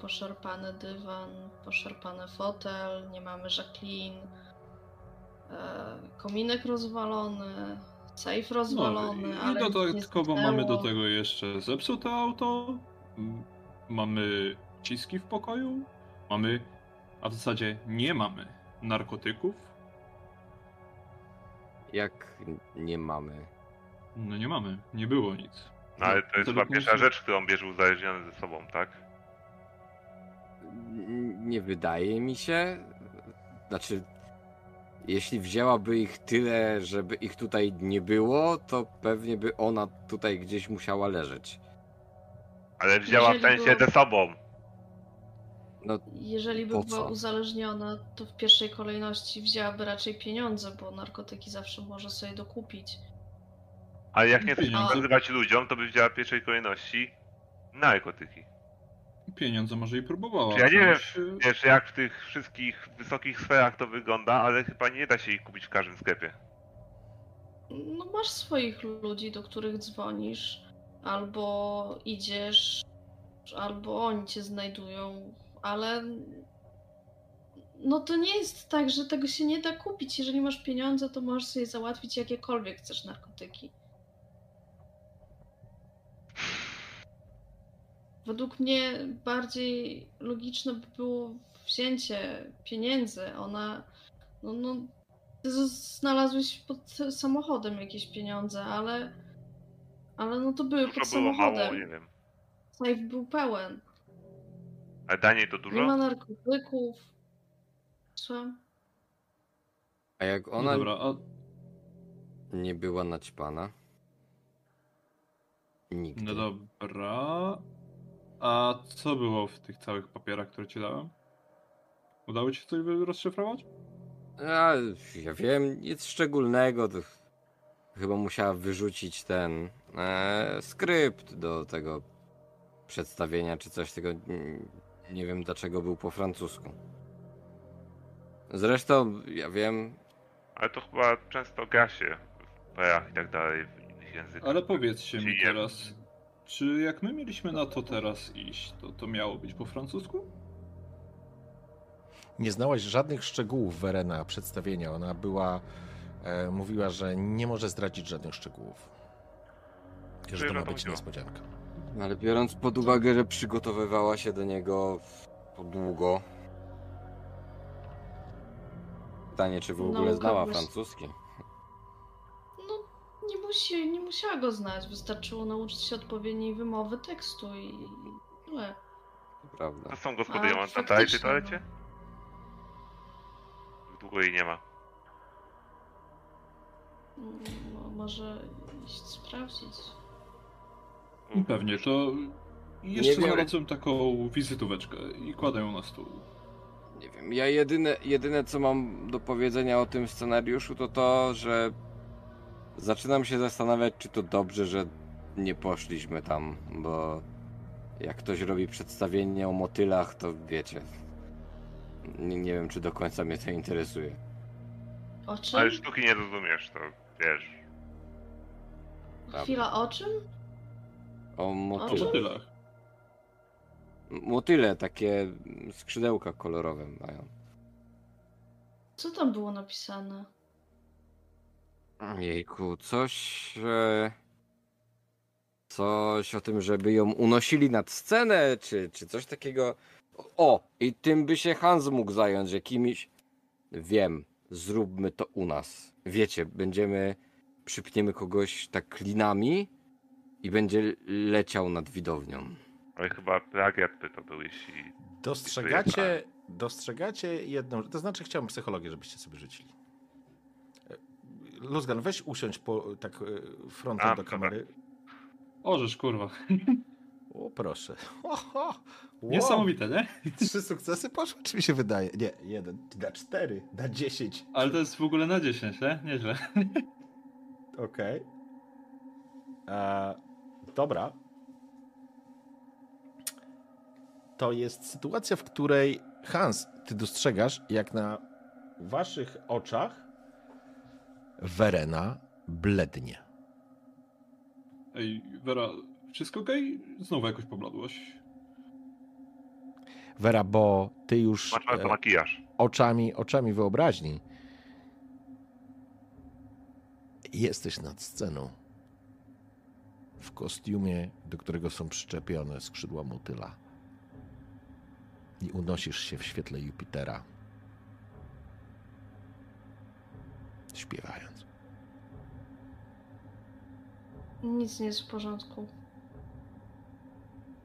poszarpany dywan, poszarpany fotel, nie mamy Jacqueline, kominek rozwalony, safe rozwalony, No, i ale nie dodatkowo mamy do tego jeszcze zepsute auto, mamy ciski w pokoju, mamy, a w zasadzie nie mamy narkotyków. Jak nie mamy. No nie mamy, nie było nic. No ale to jest chyba pierwsza rzecz, którą bierze uzależniony ze sobą, tak? Nie wydaje mi się. Znaczy, jeśli wzięłaby ich tyle, żeby ich tutaj nie było, to pewnie by ona tutaj gdzieś musiała leżeć. Ale wzięła w Jeżeli sensie ze sobą. No, Jeżeli by Po była co? uzależniona, to w pierwszej kolejności wzięłaby raczej pieniądze, bo narkotyki zawsze może sobie dokupić. Ale jak nie chce się Pieniądze. pokazywać ludziom, to by wzięła w pierwszej kolejności narkotyki. Pieniądze może i próbowała. Czy ja nie wiem, wziąć, e, Wiesz, jak w tych wszystkich wysokich sferach to wygląda, ale chyba nie da się ich kupić w każdym sklepie. No masz swoich ludzi, do których dzwonisz, albo idziesz, albo oni cię znajdują, ale no to nie jest tak, że tego się nie da kupić. Jeżeli masz pieniądze, to możesz sobie załatwić jakiekolwiek chcesz narkotyki. Według mnie bardziej logiczne by było wzięcie pieniędzy. Ona, no, no ty znalazłeś pod samochodem jakieś pieniądze, ale. Ale no to były Dużo pod było, mało, samochodem. nie wiem. Safe był pełen. Ale Daniel to Nie dużo? ma narkotyków. Słucham? a jak ona dobra, a nie była naćpana? Nigdy. No dobra. A co było w tych całych papierach, które ci dałem? Udało ci się coś rozszyfrować? A, ja wiem, nic szczególnego. To chyba musiała wyrzucić ten e, skrypt do tego przedstawienia czy coś tego. Nie wiem dlaczego był po francusku. Zresztą ja wiem, Ale to chyba często gra się w PR i tak dalej w innych językach. Ale powiedzcie mi teraz, czy jak my mieliśmy na to teraz iść, to to miało być po francusku? Nie znałaś żadnych szczegółów Werena przedstawienia. Ona była, e, mówiła, że nie może zdradzić żadnych szczegółów. Że Czyli to ma być niespodzianka. ale biorąc pod uwagę, że przygotowywała się do niego długo. Pytanie, czy w ogóle Nauka znała francuski? No, nie, musi, nie musiała go znać. Wystarczyło nauczyć się odpowiedniej wymowy tekstu i tyle. To prawda. To są gospody A, ją tam dalej faktycznie, toalecie? Długo jej nie ma. No, może iść sprawdzić. Pewnie, to jeszcze Nie wiem. znalazłem taką wizytóweczkę i kładę ją na stół. Nie wiem, ja jedyne, jedyne co mam do powiedzenia o tym scenariuszu to to, że zaczynam się zastanawiać, czy to dobrze, że nie poszliśmy tam, bo jak ktoś robi przedstawienie o motylach, to wiecie. Nie, nie wiem, czy do końca mnie to interesuje. O czym? Ale sztuki nie rozumiesz, to wiesz. Chwila, o czym? O O motyle. motylach. Motyle, takie skrzydełka kolorowe mają. Co tam było napisane? Jejku, coś. E... Coś o tym, żeby ją unosili nad scenę, czy, czy coś takiego. O, i tym by się Hans mógł zająć, jakimiś. Wiem, zróbmy to u nas. Wiecie, będziemy. Przypniemy kogoś tak linami i będzie leciał nad widownią. Ale chyba plagiat by to był, jeśli... Dostrzegacie, dostrzegacie jedną, to znaczy chciałbym psychologię, żebyście sobie rzucili. Luzgan, weź usiądź po, tak e, frontem A, do dobra. kamery. Orzesz, kurwa. O, proszę. <laughs> Oho, wow. Niesamowite, nie? Trzy sukcesy poszły, czy mi się wydaje? Nie, jeden, na cztery, na dziesięć. Ale to jest w ogóle na 10, nie? Nieźle. <laughs> Okej. E, Dobra. To jest sytuacja, w której Hans, ty dostrzegasz, jak na waszych oczach Werena blednie. Ej, Wera, wszystko okej? Znowu jakoś pobladłaś. Wera, bo ty już Masz e, makijaż. oczami, oczami wyobraźni jesteś nad sceną w kostiumie, do którego są przyczepione skrzydła motyla i unosisz się w świetle Jupitera, śpiewając. Nic nie jest w porządku.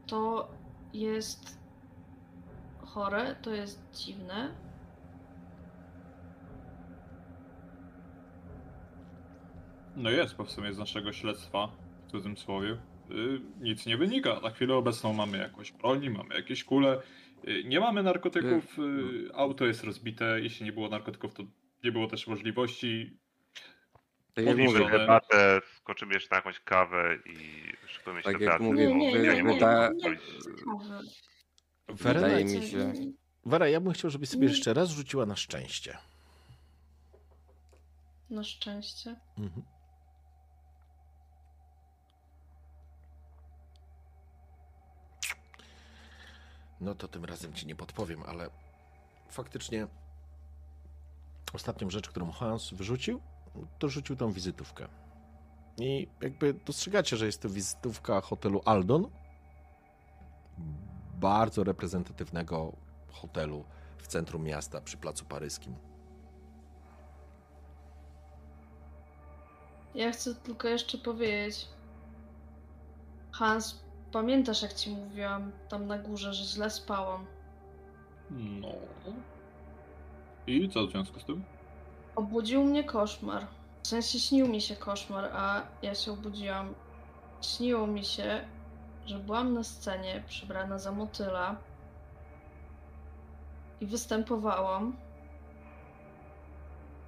To jest chore, to jest dziwne. No jest, bo w sumie z naszego śledztwa, w cudzysłowie, y, nic nie wynika. Na chwilę obecną mamy jakąś broni, mamy jakieś kule. Y, nie mamy narkotyków, y, auto jest rozbite. Jeśli nie było narkotyków, to nie było też możliwości. Mówisz, mówię, że- Debatę, skoczymy jeszcze na jakąś kawę i szykujemy się Tak do jak pracy. mówię, Nie, nie, wy- nie, nie, wyda- nie. Wera, Wydaje mi się- Wera, ja bym chciał, żebyś sobie jeszcze raz rzuciła na szczęście. Na szczęście. Mhm. No to tym razem ci nie podpowiem, ale faktycznie ostatnią rzecz, którą Hans wyrzucił, to rzucił tą wizytówkę. I jakby dostrzegacie, że jest to wizytówka hotelu Aldon. Bardzo reprezentatywnego hotelu w centrum miasta przy Placu Paryskim. Ja chcę tylko jeszcze powiedzieć. Hans, pamiętasz jak ci mówiłam tam na górze, że źle spałam? No. I co w związku z tym? Obudził mnie koszmar. W sensie śnił mi się koszmar, a ja się obudziłam śniło mi się, że byłam na scenie przybrana za motyla i występowałam,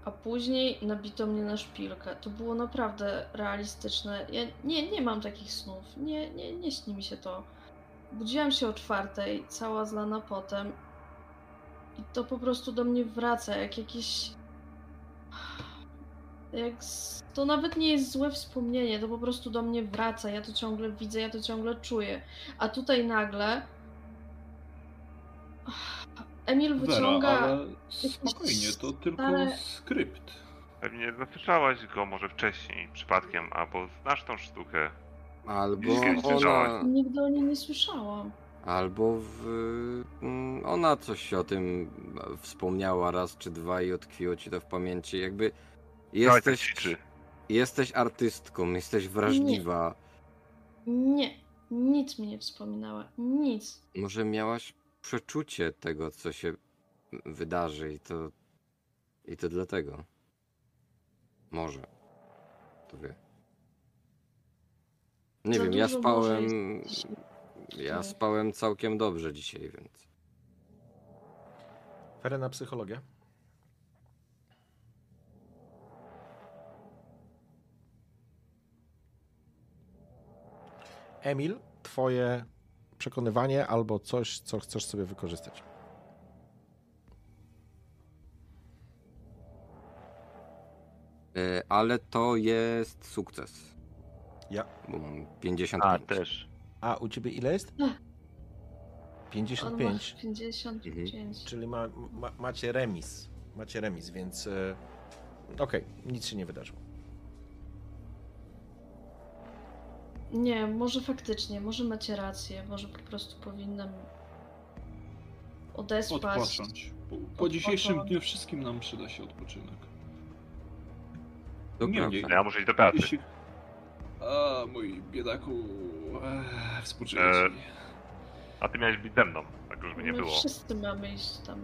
a później nabito mnie na szpilkę. To było naprawdę realistyczne. Ja nie, nie mam takich snów. Nie, nie, nie śni mi się to. Budziłam się o czwartej, cała zlana potem i to po prostu do mnie wraca, jak jakieś... Jak... s- To nawet nie jest złe wspomnienie, to po prostu do mnie wraca, ja to ciągle widzę, ja to ciągle czuję. A tutaj nagle... Emil wyciąga... Wera, ale spokojnie, to tylko stare- skrypt. Pewnie zasłyszałaś go może wcześniej, przypadkiem, albo znasz tą sztukę. Albo ona. Nigdy o niej nie słyszałam. Albo w, mm, ona coś o tym wspomniała raz czy dwa i utkwiło ci to w pamięci. Jakby Dawaj, tak jesteś, ćwiczy. jesteś artystką, jesteś wrażliwa. Nie, nic mi nie wspominała. Nic. Może miałaś przeczucie tego, co się wydarzy i to i to dlatego. Może. To wie. Nie Za wiem, ja może spałem. jest- Ja spałem całkiem dobrze dzisiaj, więc. Werena, psychologia. Emil, twoje przekonywanie albo coś, co chcesz sobie wykorzystać. E, Ale to jest sukces. Ja. Bo mam 55. A, też. A u ciebie ile jest? Ach. On ma 55. 55. Czyli ma, ma, macie remis. Macie remis, więc e, okej, nic się nie wydarzyło. Nie, może faktycznie, może macie rację, może po prostu powinnam odespać. Odpocząć. Po, po dzisiejszym dniu wszystkim nam przyda się odpoczynek. To Niemniej, prawda. Ja muszę iść do pracy. Jeśli... A, mój biedaku... Ech, współczuję E, ci. A ty miałeś być ze mną, tak już by nie My było. wszyscy mamy iść tam.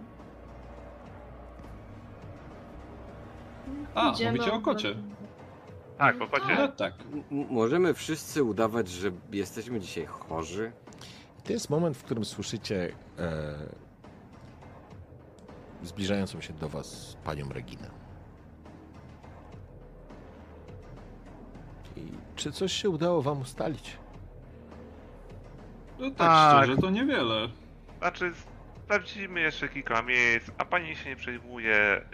A, Idziemy, mówicie o kocie. Tak, po kocie. No tak. M- możemy wszyscy udawać, że jesteśmy dzisiaj chorzy. To jest moment, w którym słyszycie e, zbliżającą się do was panią Reginę. I czy coś się udało wam ustalić? No tak, Tak. szczerze to niewiele. Znaczy, sprawdzimy jeszcze kilka miejsc, a pani się nie przejmuje.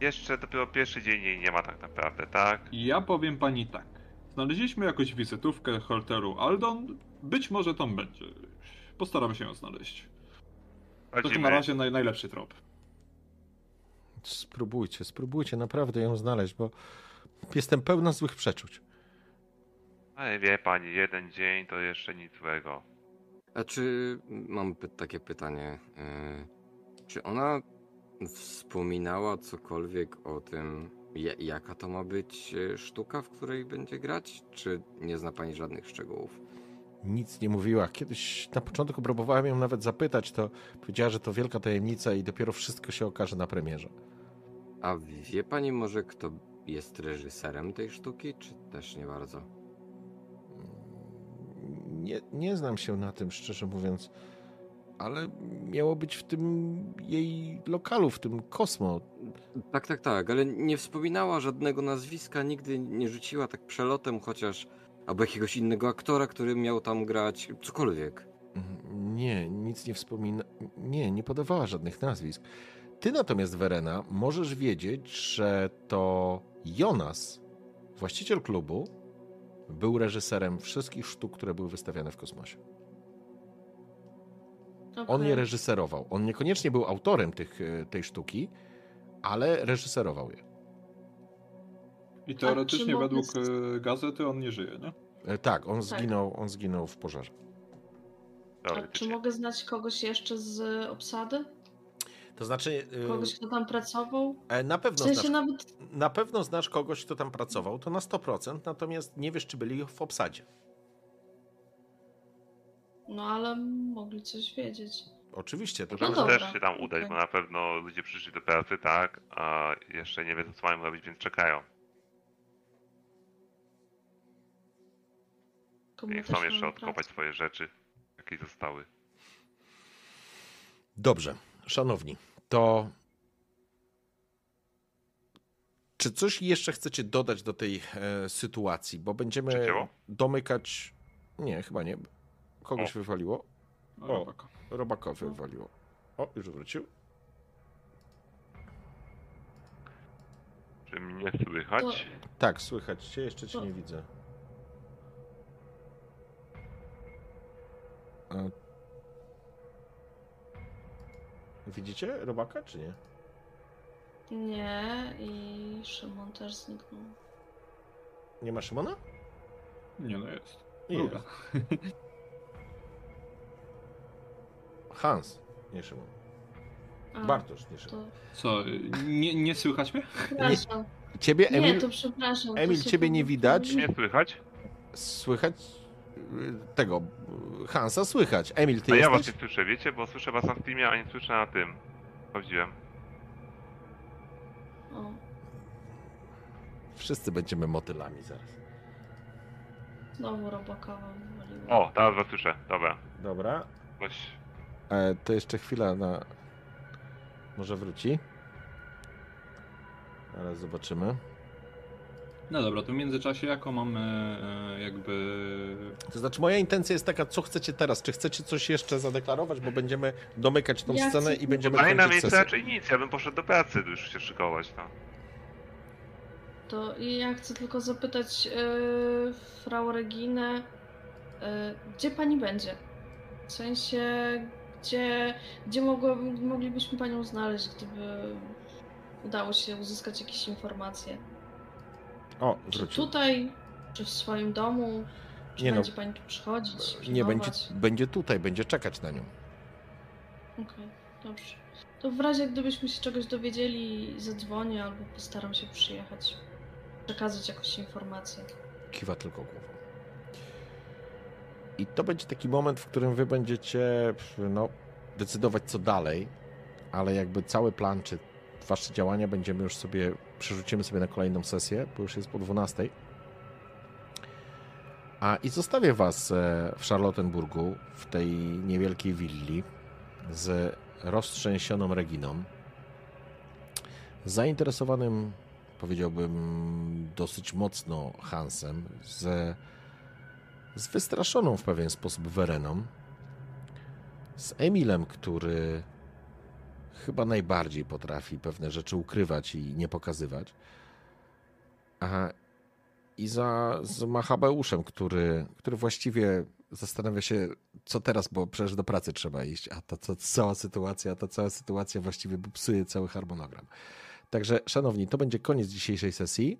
Jeszcze dopiero pierwszy dzień jej nie ma tak naprawdę, tak? Ja powiem pani tak. Znaleźliśmy jakąś wizytówkę hoteru Aldon. Być może tam będzie. Postaramy się ją znaleźć. To tu na Sprawdzimy. razie naj, najlepszy trop. Spróbujcie, spróbujcie naprawdę ją znaleźć, bo jestem pełna złych przeczuć. Ale wie pani, jeden dzień to jeszcze nic złego. A czy mam py- takie pytanie? e, Czy ona wspominała cokolwiek o tym, ja- jaka to ma być e, sztuka, w której będzie grać? Czy nie zna pani żadnych szczegółów? Nic nie mówiła. Kiedyś na początku próbowałem ją nawet zapytać, to powiedziała, że to wielka tajemnica i dopiero wszystko się okaże na premierze. A wie pani może, kto jest reżyserem tej sztuki, czy też nie bardzo? Nie, nie znam się na tym, szczerze mówiąc, ale miało być w tym jej lokalu, w tym Kosmo. Tak, tak, tak, ale nie wspominała żadnego nazwiska, nigdy nie rzuciła tak przelotem, chociaż. Albo jakiegoś innego aktora, który miał tam grać, cokolwiek. Nie, nic nie wspomina. Nie, nie podawała żadnych nazwisk. Ty natomiast, Verena, możesz wiedzieć, że to Jonas, właściciel klubu, był reżyserem wszystkich sztuk, które były wystawiane w kosmosie. On Okej. je reżyserował. On niekoniecznie był autorem tych, e, tej sztuki, ale reżyserował je. I teoretycznie mogę według e, gazety on nie żyje, nie? E, Tak, on Tak. zginął, on zginął w pożarze. A czy Teoretycznie. mogę znać kogoś jeszcze z obsady? To znaczy, e, Kogoś, kto tam pracował? e, na W pewno sensie znasz, nawet... na pewno znasz kogoś, kto tam pracował, to na 100%, natomiast nie wiesz, czy byli w obsadzie. No ale mogli coś wiedzieć. Oczywiście, to No dobra, też się tam udać, okej. bo na pewno ludzie przyszli do pracy, tak? A jeszcze nie wiedzą, co mają robić, więc czekają. Komu też chcą jeszcze odkopać pracę. swoje rzeczy, jakie zostały. Dobrze, szanowni, to czy coś jeszcze chcecie dodać do tej e, sytuacji? Bo będziemy Przecięło? domykać. Nie, chyba nie. Kogoś O. wywaliło. O, O. robaka. Robakowi wywaliło. O, już wrócił. Czy mnie słychać? Tak, słychać cię, jeszcze cię To- nie widzę. Widzicie Robaka, czy nie? Nie, i Szymon też zniknął. Nie ma Szymona? Nie no jest. Nie. Druga. Hans, nie Szymon. A, Bartosz, nie Szymon. to Co, nie, nie słychać mnie? przepraszam. Ciebie, Nie, Emil, to przepraszam. to Emil, się ciebie nie widać? Nie słychać? słychać tego y, Hansa słychać. Emil, ty A ja was nie słyszę, wiecie? Bo słyszę was na Steamie, a nie słyszę na tym. Sprawdziłem. O, Wszyscy będziemy motylami zaraz. znowu robakowa wywaliła. O, teraz was słyszę. Dobra. Dobra. Coś... E, to jeszcze chwila na... Może wróci. Ale zobaczymy. No dobra, to w międzyczasie jako mamy e, jakby... To znaczy moja intencja jest taka, co chcecie teraz? Czy chcecie coś jeszcze zadeklarować? Bo będziemy domykać tą Ja scenę chcę- i będziemy Daj na kończyć miejsce raczej nic, ja bym poszedł do pracy już się szykować, no. To i ja chcę tylko zapytać yy, Frau Reginę, yy, gdzie pani będzie? W sensie, gdzie, gdzie mogło, moglibyśmy panią znaleźć, gdyby udało się uzyskać jakieś informacje? O, wrócił. tutaj, czy w swoim domu? Czy Nie no. będzie pani tu przychodzić? Nie, będzie, będzie tutaj, będzie czekać na nią. Okej, dobrze. To w razie gdybyśmy się czegoś dowiedzieli, zadzwonię albo postaram się przyjechać. Przekazać jakąś informację. Kiwa tylko głową. I to będzie taki moment, w którym wy będziecie no, decydować co dalej, ale jakby cały plan, czy wasze działania będziemy już sobie, przerzucimy sobie na kolejną sesję, bo już jest po 12. A i zostawię was e, w Charlottenburgu, w tej niewielkiej willi z roztrzęsioną Reginą, zainteresowanym, powiedziałbym, dosyć mocno Hansem, z, z wystraszoną w pewien sposób Wereną, z Emilem, który chyba najbardziej potrafi pewne rzeczy ukrywać i nie pokazywać, a i za z Machabeuszem, który, który właściwie zastanawia się, co teraz, bo przecież do pracy trzeba iść, a ta, ta cała sytuacja, ta cała sytuacja właściwie psuje cały harmonogram. Także, szanowni, to będzie koniec dzisiejszej sesji.